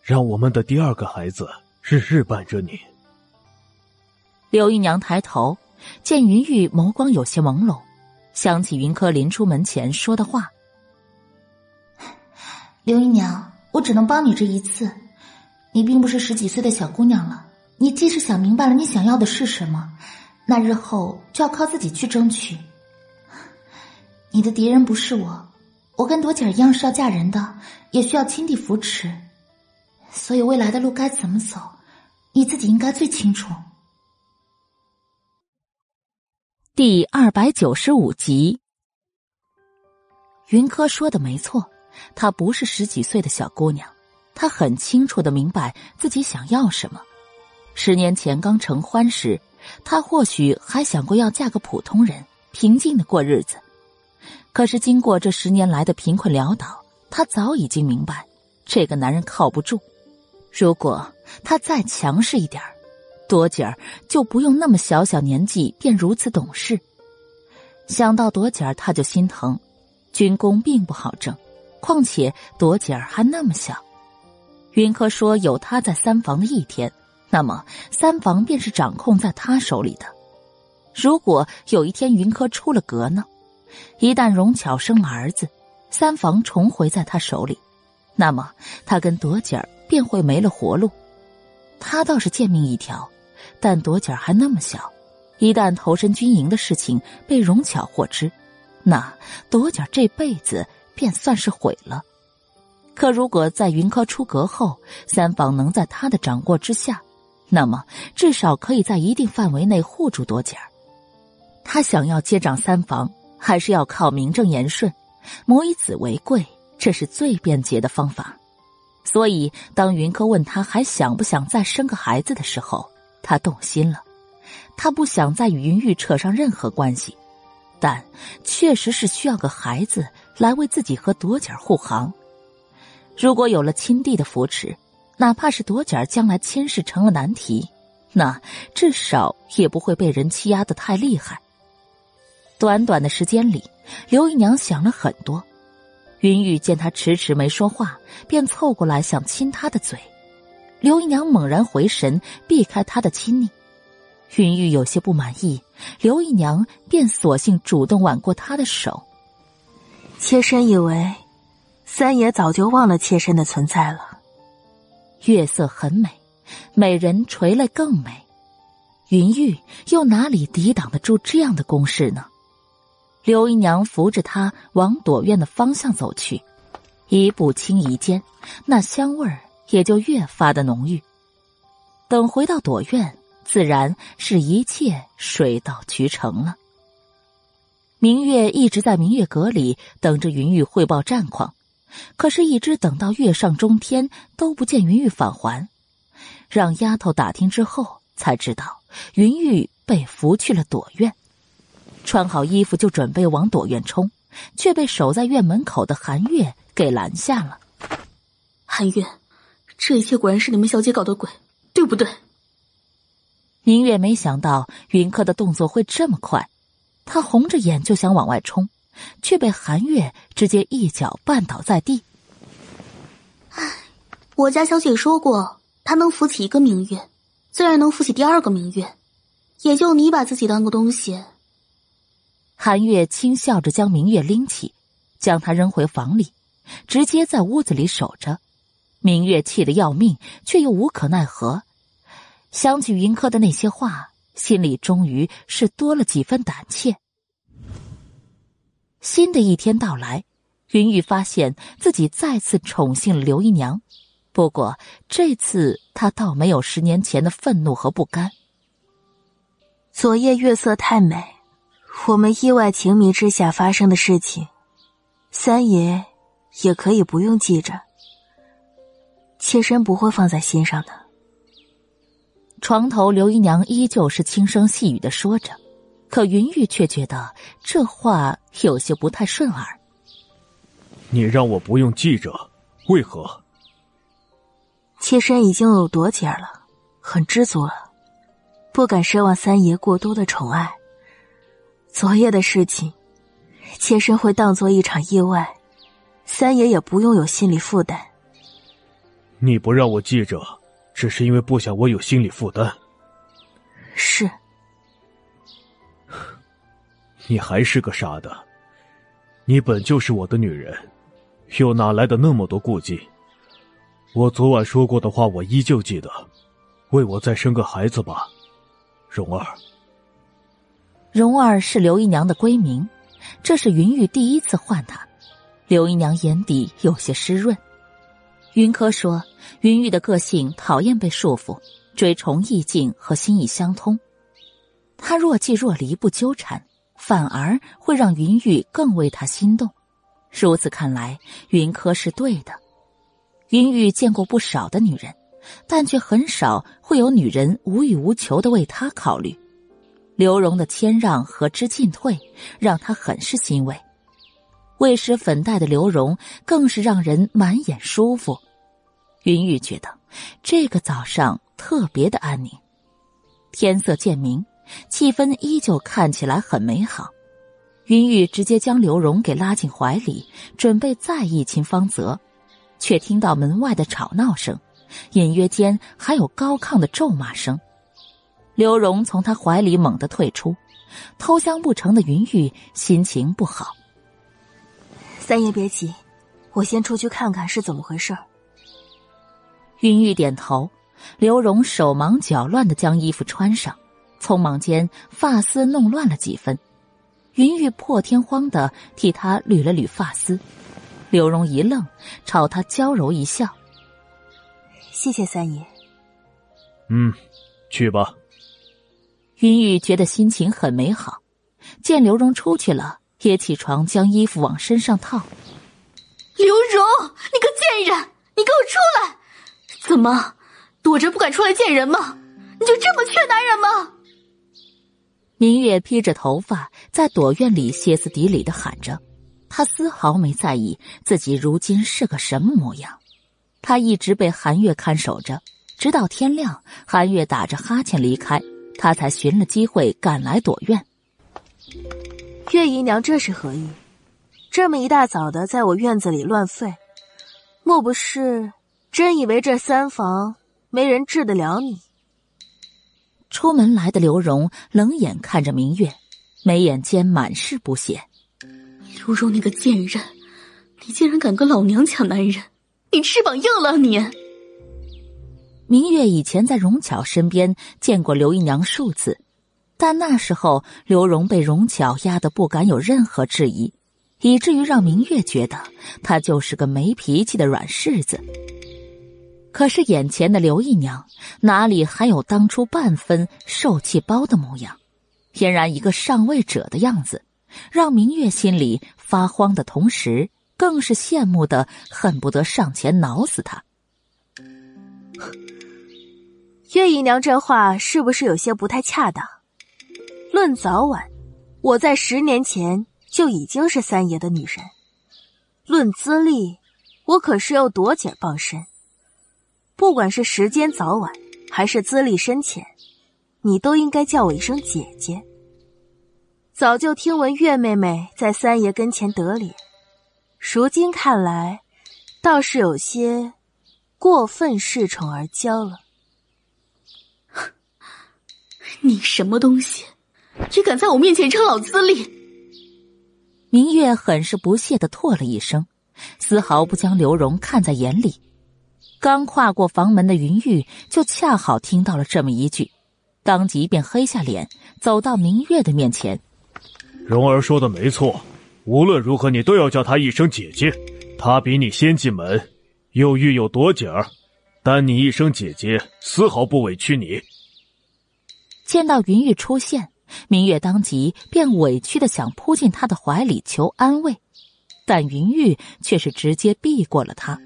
让我们的第二个孩子日日伴着你。
刘姨娘抬头，见云玉眸光有些朦胧，想起云柯临出门前说的话：“ <sighs>
刘姨娘，我只能帮你这一次。你并不是十几岁的小姑娘了，你即使想明白了你想要的是什么，那日后就要靠自己去争取。<laughs> 你的敌人不是我。”我跟朵姐一样是要嫁人的，也需要亲弟扶持，所以未来的路该怎么走，你自己应该最清楚。
第二百九十五集，云柯说的没错，她不是十几岁的小姑娘，她很清楚的明白自己想要什么。十年前刚成欢时，她或许还想过要嫁个普通人，平静的过日子。可是，经过这十年来的贫困潦倒，她早已经明白，这个男人靠不住。如果他再强势一点儿朵姐儿就不用那么小小年纪便如此懂事。想到朵姐儿，他就心疼。军功并不好挣，况且朵姐儿还那么小。云柯说：“有他在三房的一天，那么三房便是掌控在他手里的。如果有一天云柯出了阁呢？”一旦荣巧生了儿子，三房重回在他手里，那么他跟朵姐儿便会没了活路。他倒是贱命一条，但朵姐儿还那么小，一旦投身军营的事情被荣巧获知，那朵姐儿这辈子便算是毁了。可如果在云柯出阁后，三房能在他的掌握之下，那么至少可以在一定范围内护住朵姐儿。他想要接掌三房。还是要靠名正言顺，母以子为贵，这是最便捷的方法。所以，当云柯问他还想不想再生个孩子的时候，他动心了。他不想再与云玉扯上任何关系，但确实是需要个孩子来为自己和朵姐护航。如果有了亲弟的扶持，哪怕是朵姐将来亲事成了难题，那至少也不会被人欺压的太厉害。短短的时间里，刘姨娘想了很多。云玉见她迟迟没说话，便凑过来想亲她的嘴。刘姨娘猛然回神，避开他的亲昵。云玉有些不满意，刘姨娘便索性主动挽过她的手。
妾身以为，三爷早就忘了妾身的存在了。
月色很美，美人垂泪更美。云玉又哪里抵挡得住这样的攻势呢？刘姨娘扶着他往朵院的方向走去，一步轻移间，那香味儿也就越发的浓郁。等回到朵院，自然是一切水到渠成了。明月一直在明月阁里等着云玉汇报战况，可是，一直等到月上中天都不见云玉返还。让丫头打听之后，才知道云玉被扶去了朵院。穿好衣服就准备往朵院冲，却被守在院门口的韩月给拦下了。
韩月，这一切果然是你们小姐搞的鬼，对不对？
明月没想到云客的动作会这么快，他红着眼就想往外冲，却被韩月直接一脚绊倒在地。
唉，我家小姐说过，她能扶起一个明月，自然能扶起第二个明月，也就你把自己当个东西。
韩月轻笑着将明月拎起，将他扔回房里，直接在屋子里守着。明月气得要命，却又无可奈何。想起云柯的那些话，心里终于是多了几分胆怯。新的一天到来，云玉发现自己再次宠幸了刘姨娘，不过这次他倒没有十年前的愤怒和不甘。
昨夜月色太美，我们意外情迷之下发生的事情，三爷也可以不用记着，妾身不会放在心上的。
床头，刘姨娘依旧是轻声细语的说着，可云玉却觉得这话有些不太顺耳。
你让我不用记着，为何？
妾身已经有朵姐了，很知足了。不敢奢望三爷过多的宠爱。昨夜的事情，妾身会当做一场意外，三爷也不用有心理负担。
你不让我记着，只是因为不想我有心理负担。
是。<sighs>
你还是个傻的，你本就是我的女人，又哪来的那么多顾忌？我昨晚说过的话，我依旧记得，为我再生个孩子吧。蓉儿，
蓉儿是刘姨娘的闺名，这是云玉第一次唤她。刘姨娘眼底有些湿润。云柯说，云玉的个性讨厌被束缚，追崇意境和心意相通。他若即若离，不纠缠，反而会让云玉更为他心动。如此看来，云柯是对的。云玉见过不少的女人。但却很少会有女人无欲无求的为他考虑，刘荣的谦让和之进退让他很是欣慰。未施粉黛的刘荣更是让人满眼舒服。云玉觉得这个早上特别的安宁。天色渐明，气氛依旧看起来很美好。云玉直接将刘荣给拉进怀里，准备再一亲芳泽，却听到门外的吵闹声。隐约间还有高亢的咒骂声，刘荣从他怀里猛地退出，偷香不成的云玉心情不好。
三爷别急，我先出去看看是怎么回事。
云玉点头，刘荣手忙脚乱的将衣服穿上，匆忙间发丝弄乱了几分，云玉破天荒的替他捋了捋发丝，刘荣一愣，朝他娇柔一笑。
谢谢三爷。
嗯，去吧。
云玉觉得心情很美好，见刘荣出去了，也起床将衣服往身上套。
刘荣，你个贱人，你给我出来！怎么躲着不敢出来见人吗？你就这么缺男人吗？
明月披着头发在躲院里歇斯底里的喊着，他丝毫没在意自己如今是个什么模样。他一直被韩月看守着，直到天亮，韩月打着哈欠离开，他才寻了机会赶来躲院。
月姨娘这是何意？这么一大早的在我院子里乱吠，莫不是真以为这三房没人治得了你？
出门来的刘荣冷眼看着明月，眉眼间满是不屑。
刘荣，你个贱人，你竟然敢跟老娘抢男人！你翅膀硬了，你！
明月以前在荣巧身边见过刘姨娘数次，但那时候刘荣被荣巧压得不敢有任何质疑，以至于让明月觉得他就是个没脾气的软柿子。可是眼前的刘姨娘哪里还有当初半分受气包的模样？俨然一个上位者的样子，让明月心里发慌的同时。更是羡慕的恨不得上前挠死他。
月姨娘这话是不是有些不太恰当？论早晚，我在十年前就已经是三爷的女人；论资历，我可是要夺姐傍身。不管是时间早晚，还是资历深浅，你都应该叫我一声姐姐。早就听闻月妹妹在三爷跟前得脸。如今看来，倒是有些过分恃宠而骄了。
你什么东西，也敢在我面前称老资历？
明月很是不屑的唾了一声，丝毫不将刘荣看在眼里。刚跨过房门的云玉，就恰好听到了这么一句，当即便黑下脸，走到明月的面前。
蓉儿说的没错。无论如何，你都要叫她一声姐姐。她比你先进门，又育有多姐儿，但你一声姐姐，丝毫不委屈你。
见到云玉出现，明月当即便委屈的想扑进他的怀里求安慰，但云玉却是直接避过了他。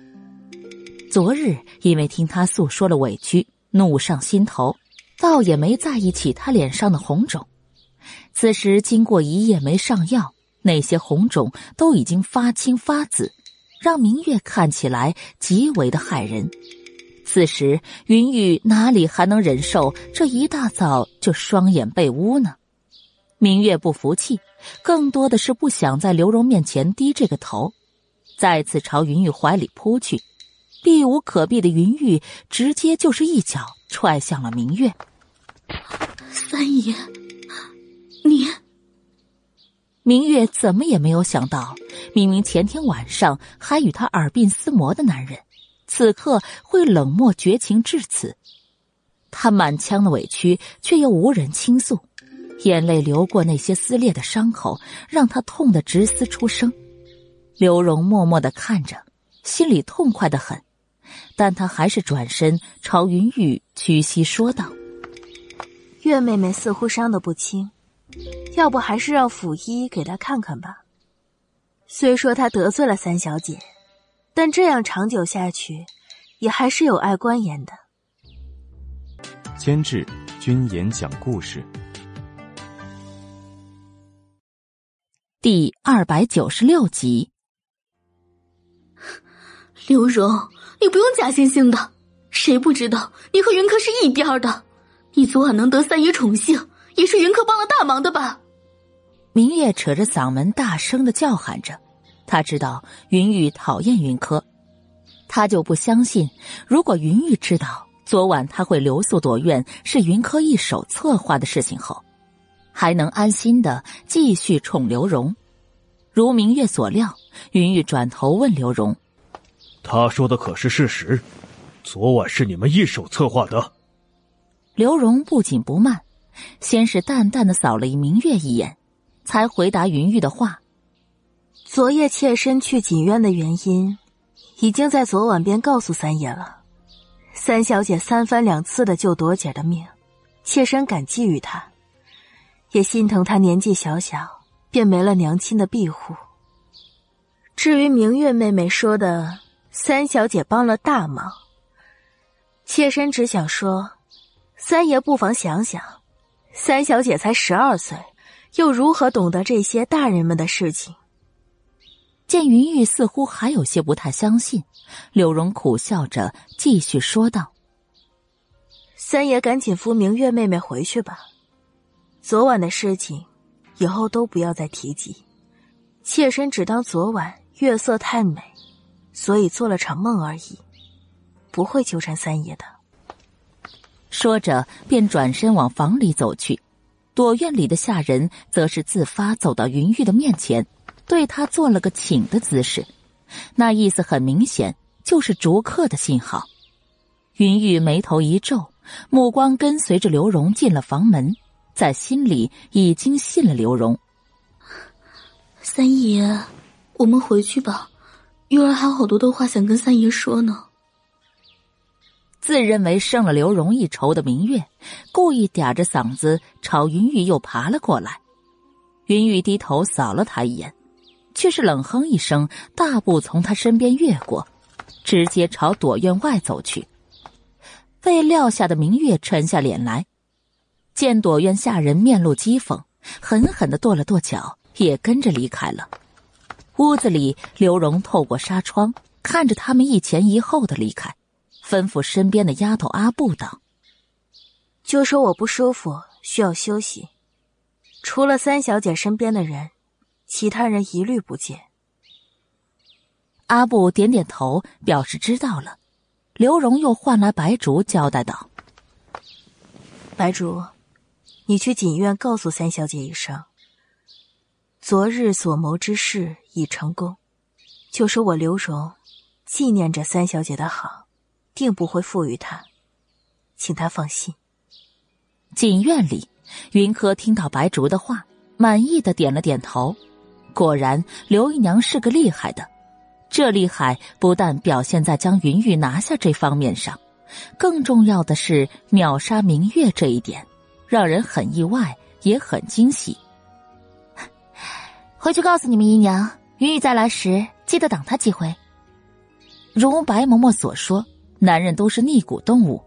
昨日因为听他诉说了委屈，怒上心头，倒也没在意起他脸上的红肿。此时经过一夜没上药，那些红肿都已经发青发紫，让明月看起来极为的骇人。此时，云雨哪里还能忍受这一大早就双眼被污呢？明月不服气，更多的是不想在刘荣面前低这个头，再次朝云玉怀里扑去。避无可避的云玉直接就是一脚踹向了明月。
三爷，你……
明月怎么也没有想到，明明前天晚上还与他耳鬓厮磨的男人。此刻会冷漠绝情至此，他满腔的委屈却又无人倾诉，眼泪流过那些撕裂的伤口，让他痛得直嘶出声。刘荣默默的看着，心里痛快的很，但他还是转身朝云雨屈膝说道：“
月妹妹似乎伤得不轻，要不还是让府医给她看看吧。虽说她得罪了三小姐。”但这样长久下去，也还是有碍观言的。
监制：君言讲故事，
第二百九十六集。
刘荣，你不用假惺惺的，谁不知道你和云柯是一边的？你昨晚能得三爷宠幸，也是云柯帮了大忙的吧？
明夜扯着嗓门大声的叫喊着。他知道云玉讨厌云柯，他就不相信，如果云玉知道昨晚他会留宿躲院是云柯一手策划的事情后，还能安心的继续宠刘荣。如明月所料，云玉转头问刘荣：“
他说的可是事实？昨晚是你们一手策划的？”
刘荣不紧不慢，先是淡淡的扫了明月一眼，才回答云玉的话。
昨夜妾身去锦院的原因，已经在昨晚便告诉三爷了。三小姐三番两次的救朵姐的命，妾身感激于她，也心疼她年纪小小便没了娘亲的庇护。至于明月妹妹说的三小姐帮了大忙，妾身只想说，三爷不妨想想，三小姐才十二岁，又如何懂得这些大人们的事情？
见云玉似乎还有些不太相信，柳荣苦笑着继续说道：“
三爷，赶紧扶明月妹妹回去吧。昨晚的事情，以后都不要再提及。妾身只当昨晚月色太美，所以做了场梦而已，不会纠缠三爷的。”
说着，便转身往房里走去。躲院里的下人则是自发走到云玉的面前。对他做了个请的姿势，那意思很明显，就是逐客的信号。云玉眉头一皱，目光跟随着刘荣进了房门，在心里已经信了刘荣。
三爷，我们回去吧，玉儿还有好多的话想跟三爷说呢。
自认为胜了刘荣一筹的明月，故意嗲着嗓子朝云玉又爬了过来。云玉低头扫了他一眼。却是冷哼一声，大步从他身边越过，直接朝躲院外走去。被撂下的明月沉下脸来，见躲院下人面露讥讽，狠狠的跺了跺脚，也跟着离开了。屋子里，刘荣透过纱窗看着他们一前一后的离开，吩咐身边的丫头阿布道：“
就说我不舒服，需要休息，除了三小姐身边的人。”其他人一律不见。
阿布点点头，表示知道了。刘荣又唤来白竹，交代道：“
白竹，你去锦院告诉三小姐一声，昨日所谋之事已成功，就说我刘荣纪念着三小姐的好，定不会负于她，请她放心。”
锦院里，云柯听到白竹的话，满意的点了点头。果然，刘姨娘是个厉害的。这厉害不但表现在将云玉拿下这方面上，更重要的是秒杀明月这一点。让人很意外，也很惊喜。<laughs>
回去告诉你们姨娘，云雨再来时记得挡他几回。
如白嬷嬷所说，男人都是逆骨动物，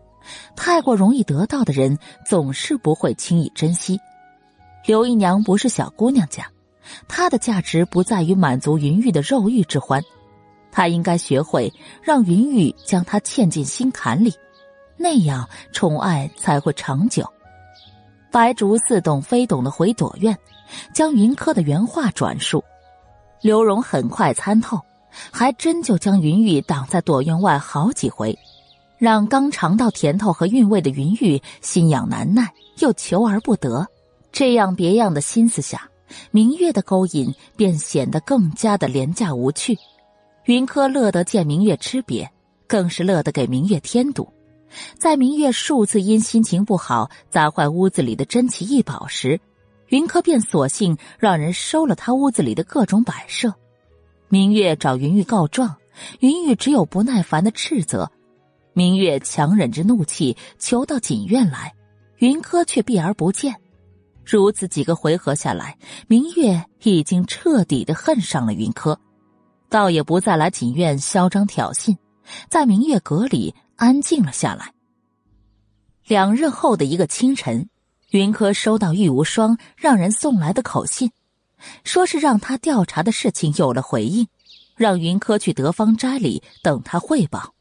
太过容易得到的人总是不会轻易珍惜。刘姨娘不是小姑娘家，他的价值不在于满足云玉的肉欲之欢，他应该学会让云玉将他嵌进心坎里，那样宠爱才会长久。白竹似懂非懂的回朵院。将云柯的原话转述，刘荣很快参透，还真就将云玉挡在朵院外好几回，让刚尝到甜头和韵味的云玉心痒难耐，又求而不得。这样别样的心思下，明月的勾引便显得更加的廉价无趣。云柯乐得见明月吃瘪，更是乐得给明月添堵。在明月数次因心情不好砸坏屋子里的珍奇异宝时，云柯便索性让人收了他屋子里的各种摆设。明月找云玉告状，云玉只有不耐烦的斥责。明月强忍着怒气求到锦院来，云柯却避而不见。如此几个回合下来，明月已经彻底的恨上了云柯，倒也不再来锦院嚣张挑衅，在明月阁里安静了下来。两日后的一个清晨。云柯收到玉无双让人送来的口信，说是让他调查的事情有了回应，让云柯去德芳斋里等他汇报。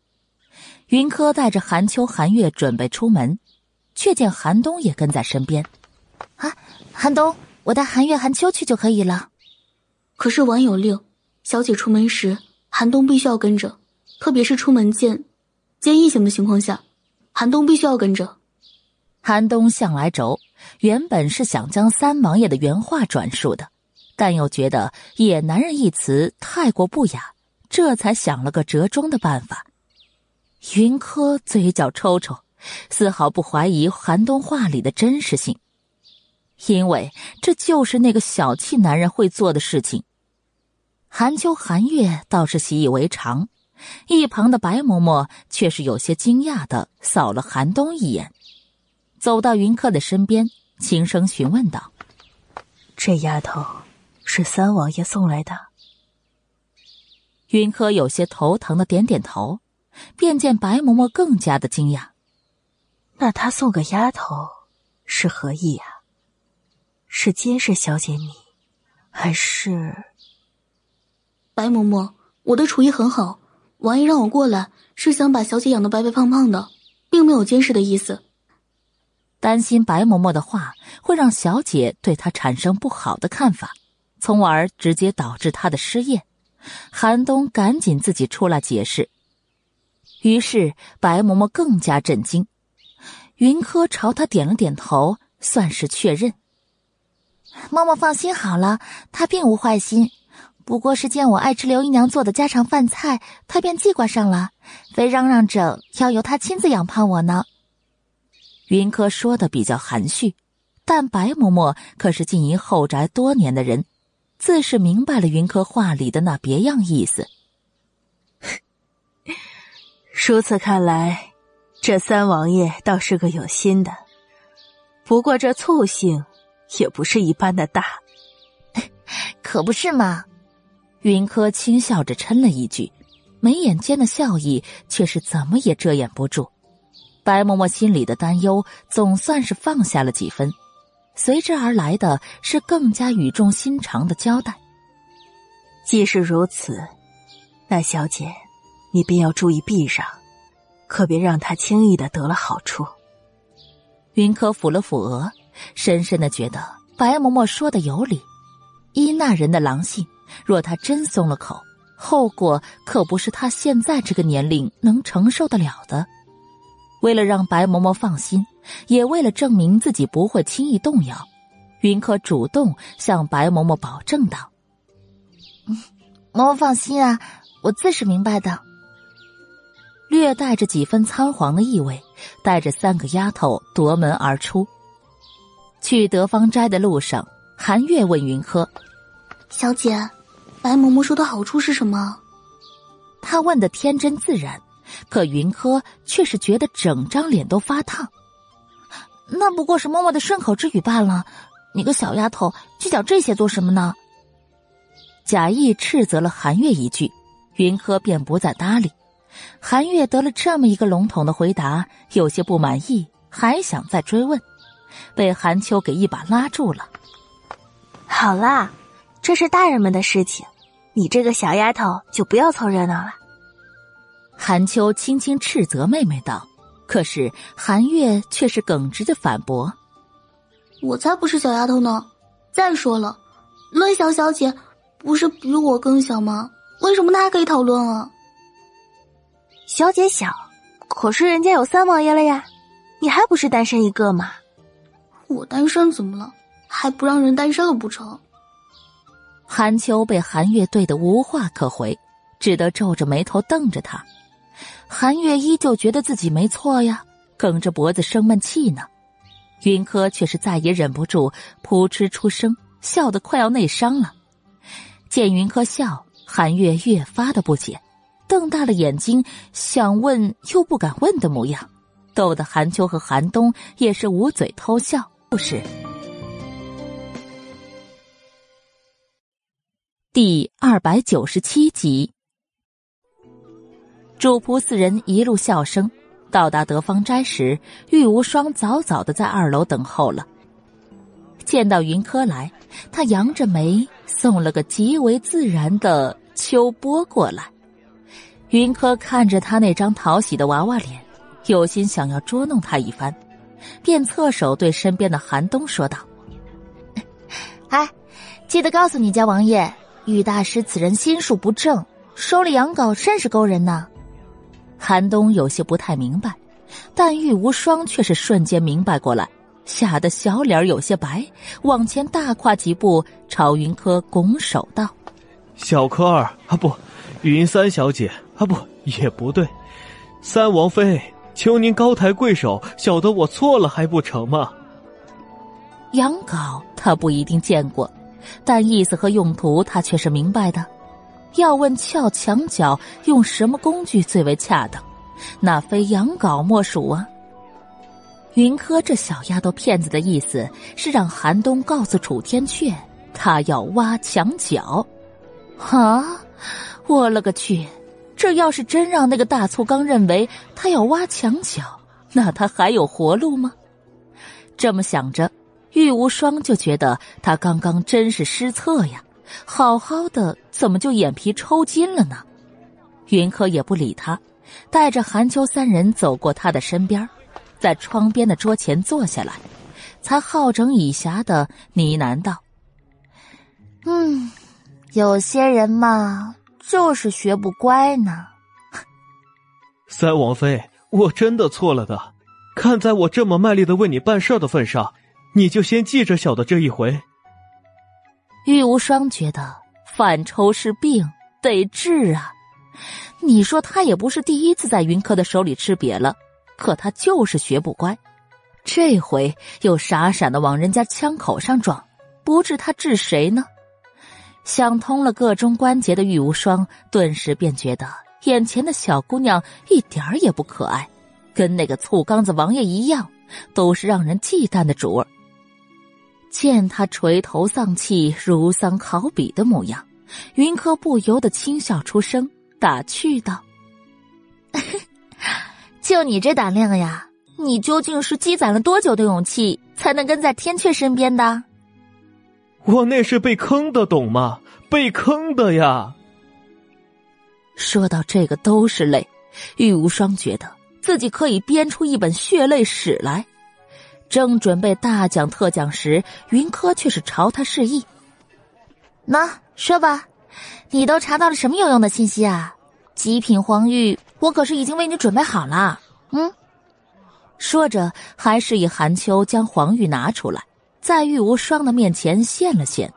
云柯带着韩秋、韩月准备出门，却见韩冬也跟在身边。
啊，寒冬，我带寒月、寒秋去就可以了。
可是晚有令，小姐出门时，寒冬必须要跟着，特别是出门见见异性的情况下，寒冬必须要跟着。
寒冬向来轴，原本是想将三王爷的原话转述的，但又觉得“野男人”一词太过不雅，这才想了个折中的办法。云柯嘴角抽抽，丝毫不怀疑寒冬话里的真实性，因为这就是那个小气男人会做的事情。韩秋、韩月倒是习以为常，一旁的白嬷嬷却是有些惊讶的扫了韩冬一眼。走到云客的身边，轻声询问道：“
这丫头是三王爷送来的？”
云柯有些头疼的点点头，便见白嬷嬷更加的惊讶：“
那他送个丫头是何意呀？是监视小姐你，还是……”
白嬷嬷，我的厨艺很好，王爷让我过来是想把小姐养得白白胖胖的，并没有监视的意思。
担心白嬷嬷的话会让小姐对她产生不好的看法，从而直接导致她的失业。韩冬赶紧自己出来解释。于是白嬷嬷更加震惊。云柯朝他点了点头，算是确认。
嬷嬷放心好了，她并无坏心，不过是见我爱吃刘姨娘做的家常饭菜，她便记挂上了，非嚷嚷着要由她亲自养胖我呢。
云柯说的比较含蓄，但白嬷嬷可是经营后宅多年的人，自是明白了云柯话里的那别样意思。<laughs>
如此看来，这三王爷倒是个有心的，不过这醋性也不是一般的大，<laughs>
可不是嘛？
云柯轻笑着嗔了一句，眉眼间的笑意却是怎么也遮掩不住。白嬷嬷心里的担忧总算是放下了几分，随之而来的是更加语重心长的交代。
既是如此，那小姐，你便要注意避让，可别让他轻易的得了好处。
云柯抚了抚额，深深的觉得白嬷嬷说的有理。依那人的狼性，若他真松了口，后果可不是他现在这个年龄能承受得了的。为了让白嬷嬷放心，也为了证明自己不会轻易动摇，云可主动向白嬷嬷保证道：“嗯
嬷嬷放心啊，我自是明白的。”
略带着几分仓皇的意味，带着三个丫头夺门而出。去德芳斋的路上，韩月问云柯：“
小姐，白嬷嬷说的好处是什么？”
他问的天真自然。可云柯却是觉得整张脸都发烫。那不过是嬷嬷的顺口之语罢了。你个小丫头，计较这些做什么呢？贾谊斥责了韩月一句，云柯便不再搭理。韩月得了这么一个笼统的回答，有些不满意，还想再追问，被韩秋给一把拉住了。
好啦，这是大人们的事情，你这个小丫头就不要凑热闹了。
韩秋轻轻斥责妹妹道，可是韩月却是耿直的反驳：“
我才不是小丫头呢！再说了，乐小小姐不是比我更小吗？为什么她还可以讨论啊？”
小姐小，可是人家有三王爷了呀，你还不是单身一个吗？
我单身怎么了？还不让人单身了不成？
韩秋被韩月怼的无话可回，只得皱着眉头瞪着他。韩月依旧觉得自己没错呀，梗着脖子生闷气呢。云柯却是再也忍不住，扑哧出声，笑得快要内伤了。见云柯笑，韩月越发的不解。瞪大了眼睛，想问又不敢问的模样，逗得韩秋和韩冬也是捂嘴偷笑。故事第二百九十七集，主仆四人一路笑声到达德芳斋时，玉无双早早的在二楼等候了。见到云柯来，他扬着眉送了个极为自然的秋波过来。云柯看着他那张讨喜的娃娃脸，有心想要捉弄他一番，便侧手对身边的韩冬说道：“
哎，记得告诉你家王爷，玉大师此人心术不正，收了养狗甚是勾人呢。”
韩冬有些不太明白，但玉无双却是瞬间明白过来，吓得小脸有些白，往前大跨几步，朝云柯拱手道：“
小柯儿啊，不，云三小姐。”啊不，也不对，三王妃，求您高抬贵手，晓得我错了还不成吗？
羊羔他不一定见过，但意思和用途他却是明白的。要问撬墙角用什么工具最为恰当，那非羊羔莫属啊。云柯这小丫头片子的意思是让韩冬告诉楚天阙，他要挖墙角。啊，我勒个去！这要是真让那个大粗刚认为他要挖墙角，那他还有活路吗？这么想着，玉无双就觉得他刚刚真是失策呀！好好的，怎么就眼皮抽筋了呢？云柯也不理他，带着韩秋三人走过他的身边，在窗边的桌前坐下来，才好整以暇的呢喃道：“
嗯，有些人嘛。”就是学不乖呢，<laughs>
三王妃，我真的错了的。看在我这么卖力的为你办事的份上，你就先记着小的这一回。
玉无双觉得反抽是病，得治啊。你说他也不是第一次在云柯的手里吃瘪了，可他就是学不乖，这回又傻傻的往人家枪口上撞，不治他治谁呢？想通了个中关节的玉无双，顿时便觉得眼前的小姑娘一点儿也不可爱，跟那个醋缸子王爷一样，都是让人忌惮的主儿。见他垂头丧气、如丧考妣的模样，云柯不由得轻笑出声，打趣道：“
就你这胆量呀，你究竟是积攒了多久的勇气，才能跟在天阙身边的？”
我那是被坑的，懂吗？被坑的呀！
说到这个都是泪，玉无双觉得自己可以编出一本血泪史来。正准备大讲特讲时，云柯却是朝他示意：“
那说吧，你都查到了什么有用的信息啊？极品黄玉，我可是已经为你准备好了。”嗯，
说着还示意韩秋将黄玉拿出来。在玉无双的面前现了现，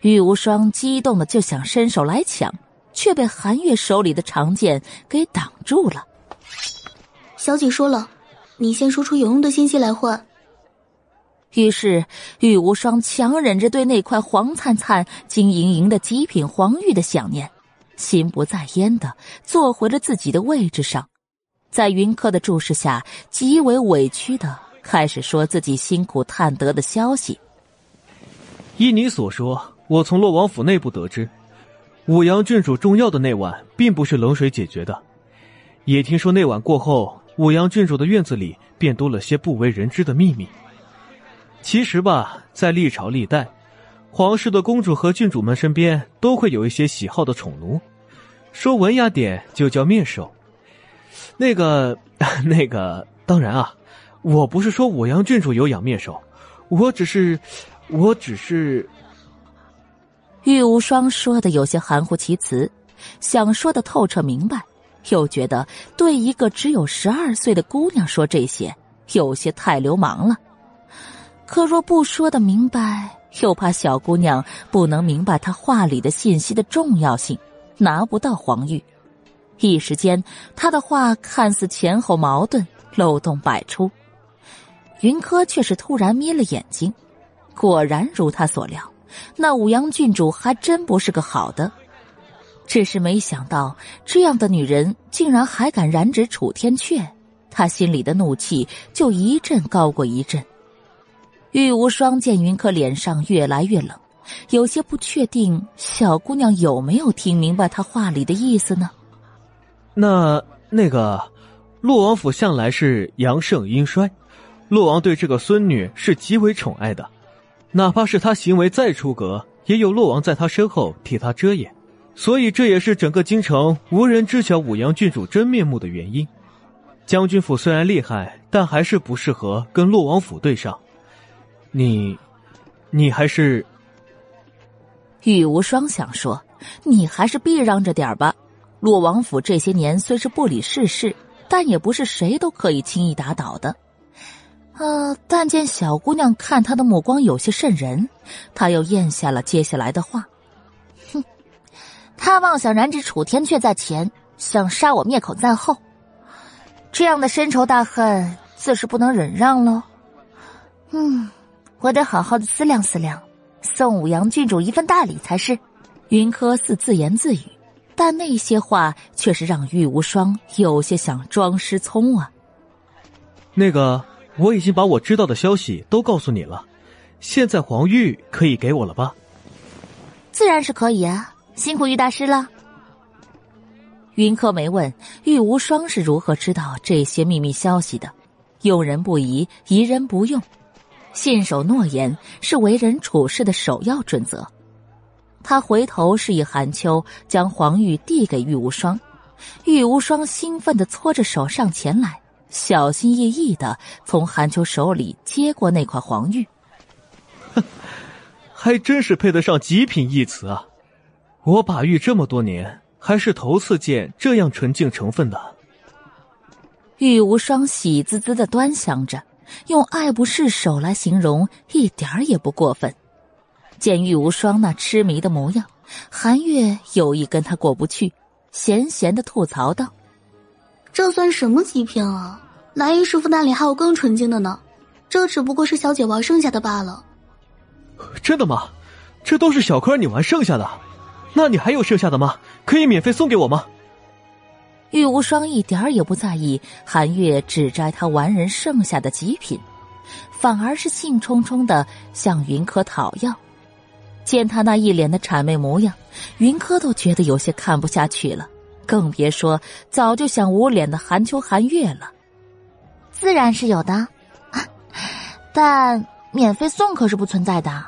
玉无双激动的就想伸手来抢，却被韩月手里的长剑给挡住了。
小姐说了，你先说出有用的信息来换。
于是玉无双强忍着对那块黄灿灿、晶莹莹的极品黄玉的想念，心不在焉的坐回了自己的位置上，在云柯的注视下，极为委屈的。开始说自己辛苦探得的消息。
依你所说，我从洛王府内部得知，武阳郡主重要的那晚并不是冷水解决的。也听说那晚过后，武阳郡主的院子里便多了些不为人知的秘密。其实吧，在历朝历代，皇室的公主和郡主们身边都会有一些喜好的宠奴，说文雅点就叫面首。那个，<laughs> 那个，当然啊，我不是说武阳郡主有养面首，我只是。我只是，
玉无双说的有些含糊其辞，想说的透彻明白，又觉得对一个只有十二岁的姑娘说这些有些太流氓了。可若不说的明白，又怕小姑娘不能明白他话里的信息的重要性，拿不到黄玉。一时间，他的话看似前后矛盾，漏洞百出。云柯却是突然眯了眼睛。果然如他所料，那武阳郡主还真不是个好的，只是没想到这样的女人竟然还敢染指楚天阙，他心里的怒气就一阵高过一阵。玉无双见云柯脸上越来越冷，有些不确定小姑娘有没有听明白他话里的意思呢？
那那个，洛王府向来是阳盛阴衰，洛王对这个孙女是极为宠爱的。哪怕是他行为再出格，也有洛王在他身后替他遮掩，所以这也是整个京城无人知晓武阳郡主真面目的原因。将军府虽然厉害，但还是不适合跟洛王府对上。你，你还是……
玉无双想说，你还是避让着点吧。洛王府这些年虽是不理世事，但也不是谁都可以轻易打倒的。呃，但见小姑娘看他的目光有些渗人，他又咽下了接下来的话：“哼，他妄想染指楚天阙在前，想杀我灭口在后，这样的深仇大恨自是不能忍让喽。嗯，我得好好的思量思量，送武阳郡主一份大礼才是。”云柯似自言自语，但那些话却是让玉无双有些想装失聪啊。
那个。我已经把我知道的消息都告诉你了，现在黄玉可以给我了吧？
自然是可以啊！辛苦玉大师了。云柯没问玉无双是如何知道这些秘密消息的，用人不疑，疑人不用，信守诺言是为人处事的首要准则。他回头示意韩秋将黄玉递给玉无双，玉无双兴奋的搓着手上前来。小心翼翼的从韩秋手里接过那块黄玉，
哼，<laughs> 还真是配得上极品一词啊！我把玉这么多年，还是头次见这样纯净成分的。
玉无双喜滋滋的端详着，用爱不释手来形容，一点儿也不过分。见玉无双那痴迷的模样，韩月有意跟他过不去，闲闲的吐槽道。
这算什么极品啊！蓝衣师傅那里还有更纯净的呢，这只不过是小姐玩剩下的罢了。
真的吗？这都是小柯你玩剩下的？那你还有剩下的吗？可以免费送给我吗？
玉无双一点儿也不在意韩月只摘他玩人剩下的极品，反而是兴冲冲的向云柯讨要。见他那一脸的谄媚模样，云柯都觉得有些看不下去了。更别说早就想捂脸的韩秋、韩月了。
自然是有的，但免费送可是不存在的。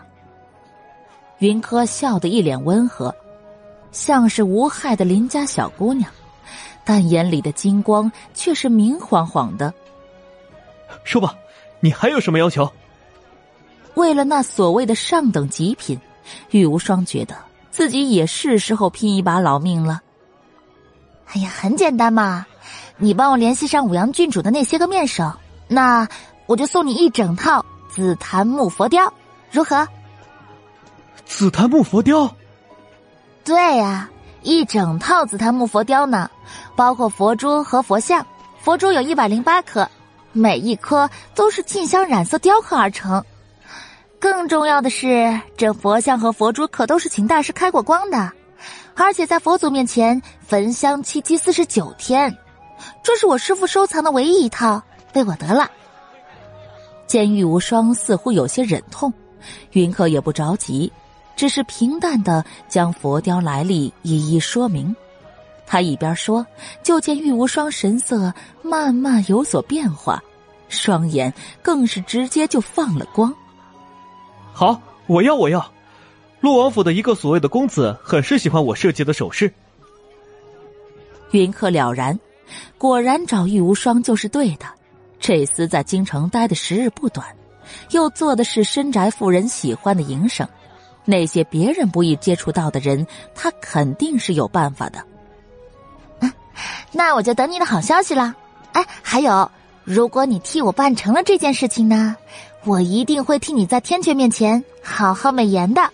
云柯笑得一脸温和，像是无害的邻家小姑娘，但眼里的金光却是明晃晃的。
说吧，你还有什么要求？
为了那所谓的上等极品，玉无双觉得自己也是时候拼一把老命了。
哎呀，很简单嘛，你帮我联系上五阳郡主的那些个面首，那我就送你一整套紫檀木佛雕，如何？
紫檀木佛雕？
对呀，一整套紫檀木佛雕呢，包括佛珠和佛像，佛珠有一百零八颗，每一颗都是沁香染色雕刻而成。更重要的是，这佛像和佛珠可都是秦大师开过光的。而且在佛祖面前焚香七七四十九天，这是我师傅收藏的唯一一套，被我得了。
见玉无双似乎有些忍痛，云客也不着急，只是平淡的将佛雕来历一一说明。他一边说，就见玉无双神色慢慢有所变化，双眼更是直接就放了光。
好，我要，我要。洛王府的一个所谓的公子，很是喜欢我设计的首饰。
云客了然，果然找玉无双就是对的。这厮在京城待的时日不短，又做的是深宅妇人喜欢的营生，那些别人不易接触到的人，他肯定是有办法的。
那我就等你的好消息了。哎，还有，如果你替我办成了这件事情呢，我一定会替你在天阙面前好好美言的。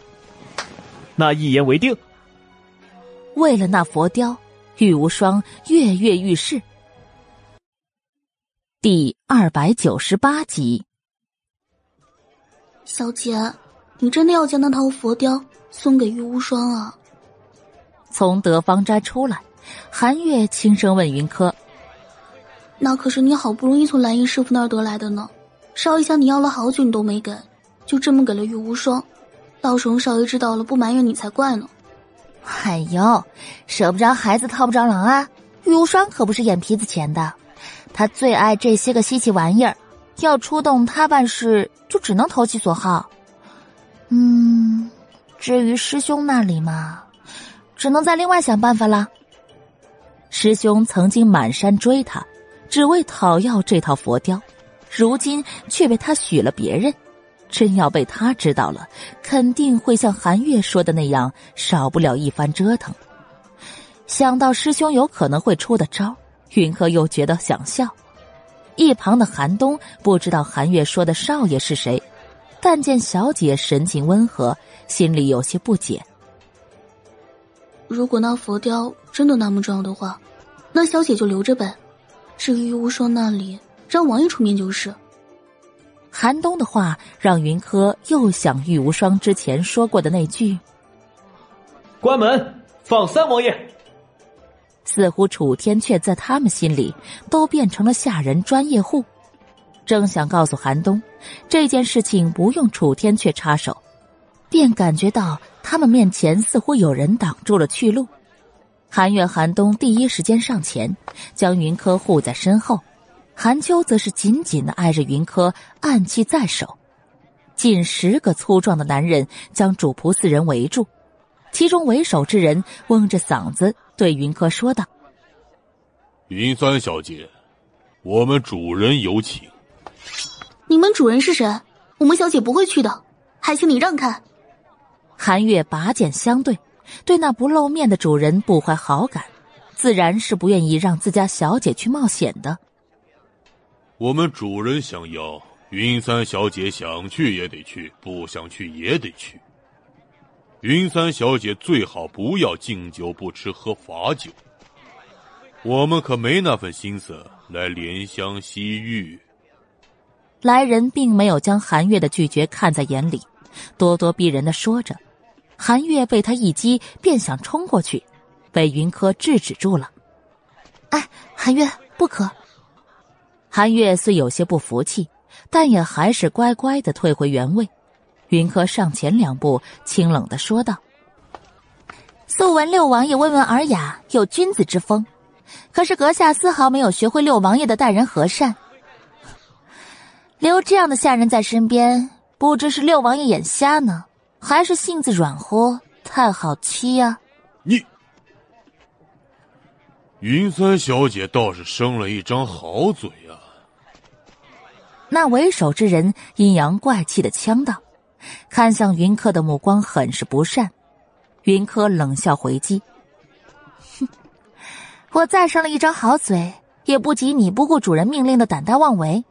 那一言为定。
为了那佛雕，玉无双跃跃欲试。第二百九十八集，
小姐，你真的要将那套佛雕送给玉无双啊？
从德芳斋出来，韩月轻声问云柯：“
那可是你好不容易从蓝衣师傅那儿得来的呢，少爷向你要了好久，你都没给，就这么给了玉无双，到时候少爷知道了不埋怨你才怪呢。”
哎呦，舍不着孩子套不着狼啊！玉无双可不是眼皮子浅的。他最爱这些个稀奇玩意儿，要出动他办事，就只能投其所好。嗯，至于师兄那里嘛，只能再另外想办法了。
师兄曾经满山追他，只为讨要这套佛雕，如今却被他许了别人。真要被他知道了，肯定会像韩月说的那样，少不了一番折腾。想到师兄有可能会出的招。云鹤又觉得想笑，一旁的韩冬不知道韩月说的少爷是谁，但见小姐神情温和，心里有些不解。
如果那佛雕真的那么重要的话，那小姐就留着呗。至于无双那里，让王爷出面就是。
韩冬的话让云柯又想玉无双之前说过的那句：“
关门，放三王爷。”
似乎楚天阙在他们心里都变成了下人专业户，正想告诉寒冬这件事情不用楚天阙插手，便感觉到他们面前似乎有人挡住了去路。韩月、寒冬第一时间上前，将云柯护在身后，韩秋则是紧紧的挨着云柯，暗器在手。近十个粗壮的男人将主仆四人围住，其中为首之人嗡着嗓子。对云柯说道：“
云三小姐，我们主人有请。
你们主人是谁？我们小姐不会去的，还请你让开。”
韩月拔剑相对，对那不露面的主人不怀好感，自然是不愿意让自家小姐去冒险的。
我们主人想要，云三小姐想去也得去，不想去也得去。云三小姐最好不要敬酒不吃喝罚酒，我们可没那份心思来怜香惜玉。
来人并没有将韩月的拒绝看在眼里，咄咄逼人的说着。韩月被他一激，便想冲过去，被云柯制止住了。
哎，韩月不可！
韩月虽有些不服气，但也还是乖乖的退回原位。云柯上前两步，清冷的说道：“
素闻六王爷温文尔雅，有君子之风，可是阁下丝毫没有学会六王爷的待人和善。留这样的下人在身边，不知是六王爷眼瞎呢，还是性子软乎，太好欺呀？”
你，云三小姐倒是生了一张好嘴啊！
那为首之人阴阳怪气的呛道。看向云柯的目光很是不善，云柯冷笑回击：“
哼，我再生了一张好嘴，也不及你不顾主人命令的胆大妄为。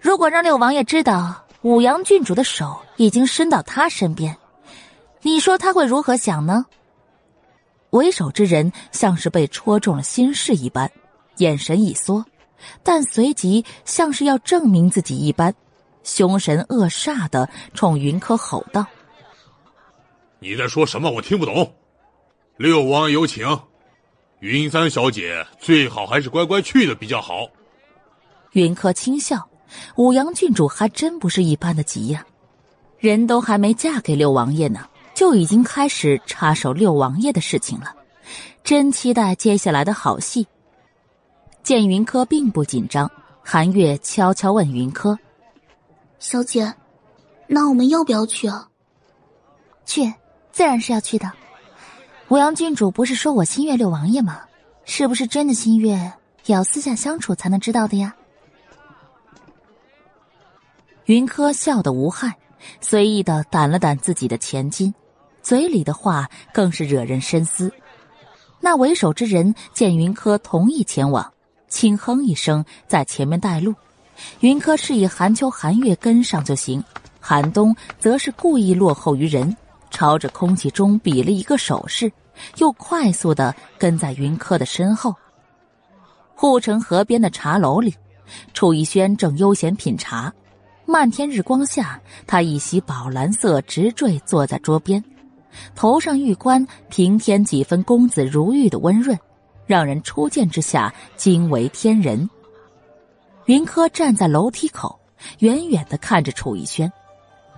如果让六王爷知道五阳郡主的手已经伸到他身边，你说他会如何想呢？”
为首之人像是被戳中了心事一般，眼神一缩，但随即像是要证明自己一般。凶神恶煞的冲云柯吼道：“
你在说什么？我听不懂。六王有请，云三小姐最好还是乖乖去的比较好。”
云柯轻笑，五阳郡主还真不是一般的急呀，人都还没嫁给六王爷呢，就已经开始插手六王爷的事情了，真期待接下来的好戏。见云柯并不紧张，韩月悄悄问云柯：“
小姐，那我们要不要去啊？”“
去，自然是要去的。武阳郡主不是说我心悦六王爷吗？是不是真的心悦，也要私下相处才能知道的呀？”
云柯笑得无害，随意的掸了掸自己的前襟，嘴里的话更是惹人深思。那为首之人见云柯同意前往，轻哼一声，在前面带路。云柯示意韩秋、韩月跟上就行，韩冬则是故意落后于人，朝着空气中比了一个手势，又快速的跟在云柯的身后。护城河边的茶楼里，楚逸轩正悠闲品茶。漫天日光下，他一袭宝蓝色直坠坐在桌边，头上玉冠平添几分公子如玉的温润，让人初见之下惊为天人。云柯站在楼梯口，远远的看着楚逸轩。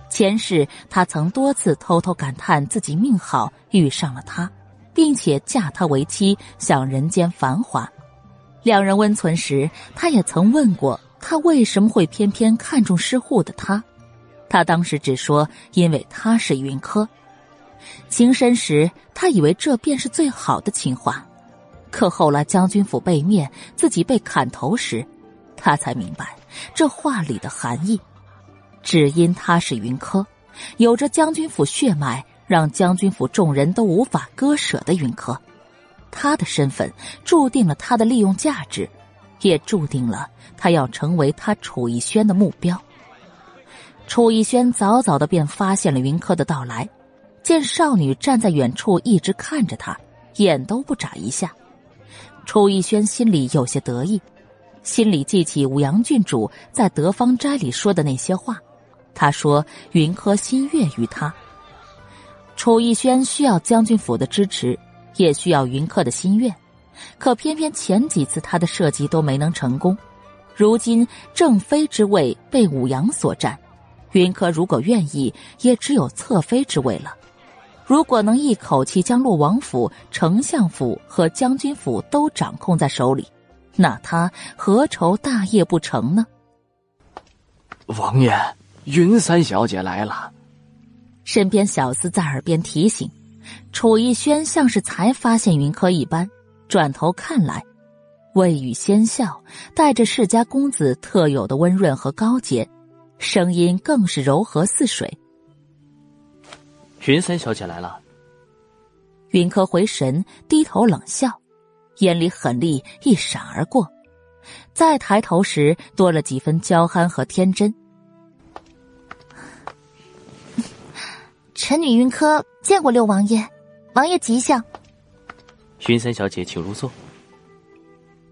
前世他曾多次偷偷感叹自己命好遇上了他，并且嫁他为妻，享人间繁华。两人温存时，他也曾问过。他为什么会偏偏看中失户的他？他当时只说因为他是云柯。情深时，他以为这便是最好的情话。可后来将军府被灭，自己被砍头时，他才明白这话里的含义。只因他是云柯，有着将军府血脉，让将军府众人都无法割舍的云柯，他的身份注定了他的利用价值。也注定了他要成为他楚逸轩的目标。楚逸轩早早的便发现了云柯的到来，见少女站在远处一直看着他，眼都不眨一下。楚逸轩心里有些得意，心里记起武阳郡主在德芳斋里说的那些话。他说：“云柯心悦于他。”楚逸轩需要将军府的支持，也需要云柯的心愿。可偏偏前几次他的设计都没能成功，如今正妃之位被武阳所占，云柯如果愿意，也只有侧妃之位了。如果能一口气将洛王府、丞相府和将军府都掌控在手里，那他何愁大业不成呢？
王爷，云三小姐来了。
身边小厮在耳边提醒，楚逸轩像是才发现云柯一般。转头看来，未语先笑，带着世家公子特有的温润和高洁，声音更是柔和似水。
云三小姐来了。
云柯回神，低头冷笑，眼里狠厉一闪而过，再抬头时多了几分娇憨和天真。<laughs>
臣女云柯见过六王爷，王爷吉祥。
云三小姐，请入座。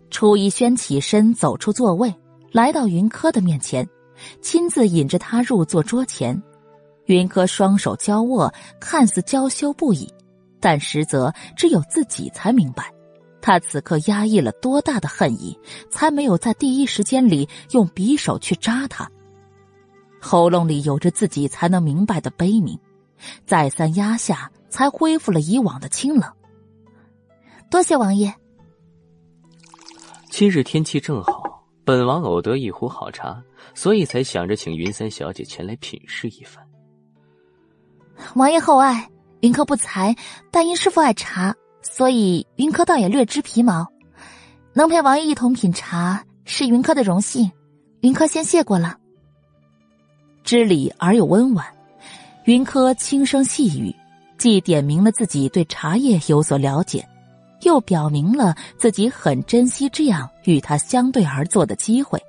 楚逸轩起身走出座位，来到云柯的面前，亲自引着他入座桌前。云柯双手交握，看似娇羞不已，但实则只有自己才明白，他此刻压抑了多大的恨意，才没有在第一时间里用匕首去扎他。喉咙里有着自己才能明白的悲鸣，再三压下，才恢复了以往的清冷。
多谢王爷。
今日天气正好，本王偶得一壶好茶，所以才想着请云三小姐前来品试一番。
王爷厚爱，云柯不才，但因师傅爱茶，所以云柯倒也略知皮毛。能陪王爷一同品茶，是云柯的荣幸，云柯先谢过了。
知礼而又温婉，云柯轻声细语，既点明了自己对茶叶有所了解。又表明了自己很珍惜这样与他相对而坐的机会。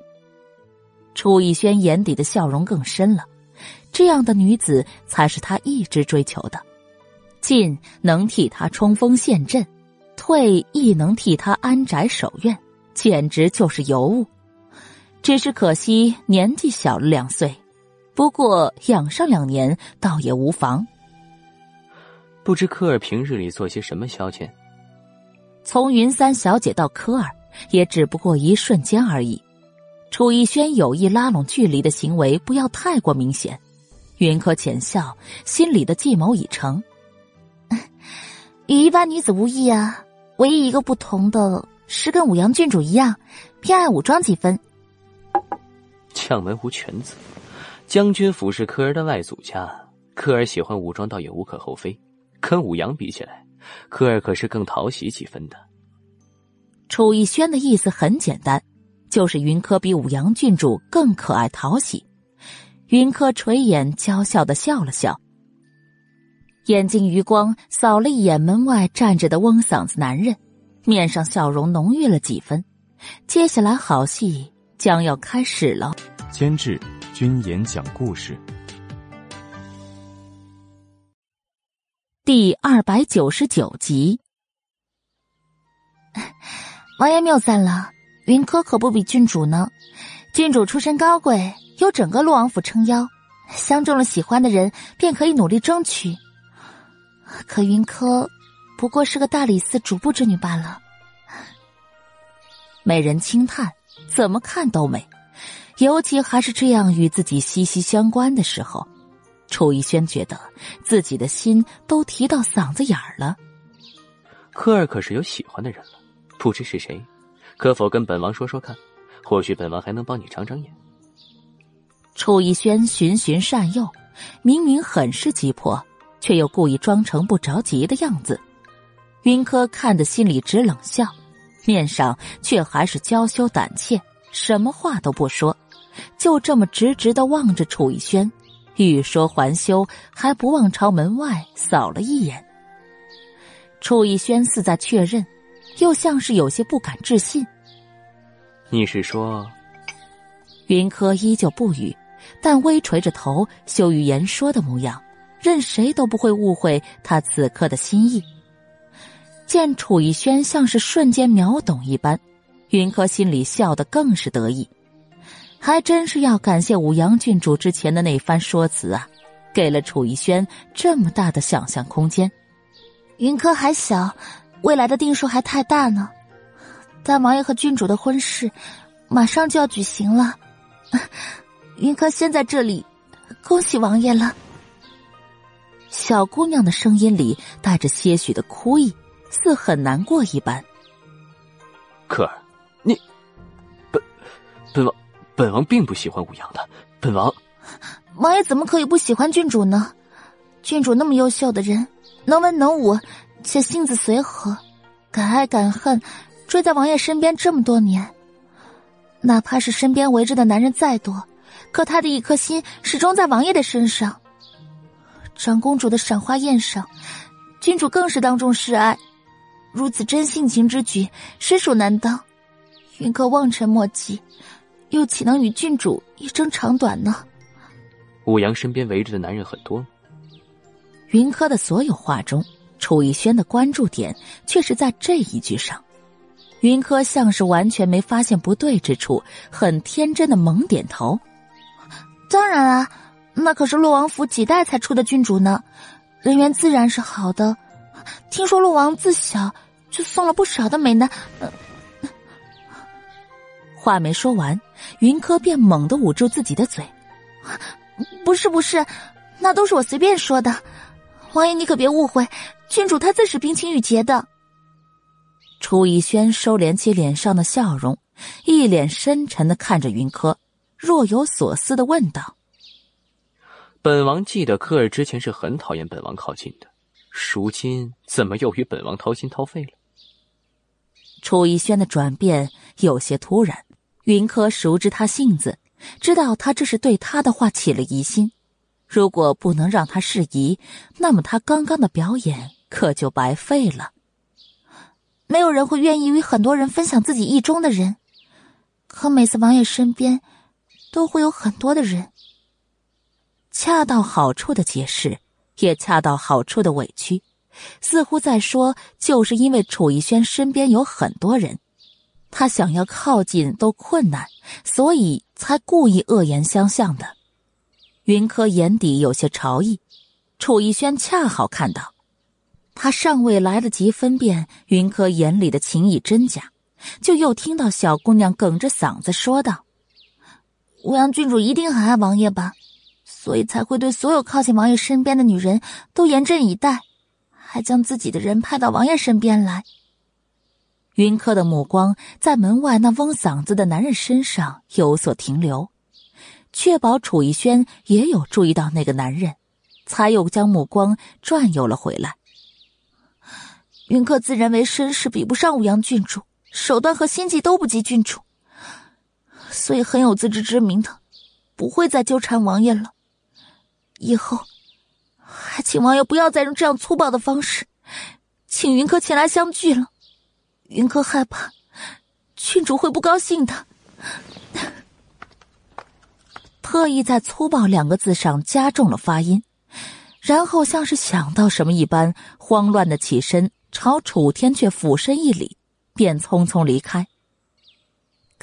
楚逸轩眼底的笑容更深了，这样的女子才是他一直追求的。进能替他冲锋陷阵，退亦能替他安宅守院，简直就是尤物。只是可惜年纪小了两岁，不过养上两年倒也无妨。
不知科尔平日里做些什么消遣？
从云三小姐到科尔，也只不过一瞬间而已。楚逸轩有意拉拢距离的行为不要太过明显。云柯浅笑，心里的计谋已成。
与一般女子无异啊，唯一一个不同的是跟武阳郡主一样，偏爱武装几分。
将门无犬子，将军府是科儿的外祖家，科儿喜欢武装倒也无可厚非。跟武阳比起来，科儿可是更讨喜几分的。
楚逸轩的意思很简单，就是云柯比武阳郡主更可爱讨喜。云柯垂眼娇笑的笑了笑。眼睛余光扫了一眼门外站着的翁嗓子男人，面上笑容浓郁了几分。接下来好戏将要开始了。
监制：君言讲故事，
第二百九十九集。<laughs>
王爷谬赞了，云柯可不比郡主呢。郡主出身高贵，有整个洛王府撑腰，相中了喜欢的人，便可以努力争取。可云柯不过是个大理寺主簿之女罢了。
美人轻叹，怎么看都美，尤其还是这样与自己息息相关的时候。楚逸轩觉得自己的心都提到嗓子眼儿了。
科儿可是有喜欢的人了，不知是谁，可否跟本王说说看？或许本王还能帮你长长眼。
楚逸轩循循善诱，明明很是急迫。却又故意装成不着急的样子，云柯看得心里直冷笑，面上却还是娇羞胆怯，什么话都不说，就这么直直的望着楚逸轩，欲说还休，还不忘朝门外扫了一眼。楚逸轩似在确认，又像是有些不敢置信。
你是说？
云柯依旧不语，但微垂着头，羞于言说的模样。任谁都不会误会他此刻的心意。见楚逸轩像是瞬间秒懂一般，云柯心里笑得更是得意。还真是要感谢武阳郡主之前的那番说辞啊，给了楚逸轩这么大的想象空间。
云柯还小，未来的定数还太大呢。但王爷和郡主的婚事马上就要举行了，云柯先在这里恭喜王爷了。
小姑娘的声音里带着些许的哭意，似很难过一般。
可儿，你本本王本王并不喜欢武阳的，本王 <laughs>
王爷怎么可以不喜欢郡主呢？郡主那么优秀的人，能文能武，且性子随和，敢爱敢恨，追在王爷身边这么多年，哪怕是身边围着的男人再多，可他的一颗心始终在王爷的身上。长公主的赏花宴上，郡主更是当众示爱，如此真性情之举，实属难当。云柯望尘莫及，又岂能与郡主一争长短呢？
武阳身边围着的男人很多。
云柯的所有话中，楚逸轩的关注点却是在这一句上。云柯像是完全没发现不对之处，很天真的猛点头。
当然啊。那可是洛王府几代才出的郡主呢，人缘自然是好的。听说洛王自小就送了不少的美男。
话没说完，云柯便猛地捂住自己的嘴：“
不是不是，那都是我随便说的。王爷你可别误会，郡主她自是冰清玉洁的。”
楚逸轩收敛起脸上的笑容，一脸深沉的看着云柯，若有所思的问道。
本王记得科尔之前是很讨厌本王靠近的，如今怎么又与本王掏心掏肺了？
楚逸轩的转变有些突然，云柯熟知他性子，知道他这是对他的话起了疑心。如果不能让他释疑，那么他刚刚的表演可就白费了。
没有人会愿意与很多人分享自己意中的人，可每次王爷身边，都会有很多的人。
恰到好处的解释，也恰到好处的委屈，似乎在说，就是因为楚逸轩身边有很多人，他想要靠近都困难，所以才故意恶言相向的。云柯眼底有些潮意，楚逸轩恰好看到，他尚未来得及分辨云柯眼里的情意真假，就又听到小姑娘哽着嗓子说道：“
乌阳郡主一定很爱王爷吧，所以才会对所有靠近王爷身边的女人都严阵以待，还将自己的人派到王爷身边来。
云客的目光在门外那翁嗓子的男人身上有所停留，确保楚逸轩也有注意到那个男人，才又将目光转悠了回来。
云客自认为身世比不上五阳郡主，手段和心计都不及郡主，所以很有自知之明的，不会再纠缠王爷了。以后，还请王爷不要再用这样粗暴的方式，请云柯前来相聚了。云柯害怕，郡主会不高兴的。
特意在“粗暴”两个字上加重了发音，然后像是想到什么一般，慌乱的起身。朝楚天却俯身一礼，便匆匆离开。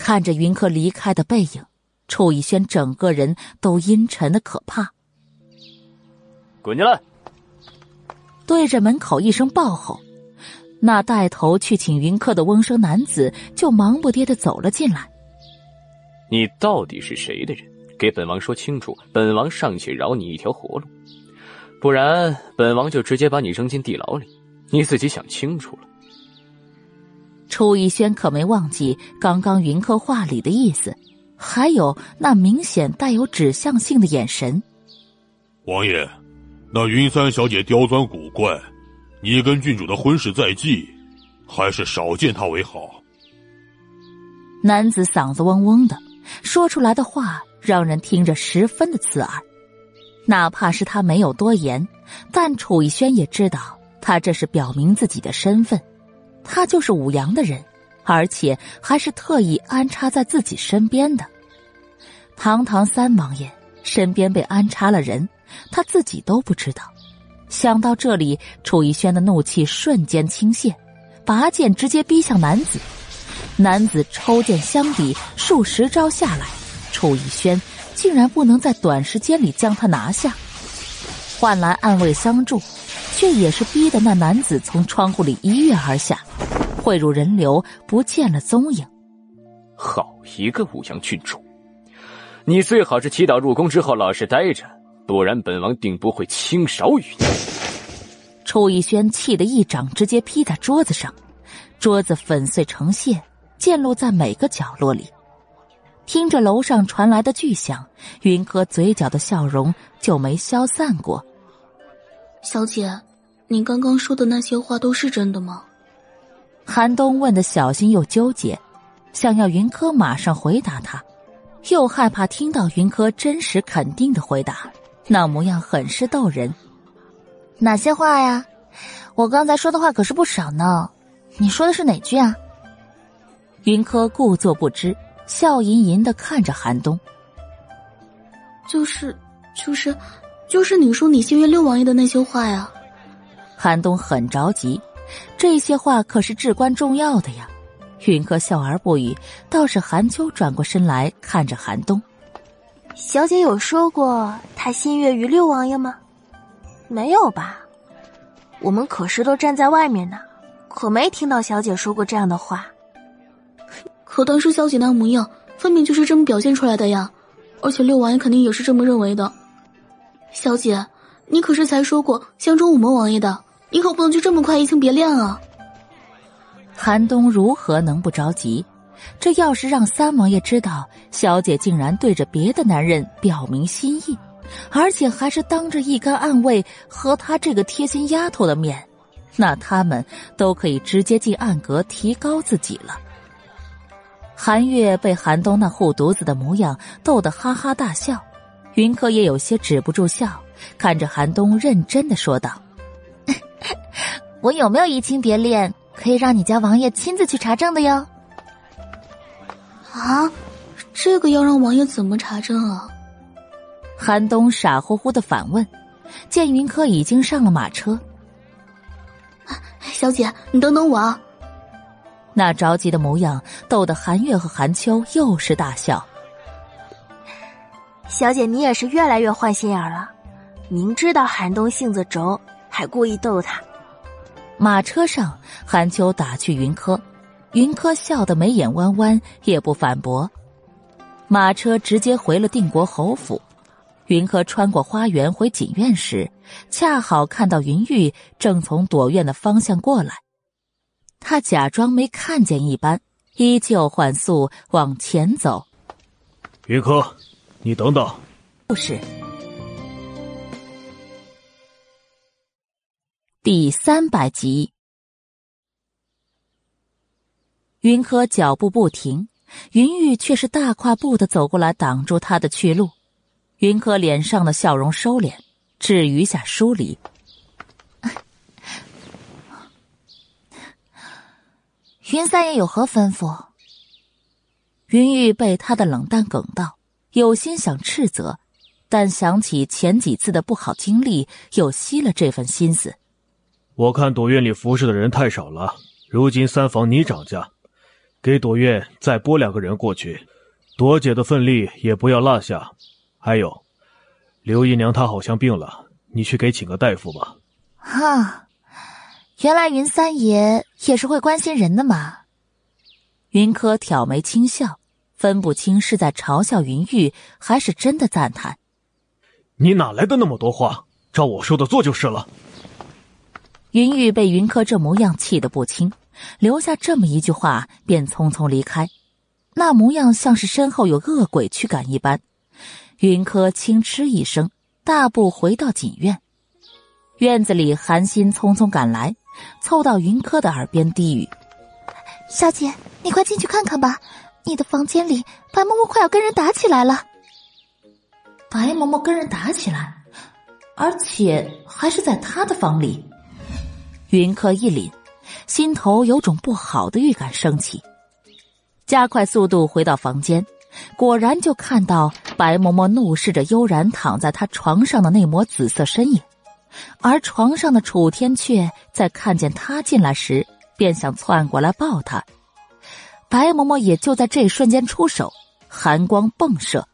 看着云客离开的背影，楚逸轩整个人都阴沉的可怕。
滚进来！
对着门口一声暴吼，那带头去请云客的翁生男子就忙不迭的走了进来。
你到底是谁的人？给本王说清楚，本王尚且饶你一条活路，不然本王就直接把你扔进地牢里。你自己想清楚了。
楚逸轩可没忘记刚刚云客话里的意思，还有那明显带有指向性的眼神。
王爷，那云三小姐刁钻古怪，你跟郡主的婚事在即，还是少见她为好。
男子嗓子嗡嗡的，说出来的话让人听着十分的刺耳。哪怕是他没有多言，但楚逸轩也知道。他这是表明自己的身份，他就是武阳的人，而且还是特意安插在自己身边的。堂堂三王爷身边被安插了人，他自己都不知道。想到这里，楚逸轩的怒气瞬间倾泻，拔剑直接逼向男子。男子抽剑相抵，数十招下来，楚逸轩竟然不能在短时间里将他拿下，换来暗卫相助。却也是逼得那男子从窗户里一跃而下，汇入人流，不见了踪影。
好一个武阳郡主，你最好是祈祷入宫之后老实待着，不然本王定不会轻饶于你。
楚逸轩气得一掌直接劈在桌子上，桌子粉碎成屑，溅落在每个角落里。听着楼上传来的巨响，云柯嘴角的笑容就没消散过。
小姐，你刚刚说的那些话都是真的吗？
韩东问的小心又纠结，想要云柯马上回答他，又害怕听到云柯真实肯定的回答，那模样很是逗人。
哪些话呀？我刚才说的话可是不少呢。你说的是哪句啊？
云柯故作不知，笑吟吟的看着韩东。
就是，就是。就是你说你心悦六王爷的那些话呀，
韩冬很着急，这些话可是至关重要的呀。云柯笑而不语，倒是韩秋转过身来看着韩冬。
小姐有说过她心悦于六王爷吗？没有吧？我们可是都站在外面呢，可没听到小姐说过这样的话。
可当时小姐那模样，分明就是这么表现出来的呀，而且六王爷肯定也是这么认为的。小姐，你可是才说过相中武门王爷的，你可不能就这么快移情别恋啊！
韩东如何能不着急？这要是让三王爷知道小姐竟然对着别的男人表明心意，而且还是当着一干暗卫和他这个贴心丫头的面，那他们都可以直接进暗阁提高自己了。韩月被韩东那护犊子的模样逗得哈哈大笑。云柯也有些止不住笑，看着韩冬，认真的说道：“
我有没有移情别恋，可以让你家王爷亲自去查证的哟。”
啊，这个要让王爷怎么查证啊？
韩冬傻乎乎的反问，见云柯已经上了马车，
小姐，你等等我啊！
那着急的模样逗得韩月和韩秋又是大笑。
小姐，你也是越来越坏心眼了。明知道韩冬性子轴，还故意逗他。
马车上，韩秋打趣云柯，云柯笑得眉眼弯弯，也不反驳。马车直接回了定国侯府。云柯穿过花园回锦院时，恰好看到云玉正从朵院的方向过来。他假装没看见一般，依旧缓速往前走。
云柯，你等等。
不是。第三百集，云柯脚步不停，云玉却是大跨步的走过来，挡住他的去路。云柯脸上的笑容收敛，至余下疏离。<laughs>
云三爷有何吩咐？
云玉被他的冷淡梗到，有心想斥责，但想起前几次的不好经历，又息了这份心思。
我看朵院里服侍的人太少了，如今三房你掌家，给朵院再拨两个人过去，朵姐的份力也不要落下。还有，刘姨娘她好像病了，你去给请个大夫吧。
哈，原来云三爷也是会关心人的嘛。
云柯挑眉轻笑，分不清是在嘲笑云玉，还是真的赞叹。
你哪来的那么多话？照我说的做就是了。
云玉被云柯这模样气得不轻，留下这么一句话，便匆匆离开，那模样像是身后有恶鬼驱赶一般。云柯轻嗤一声，大步回到锦院。院子里，韩心匆匆赶来，凑到云柯的耳边低语：“
小姐，你快进去看看吧，你的房间里白嬷嬷快要跟人打起来了。”
白嬷嬷跟人打起来，而且还是在他的房里。云柯一凛，心头有种不好的预感升起，加快速度回到房间，果然就看到白嬷嬷怒视着悠然躺在他床上的那抹紫色身影，而床上的楚天阙在看见他进来时，便想窜过来抱他。白嬷嬷也就在这瞬间出手，寒光迸射，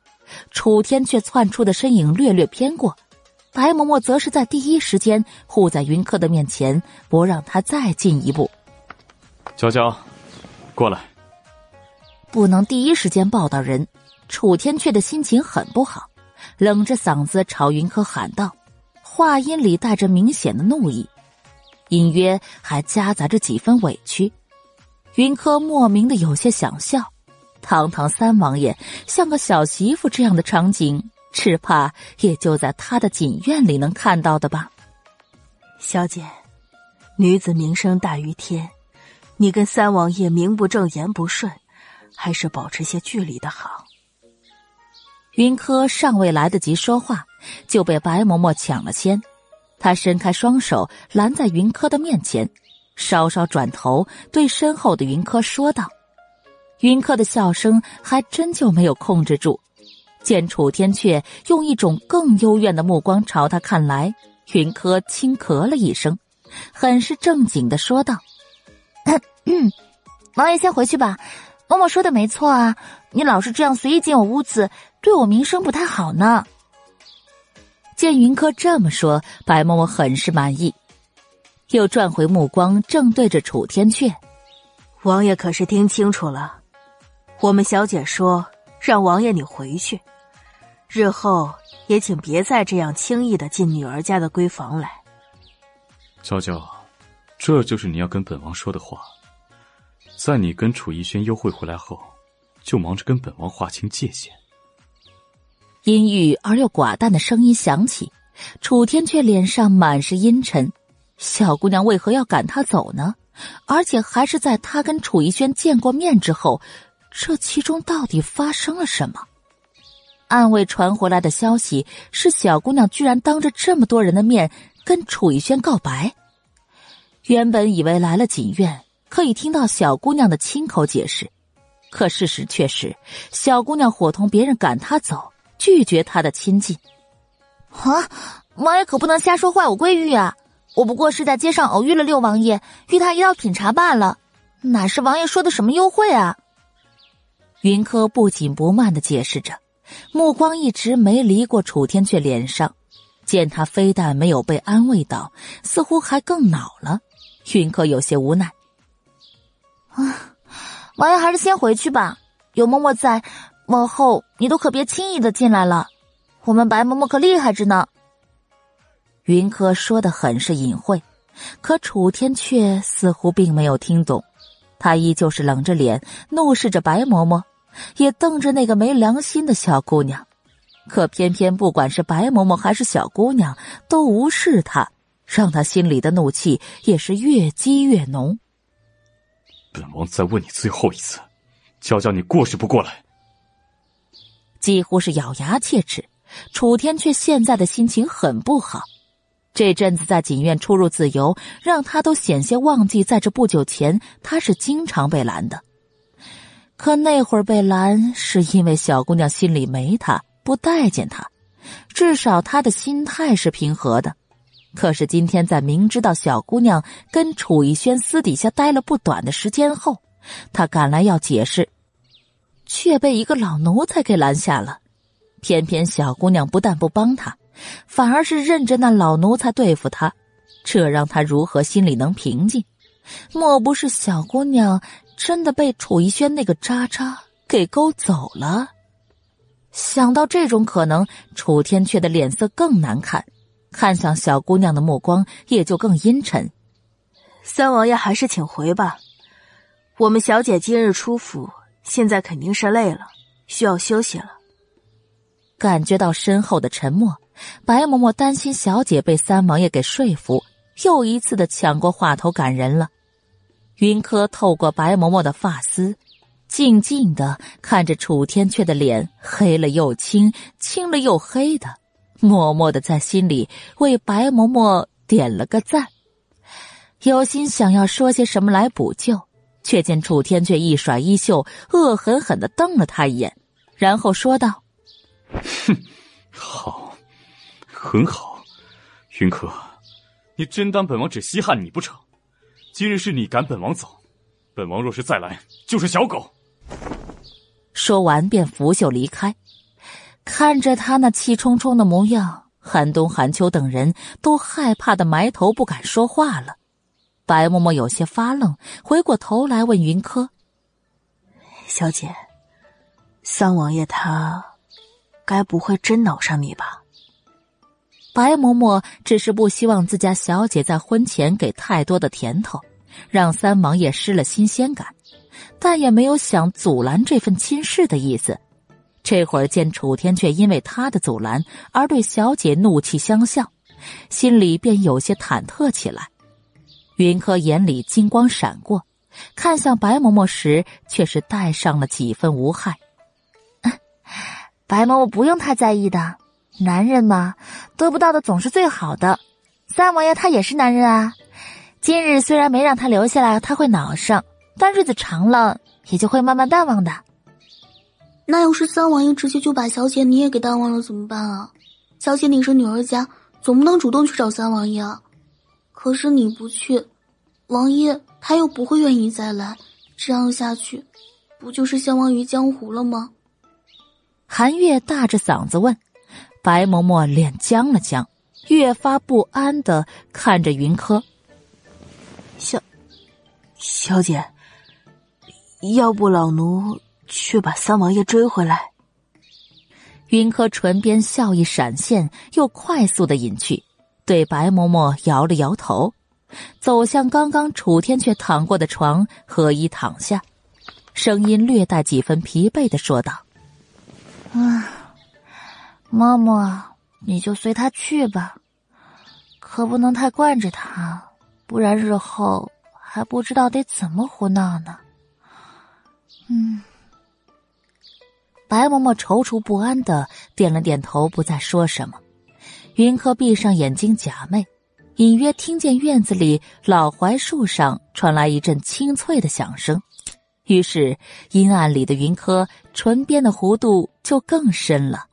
楚天却窜出的身影略略偏过。白嬷嬷则是在第一时间护在云柯的面前，不让他再进一步。
娇娇，过来。
不能第一时间抱到人，楚天阙的心情很不好，冷着嗓子朝云柯喊道，话音里带着明显的怒意，隐约还夹杂着几分委屈。云柯莫名的有些想笑，堂堂三王爷像个小媳妇这样的场景。只怕也就在他的锦院里能看到的吧。
小姐，女子名声大于天，你跟三王爷名不正言不顺，还是保持些距离的好。
云柯尚未来得及说话，就被白嬷嬷抢了先。他伸开双手拦在云柯的面前，稍稍转头对身后的云柯说道：“云柯的笑声还真就没有控制住。”见楚天阙用一种更幽怨的目光朝他看来，云柯轻咳了一声，很是正经的说道：“
王爷先回去吧，嬷嬷说的没错啊，你老是这样随意进我屋子，对我名声不太好呢。”
见云柯这么说，白嬷嬷很是满意，又转回目光正对着楚天阙：“
王爷可是听清楚了？我们小姐说让王爷你回去。”日后也请别再这样轻易的进女儿家的闺房来。
娇娇，这就是你要跟本王说的话。在你跟楚逸轩幽会回来后，就忙着跟本王划清界限。
阴郁而又寡淡的声音响起，楚天阙脸上满是阴沉。小姑娘为何要赶他走呢？而且还是在他跟楚逸轩见过面之后，这其中到底发生了什么？暗卫传回来的消息是，小姑娘居然当着这么多人的面跟楚逸轩告白。原本以为来了锦院可以听到小姑娘的亲口解释，可事实却是，小姑娘伙同别人赶他走，拒绝他的亲近。
啊，王爷可不能瞎说坏我闺女啊！我不过是在街上偶遇了六王爷，与他一道品茶罢了，哪是王爷说的什么幽会啊？
云柯不紧不慢的解释着。目光一直没离过楚天阙脸上，见他非但没有被安慰到，似乎还更恼了。云柯有些无奈：“
啊，王爷还是先回去吧，有嬷嬷在，
往后你都可别轻易的进来了，我们白嬷嬷可厉害着呢。云柯说的很是隐晦，可楚天却似乎并没有听懂，他依旧是冷着脸怒视着白嬷嬷，也瞪着那个没良心的小姑娘。可偏偏不管是白嬷嬷还是小姑娘，都无视他，让他心里的怒气也是越积越浓。
本王再问你最后一次，娇娇，你过是不过来？
几乎是咬牙切齿，楚天却现在的心情很不好。这阵子在锦院出入自由，让他都险些忘记，在这不久前他是经常被拦的。可那会儿被拦，是因为小姑娘心里没他，不待见他，至少他的心态是平和的。可是今天在明知道小姑娘跟楚逸轩私底下待了不短的时间后，他赶来要解释，却被一个老奴才给拦下了。偏偏小姑娘不但不帮他。反而是认着那老奴才对付他，这让他如何心里能平静？莫不是小姑娘真的被楚逸轩那个渣渣给勾走了？想到这种可能，楚天阙的脸色更难看，看向小姑娘的目光也就更阴沉。
三王爷还是请回吧，我们小姐今日出府，现在肯定是累了，需要休息了。
感觉到身后的沉默。白嬷嬷担心小姐被三王爷给说服，又一次的抢过话头赶人了。云柯透过白嬷嬷的发丝，静静的看着楚天阙的脸黑了又青，青了又黑的，默默的在心里为白嬷嬷点了个赞。有心想要说些什么来补救，却见楚天阙一甩衣袖，恶狠狠的瞪了他一眼，然后说道：“
哼，好。”很好，云柯，你真当本王只稀罕你不成？今日是你赶本王走，本王若是再来，就是小狗。
说完便拂袖离开。看着他那气冲冲的模样，韩冬、韩秋等人都害怕的埋头不敢说话了。白嬷嬷有些发愣，回过头来问云柯：“
小姐，三王爷他该不会真恼上你吧？”
白嬷嬷只是不希望自家小姐在婚前给太多的甜头，让三王爷失了新鲜感，但也没有想阻拦这份亲事的意思。这会儿见楚天却因为他的阻拦而对小姐怒气相向，心里便有些忐忑起来。云柯眼里金光闪过，看向白嬷嬷时却是带上了几分无害。<laughs>
白嬷嬷不用太在意的。男人嘛，得不到的总是最好的。三王爷他也是男人啊。今日虽然没让他留下来，他会恼上，但日子长了也就会慢慢淡忘的。
那要是三王爷直接就把小姐你也给淡忘了怎么办啊？小姐你是女儿家，总不能主动去找三王爷啊。可是你不去，王爷他又不会愿意再来，这样下去，不就是相忘于江湖了吗？
韩月大着嗓子问。白嬷嬷脸僵了僵，越发不安的看着云柯。
小小姐，要不老奴去把三王爷追回来？
云柯唇边笑意闪现，又快速的隐去，对白嬷嬷摇了摇头，走向刚刚楚天却躺过的床，合衣躺下，声音略带几分疲惫的说道：“
啊。”嬷嬷，你就随他去吧，可不能太惯着他，不然日后还不知道得怎么胡闹呢。
嗯，白嬷嬷踌躇不安的点了点头，不再说什么。云柯闭上眼睛假寐，隐约听见院子里老槐树上传来一阵清脆的响声，于是阴暗里的云柯唇边的弧度就更深了。